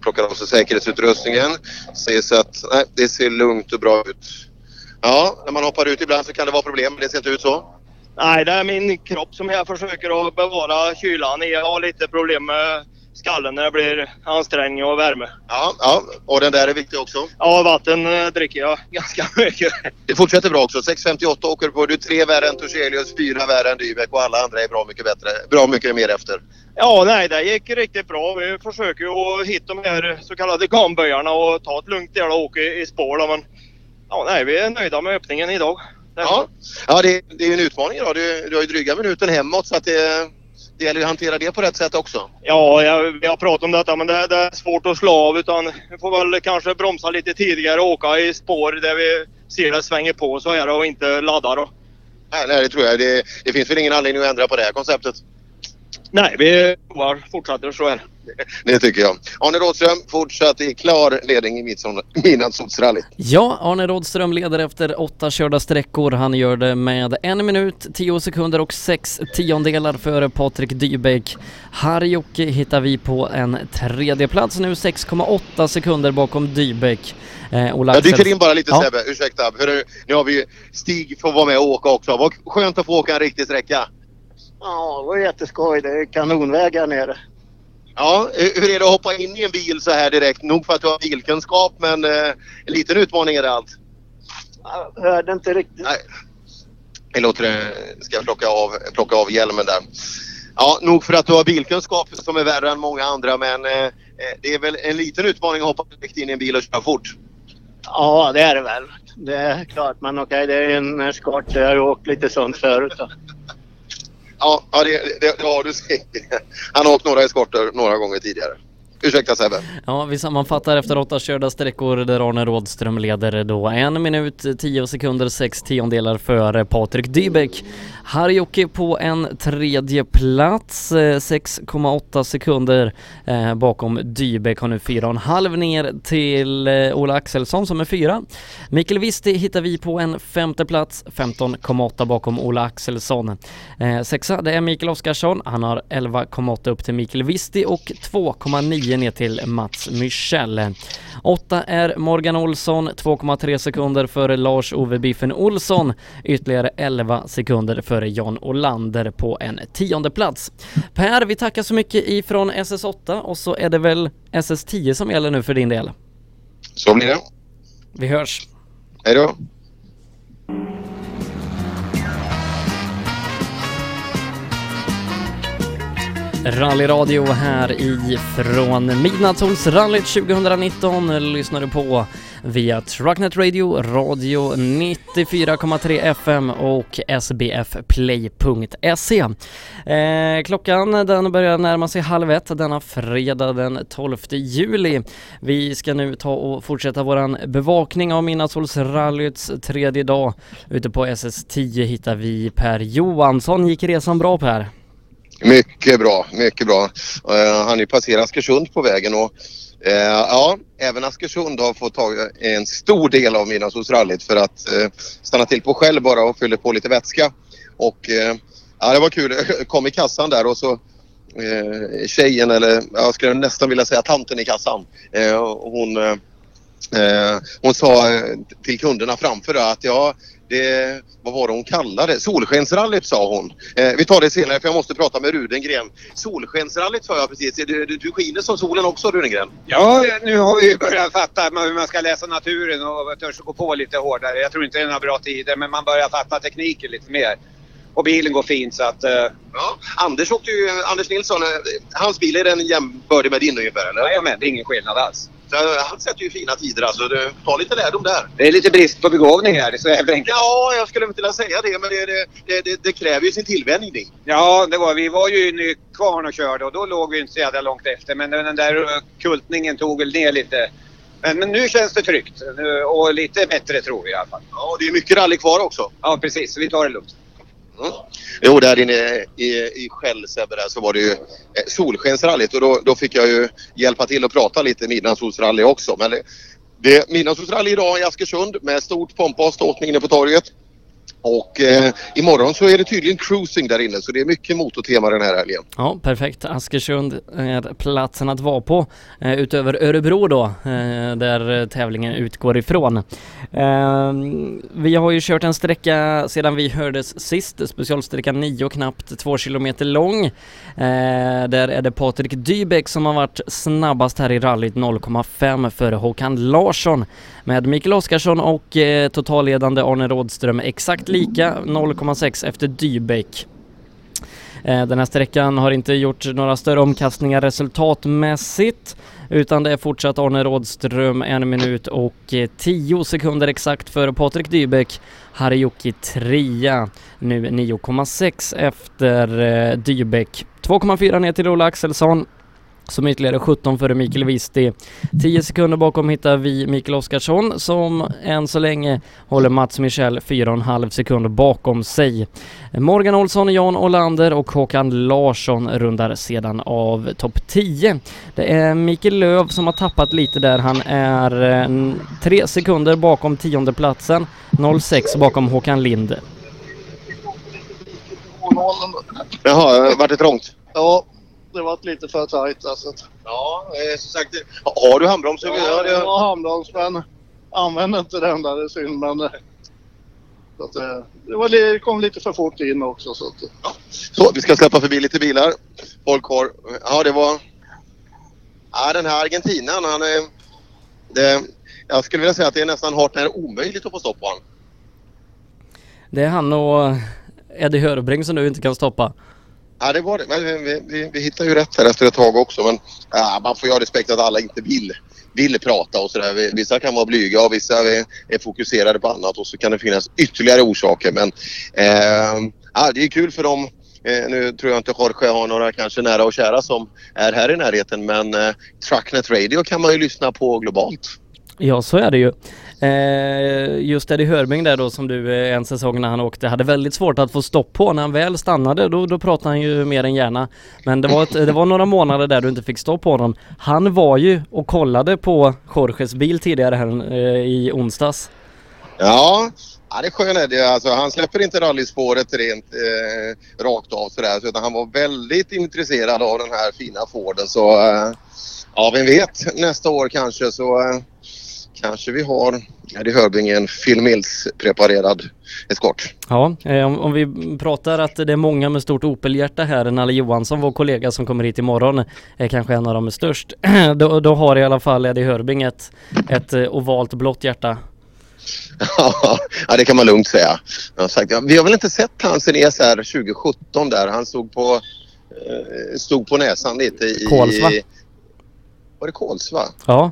plockar av sig säkerhetsutrustningen. Ser så att nej, det ser lugnt och bra ut. Ja, när man hoppar ut ibland så kan det vara problem men det ser inte ut så. Nej, det är min kropp som jag försöker att bevara kylan i. Jag har lite problem med skallen när det blir ansträngning och värme. Ja, ja, och den där är viktig också. Ja, vatten eh, dricker jag ganska mycket. Det fortsätter bra också. 6.58 åker på. Du är tre värre än Torselius, fyra värre än Dybeck och alla andra är bra mycket bättre. Bra mycket mer efter. Ja, nej, det gick riktigt bra. Vi försöker ju att hitta de här så kallade gamböjarna och ta ett lugnt del och åka i, i spår. Då, men ja, nej, vi är nöjda med öppningen idag. Ja, ja det, det är ju en utmaning idag. Du, du har ju dryga minuten hemåt så att det, det gäller att hantera det på rätt sätt också. Ja, jag, vi har pratat om detta men det, det är svårt att slå av utan vi får väl kanske bromsa lite tidigare och åka i spår där vi ser det svänger på så här och inte ladda då. Nej, nej det tror jag. Det, det finns väl ingen anledning att ändra på det här konceptet. Nej, vi provar, fortsätter så här. Det tycker jag. Arne Rådström fortsatt i klar ledning i Midnattssolsrallyt. Ja, Arne Rådström leder efter åtta körda sträckor. Han gör det med en minut, tio sekunder och sex tiondelar före Patrik Dybeck. Harjoki hittar vi på en tredje plats nu, 6,8 sekunder bakom Dybeck. Eh, Ola Jag dyker in bara lite Ja. Sebbe, ursäkta. Hörru, nu har vi Stig får vara med och åka också. Vad skönt att få åka en riktig sträcka. Ja, det var jätteskoj. Det är kanonväg här nere. Ja, hur är det att hoppa in i en bil så här direkt? Nog för att du har bilkunskap men eh, en liten utmaning är det allt. Jag hörde inte riktigt. Nej. Vi låter det, ska jag plocka av, plocka av hjälmen där. Ja, nog för att du har bilkunskap som är värre än många andra men eh, eh, det är väl en liten utmaning att hoppa direkt in i en bil och köra fort. Ja, det är det väl. Det är klart, men okej, det är en eskort. Jag har åkt lite sånt förut. Ja, ja det, det, det har du säkert. Han har åkt några eskorter några gånger tidigare. Ursäkta Sebbe. Ja, vi sammanfattar efter åtta körda sträckor där Arne Rådström leder då en minut, 10 sekunder, 6 tiondelar före Patrik Dybeck. Harjoki på en tredje plats, eh, 6,8 sekunder eh, bakom Dybeck har nu 4,5 ner till eh, Ola Axelsson som är fyra. Mikael Visti hittar vi på en femte plats, 15,8 bakom Ola Axelsson. Eh, sexa, det är Mikael Oskarsson, han har 11,8 upp till Mikael Visti och 2,9 ner till Mats Myrsell. Åtta är Morgan Olsson, 2,3 sekunder före Lars-Ove Biffen Olsson, ytterligare 11 sekunder före John Olander på en tionde plats. Per, vi tackar så mycket ifrån SS8 och så är det väl SS10 som gäller nu för din del. Så blir det. Vi hörs. Hej då. Rallyradio här ifrån Midnattssolsrallyt 2019 lyssnar du på via Trucknet Radio, radio 94,3 FM och sbfplay.se. Eh, klockan den börjar närma sig halv ett denna fredag den 12 juli. Vi ska nu ta och fortsätta våran bevakning av Midnattssolsrallyts tredje dag. Ute på SS10 hittar vi Per Johansson. Gick resan bra Per? Mycket bra, mycket bra. Eh, han är ju passerat Askersund på vägen och eh, ja, även Askersund har fått ta en stor del av Midnattssolsrallyt för att eh, stanna till på själv bara och fylla på lite vätska. Och eh, ja, det var kul. Jag kom i kassan där och så eh, tjejen eller jag skulle nästan vilja säga tanten i kassan. Eh, hon, eh, hon sa till kunderna framför att ja, det, vad var det hon kallade det? Solskensrallyt sa hon. Eh, vi tar det senare för jag måste prata med Rudengren. Solskensrallyt sa jag precis. Du, du, du skiner som solen också Rudengren. Ja, nu har vi börjat fatta hur man ska läsa naturen och törs gå på lite hårdare. Jag tror inte det är några bra tider, men man börjar fatta tekniken lite mer. Och bilen går fint så att... eh, Ja, Anders åkte ju, Anders Nilsson, eh, hans bil är den jämbördig med din ungefär eller? Jajamän, det är ingen skillnad alls. Så, han sätter ju fina tider alltså. Du, ta lite lärdom där. Det är lite brist på begåvning här, det är så jävla enkelt. Ja, jag skulle inte vilja säga det men det, det, det, det, kräver ju sin tillvänjning. Ja, det var, vi var ju i Nykvarn och körde och då låg vi inte så jävla långt efter. Men den där eh, kultningen tog väl ner lite. Men, men nu känns det tryggt och lite bättre tror vi i alla fall. Ja, det är mycket rally kvar också. Ja, precis. Så vi tar det lugnt. Mm. Jo, där inne i, i Skäll där så var det ju eh, Solskensrallyt och då, då fick jag ju hjälpa till att prata lite midnattssolsrally också. Men det, det är midnattssolsrally idag i Askersund med stort pompa och ståtning inne på torget. Och eh, imorgon så är det tydligen cruising där inne så det är mycket motortema den här helgen. Ja, perfekt. Askersund är platsen att vara på eh, utöver Örebro då, eh, där tävlingen utgår ifrån. Eh, vi har ju kört en sträcka sedan vi hördes sist, specialsträcka 9 knappt 2 kilometer lång. Eh, där är det Patrik Dybeck som har varit snabbast här i rallyt 0,5 före Håkan Larsson med Mikael Oskarsson och eh, totalledande Arne Rådström exakt lika 0,6 efter Dybeck. Eh, den här sträckan har inte gjort några större omkastningar resultatmässigt utan det är fortsatt Arne Rådström en minut och eh, tio sekunder exakt före Patrik Dybeck. Harjoki trea, nu 9,6 efter eh, Dybeck. 2,4 ner till Ola Axelsson som ytterligare 17 före Mikael Visti. 10 sekunder bakom hittar vi Mikael Oskarsson som än så länge håller Mats Michel 4,5 sekunder bakom sig. Morgan Olsson, Jan Olander och Håkan Larsson rundar sedan av topp 10. Det är Mikael Löv som har tappat lite där. Han är 3 sekunder bakom tionde platsen 0,6 bakom Håkan Lind. Jaha, vart det trångt? Ja, det var lite för tajt alltså. Ja, eh, som sagt. Har du handbroms? Ja, jag har handbroms men använder inte den där, det är synd men... eh, Så att, eh, det, var, det kom lite för fort in också så att... Så, vi ska släppa förbi lite bilar. Folk har... Ja, det var... Ja, den här argentinaren, han är... Det, jag skulle vilja säga att det är nästan hart när omöjligt att få stopp på honom. Det är han och Eddie Hörbring som du inte kan stoppa. Ja, det var det. Men vi, vi, vi hittade ju rätt här efter ett tag också. Men ja, man får ju ha respekt att alla inte vill, vill prata och sådär. Vissa kan vara blyga och vissa är, är fokuserade på annat och så kan det finnas ytterligare orsaker. Men eh, ja, det är kul för dem. Eh, nu tror jag inte Jorge har några kanske nära och kära som är här i närheten men eh, Trucknet Radio kan man ju lyssna på globalt. Ja, så är det ju. Eh, just Eddie Hörbing där då som du eh, en säsong när han åkte hade väldigt svårt att få stopp på. När han väl stannade då, då pratade han ju mer än gärna. Men det var, ett, det var några månader där du inte fick stopp på honom. Han var ju och kollade på Jorges bil tidigare här eh, i onsdags. Ja, ja det är är det. Alltså, han släpper inte rallyspåret rent eh, rakt av sådär. Så, utan han var väldigt intresserad av den här fina Forden. Så eh, ja, vem vet. Nästa år kanske så eh, kanske vi har Hörbing i en Phil Mills preparerad eskort. Ja, eh, om, om vi pratar att det är många med stort Opel-hjärta här. Nalle Johansson, vår kollega som kommer hit imorgon, är kanske en av dem med störst. då, då har i alla fall Eddie Hörbing ett, ett eh, ovalt blått hjärta. ja, det kan man lugnt säga. Jag har sagt, ja, vi har väl inte sett han sen ESR 2017 där. Han stod på, eh, stod på näsan lite i... Kolsva. Var det Kolsva? Ja,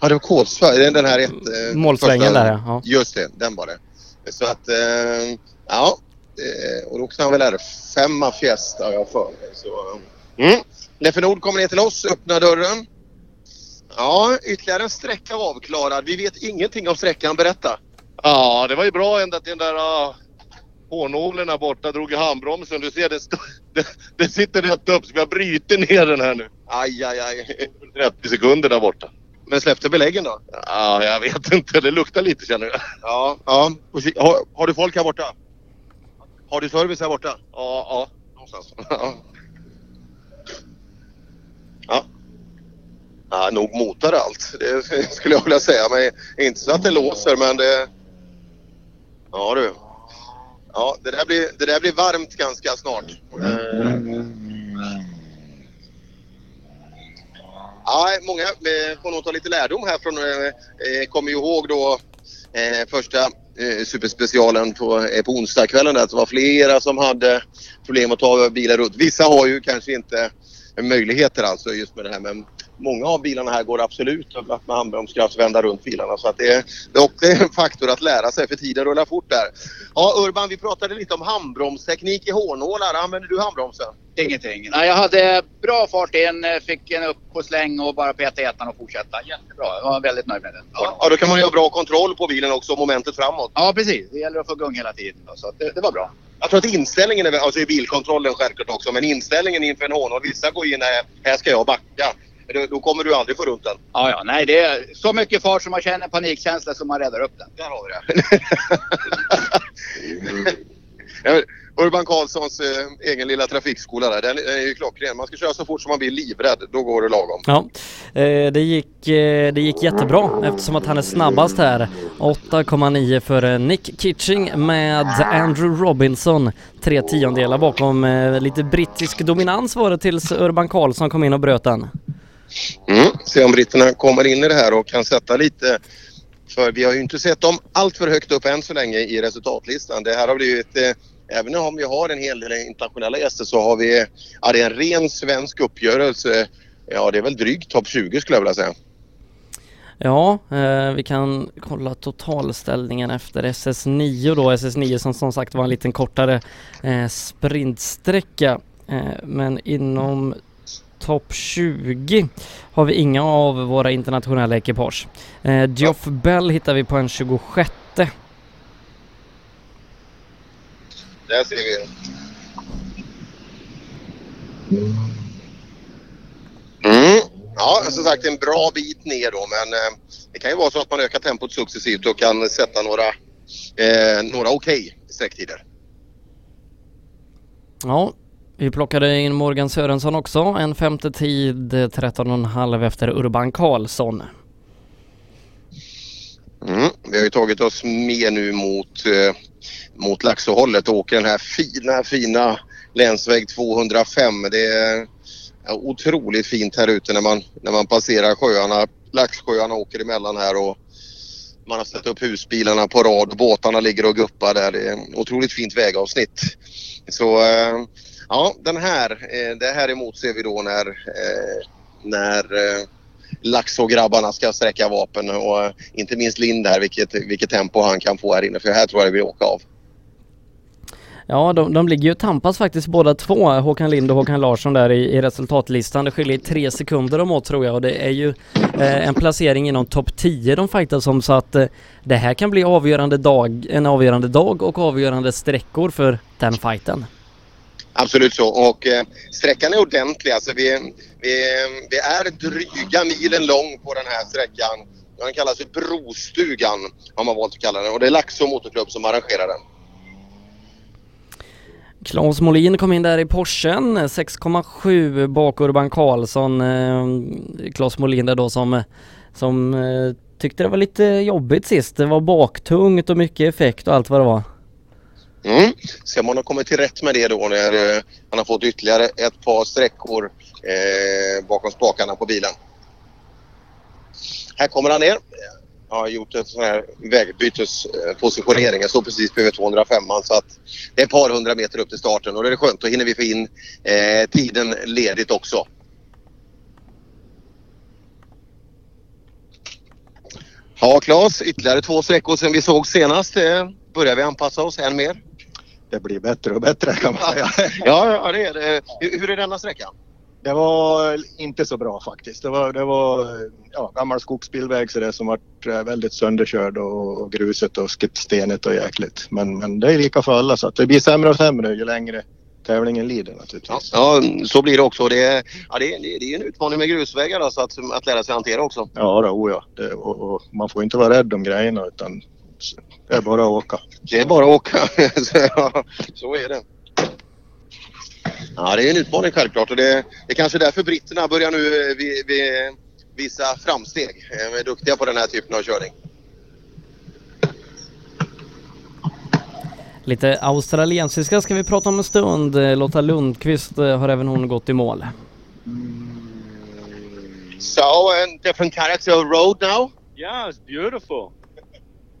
Ja, det var Kolsva. Det är Den här ett, eh, Målsvängen första- där, ja. Just det, den var det. Så att, eh, ja. Eh, och då åkte han väl R5 Fiesta har jag för mig. Så, mm. Nord kommer ner till oss, öppnar dörren. Ja, ytterligare en sträcka avklarad. Vi vet ingenting om sträckan. Berätta. Ja, det var ju bra ända till den där uh, hårnålen där borta. Drog i handbromsen. Du ser, det, stå, det, det sitter rätt upp så vi har brutit ner den här nu. Aj, aj, aj. 30 sekunder där borta. Men släppte beläggen då? Ja, jag vet inte. Det luktar lite känner jag. Ja, ja. Har, har du folk här borta? Har du service här borta? Ja, ja. Någonstans. Ja. Ja. Ja, nog motar allt. Det skulle jag vilja säga. Men inte så att det låser, men det... Ja du. Ja, det där blir, det där blir varmt ganska snart. Eh. Ja, många eh, får nog ta lite lärdom här från... Eh, eh, kommer ju ihåg då första superspecialen på, på onsdagskvällen där. Det var flera som hade problem att ta bilar runt. Vissa har ju kanske inte möjligheter alltså just med det här men många av bilarna här går absolut att med handbromskraft vända runt bilarna så att det är, det är också en faktor att lära sig för tiden rullar fort där. Ja Urban, vi pratade lite om handbromsteknik i hårnålar. Använder du handbromsen? Ingenting. Nej, jag hade bra fart in, fick en upp på släng och bara peta i ettan och fortsätta. Jättebra. Jag var väldigt nöjd med den. Ja, då kan man ju ha bra kontroll på bilen också momentet framåt. Ja, precis. Det gäller att få gung hela tiden. då, Så det, det var bra. Jag tror att inställningen, är, alltså i bilkontrollen självklart också, men inställningen inför en och vissa går in här, här ska jag backa. Då, då kommer du aldrig få runt den. Ja, ja, nej det är så mycket fart som man känner panikkänsla som man räddar upp den. Där har vi det. Urban Karlssons eh, egen lilla trafikskola där, den är ju klockren. Man ska köra så fort som man blir livrädd, då går det lagom. Ja, eh, det gick, eh, det gick jättebra eftersom att han är snabbast här. 8,9 för Nick Kitching med Andrew Robinson. Tre tiondelar bakom. Eh, lite brittisk dominans var det tills Urban Karlsson kom in och bröt den. Mm. Se om britterna kommer in i det här och kan sätta lite för vi har ju inte sett dem allt för högt upp än så länge i resultatlistan. Det här har blivit, eh, även om vi har en hel del internationella gäster så har vi, ja det är en ren svensk uppgörelse. Ja det är väl drygt topp 20 skulle jag vilja säga. Ja, eh, vi kan kolla totalställningen efter SS9 då. SS9 som som sagt var en liten kortare eh, sprintsträcka. Eh, men inom topp 20 har vi inga av våra internationella ekipage. Eh, Geoff Bell hittar vi på en 26. Där ser vi. Mm. Ja, som sagt en bra bit ner då men eh, det kan ju vara så att man ökar tempot successivt och kan sätta några, eh, några okej okay sträcktider. Ja, vi plockade in Morgan Sörensson också, en femte tid 13,5 efter Urban Karlsson. Mm, vi har ju tagit oss med nu mot, eh, mot Laxåhållet och åker den här fina, fina länsväg 205. Det är otroligt fint här ute när man, när man passerar sjöarna. Laxsjöarna åker emellan här och man har ställt upp husbilarna på rad och båtarna ligger och guppar där. Det är ett otroligt fint vägavsnitt. Så eh, ja, den här, eh, det här emot ser vi då när, eh, när eh, Laxå-grabbarna ska sträcka vapen och eh, inte minst Lind här vilket, vilket tempo han kan få här inne för här tror jag vi åka av. Ja, de, de ligger ju och tampas faktiskt båda två, Håkan Lind och Håkan Larsson där i, i resultatlistan. Det skiljer tre sekunder om åt tror jag och det är ju eh, en placering inom topp 10 de fightas om så att eh, det här kan bli avgörande dag, en avgörande dag och avgörande sträckor för den fighten. Absolut så och eh, sträckan är ordentlig. Alltså vi, vi, vi är dryga milen lång på den här sträckan. Den kallas för Brostugan har man valt att kalla den och det är Laxå Motorklubb som arrangerar den. Claes Molin kom in där i Porschen, 6,7 bak Urban Karlsson. Eh, Claes Molin där då som, som eh, tyckte det var lite jobbigt sist. Det var baktungt och mycket effekt och allt vad det var. Mm. Se om han har kommit till rätt med det då när eh, han har fått ytterligare ett par sträckor eh, bakom spakarna på bilen. Här kommer han ner. Jag har gjort en sån här vägbytespositionering. Jag står precis bredvid 205 så att det är ett par hundra meter upp till starten och då är det skönt. Då hinner vi få in eh, tiden ledigt också. Ja, Claes, ytterligare två sträckor sedan vi såg senast. Eh, börjar vi anpassa oss än mer? Det blir bättre och bättre kan man säga. ja, ja, det är det. Hur är denna sträckan? Det var inte så bra faktiskt. Det var, det var ja, gammal skogsbilväg så det som varit eh, väldigt sönderkörd och, och gruset och stenigt och jäkligt. Men, men det är lika för alla så att det blir sämre och sämre ju längre tävlingen lider naturligtvis. Ja, så blir det också. Det är, ja, det är, det är en utmaning med grusvägar då, så att, att lära sig hantera också. Ja, då, oh ja. Det, och, och man får inte vara rädd om grejerna utan det är bara att åka. Det är bara att åka. så, är det. Ja, det är en utmaning självklart och det, det är kanske därför britterna börjar nu vi, vi, visa framsteg. De är duktiga på den här typen av körning. Lite australiensiska ska vi prata om en stund. Lotta Lundqvist eh, har även hon gått i mål. So, a different character of road now? Yeah, it's beautiful.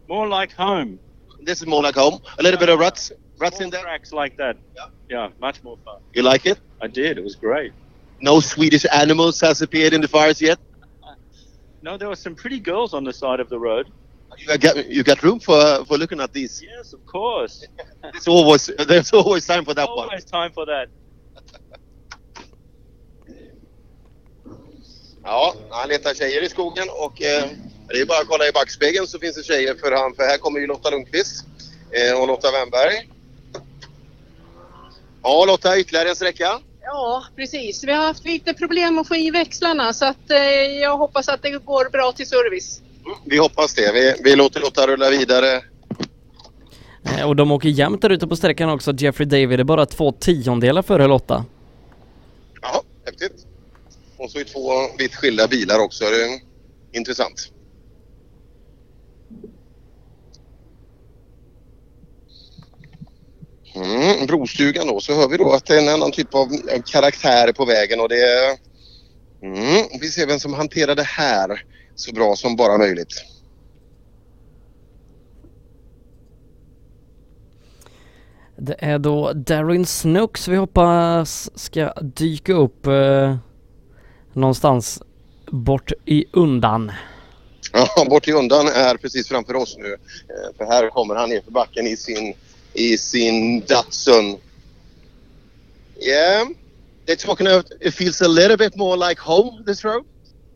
More like home. This is more like home. A little bit of ruts, ruts More in there. tracks like that. Yeah. Yeah, much more fun. You like it? I did. It was great. No Swedish animals has appeared in the fires yet. No, there were some pretty girls on the side of the road. You got, you got room for for looking at these. Yes, of course. it's always there's always time for that one. Always time for that. Ja, han letar tjejer i skogen och eh, det är bara att kolla i backspegeln så finns det tjejer för han. För här kommer ju Lotta Lundqvist eh, och Lotta Wennberg. Ja Lotta, ytterligare en sträcka. Ja, precis. Vi har haft lite problem att få i växlarna så att eh, jag hoppas att det går bra till service. Vi hoppas det. Vi, vi låter Lotta rulla vidare. Eh, Och de åker jämnt där ute på sträckan också. Jeffrey David är bara två tiondelar före Lotta. Ja, häftigt. Och så i två vitt skilda bilar också. Det är intressant. Mm, brostugan då, så hör vi då att det är en annan typ av karaktär på vägen och det är... Mm, vi ser vem som hanterar det här så bra som bara möjligt. Det är då Darin Snooks vi hoppas ska dyka upp eh, någonstans bort i undan. Ja, bort i undan är precis framför oss nu. Eh, För här kommer han ner för backen i sin, i sin Datsun. Yeah, they're talking about it feels a little bit more like home this road.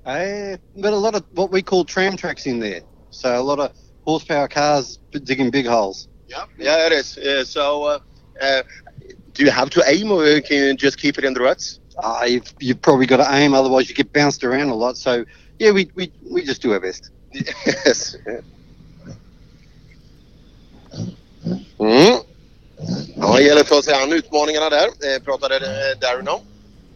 Uh, but a lot of what we call tram tracks in there. So a lot of horsepower cars digging big holes. Yeah, yeah, it is. Yeah, so, uh, uh, do you have to aim or can you just keep it in the ruts? Uh, you've, you've probably got to aim, otherwise you get bounced around a lot. So yeah, we, we, we just do our best. Yes. Mm. Ja, det gäller att ta sig an utmaningarna där, eh, pratade eh, Darren om.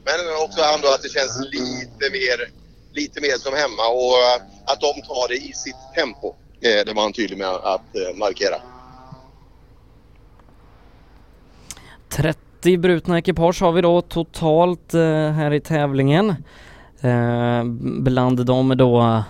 Men också han då att det känns lite mer, lite mer som hemma och eh, att de tar det i sitt tempo. Eh, det var han tydlig med att eh, markera. 30 brutna ekipage har vi då totalt eh, här i tävlingen. Eh, bland dem då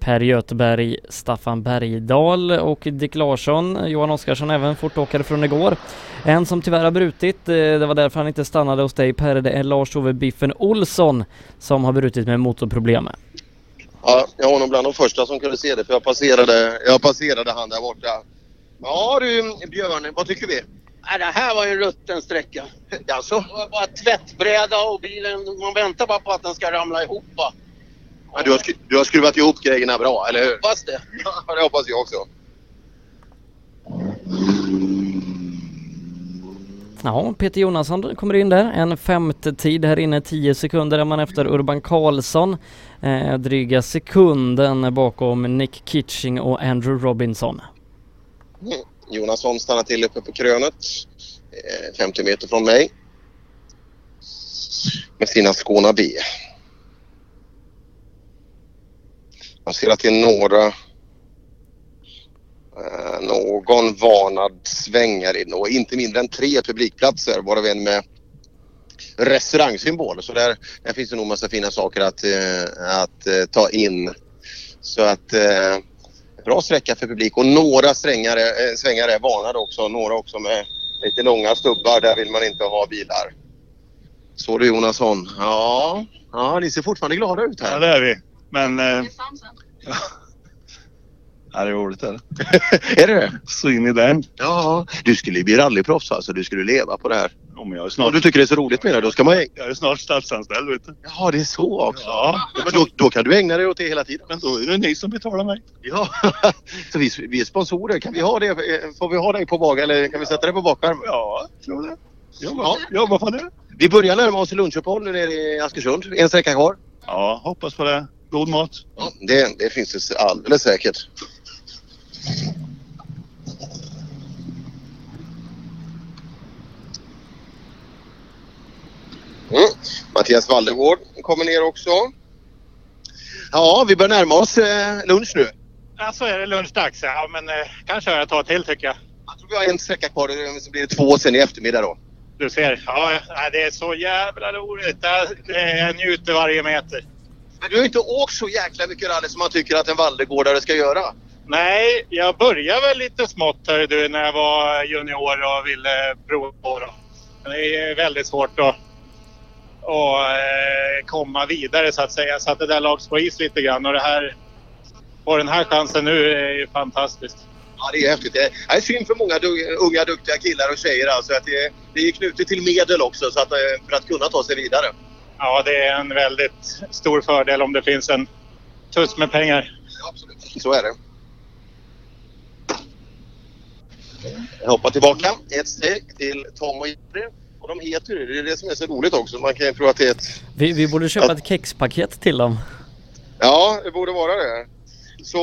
Per Göteberg, Staffan Bergdahl och Dick Larsson, Johan Oskarsson även fortåkare från igår. En som tyvärr har brutit, eh, det var därför han inte stannade hos dig Per, det är Lars-Ove Biffen Olsson som har brutit med motorproblem. Ja, jag var nog bland de första som kunde se det för jag passerade, jag passerade han där borta. Ja du Björn, vad tycker vi? Nej, det här var ju en rutten sträcka. Alltså? Det var bara tvättbräda och bilen, man väntar bara på att den ska ramla ihop va. Ja, du, har du har skruvat ihop grejerna bra, eller hur? Hoppas det. Ja, det hoppas jag också. Ja, Peter Jonasson kommer in där. En femte tid här inne, 10 sekunder är man efter Urban Karlsson. Eh, dryga sekunden bakom Nick Kitching och Andrew Robinson. Mm. Jonasson stannar till uppe på krönet. Eh, 50 meter från mig. Med sina Skåna B. Man ser att det är några eh, någon varnad svängare in och inte mindre än tre publikplatser varav en med restaurangsymbol. Så där, där finns det nog massa fina saker att, eh, att eh, ta in. Så att eh, bra sträcka för publik och några strängare, eh, svängar är varnade också. Några också med lite långa stubbar. Där vill man inte ha bilar. Så du Jonasson. Ja, ja ni ser fortfarande glada ut här. Ja, det är vi. Men... Eh, ja, det är roligt är det. är det det? Så in i den. Ja, du skulle bli rallyproffs alltså. Du skulle leva på det här. Om jag är Om snart, du tycker det är så roligt med det, då ska man... jag är snart statsanställd vet du. Ja, det är så också. Ja. Men då, då kan du ägna dig åt det hela tiden. Men då är det ni som betalar mig. Ja, så vi, vi är sponsorer. Kan vi ha det? Får vi ha dig på bak eller kan vi sätta dig på bakskärm? Ja, tror det. Ja, ja, vad fan är det? Vi börjar närma oss lunchuppehåll nere i Askersund. En sträcka kvar. Ja, hoppas på det. God mat. Ja, det, det finns det alldeles säkert. Mm. Mattias Valdegård kommer ner också. Ja, vi börjar närma oss eh, lunch nu. Ja, så är det lunchdags. Ja, men eh, kan köra ett tag till tycker jag. Jag tror vi har en sträcka kvar, eh, så blir det två sen i eftermiddag då. Du ser. Ja, det är så jävla roligt. Jag eh, njuter varje meter. Men du har inte åkt så jäkla mycket rally som man tycker att en Valdegårdare ska göra. Nej, jag började väl lite smått hör du, när jag var junior och ville prova på. Då. Men det är väldigt svårt att, att eh, komma vidare så att säga. Så att det där lags på is lite grann och det här få den här chansen nu är ju fantastiskt. Ja, det är häftigt. Det är synd för många du- unga duktiga killar och tjejer alltså att det, det är knutet till medel också så att, eh, för att kunna ta sig vidare. Ja, det är en väldigt stor fördel om det finns en tuss med pengar. Så är det. Jag hoppar tillbaka ett steg till Tom och Jerry. Och de heter det. Det är det som är så roligt också. Man kan ju tro att det är ett... Vi, vi borde köpa ett kexpaket till dem. Ja, det borde vara det. Så,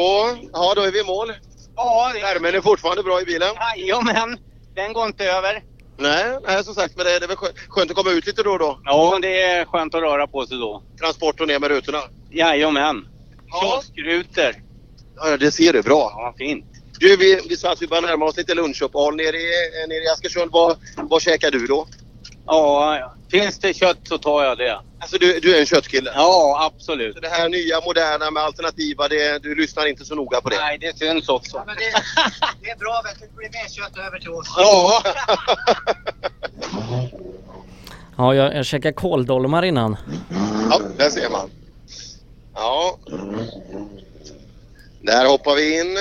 ja då är vi i mål. Ja, Värmen är fortfarande bra i bilen? Jajamän, den går inte över. Nej, nej som sagt, men det är, det är väl skö- skönt att komma ut lite då och då. Ja, det är skönt att röra på sig då. Transport och ner med rutorna. Jajamän. Kioskrutor. Ja, det ser du. Bra. Ja, fint. Du, vi, vi sa att vi börjar närma oss lite lunchuppehåll nere i, nere i Askersund. Vad, vad käkar du då? Ja, finns det kött så tar jag det. Alltså du, du är en köttkille? Ja, absolut. Så det här nya moderna med alternativa, det, du lyssnar inte så noga på det? Nej, det syns också. Men det, det är bra vet du, det blir mer kött över till oss. Ja. Ja, jag, jag käkade kåldolmar innan. Ja, där ser man. Ja. Där hoppar vi in.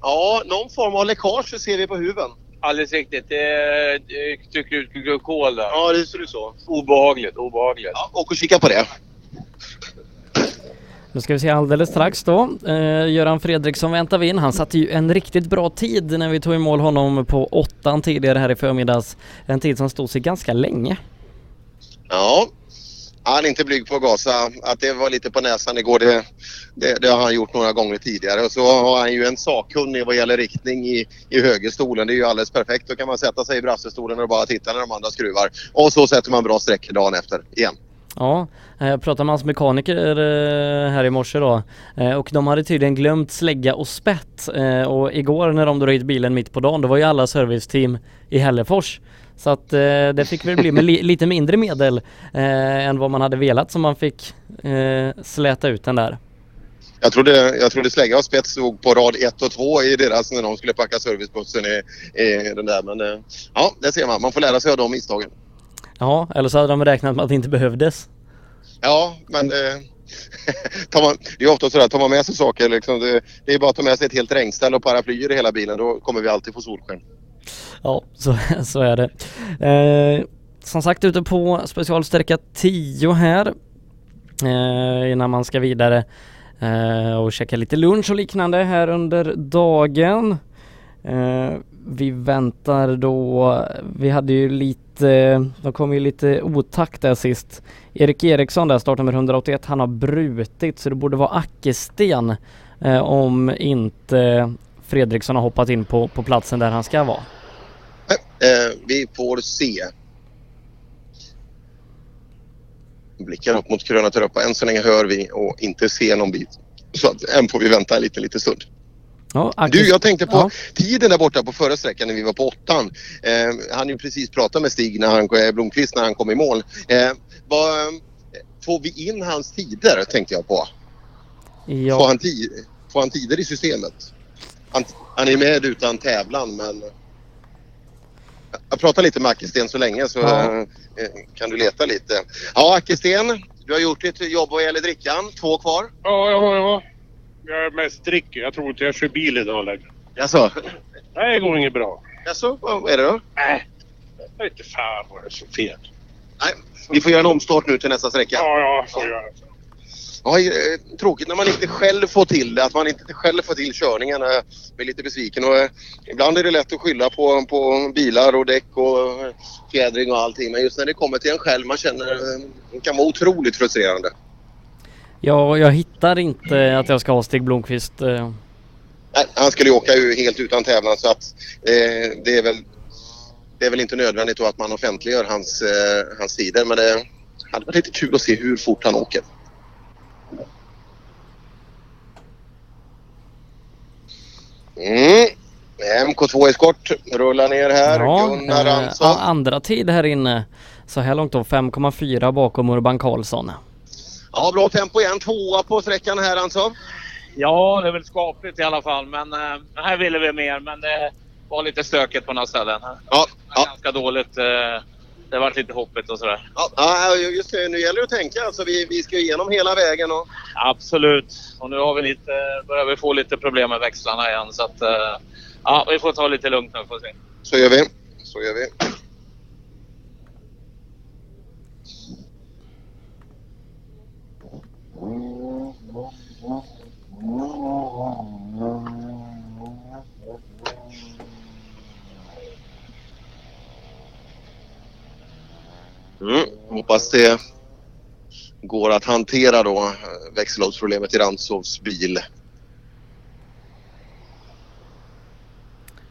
Ja, någon form av läckage ser vi på huven. Alldeles riktigt. Det, det trycker ut glykol där. Ja, det ser ut så. Obehagligt, obehagligt. Ja, och kika på det. Nu ska vi se alldeles strax då. Eh, Göran Fredriksson väntar vi in. Han satte ju en riktigt bra tid när vi tog i mål honom på åttan tidigare här i förmiddags. En tid som stod sig ganska länge. Ja, han är inte blyg på att gasa. Att det var lite på näsan igår, det, det, det har han gjort några gånger tidigare. Och så har han ju en sakkunnig vad gäller riktning i, i högerstolen. Det är ju alldeles perfekt. Då kan man sätta sig i brassestolen och bara titta när de andra skruvar. Och så sätter man bra streck dagen efter igen. Ja, eh, jag pratade med hans mekaniker eh, här i morse då eh, och de hade tydligen glömt slägga och spett och igår när de drog hit bilen mitt på dagen då var ju alla serviceteam i Hällefors. Så att eh, det fick väl bli med li lite mindre medel eh, än vad man hade velat som man fick eh, släta ut den där. Jag trodde, jag trodde Slägga och Spets stod på rad 1 och 2 i deras när de skulle packa servicebussen i, i den där. Men eh, ja, det ser man. Man får lära sig av de misstagen. Ja, eller så hade de räknat med att det inte behövdes. Ja, men eh, tar man, det är ofta sådär, tar man med sig saker liksom, det, det är bara att ta med sig ett helt regnställ och paraplyer i hela bilen. Då kommer vi alltid få solsken. Ja, så, så är det. Eh, som sagt ute på specialsträcka 10 här eh, innan man ska vidare eh, och käka lite lunch och liknande här under dagen. Eh, vi väntar då, vi hade ju lite, de kom ju lite otakt där sist. Erik Eriksson där, startnummer 181, han har brutit så det borde vara Ackesten eh, om inte Fredriksson har hoppat in på, på platsen där han ska vara. Eh, vi får se. Blickar upp mot Kröna Töröpa. Än så länge hör vi och inte ser någon bit. Så att än får vi vänta en liten, liten stund. Ja, Du, jag tänkte på Ja. tiden där borta på förra sträckan när vi var på åttan. Eh, han ju precis pratat med Stig när han, eh, Blomqvist när han kom i mål. Eh, eh, får vi in hans tider tänkte jag på. Får, Ja, han ti- får han tider i systemet? Han, han är med utan tävlan men jag pratar lite med Ackesten så länge så Ja. eh, kan du leta lite. Ja Ackesten, du har gjort ditt jobb vad gäller drickan. Två kvar. Ja, ja, ja. Jag är mest dricker. Jag tror inte jag kör bil idag längre. Jaså? Nej, det går inget bra. Jaså, vad är det då? Nej, jag vet inte fan vad det är för fel. Nej, vi får göra en omstart nu till nästa sträcka. Ja, ja, får göra. Ja, eh, tråkigt när man inte själv får till det, att man inte själv får till körningen. Jag blir lite besviken och eh, ibland är det lätt att skylla på, på bilar och däck och eh, fjädring och allting. Men just när det kommer till en själv, man känner det kan vara otroligt frustrerande. jag, jag hittar inte att jag ska ha Stig Blomqvist. Nej, han skulle ju åka helt utan tävlan så att eh, det är väl det är väl inte nödvändigt att man offentliggör hans, eh, hans tider men det hade varit lite kul att se hur fort han åker. Mm. MK2 Eskort rullar ner här. Gunnar eh, Ransson. ja, andra tid här inne. Så här långt då 5,4 bakom Urban Karlsson. Ja, bra tempo igen. Tvåa på sträckan här alltså. Ja, det är väl skapligt i alla fall. Men eh, här ville vi mer. Men det var lite stökigt på några ställen. Ja, ja. Ganska dåligt. Eh, det var lite hoppigt och sådär. Ja, ja, just det. Nu gäller det att tänka. Alltså, vi, vi ska ju igenom hela vägen. Och... Absolut. Och nu har vi lite, börjar vi få lite problem med växlarna igen. Så att, eh, ja, vi får ta lite lugnt nu får se. Så gör vi. Så gör vi. Mm. Hoppas det går att hantera då eh, växellådsproblemet i Rantsovs bil.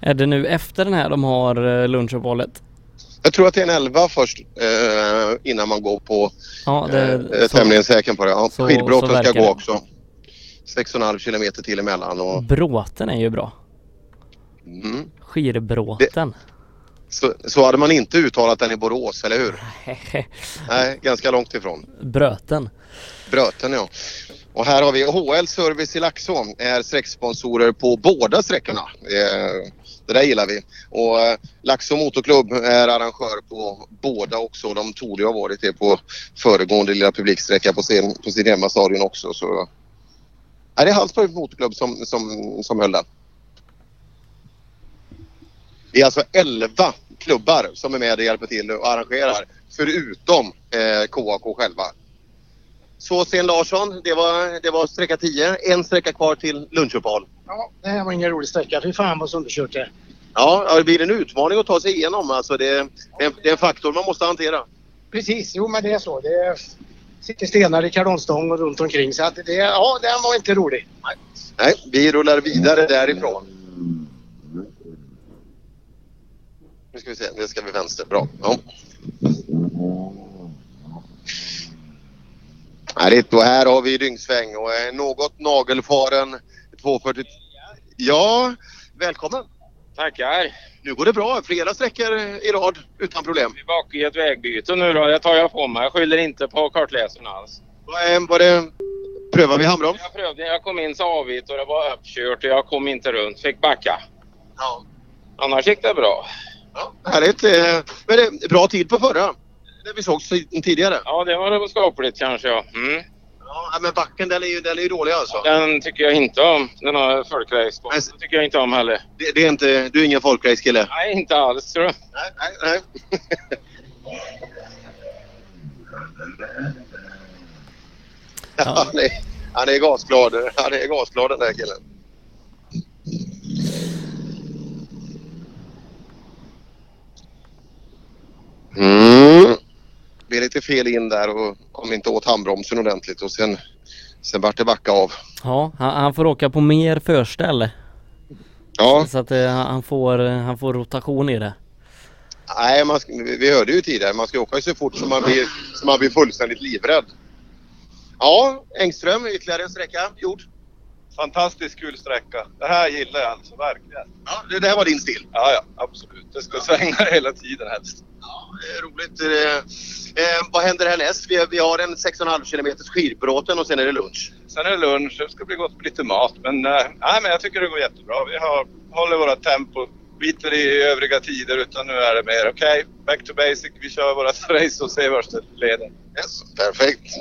Är det nu efter den här de har eh, lunchuppehållet? Jag tror att det är en 11 först eh, innan man går på Ja, det, eh, är tämligen säker på det. Ja, så- skidbråten så ska gå det. också. 6,5 kilometer till emellan. Och, Bråten är ju bra. mm. Skirbråten. Så, så hade man inte uttalat den i Borås, eller hur? Nej, ganska långt ifrån. Bröten. Bröten ja. Och här har vi HL Service i Laxå. Är sträcksponsorer på båda sträckorna. Det där gillar vi. Och eh, Laxå Motorklubb är arrangör på båda också. De torde ha varit det på föregående lilla publiksträcka på sin, på sin hemmastadion också. Så... Nej, det är Hallsbergs Motorklubb som, som, som höll den. Det är alltså 11 klubbar som är med och hjälper till och arrangerar. Förutom eh, KAK själva. Så Sten Larsson, det var, det var sträcka 10. En sträcka kvar till lunchuppehåll. Ja, det här var ingen rolig sträcka. Fy fan vad sönderkört det. Ja, det blir en utmaning att ta sig igenom. Alltså det, det, är, det är en faktor man måste hantera. Precis, jo men det är så. Det sitter stenar i kardonstång och runt omkring. Så att det, ja, den var inte rolig. Nej, vi rullar vidare därifrån. Nu ska vi se, nu ska vi vänster. Bra. Ja. Härligt, och här har vi dyngsväng och är något nagelfaren 240. Ja, välkommen! Tackar! Nu går det bra. Flera sträckor i rad utan problem. Vi är bak i ett vägbyte nu då. Det tar jag på mig. Jag skyller inte på kartläsaren alls. Var det... Prövar vi handbroms? Jag prövade. Jag kom in så avigt och det var uppkört och jag kom inte runt. Fick backa. Ja. Annars gick det bra. Härligt. eh, Men det är bra tid på förra. Det vi såg tidigare. Ja, det var skapligt kanske ja. Mm. Ja, men backen den är ju, den är ju dålig alltså. Den tycker jag inte om. Den har folkrace på. Den tycker jag inte om heller. Det, det är inte, du är ingen folkrace-kille? Nej, inte alls tror jag. Nej, nej, nej. Ja. Han, är, han är gasglad. Han är gasglad den där killen. Mm. Det blev lite fel in där och kom inte åt handbromsen ordentligt och sen, sen vart det backa av. Ja, han, han får åka på mer förställ. Ja. Så att eh, han, får, eh, han får rotation i det. Nej, man, vi hörde ju tidigare, man ska åka så fort som man blir, som man blir fullständigt livrädd. Ja, Engström, ytterligare en sträcka gjord. Fantastiskt kul sträcka. Det här gillar jag alltså verkligen. Ja, det där var din stil? Ja, ja absolut. Det ska svänga hela tiden helst. Det är roligt. Eh, eh, vad händer härnäst? Vi, vi har en 6,5 km skidbråten och sen är det lunch. Sen är det lunch. Det ska bli gott med lite mat. Men, eh, nej, men jag tycker det går jättebra. Vi har, håller våra tempo. Biter i övriga tider utan nu är det mer okej, back to basic. Vi kör vårat race och ser vart det leder. Yes, perfekt.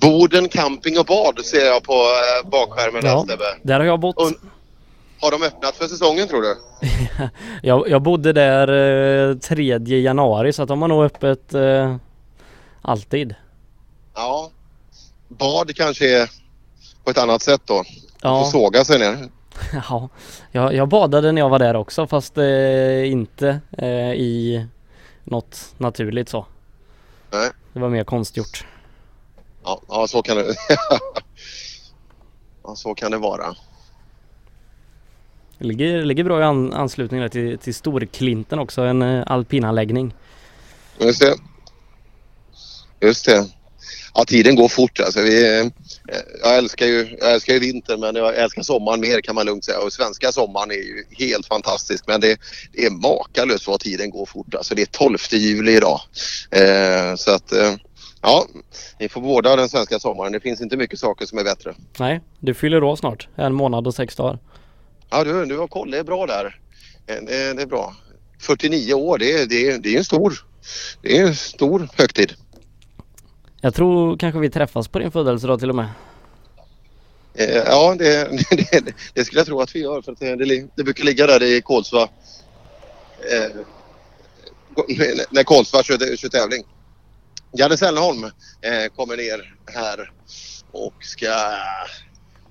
Boden camping och bad ser jag på eh, bakskärmen där, Ja, där har jag bott. Och, har de öppnat för säsongen tror du? Jag, jag bodde där eh, 3 januari så att de har nog öppet eh, alltid. Ja. Bad kanske är på ett annat sätt då. Ja. Får såga sig ner. Ja, jag, jag badade när jag var där också fast eh, inte eh, i något naturligt så. Nej. Det var mer konstgjort. Ja, ja så kan det Ja, så kan det vara. Det ligger, ligger bra i an, anslutning till, till Storklinten också, en eh, alpinanläggning. Just det. Just det. Ja, tiden går fort alltså. Vi, eh, jag, älskar ju, jag älskar ju vintern men jag älskar sommaren mer kan man lugnt säga. Och svenska sommaren är ju helt fantastisk men det, det är makalöst vad tiden går fort. Alltså det är 12 juli idag. Eh, så att eh, ja, ni får båda den svenska sommaren. Det finns inte mycket saker som är bättre. Nej, du fyller år snart. En månad och sex dagar. Ja, du, du har koll. Det är bra där. Eh, Det, det är bra. 49 år, det, är- det, det är en stor, det är en stor högtid. Jag tror kanske vi träffas på din födelsedag till och med. Eh, Ja, det, det, det skulle jag tro att vi gör för att det, det, det brukar ligga där i Kolsva. Eh, när Kolsva kör, kör tävling. Janne Sällholm eh, kommer ner här och ska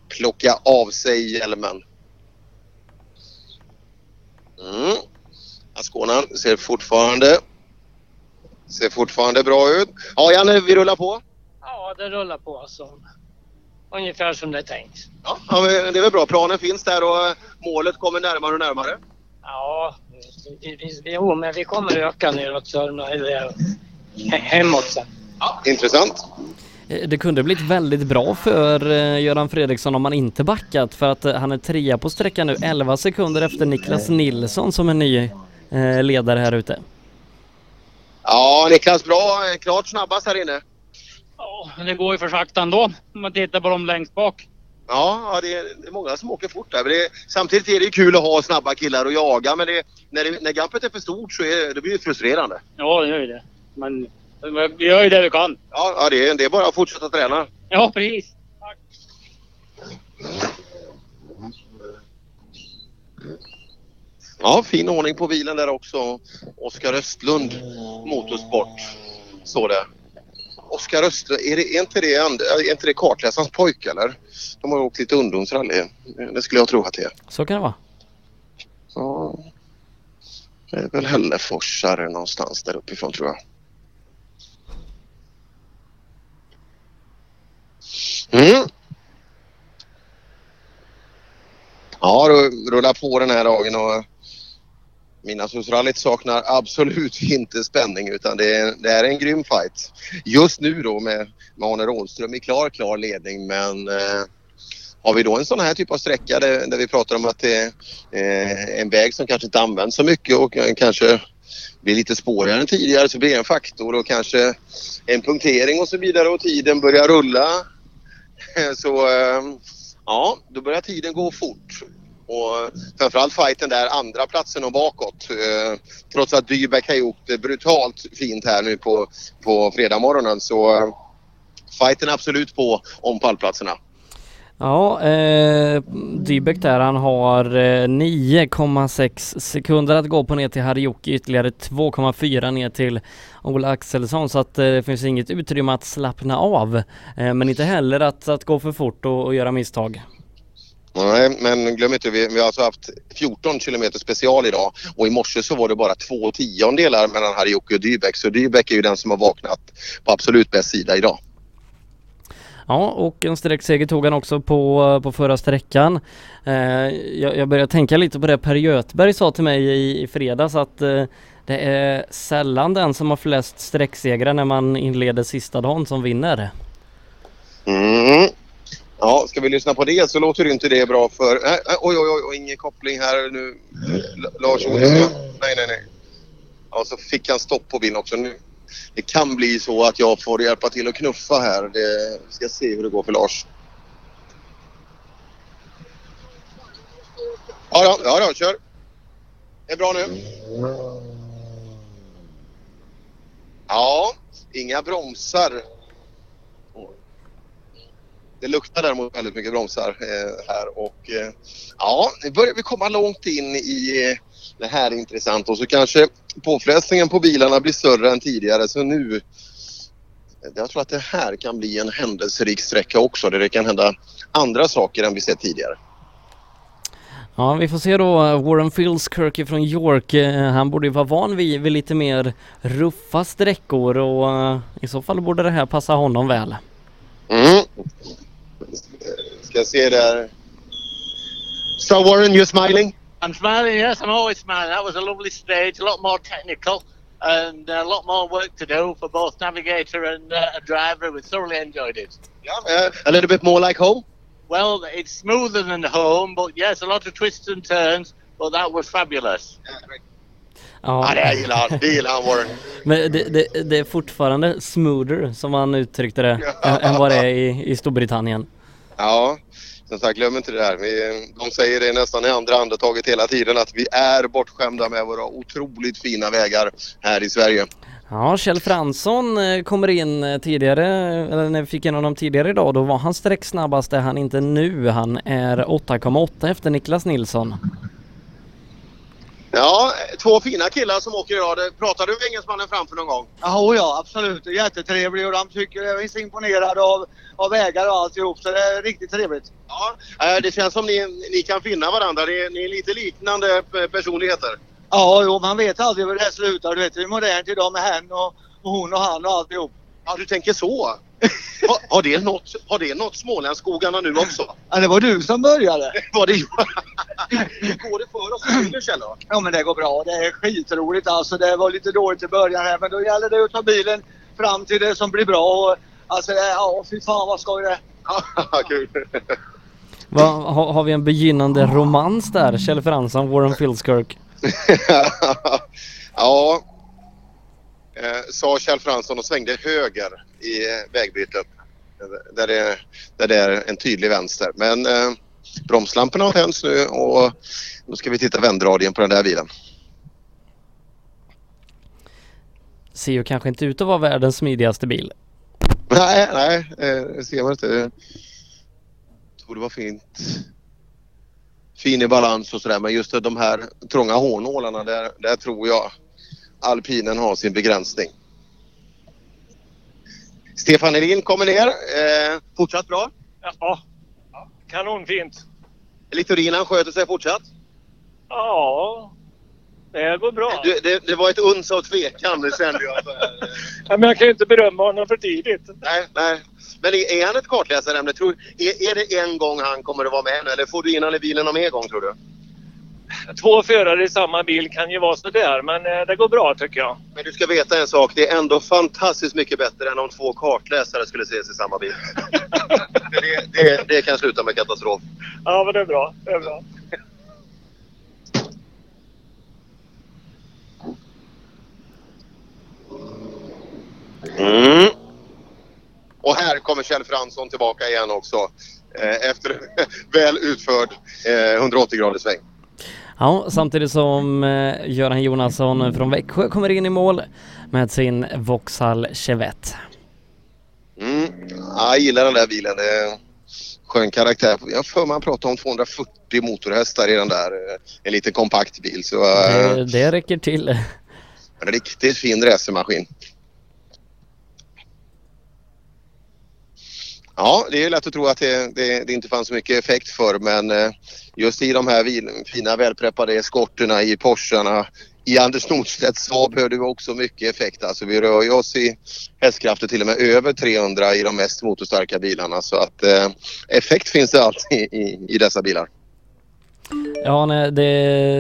plocka av sig hjälmen. Mm. Ascona ser fortfarande Ser fortfarande bra ut. Ja, Janne, vi rullar på. Ja, det rullar på alltså. Ungefär som det är tänkt. Ja, det är väl bra. Planen finns där och eh, målet kommer närmare och närmare. Ja, vi- vi- jo, men vi kommer öka neråt Sörmland, eller he- hemåt sen. Intressant. Eh, Det kunde blivit väldigt bra för eh, Göran Fredriksson om han inte backat för att eh, han är trea på sträckan nu, 11 sekunder efter Niklas Nilsson som är ny ledare här ute. Ja, Niklas, bra. Klart snabbast här inne. Ja, men det går ju för sakta ändå om man tittar på dem längst bak. Ja, det, är, det är många som åker fort där. Men det, samtidigt är det kul att ha snabba killar och jaga. Men det, när, det, när gapet är för stort så är, det blir det frustrerande. Ja, det gör ju det. Men vi gör ju det vi kan. Ja, ja det, är, det är bara att fortsätta träna. Ja, precis. Ja, fin ordning på bilen där också. Oskar Östlund Motorsport står det. Oskar Östlund, är, det, är, inte det, and- är inte det kartläsarens pojke eller? De har ju åkt lite ungdomsrally. Det skulle jag tro att det är. Så kan det vara. Ja. Det är väl Hälleforsare någonstans där uppifrån tror jag. Mm. Ja, då rullar på den här dagen och Midnattssolsrallyt saknar absolut inte spänning utan det är, det är en grym fight. Just nu då med, med Arne Rådström i klar, klar ledning men eh, har vi då en sån här typ av sträcka där, där vi pratar om att det är eh, en väg som kanske inte används så mycket och eh, kanske blir lite spårigare än tidigare så blir det en faktor och kanske en punktering och så vidare och tiden börjar rulla. Så ehm, ja, då börjar tiden gå fort. Och framförallt fighten där, andra platsen och bakåt. Eh, trots att Dybeck har gjort det brutalt fint här nu på, på fredag morgonen så ehm, fighten är absolut på om pallplatserna. Ja, eh, Dybeck där han har eh, 9,6 sekunder att gå på ner till Harjoki, ytterligare 2,4 ner till Ola Axelsson så att eh, det finns inget utrymme att slappna av. Eh, men inte heller att, att gå för fort och, och göra misstag. Nej, men glöm inte, vi, vi har alltså haft 14 kilometer special idag och i morse så var det bara två tiondelar mellan Harjoki och Dybeck. Så Dybeck är ju den som har vaknat på absolut bäst sida idag. Ja, och en sträckseger tog han också på, på förra sträckan. Eh, jag, jag började tänka lite på det Per Göthberg sa till mig i, i fredags att eh, det är sällan den som har flest sträcksegrar när man inleder sista dagen som vinner. Mm. Ja, ska vi lyssna på det så låter inte det bra för... Äh, äh, oj, oj, oj, oj, ingen koppling här nu. L- Lars Olsson. Nej, nej, nej. Ja, så fick han stopp på bilen också. Nu, det kan bli så att jag får hjälpa till att knuffa här. Det, vi ska se hur det går för Lars. Ja, då, ja, då, kör. Det är bra nu. Ja, inga bromsar. Det luktar däremot väldigt mycket bromsar eh, här och eh, ja, nu börjar vi komma långt in i eh, det här är intressant och så kanske påfrestningen på bilarna blir större än tidigare så nu jag tror att det här kan bli en händelserik sträcka också där det kan hända andra saker än vi sett tidigare. Ja, vi får se då Warren Filskirk från York. Eh, Han borde ju vara van vid, vid lite mer ruffa sträckor och eh, i så fall borde det här passa honom väl. Mm. Ska se där. So Warren, you're smiling? I'm smiling, yes, I'm always smiling. That was a lovely stage, a lot more technical, and a lot more work to do for both navigator and uh, a driver. We thoroughly enjoyed it. Uh, a little bit more like home? Well, it's smoother than home, but yes, a lot of twists and turns, but that was fabulous. Ja, det gillar han. Det gillar han Warren. Men det, det, det är fortfarande smoother som han uttryckte det än, än vad det är i, i Storbritannien. Ja, som sagt glöm inte det där. Vi, de säger det nästan i andra andetaget hela tiden att vi är bortskämda med våra otroligt fina vägar här i Sverige. Ja, Kjell Fransson eh, kommer in eh, tidigare, eller när vi fick in honom tidigare idag, då var han sträcksnabbast, det är han inte nu. Han är 8,8 efter Niklas Nilsson. Ja, två fina killar som åker idag. Pratade du med engelsmannen framför någon gång? Ja, ja, absolut. Jättetrevlig och de tycker jag är så imponerade av, av vägar och alltihop. Så det är riktigt trevligt. Ja, eh, det känns som ni, ni kan finna varandra. Ni, ni är lite liknande personligheter. Ja, jo, man vet aldrig hur det slutar. Du vet, det är modernt idag med hen och, Och hon och han och alltihop. Ja, du tänker så. Har, har, det nått, har det nått Smålandsskogarna nu också? Ja, det var du som började. Var det Går det för oss i Kille, Kjell? Ja men det går bra. Det är skitroligt alltså. Det var lite dåligt i början här men då gäller det att ta bilen fram till det som blir bra. Och, alltså ja fy fan vad skoj det. Kul. Va, har, har vi en begynnande romans där? Kjell Fransson, Warren Filskirk. ja, eh, sa Kjell Fransson och svängde höger i eh, vägbytet. Där det, där det är en tydlig vänster. Men eh, bromslamporna har tänts nu och nu ska vi titta vändradien på den där bilen. Ser ju kanske inte ut att vara världens smidigaste bil. Nej, nej, eh, det ser man inte. Jag tror det var fint. Fin i balans och sådär men just de här trånga hårnålarna där, där tror jag alpinen har sin begränsning. Stefan Edin kommer ner. Eh, fortsatt bra. Ja, kanonfint. Littorin han sköter sig fortsatt. Ja, det går bra. Det, det, det var ett uns av tvekan det kände jag. Ja, men jag kan ju inte berömma honom för tidigt. nej, nej. Men är, är han ett kartläsarämne? Tror, är, är det en gång han kommer att vara med nu eller får du in han i bilen någon mer gång tror du? Två förare i samma bil kan ju vara sådär, men eh, det går bra tycker jag. Men du ska veta en sak. Det är ändå fantastiskt mycket bättre än om två kartläsare skulle ses i samma bil. det, det, det kan sluta med katastrof. Ja, men det är bra. Det är bra. Mm. Och här kommer Kjell Fransson tillbaka igen också. Eh, efter väl utförd eh, 180 graders sväng. Ja, samtidigt som eh, Göran Jonasson från Växjö kommer in i mål med sin Vauxhall Chevette. Mm. Ja, jag gillar den där bilen. Det är skön karaktär. Jag för mig han pratade om 240 motorhästar i den där. eh, En liten kompakt bil. Så, eh, Det, det räcker till. En riktigt fin racermaskin. Ja, det är lätt att tro att det, det, det inte fanns så mycket effekt för men just i de här fina välpreppade eskorterna i Porscharna i Anders Nordstedts Saab hörde vi också mycket effekt. Alltså vi rör ju oss i hästkrafter till och med över 300 i de mest motorstarka bilarna så att eh, effekt finns det alltid i, i dessa bilar. Ja, nej, det,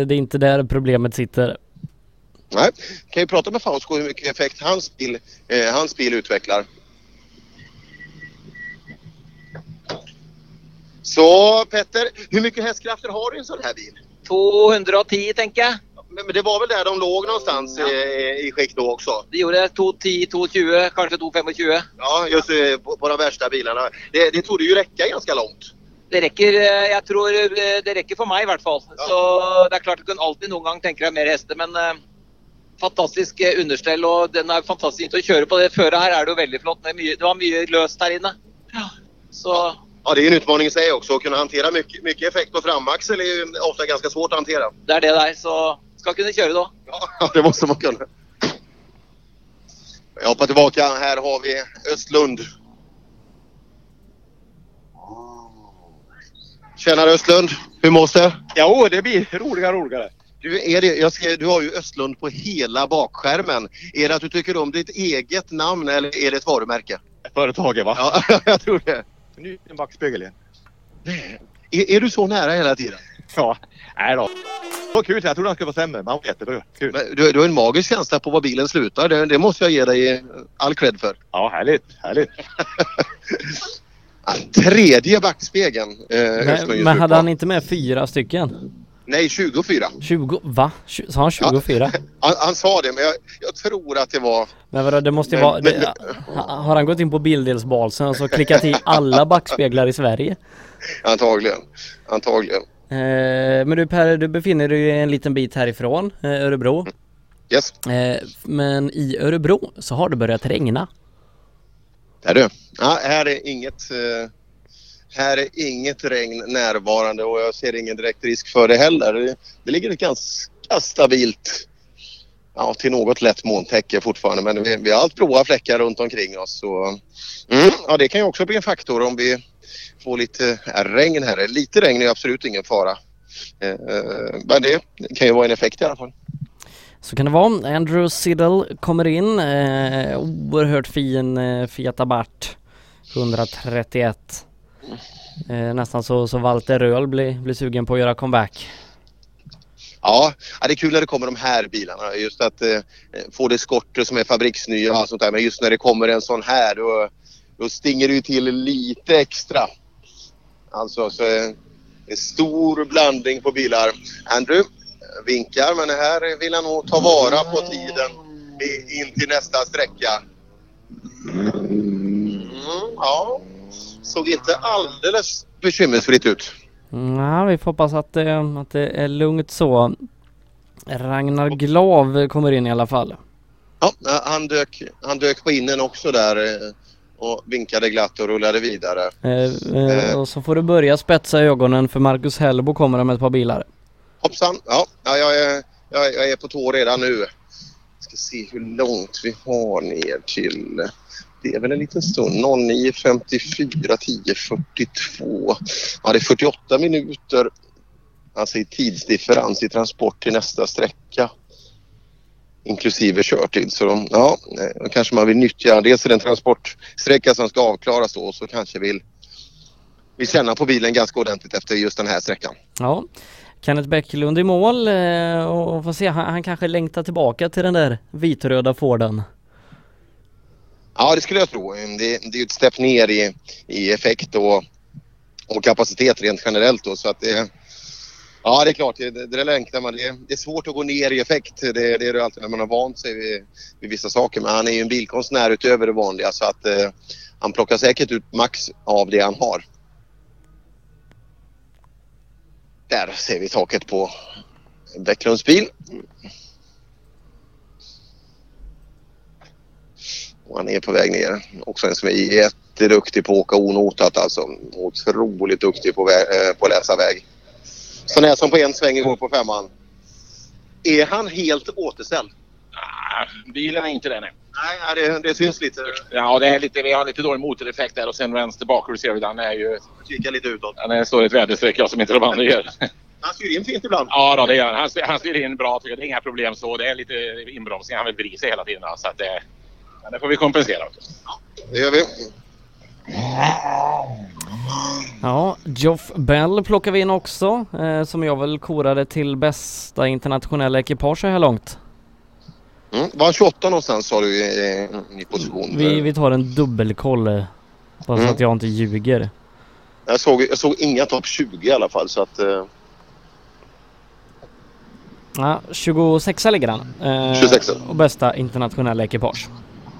det är inte där problemet sitter. Nej, kan ju prata med Fausko hur mycket effekt hans bil, eh, hans bil utvecklar. Så Petter, hur mycket hästkrafter har du i en sån här bil? 210 tänker jag. Men, men det var väl där de låg någonstans eh, i skick då också? Det gjorde 210, 220, kanske 225. Ja, just eh, på, på de värsta bilarna. Det, det trodde ju räcka ganska långt. Det räcker, eh, jag tror det räcker för mig i vart fall. Så det är klart du kan alltid någon gång tänka dig mer hästar men fantastisk underställ och den är fantastisk att köra på. Det före här är det ju väldigt flott. Det var mycket löst här inne. Ja. Så Ja, det är en utmaning i sig också. Att kunna hantera mycket, mycket effekt på framaxel är ju ofta ganska svårt att hantera. det är det där. Så ska kunna köra då. Ja, det måste man kunna. Jag hoppar tillbaka. Här har vi Östlund. Tjenare Östlund! Hur mås det? Jo, det blir roligare och roligare. Du, är det, jag ser, du har ju Östlund på hela bakskärmen. Är det att du tycker om ditt eget namn eller är det ett varumärke? Företaget va? Ja, jag tror det. Ny en backspegel igen. Är, är du så nära hela tiden? Ja, nej då. Det var kul, jag trodde han skulle vara sämre. Men han var jättebra. Kul. Men Du, du har en magisk känsla på var bilen slutar. Det, det måste jag ge dig all cred för. Ja, härligt. Härligt. Tredje backspegeln. Eh, Östlund Men, nu hade han inte med fyra stycken? Nej, 24. 20, va? Sa han 24? Han, han sa det, men jag, jag tror att det var... Men vadå, det måste ju Men- vara... men- Det, ha- har han gått in på bildelsbalsen och så klickat i alla backspeglar i Sverige? Antagligen. Antagligen. Eh, men du Per, du befinner dig en liten bit härifrån, eh, Örebro. Yes. Eh, men i Örebro så har det börjat regna. Är du? Ja, här är inget... Eh, här är inget regn närvarande och jag ser ingen direkt risk för det heller. Det, det ligger ett ganska stabilt, ja till något lätt molntäcke fortfarande men vi, vi har allt blåa fläckar runt omkring oss. Så, mm, ja, det kan ju också bli en faktor om vi får lite äh, regn här. Lite regn är absolut ingen fara. Eh, men det kan ju vara en effekt i alla fall. Så kan det vara. Andrew Siddle kommer in. Eh, oerhört fin eh, Fiat Abarth 131. Eh, nästan så, så Walter Röhl blir, blir sugen på att göra comeback. Ja, det är kul när det kommer de här bilarna. Just att eh, få det skorter som är fabriksnya och sånt där. Men just när det kommer en sån här då, då stinger det ju till lite extra. Alltså så eh, en stor blandning på bilar. Andrew eh, vinkar men här vill han nog ta vara på tiden in till nästa sträcka. Mm, ja, såg inte alldeles bekymmersfritt ut. Ja, vi får hoppas att, det- att det är lugnt så. Ragnar Glav kommer in i alla fall. Ja, han dök, han dök på innen också där eh, och vinkade glatt och rullade vidare. Eh, eh, och så får du börja spetsa ögonen för Marcus Hellbo kommer om ett par bilar. Hoppsan! Ja, ja jag, är, jag, jag är på tå redan nu. Ska se hur långt vi har ner till... Det är väl en liten stund. 09.54, 10.42. Ja, det är 48 minuter alltså i tidsdifferens i transport till nästa sträcka. Inklusive körtid. Så ja, då kanske man vill nyttja dels den transportsträcka som ska avklaras då och så kanske vill, vill känna på bilen ganska ordentligt efter just den här sträckan. Ja. Kenneth Bäcklund i mål eh, och får se, han, han kanske längtar tillbaka till den där vitröda Forden. Ja, det skulle jag tro. Det, det är ju ett steg ner i, i effekt och, och kapacitet rent generellt. Då, så att det, ja, det är klart, det, det där längtar man. Det, det är svårt att gå ner i effekt. Det, det är det alltid när man har vant sig vid, vid vissa saker. Men han är ju en bilkonstnär utöver det vanliga så att eh, han plockar säkert ut max av det han har. Där ser vi taket på Bäcklunds bil. Och han är på väg ner. Också en som är jätteduktig på att åka onotat alltså. Otroligt duktig på, vä- eh, på att läsa väg. Så när som på en sväng igår på femman. Är han helt återställd? Bilen är inte det nej. Nej, det, det syns lite. Ja, det är lite, vi har lite dålig motoreffekt där och sen vänster bakhjul ser vi den är ju... Kika lite utåt. Den är står ett väderstreck jag som inte de andra gör. Han styr in fint ibland. Ja, då, det gör han. Han styr, han styr in bra tycker jag. Det är inga problem så. Det är lite inbromsning. Han vill vrida sig hela tiden. Så att det, men det får vi kompensera. Det gör vi. Ja, Geoff Bell plockar vi in också, eh, som jag väl korade till bästa internationella ekipage så här långt. Mm. Var han 28 någonstans sa du i, i position? Vi, vi tar en dubbelkoll, eh, bara så Mm. att jag inte ljuger. Jag såg, jag såg inga topp 20 i alla fall så att... Eh, Ja, 26 ligger han. Eh, 26. Och bästa internationella ekipage.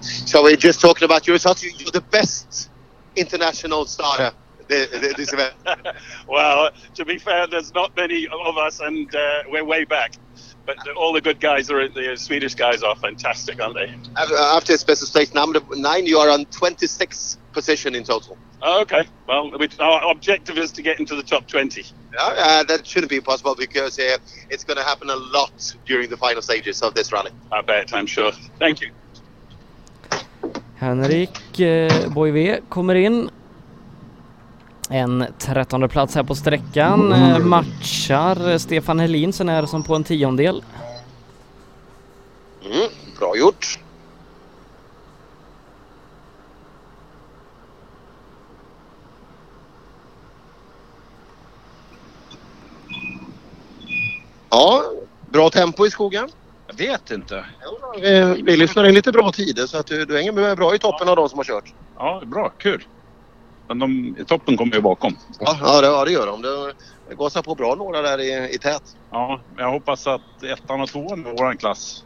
So we're just talking about. You- You're the best international starter thi- thi- this event. well, to be fair, there's not many of us, and uh, we're way back. But all the good guys are in the Swedish guys are fantastic, aren't they? After, after special stage number nine, you are on 26th position in total. Oh, okay. Well, we, our objective is to get into the top 20. Yeah, uh, that shouldn't be possible because uh, it's going to happen a lot during the final stages of this rally. I bet. I'm sure. Thank you. Henrik eh, Boivé kommer in. En trettonde plats här på sträckan. Eh, matchar Stefan Helin sen är som på en tiondel. Mm, bra gjort. Ja, bra tempo i skogen. Jag vet inte. Eh, Vi lyssnar in lite bra tider så att du, du hänger med bra i toppen av de som har kört. Ja, bra. Kul. Men de, toppen kommer ju bakom. Ja, ja, det, ja det gör de. Det, det gasar på bra några där i, i tät. Ja, jag hoppas att ettan och tvåan i vår klass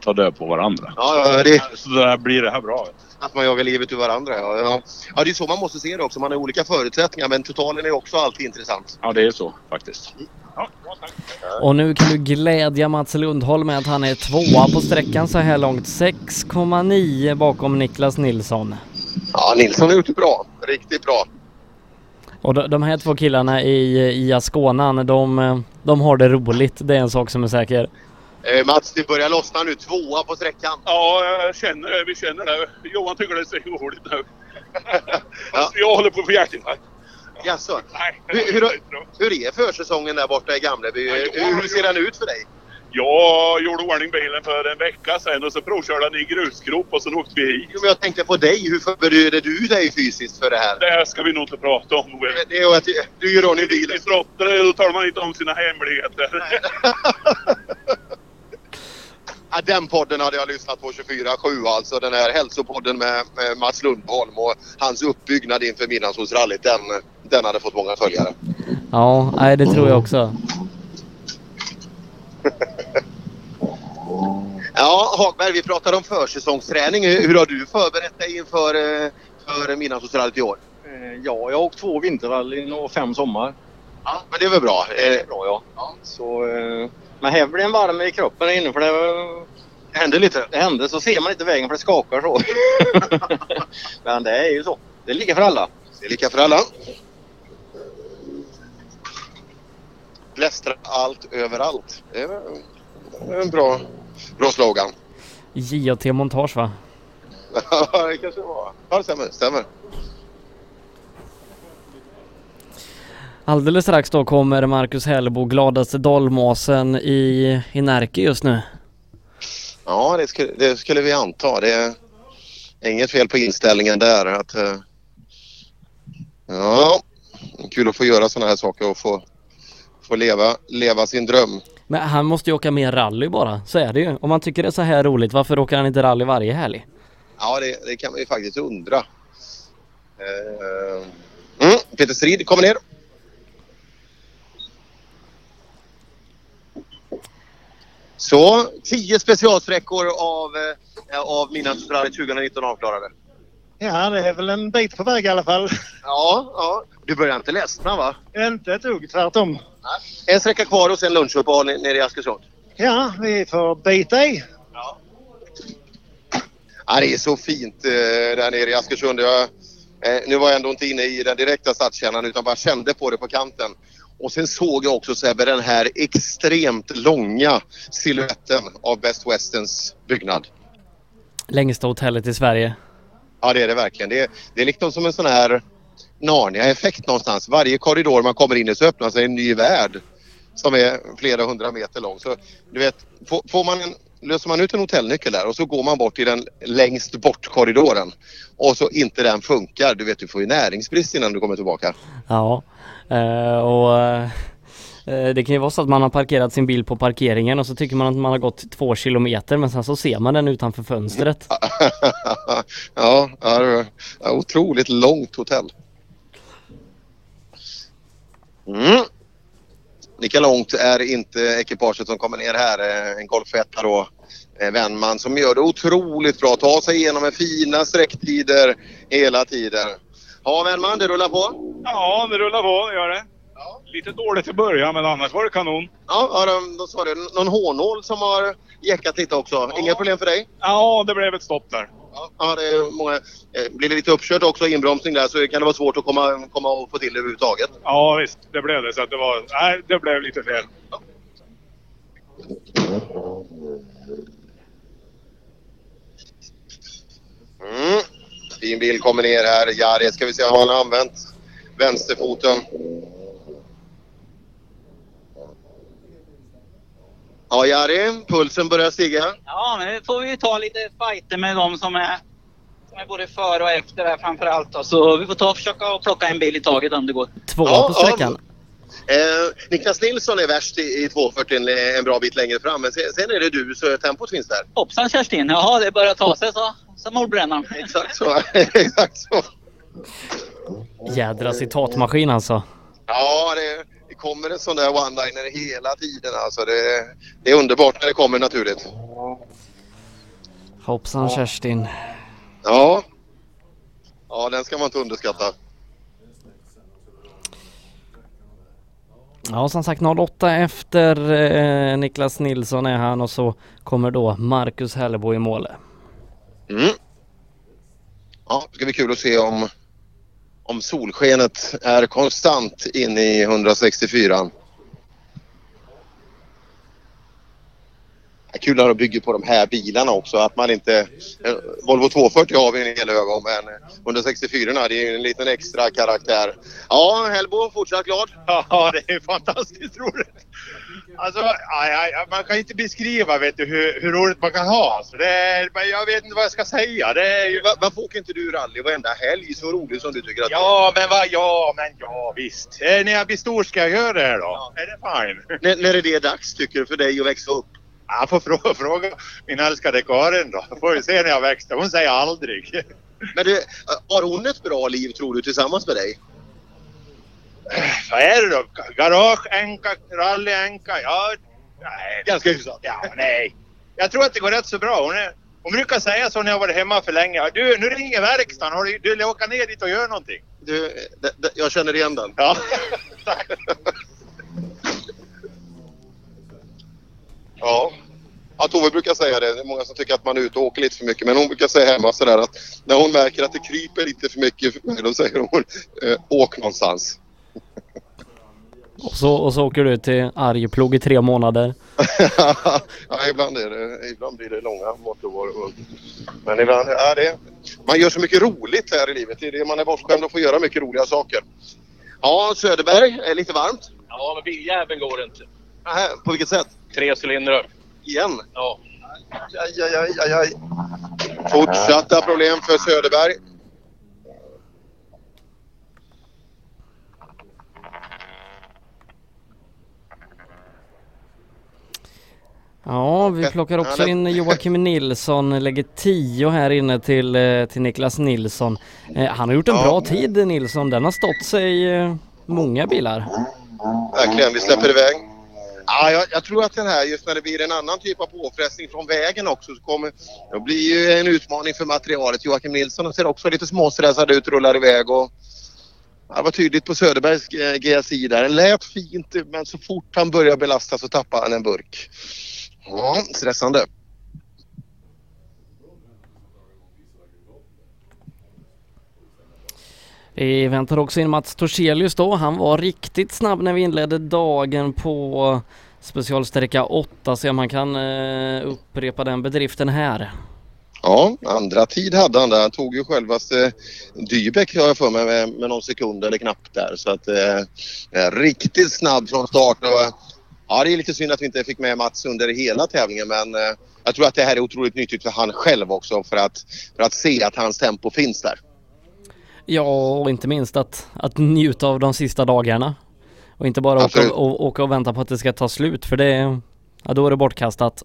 tar död på varandra. Ja, ja, det, Så där blir det här bra. att man jagar livet ur varandra. Ja, ja. ja, det är så man måste se det också. Man har olika förutsättningar men totalen är också alltid intressant. Ja, det är så faktiskt. Och nu kan du glädja Mats Lundholm med att han är tvåa på sträckan så här långt. 6,9 bakom Niklas Nilsson. Ja, Nilsson har gjort det bra. Riktigt bra. Och de, här två killarna i, i Asconan, de, de har det roligt. Det är en sak som är säker. Eh, Mats, det börjar lossna nu. Tvåa på sträckan. Ja, jag känner det. Vi känner det. Johan tycker det är så roligt nu. Alltså, Jag håller på att få hjärtinfarkt. Jaså? Hur, hur, hur är försäsongen där borta i Gamleby? Hur, ser den ut för dig? Jag gjorde ordning bilen för en vecka sedan och så provkörde den i grusgrop och så åkte vi hit. Jo, men jag tänkte på dig. Hur förbereder du dig fysiskt för det här? Det här ska vi nog inte prata om. Det är att du gör ordning bilen. I slottet då talar man inte om sina hemligheter. Ja, den podden hade jag lyssnat på 24-7 alltså. Den här hälsopodden med, med Mats Lundholm och hans uppbyggnad inför Midnattssolsrallyt. Den, den hade fått många följare. Ja, nej, det tror jag också. Ja, Hagberg, vi pratade om försäsongsträning. Hur har du förberett dig inför eh, för Midnattssolsrallyt i år? Eh, Ja, jag har åkt två vinterrallyn och fem sommar. Ja, men det är väl bra? Det är bra ja. Så, eh, men här blir en varm i kroppen inne för det hände lite. Det hände så ser man inte vägen för det skakar så. men det är ju så. Det är lika för alla. Det är lika för alla. Blästra allt överallt. Det är en bra, bra slogan. JT Montage va? Ja, det kanske var. Ja, det stämmer. stämmer. Alldeles strax då kommer Marcus Hellbo, gladaste dalmasen i, i Närke just nu. Ja, det skulle, det skulle vi anta. Det är inget fel på inställningen där. Att, eh, ja, kul att få göra sådana här saker och få, få leva, leva sin dröm. Men han måste ju åka mer rally bara, så är det ju. Om man tycker det är så här roligt, varför åker han inte rally varje helg? Ja, det, det kan man ju faktiskt undra. Eh, Mm, Peter Strid kommer ner. Så, 10 specialsträckor av, eh, av Midnattsrallyt 2019 avklarade. Ja, det är väl en bit på väg i alla fall. Ja, ja. Du börjar inte ledsna va? Inte ett dugg, tvärtom. En sträcka kvar och sen lunchuppehåll nere i Askersund. Ja, vi får bita i. Ja, det är så fint eh, där nere i Askersund. Jag, eh, nu var jag ändå inte inne i den direkta stadskärnan utan bara kände på det på kanten. Och sen såg jag också Sebbe den här extremt långa siluetten av Best Westerns byggnad. Längsta hotellet i Sverige. Ja det är det verkligen. Det är, det är liksom som en sån här Narnia-effekt någonstans. Varje korridor man kommer in i så öppnar sig en ny värld som är flera hundra meter lång. Så du vet, får, får man en, löser man ut en hotellnyckel där och så går man bort i den längst bort korridoren och så inte den funkar. Du vet, du får ju näringsbrist innan du kommer tillbaka. Ja, Eh, och eh, det kan ju vara så att man har parkerat sin bil på parkeringen och så tycker man att man har gått två kilometer men sen så ser man den utanför fönstret. ja, det är otroligt långt hotell. Mm. Lika långt är inte ekipaget som kommer ner här. Eh, en Golf 1 då. eh, Wennman som gör det otroligt bra. Tar sig igenom med fina sträcktider hela tiden. Ja, Wennman, det rullar på. Ja, det rullar på, det gör det. Lite dåligt i början, men annars var det kanon. Ja, ja de, de sa det. Någon hårnål som har jäckat lite också. Inga problem för dig? Ja, det blev ett stopp där. Ja, det är många, eh, blir det lite uppkört också, inbromsning där, så kan det vara svårt att komma, komma och få till det överhuvudtaget. Ja, visst, det blev det. Så att det var... Nej, det blev lite fel. Mm. Fin bil kommer ner här. Jari, ska vi se om han har använt vänsterfoten. Ja, Jari, pulsen börjar stiga. Ja, men nu får vi ta lite fighter med de som är, som är både före och efter här framför allt. Då. Så vi får ta och försöka och plocka en bil i taget om det går. Tvåa på sträckan. Eh, Niklas Nilsson är värst i, i 240 en, en bra bit längre fram. Men sen, sen är det du, så tempot finns där. Hoppsan Kerstin, jaha det börjar ta sig så. Som mordbrännaren. Exakt så. Exakt så. Jädra citatmaskin alltså. Ja, det, det kommer en sån där one-liner hela tiden. Alltså det, det är underbart när det kommer naturligt. Hoppsan Kerstin. Ja. Ja, den ska man inte underskatta. Ja som sagt 08 efter eh, Niklas Nilsson är han och så kommer då Marcus Hellebo i målet. Mm. Ja, det ska bli kul att se om, om solskenet är konstant in i 164. Det är kul när de bygger på de här bilarna också. Att man inte... Eh, Volvo 240 har vi en hel hög om men 164 det är en liten extra karaktär. Ja, Hellbo fortsatt glad? Ja, det är fantastiskt roligt. Alltså, aj, aj, man kan inte beskriva vet du, hur, hur roligt man kan ha. Alltså, det är, jag vet inte vad jag ska säga. Det är, Va- Varför åker inte du rally varenda helg så roligt som du tycker att Ja, men vad, ja, men ja visst. Eh, när jag blir stor ska jag göra det här då. Är det fine? När, när är det dags tycker du för dig att växa upp? Jag får fråga, fråga min älskade Karin då. Får vi se när jag växer. Hon säger aldrig. Men du, har hon ett bra liv tror du tillsammans med dig? Vad är det då? Garage-änka, rally-änka? Ja, nej. Ganska hyfsat. Ja, nej. Jag tror att det går rätt så bra. Hon, är, hon brukar säga så när jag varit hemma för länge. Du, nu ringer verkstaden. Har du, du vill åka ner dit och göra någonting? Du, det, det, jag känner igen den. Ja. Ja. Ja, Tove brukar säga det. Det är många som tycker att man är ute och åker lite för mycket. Men hon brukar säga hemma sådär att när hon märker att det kryper lite för mycket för mig, då säger hon eh, åk någonstans. Och så, och så åker du till Arjeplog i tre månader. ja, ibland, är det, ibland blir det långa och- Men ibland är det... Man gör så mycket roligt här i livet. Det är det man är bortskämd och får göra mycket roliga saker. Ja, Söderberg, är lite varmt. Ja, men biljäveln går inte. Nähä, på vilket sätt? Tre cylindrar. Igen? Ja. Aj, aj, aj, aj, aj. Fortsatta problem för Söderberg. Ja, vi plockar också in Joakim Nilsson, lägger 10 här inne till, eh, till Niklas Nilsson. Eh, Han har gjort en Ja. bra tid Nilsson, den har stått sig eh, många bilar. Verkligen, vi släpper iväg. Ja, jag, jag tror att den här, just när det blir en annan typ av påfrestning från vägen också, så kommer det blir ju en utmaning för materialet. Joakim Nilsson ser också lite småstressad ut, rullar iväg och det var tydligt på Söderbergs GSI där. Det lät fint men så fort han börjar belasta så tappar han en burk. Ja, stressande. Vi väntar också in Mats Torselius då. Han var riktigt snabb när vi inledde dagen på specialsträcka 8. Se om han kan eh, upprepa den bedriften här. Ja, andra tid hade han där. Han tog ju självaste Dybeck har jag för mig med, med någon sekund eller knappt där. Så att eh, eh, riktigt snabb från start. Och, ja, det är lite synd att vi inte fick med Mats under hela tävlingen men eh, jag tror att det här är otroligt nyttigt för han själv också för att, för att se att hans tempo finns där. Ja, och inte minst att, att njuta av de sista dagarna. Och inte bara åka och, åka och vänta på att det ska ta slut för det, ja då är det bortkastat.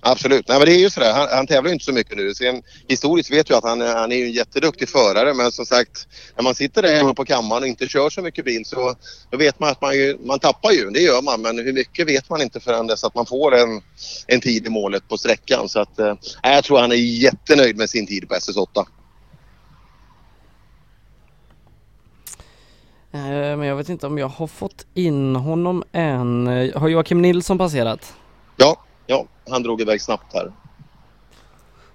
Absolut. Nej, men det är ju sådär. Han, han tävlar ju inte så mycket nu. Sen, historiskt vet jag att han, han är ju en jätteduktig förare men som sagt när man sitter där hemma på kammaren och inte kör så mycket bil så då vet man att man, ju, man tappar ju. Det gör man men hur mycket vet man inte förrän dess att man får en, en tid i målet på sträckan. Så att, eh, jag tror han är jättenöjd med sin tid på SS8. Eh, Men jag vet inte om jag har fått in honom än. Eh, Har Joakim Nilsson passerat? Ja, ja, han drog iväg snabbt här.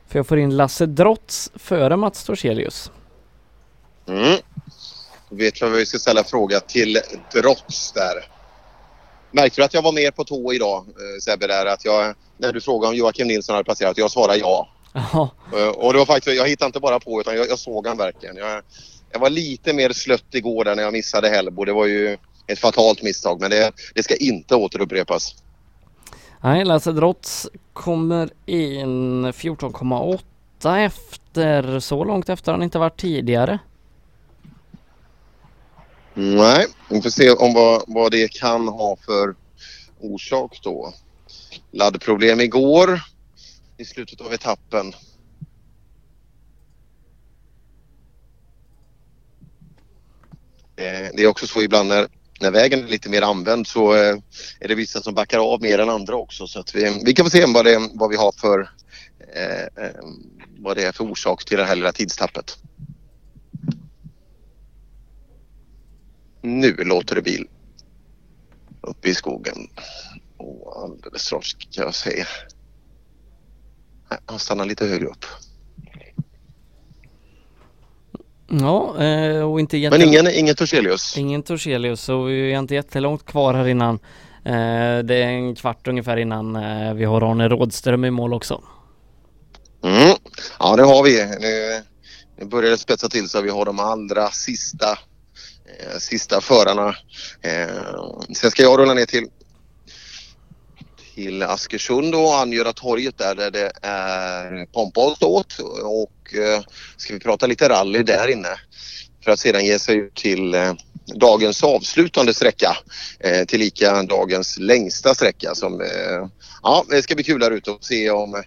För jag får in Lasse Drotz före Mats Torselius. Mm. Då vet vi vad vi ska ställa fråga till Drotz där. Märkte du att jag var mer på tå idag eh, Sebbe där att jag, när du frågade om Joakim Nilsson hade passerat, jag svarade ja. Ja, Eh, Och det var faktiskt, jag hittade inte bara på utan jag, jag såg han verkligen. Jag, jag var lite mer slött igår där när jag missade Hellbo. Det var ju ett fatalt misstag men det, det ska inte återupprepas nej Lasse Drotz kommer in 14,8 efter. Så långt efter har han inte varit tidigare. Nej, vi får se om vad, vad det kan ha för orsak då. Laddproblem igår i slutet av etappen. Eh, det är också så ibland när, när vägen är lite mer använd så eh, är det vissa som backar av mer än andra också. Så att vi, vi kan få se vad, det, vad vi har för eh, eh, vad det är för orsak till det här lilla tidstappet. Nu låter det bil uppe i skogen. Och alldeles snart ska jag se. Han stannar lite högre upp. Ja, eh, och inte jätte... Men ingen, ingen Torselius. Ingen Torselius, så vi är inte jättelångt kvar här innan. Eh, Det är en kvart ungefär innan eh, vi har Arne Rådström i mål också. Mm. Ja, det har vi. Nu, nu börjar det spetsa till så vi har de allra sista, sista förarna. Sen ska jag rulla ner till till Askersund och Angöra torget där, där det är pompöst åt och eh, ska vi prata lite rally där inne för att sedan ge sig ut till eh, dagens avslutande sträcka eh, tillika dagens längsta sträcka som eh, ja, det ska bli kul där ute och se om eh,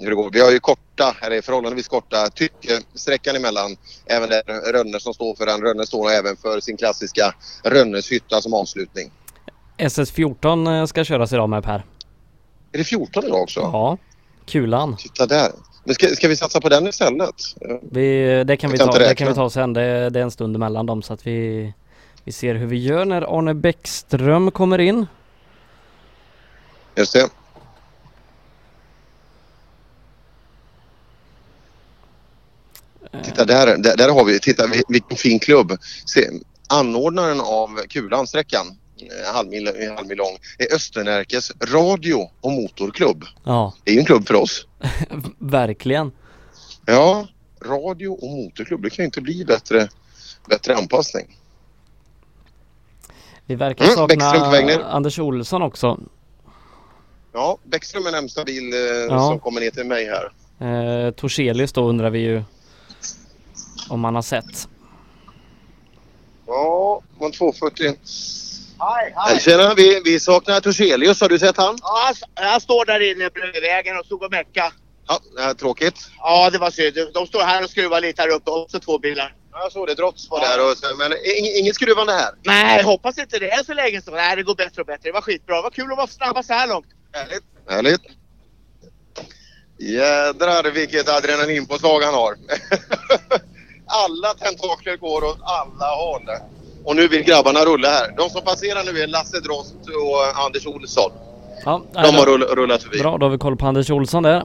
hur det går. Vi har ju korta, eller förhållandevis korta tyckesträckan emellan. Även där Rönne som står för den. Rönne står även för sin klassiska Rönneshytta som avslutning. SS14 eh, ska köras idag med Per. Är det 14 idag också? Ja. Kulan. Titta där. Men ska, ska vi satsa på den istället? Vi, det kan, vi ta, det kan vi ta sen. Det, det är en stund emellan dem så att vi, vi ser hur vi gör när Arne Bäckström kommer in. Just det. Titta där, där, där har vi, titta vi- vilken fin klubb. Se, anordnaren av Kulansträckan, eh, halvmil, halvmil lång, är Östernärkes radio och motorklubb. Ja, Det är ju en klubb för oss. verkligen. Ja, radio och motorklubb, det kan ju inte bli bättre, bättre anpassning. Vi verkar Mm, sakna Anders Olsson också. Ja, Bäckström är närmsta bil eh, Ja. som kommer ner till mig här. Eh, Torselius då undrar vi ju om man har sett. Ja, man 240. Hej, Hej. Tjena, vi, vi saknar Torselius. Har du sett han? Ja, han- står där inne bredvid vägen och stod och mecka. Ja, tråkigt. Ja, det var synd. De står här och skruvar lite här uppe. Också två bilar. Jag såg det. Drotts var där. Och, men ing- inget skruvande här. Nej, hoppas inte det är så länge så. Nej, det går bättre och bättre. Det var skitbra. Det var kul att vara snabba så här långt. Härligt. Härligt. Jädrar vilket adrenalinpåslag han har. alla tentakler går åt alla håll. Och nu vill grabbarna rulla här. De som passerar nu är Lasse Drost och Anders Olsson. Ja, De har rull, rullat förbi. Bra, då har vi koll på Anders Olsson där.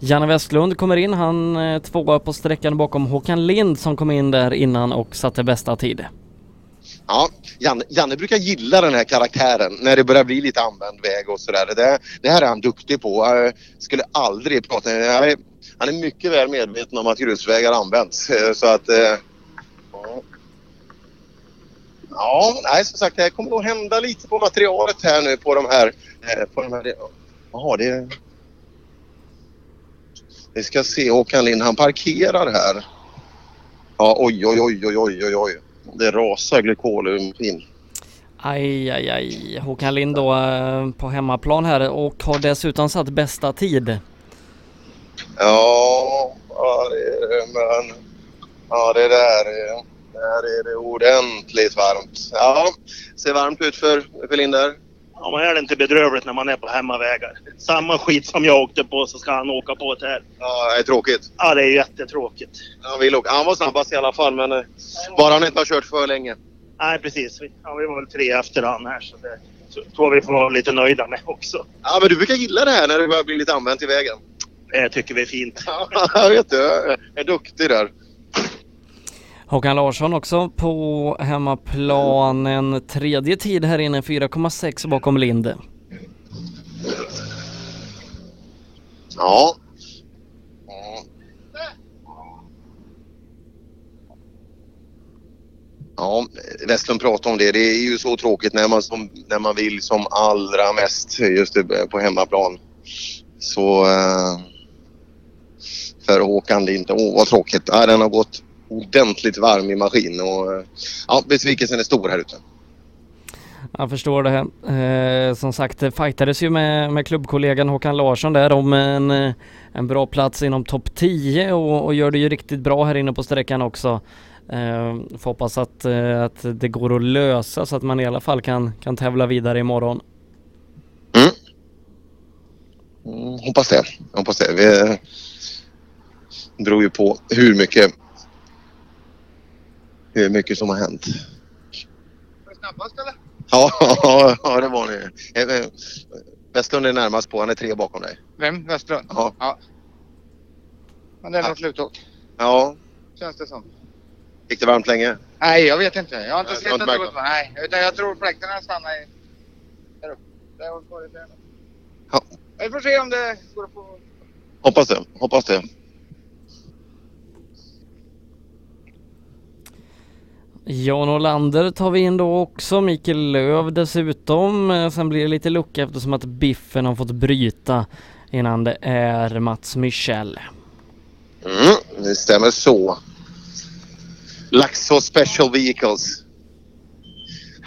Janne Westlund kommer in. Han eh, tvåa på sträckan bakom Håkan Lind som kom in där innan och satte bästa tid. Ja, Janne, Janne brukar gilla den här karaktären när det börjar bli lite använd väg och sådär. Det, det här är han duktig på. Jag skulle aldrig prata... Han är mycket väl medveten om att grusvägar används. eh, Så att... eh, ja. Ja, nej som sagt det kommer nog hända lite på materialet här nu på de här... eh, På de här Jaha, det... Vi ska se Håkan Lind, han parkerar här. Ja, oj, oj, oj, oj, oj, oj, oj. Det rasar glykol ur maskin. Aj, aj, aj. Håkan Lind då eh, på hemmaplan här och har dessutom satt bästa tid. Ja, ja det är det, men... Ja, det där är... Där är det ordentligt varmt. Ja, ser varmt ut för, för Linder. Ja, men är det inte bedrövligt när man är på hemmavägar? Samma skit som jag åkte på så ska han åka på det här. Ja, det är tråkigt. Ja, det är jättetråkigt. Han, vill åka. han var snabbast i alla fall, men eh, bara han inte har kört för länge. Nej, precis. Vi- Ja, vi var väl tre efter han här så det tror vi får vara lite nöjda med också. Ja, men du brukar gilla det här när det börjar bli lite använt i vägen. Det tycker vi är fint. jag vet du, jag är duktig där. Håkan Larsson också på hemmaplan. En tredje tid här inne, 4,6 bakom Linde. Ja. Ja, Westlund pratade om det. Det är ju så tråkigt när man, som, när man vill som allra mest just det, på hemmaplan. Så eh, för Håkan Lind, åh vad tråkigt. Nej, den har gått ordentligt varm i maskin och eh, ja, besvikelsen är stor här ute. Jag förstår det. Eh, som sagt, det fightades ju med, med klubbkollegan Håkan Larsson där om en, eh, en bra plats inom topp 10 och, och gör det ju riktigt bra här inne på sträckan också. Eh, får hoppas att, eh, att det går att lösa så att man i alla fall kan, kan tävla vidare imorgon. Mm, hoppas det. Hoppas det. Vi, det beror ju på hur mycket hur mycket som har hänt. Snabbast eller? Ja, ja det var det. Eh, eh, Westlund är närmast på. Han är tre bakom dig. Vem? Westlund? Ja. Men det är nog slutåkt. Ja. Känns det som. Gick det varmt länge? Nej, jag vet inte. Jag har inte Nej, sett att det gått Nej, utan jag tror fläktarna stannar i... Där uppe. Där varit där. Ja. Vi får se om det går att få... Hoppas det. Hoppas det. Jan Olander tar vi in då också, Mikael Löv dessutom. Eh, Sen blir det lite lucka eftersom att Biffen har fått bryta innan det är Mats Michel. Mm, det stämmer så. Laxå Special Vehicles.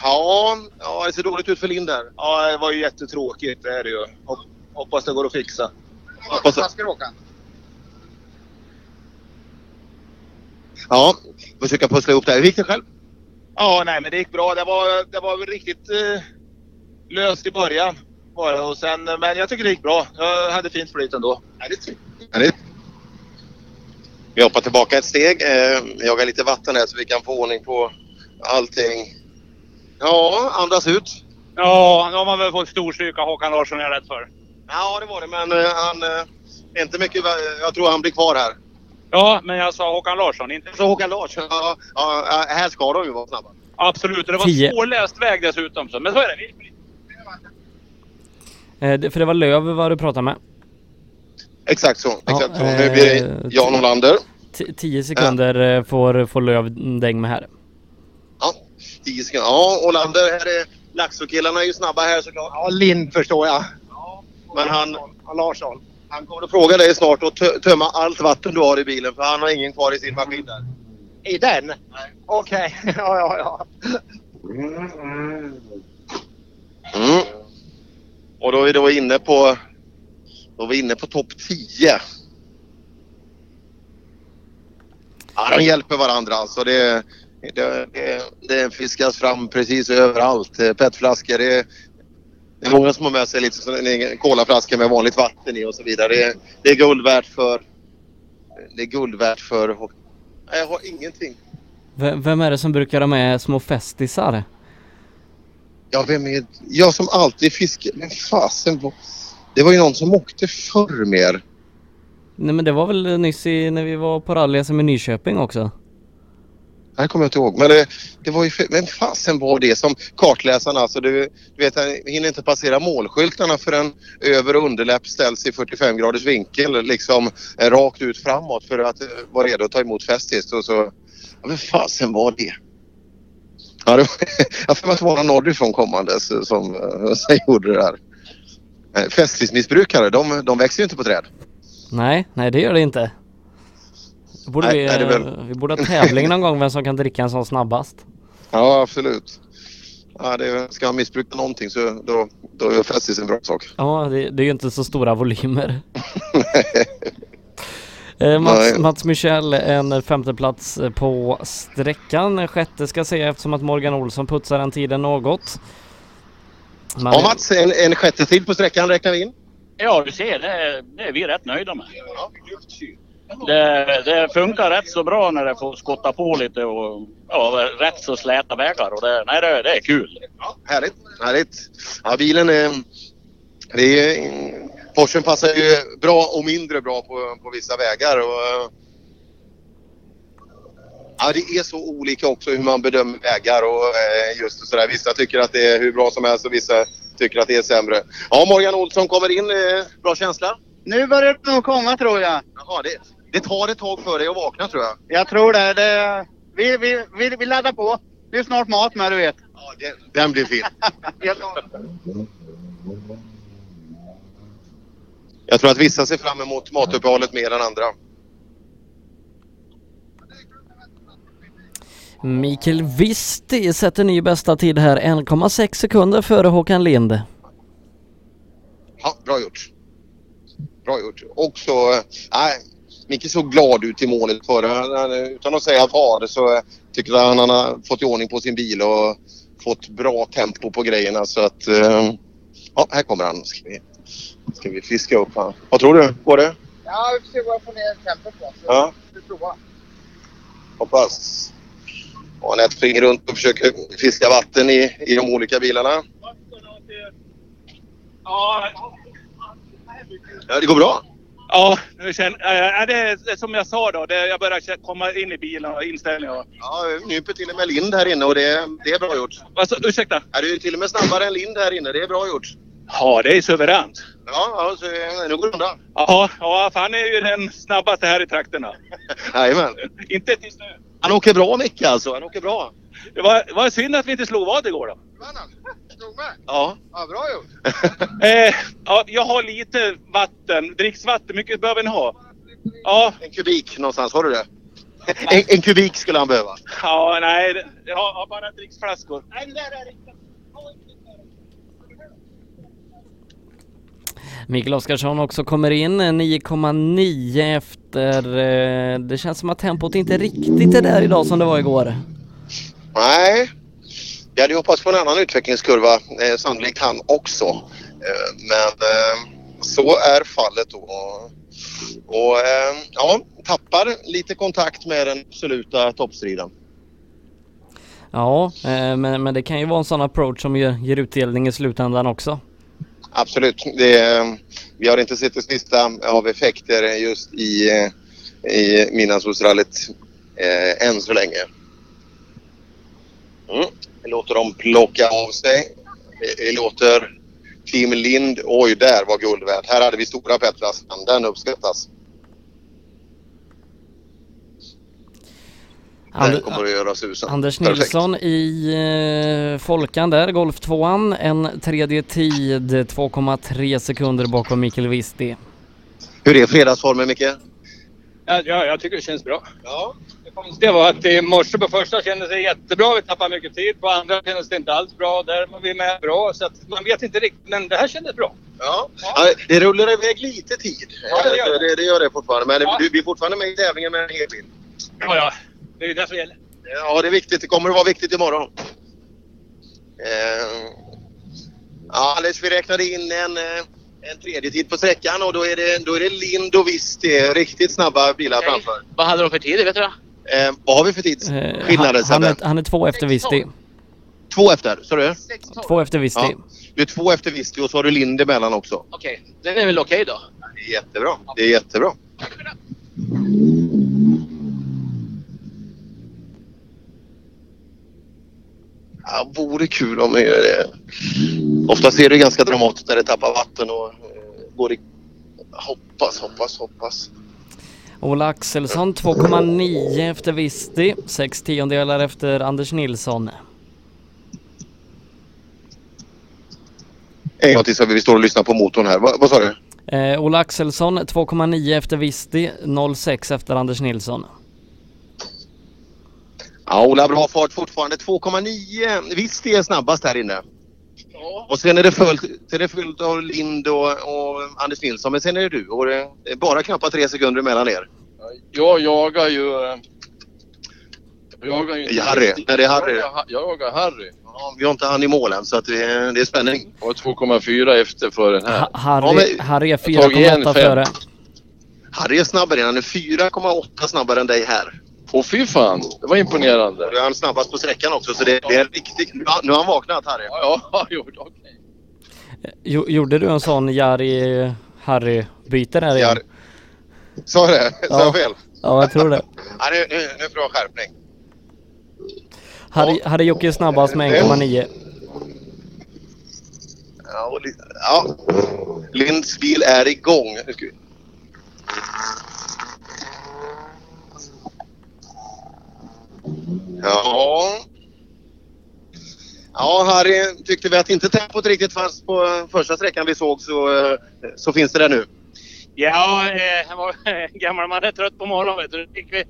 Ja, ja, det ser dåligt ut för Lind där. Ja, det var ju jättetråkigt. Det är det ju. Hop- Hoppas det går att fixa. Hoppas du åka? Ja, försöka pussla ihop det. Hur gick det själv? Ja, nej men det gick bra. Det var, det var väl riktigt eh, löst i början. Bara. Och sen, men jag tycker det gick bra. Jag hade fint flyt ändå. Härligt. Vi hoppar tillbaka ett steg. Eh, jagar lite vatten här så vi kan få ordning på allting. Ja, andas ut. Ja, nu har man väl fått storstryka Håkan Larsson är jag rädd för. Ja, det var det. Men eh, han... Eh, inte mycket... Jag tror han blir kvar här. Ja, men jag sa Håkan Larsson, inte Så Håkan Larsson, ja, ja, här ska de ju vara snabba. Absolut, och det var Tio. svårläst väg dessutom. Så. Men så är det. Vi- Eh, det- För det var Löv vad du pratade med. Exakt så. Exakt så. eh, Nu blir det Jan Olander. T- Tio sekunder eh, får, får Löv däng med här. 10 sekunder. Ja, Olander. Här är Laxå-killarna är ju snabba här såklart. Ja, Lind förstår jag. Men han... Ja, Larsson. Han kommer att fråga dig snart tö- tömma allt vatten du har i bilen för han har ingen kvar i sin maskin där. I den? Nej. Okej. ja, ja, ja. Mm. Och då är vi då inne på... Då är vi inne på topp 10. Ja, de hjälper varandra alltså. Det, det, det, det fiskas fram precis överallt. Petflaskor. Det, det är många som har med sig lite sån- en colaflaska med vanligt vatten i och så vidare. Det, det är guld värt för... Det är guld värt för... Nej, jag har ingenting. V- vem är det som brukar ha med små festisar? Ja, vem är... Jag som alltid fiskar. Men fasen var... Det var ju någon som åkte förr mer. Nej men det var väl nyss i, när vi var på rally-SM i Nyköping också? Det här kommer jag inte ihåg. Men det, det var ju... Vem fasen var det som kartläsarna alltså? Du, du vet, han hinner inte passera målskyltarna förrän över och underläpp ställs i 45 graders vinkel liksom eh, rakt ut framåt för att eh, vara redo att ta emot Festis. Och så... Ja, vem fasen var det? Ja, det var, jag får mig att det var någon norrifrån kommandes som, som gjorde det där. Fästismissbrukare, Festismissbrukare, de, de växer ju inte på träd. Nej, nej det gör det inte. Borde Nej, vi, nej, det är väl- eh, vi borde ha tävling någon gång vem som kan dricka en sån snabbast. Ja, absolut. Ja, det, ska han missbruka någonting så då, då är Festis en bra sak. Ja, det, det är ju inte så stora volymer. Eh, Mats. Mats Michel en femteplats på sträckan. Sjätte ska se eftersom att Morgan Olsson putsar den tiden något. Man- Ja, Mats, en, en sjätte tid på sträckan räknar vi in. Ja, du ser, det, det är vi rätt nöjda med. Det, det funkar rätt så bra när det får skotta på lite och ja, rätt så släta vägar. Och det, nej, det, det är kul. Härligt, härligt. Ja, bilen är... Det är Porschen passar ju bra och mindre bra på, på vissa vägar. Och, ja, det är så olika också hur man bedömer vägar och eh, just sådär. Vissa tycker att det är hur bra som helst och vissa tycker att det är sämre. Ja, Morgan Olsson kommer in. Eh, bra känsla? Nu börjar det nog komma tror jag. Jaha, det, det tar ett tag för dig att vakna tror jag. Jag tror det. det vi, vi, vi, vi laddar på. Det är snart mat med du vet. Den blir fin. Jag tror att vissa ser fram emot matuppehållet mer än andra. Mikael Visti sätter ny bästa tid här, 1,6 sekunder före Håkan Lind. Ja, bra gjort. Bra gjort. Också, eh, nej, Micke såg glad ut i målet förra. Utan att säga far så tycker jag han, han har fått i ordning på sin bil och fått bra tempo på grejerna så att... eh, Ja, här kommer han. Ska vi, ska vi fiska upp han. Vad tror du? Går det? Ja, vi får se vad jag får ner tempot på. Ja. Vi provar. Hoppas. Och Anette springer runt och försöker fiska vatten i, i de olika bilarna. Ja, det går bra. Ja nu känner, äh, det är det är som jag sa då. Det, jag börjar komma in i bilen och inställningen. och- Ja, nyper till och med Lind här inne och det, det är bra gjort. Alltså, ursäkta? Ja, du är till och med snabbare än Lind här inne. Det är bra gjort. Ja, det är suveränt. Ja, ja så, eh, nu går det undan. Ja, ja, för han är ju den snabbaste här i trakterna. Jajamän. Inte tills nu. Han åker bra Micke alltså. Han åker bra. Det var, var synd att vi inte slog vad igår då. Ja. Ja, bra gjort. Eh, ja, jag har lite vatten. Dricksvatten, mycket behöver ni ha? Ja. En kubik någonstans, har du det? En, en kubik skulle han behöva. Ja, nej. det- Jag har, bara dricksflaskor. Nej, det där är Mikael Oskarsson också kommer in, eh, 9,9 efter... eh, Det känns som att tempot inte riktigt är där idag som det var igår. Nej. Jag hade hoppats på en annan utvecklingskurva, eh, sannolikt han också. Eh, men eh, så är fallet då. Och eh, ja, tappar lite kontakt med den absoluta toppstriden. Ja, eh, men, men det kan ju vara en sån approach som ger, ger utdelning i slutändan också. Absolut. Det, vi har inte sett det sista av effekter just i, eh, i Midnattssolsrallyt eh, än så länge. Mm. Vi låter dem plocka av sig. Vi, låter Team Lind... Oj, där var guld värt. Här hade vi stora petflaskan. Den uppskattas. Susen. Anders Perfekt. Nilsson i eh, Folkan där, Golf 2 en tredje tid 2,3 sekunder bakom Mikael Wisti. Hur är fredagsformen, Micke? Ja, ja, jag tycker det känns bra. Ja. Det konstiga var att i morse på första kändes det jättebra. Vi tappade mycket tid. På andra kändes det inte alls bra. Där var vi med bra. Så att man vet inte riktigt. Men det här kändes bra. Ja. Ja, det rullar iväg lite tid. Ja, det gör det. det, det, gör det fortfarande. Men Ja. du, vi är fortfarande med i tävlingen med en hel bil. Ja, ja. Det är ju det som gäller. Ja, det är viktigt. Det kommer att vara viktigt imorgon. Eh, ja, Alice, vi räknade in en, eh, en tredje tid på sträckan och då är det, då är det Lind och Visti. Riktigt snabba bilar framför. Vad hade de för tid, vet du? Eh, vad har vi för tidsskillnader, han, han, Sebbe? är, han är två efter Wisti. Två efter, sa du? Två efter Wisti. Ja. Du är två efter Visti och så har du Lind emellan också. Okej, det är väl okej då? Det är jättebra. Det är jättebra. Ja, vore kul om det gör det. Oftast är det ganska dramatiskt när det tappar vatten och eh, går i... Hoppas, hoppas, hoppas. Ola Axelsson 2,9 efter Wisti, 6 tiondelar efter Anders Nilsson. En gång till så vi står och lyssnar på motorn här. Va, vad sa du? Eh, Ola Axelsson 2,9 efter Wisti, 0,6 efter Anders Nilsson. Ja, Ola bra fart fortfarande. 2,9. Visst är snabbast här inne. Och sen är det fullt, sen är det fullt av Lind och, och Anders Nilsson. Men sen är det du. Och det är bara knappt tre sekunder mellan er. Jag jagar ju... eh, Jag jagar ju inte... Harry. Nej, det är Harry. Jag, jag jagar Harry. Ja, vi har inte han i mål än så att det, är, det är spänning. Och 2,4 efter för den här. Ha- Harry, Ja, Harry är Jag har tagit en 4,8 fem. före. Harry är snabbare. Han är 4,8 snabbare än dig här. Åh fy fan, det var imponerande. Nu är han snabbast på sträckan också så det, det är riktigt... Nu har, nu har han vaknat Harry. Ja, ja, jo, okej. Jo, gjorde du en sån Jari Harry-byte där igen? Jari. Sa det? Sa Ja. jag fel? Ja, jag tror det. Ja, nu, nu, nu får jag skärpning. Harry, Harry Jocke är snabbast med 1,9. Ja, och ja. Linds bil är igång. Nu ska vi... Ja. Ja, Harry, tyckte vi att inte tempot riktigt fanns på första sträckan vi såg så, eh, så finns det där nu. Ja, eh, var gammal man är trött på morgonen vet du. Då fick vi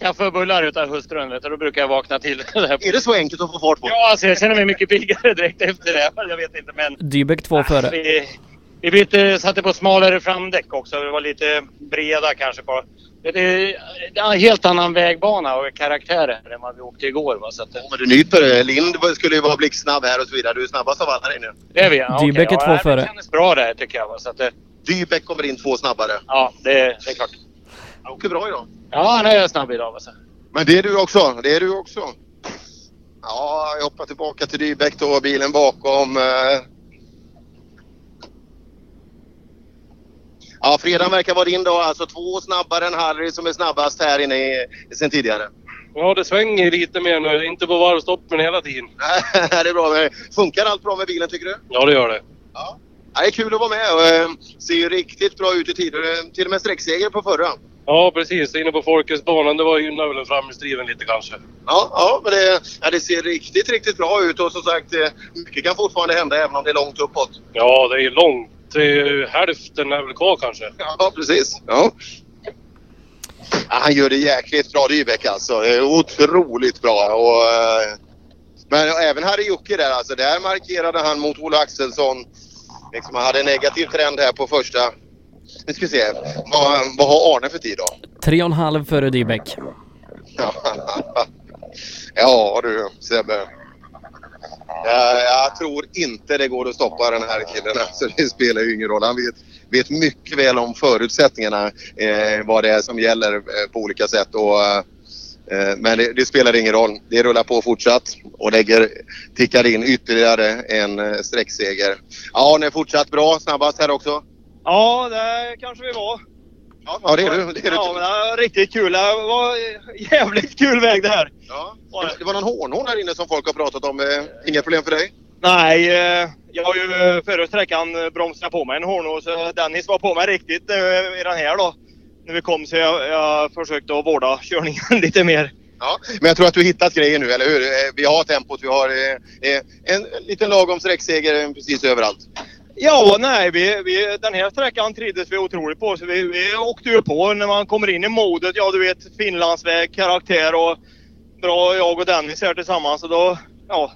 kaffe och bullar utav hustrun vet du. Då brukar jag vakna till. Är det så enkelt att få fart på? Ja, alltså jag känner mig mycket piggare direkt efter det. Jag vet inte men... Dybeck två före. Vi, vi bytte, satte på smalare framdäck också. Det var lite breda kanske på. Det är en helt annan vägbana och karaktär än vad vi åkte igår. Va? Så att, Men du nyper. Lind skulle ju vara blixtsnabb här och så vidare. Du är snabbast av alla där inne. det är vi. Ja, Dybeck okej. är två ja, före. Det kändes bra där tycker jag. Va? Så att, Dybeck kommer in två snabbare. ja, det, det är klart. Han åker bra idag. Ja, han är snabb idag. Va? Så. Men det är du också. Det är du också. Ja, jag hoppar tillbaka till Dybeck då. Bilen bakom. eh. Ja, fredagen verkar vara din dag. Alltså två snabbare än Harry som är snabbast här inne i, sen tidigare. Ja, det svänger lite mer nu. Inte på varvstopp, men hela tiden. det är bra. Men Funkar allt bra med bilen tycker du? Ja, det gör det. Ja, det är kul att vara med och eh, ser ju riktigt bra ut i tider. Till och med sträckseger på förra. Ja, precis. Inne på Folketsbanan. Det var gynnar väl framhjulsdriven lite kanske. Ja, ja men det, ja, det ser riktigt, riktigt bra ut och som sagt, eh, mycket kan fortfarande hända även om det är långt uppåt. Ja, det är långt. Är, hälften är väl kvar kanske. Ja, precis. Ja. Ja, han gör det jäkligt bra Dybeck alltså. Det är Otroligt bra. Och, eh, men även Harry Jocke där alltså. Där markerade han mot Ola Axelsson. Liksom, han hade en negativ trend här på första. Nu ska vi se. Vad, vad har Arne för tid då? Tre och en halv före Dybeck. Ja, ja du Sebbe. Ja, jag tror inte det går att stoppa den här killen. Alltså, det spelar ju ingen roll. Han vet, vet mycket väl om förutsättningarna. Eh, vad det är som gäller eh, på olika sätt. Och, eh, men det, det, spelar ingen roll. Det rullar på fortsatt och lägger, tickar in ytterligare en eh, sträckseger. Ja, han är fortsatt bra. Snabbast här också. Ja, det kanske vi var. Ja, det är du. Det är du. Ja, men det var riktigt kul. Det var jävligt kul väg det här. Ja. Det var någon hårnål här inne som folk har pratat om. Eh, Inga problem för dig? Nej, eh, jag har ju eh, förra sträckan bromsat på mig en hårnål så Dennis var på mig riktigt i den här då. När vi kom så jag, jag försökte att vårda körningen lite mer. Ja, men jag tror att du hittat grejer nu, eller hur? Vi har tempot, vi har en liten lagom sträckseger precis överallt. Ja, nej, vi, vi, den här sträckan trivdes vi otroligt på. Så vi, vi åkte ju på när man kommer in i modet. Ja, du vet Finlandsväg, karaktär och bra jag och Dennis här tillsammans. Så då, ja,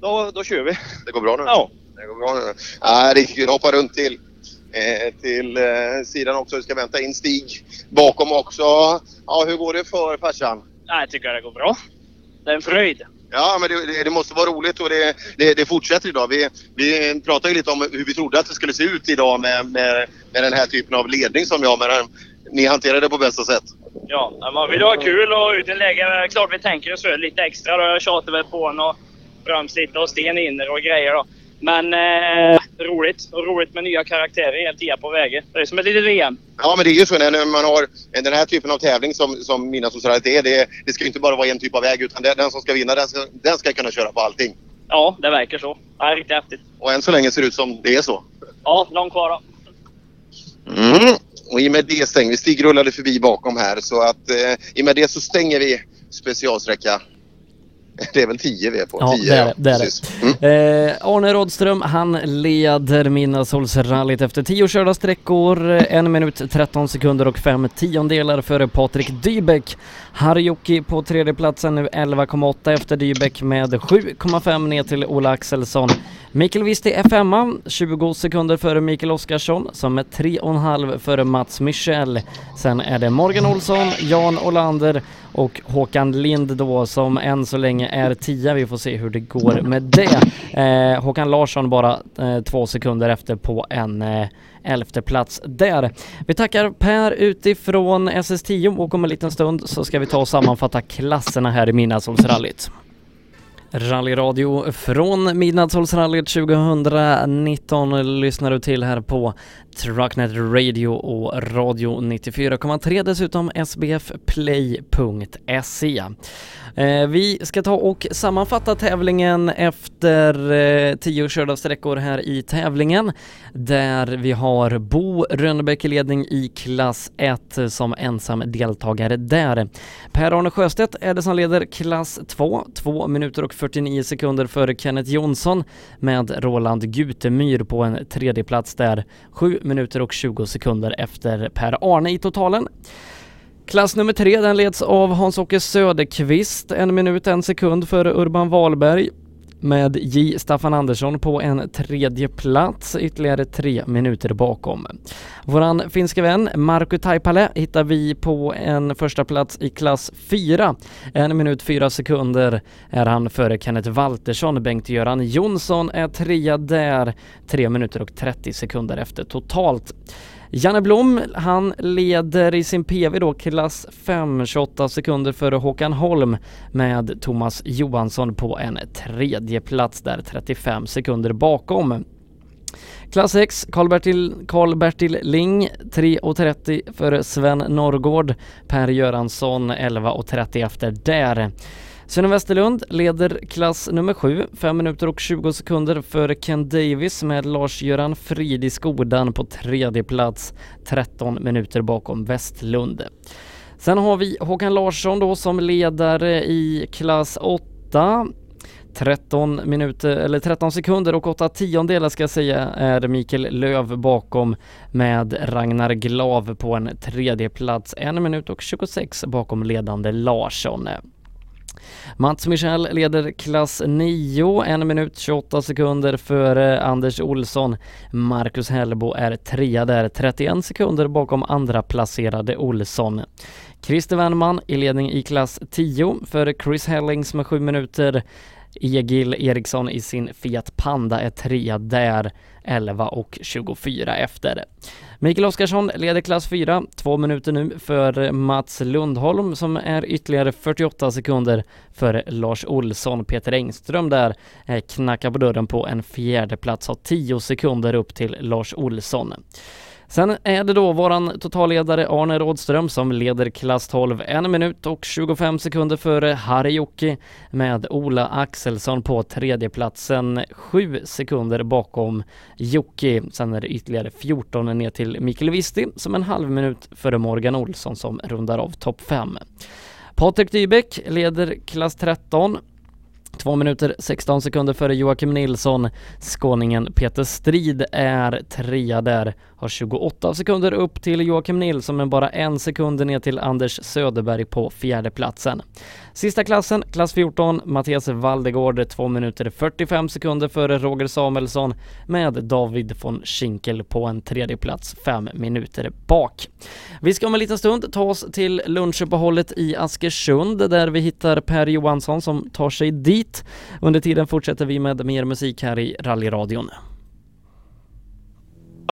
då, då kör vi. Det går bra nu? Ja. Det går bra nu. Ja, riktigt kul. Hoppa runt till, eh, till eh, sidan också. Vi ska vänta in Stig bakom också. Ja, hur går det för farsan? Jag tycker det går bra. Det är en fröjd. Ja, men det, det, måste vara roligt och det, det, det, fortsätter idag. Vi, vi pratade ju lite om hur vi trodde att det skulle se ut idag med, med, med den här typen av ledning som jag. Men ni hanterade det på bästa sätt. Ja, man vill ha kul och ut i läge. Klart vi tänker oss för lite extra. Då. Jag tjatar väl på en och bromsar lite och sten inner och grejer. Då. Men eh, roligt. Och roligt med nya karaktärer hela tiden på vägen. Det är som ett litet VM. Ja, men det är ju så när man har den här typen av tävling som, som Mina Socialite är. Det, det ska inte bara vara en typ av väg utan den som ska vinna den ska, den ska kunna köra på allting. Ja, det verkar så. Det är riktigt häftigt. Och än så länge ser det ut som det är så. Ja, långt kvar då. Mm. Och i och med det stänger vi. Stig rullade förbi bakom här så att eh, i och med det så stänger vi specialsträcka Det är väl 10 vi är på? Ja, 10, det är det. är det. Mm. Eh, Arne Rådström, han leder Midnattssolsrallyt efter 10 körda sträckor, 1 minut 13 sekunder och 5 tiondelar före Patrik Dybeck. Harjoki på tredjeplatsen nu 11,8 efter Dybeck med 7,5 ner till Ola Axelsson. Mikael Wisti är femma, 20 sekunder före Mikael Oskarsson som är 3,5 före Mats Michel. Sen är det Morgan Olsson, Jan Olander och Håkan Lind då som än så länge är tia, Vi får se hur det går med det. Eh, Håkan Larsson bara eh, två sekunder efter på en eh, elfte plats där. Vi tackar Per utifrån SS10 och om en liten stund så ska vi ta och sammanfatta klasserna här i Midnattssolsrallyt. Rallyradio från Midnattssolsrallyt 2019 lyssnar du till här på Trucknet Radio och Radio 94,3 dessutom sbfplay.se. Eh, vi ska ta och sammanfatta tävlingen efter eh, tio körda sträckor här i tävlingen där vi har Bo Rönnebäck i ledning i klass 1 som ensam deltagare där. Per-Arne Sjöstedt är det som leder klass 2, 2 minuter och 49 sekunder före Kenneth Jonsson med Roland Gutemyr på en tredje plats där, 7 minuter och 20 sekunder efter Per-Arne i totalen. Klass nummer tre den leds av Hans-Åke Söderqvist, en minut en sekund före Urban Wahlberg med J. Staffan Andersson på en tredje plats, ytterligare tre minuter bakom. Våran finska vän Markku Taipale hittar vi på en första plats i klass 4. En minut fyra sekunder är han före Kenneth Waltersson. Bengt-Göran Jonsson är trea där, tre minuter och 30 sekunder efter totalt. Janne Blom, han leder i sin PV då klass 5, 28 sekunder före Håkan Holm med Thomas Johansson på en tredje plats där, 35 sekunder bakom. Klass 6, Karl-Bertil Karl -Bertil Ling 3.30 före Sven Norrgård. Per Göransson 11.30 efter där. Sune Westerlund leder klass nummer 7, 5 minuter och 20 sekunder för Ken Davis med Lars-Göran Frid i Skodan på tredje plats, 13 minuter bakom Westlund. Sen har vi Håkan Larsson då som ledare i klass 8 13 minuter, eller 13 sekunder och 8 tiondelar ska jag säga är Mikael Löv bakom med Ragnar Glav på en tredje plats, 1 minut och 26 bakom ledande Larsson. Mats Michel leder klass 9, 1 minut 28 sekunder före Anders Olsson. Marcus Hellbo är trea där, 31 sekunder bakom andra placerade Olsson. Christer Wennman i ledning i klass 10 före Chris Hellings med 7 minuter. Egil Eriksson i sin Fiat Panda är trea där, 11 och 24 efter. Mikael Oskarsson leder klass 4, två minuter nu för Mats Lundholm som är ytterligare 48 sekunder för Lars Olsson. Peter Engström där eh, knackar på dörren på en fjärde plats, har 10 sekunder upp till Lars Olsson. Sen är det då våran totalledare Arne Rådström som leder klass 12 en minut och 25 sekunder före Harry Jocke med Ola Axelsson på tredjeplatsen, 7 sekunder bakom Jocke. Sen är det ytterligare 14 ner till Mikael Visti som en halv minut före Morgan Olsson som rundar av topp 5. Patrik Dybeck leder klass 13 2 minuter 16 sekunder före Joakim Nilsson. Skåningen Peter Strid är trea där, har 28 sekunder upp till Joakim Nilsson men bara en sekund ner till Anders Söderberg på fjärde platsen. Sista klassen, klass 14, Mattias Valdegård, 2 minuter 45 sekunder före Roger Samuelsson med David von Schinkel på en tredje plats, 5 minuter bak. Vi ska om en liten stund ta oss till lunchuppehållet i Askersund där vi hittar Per Johansson som tar sig dit. Under tiden fortsätter vi med mer musik här i rallyradion.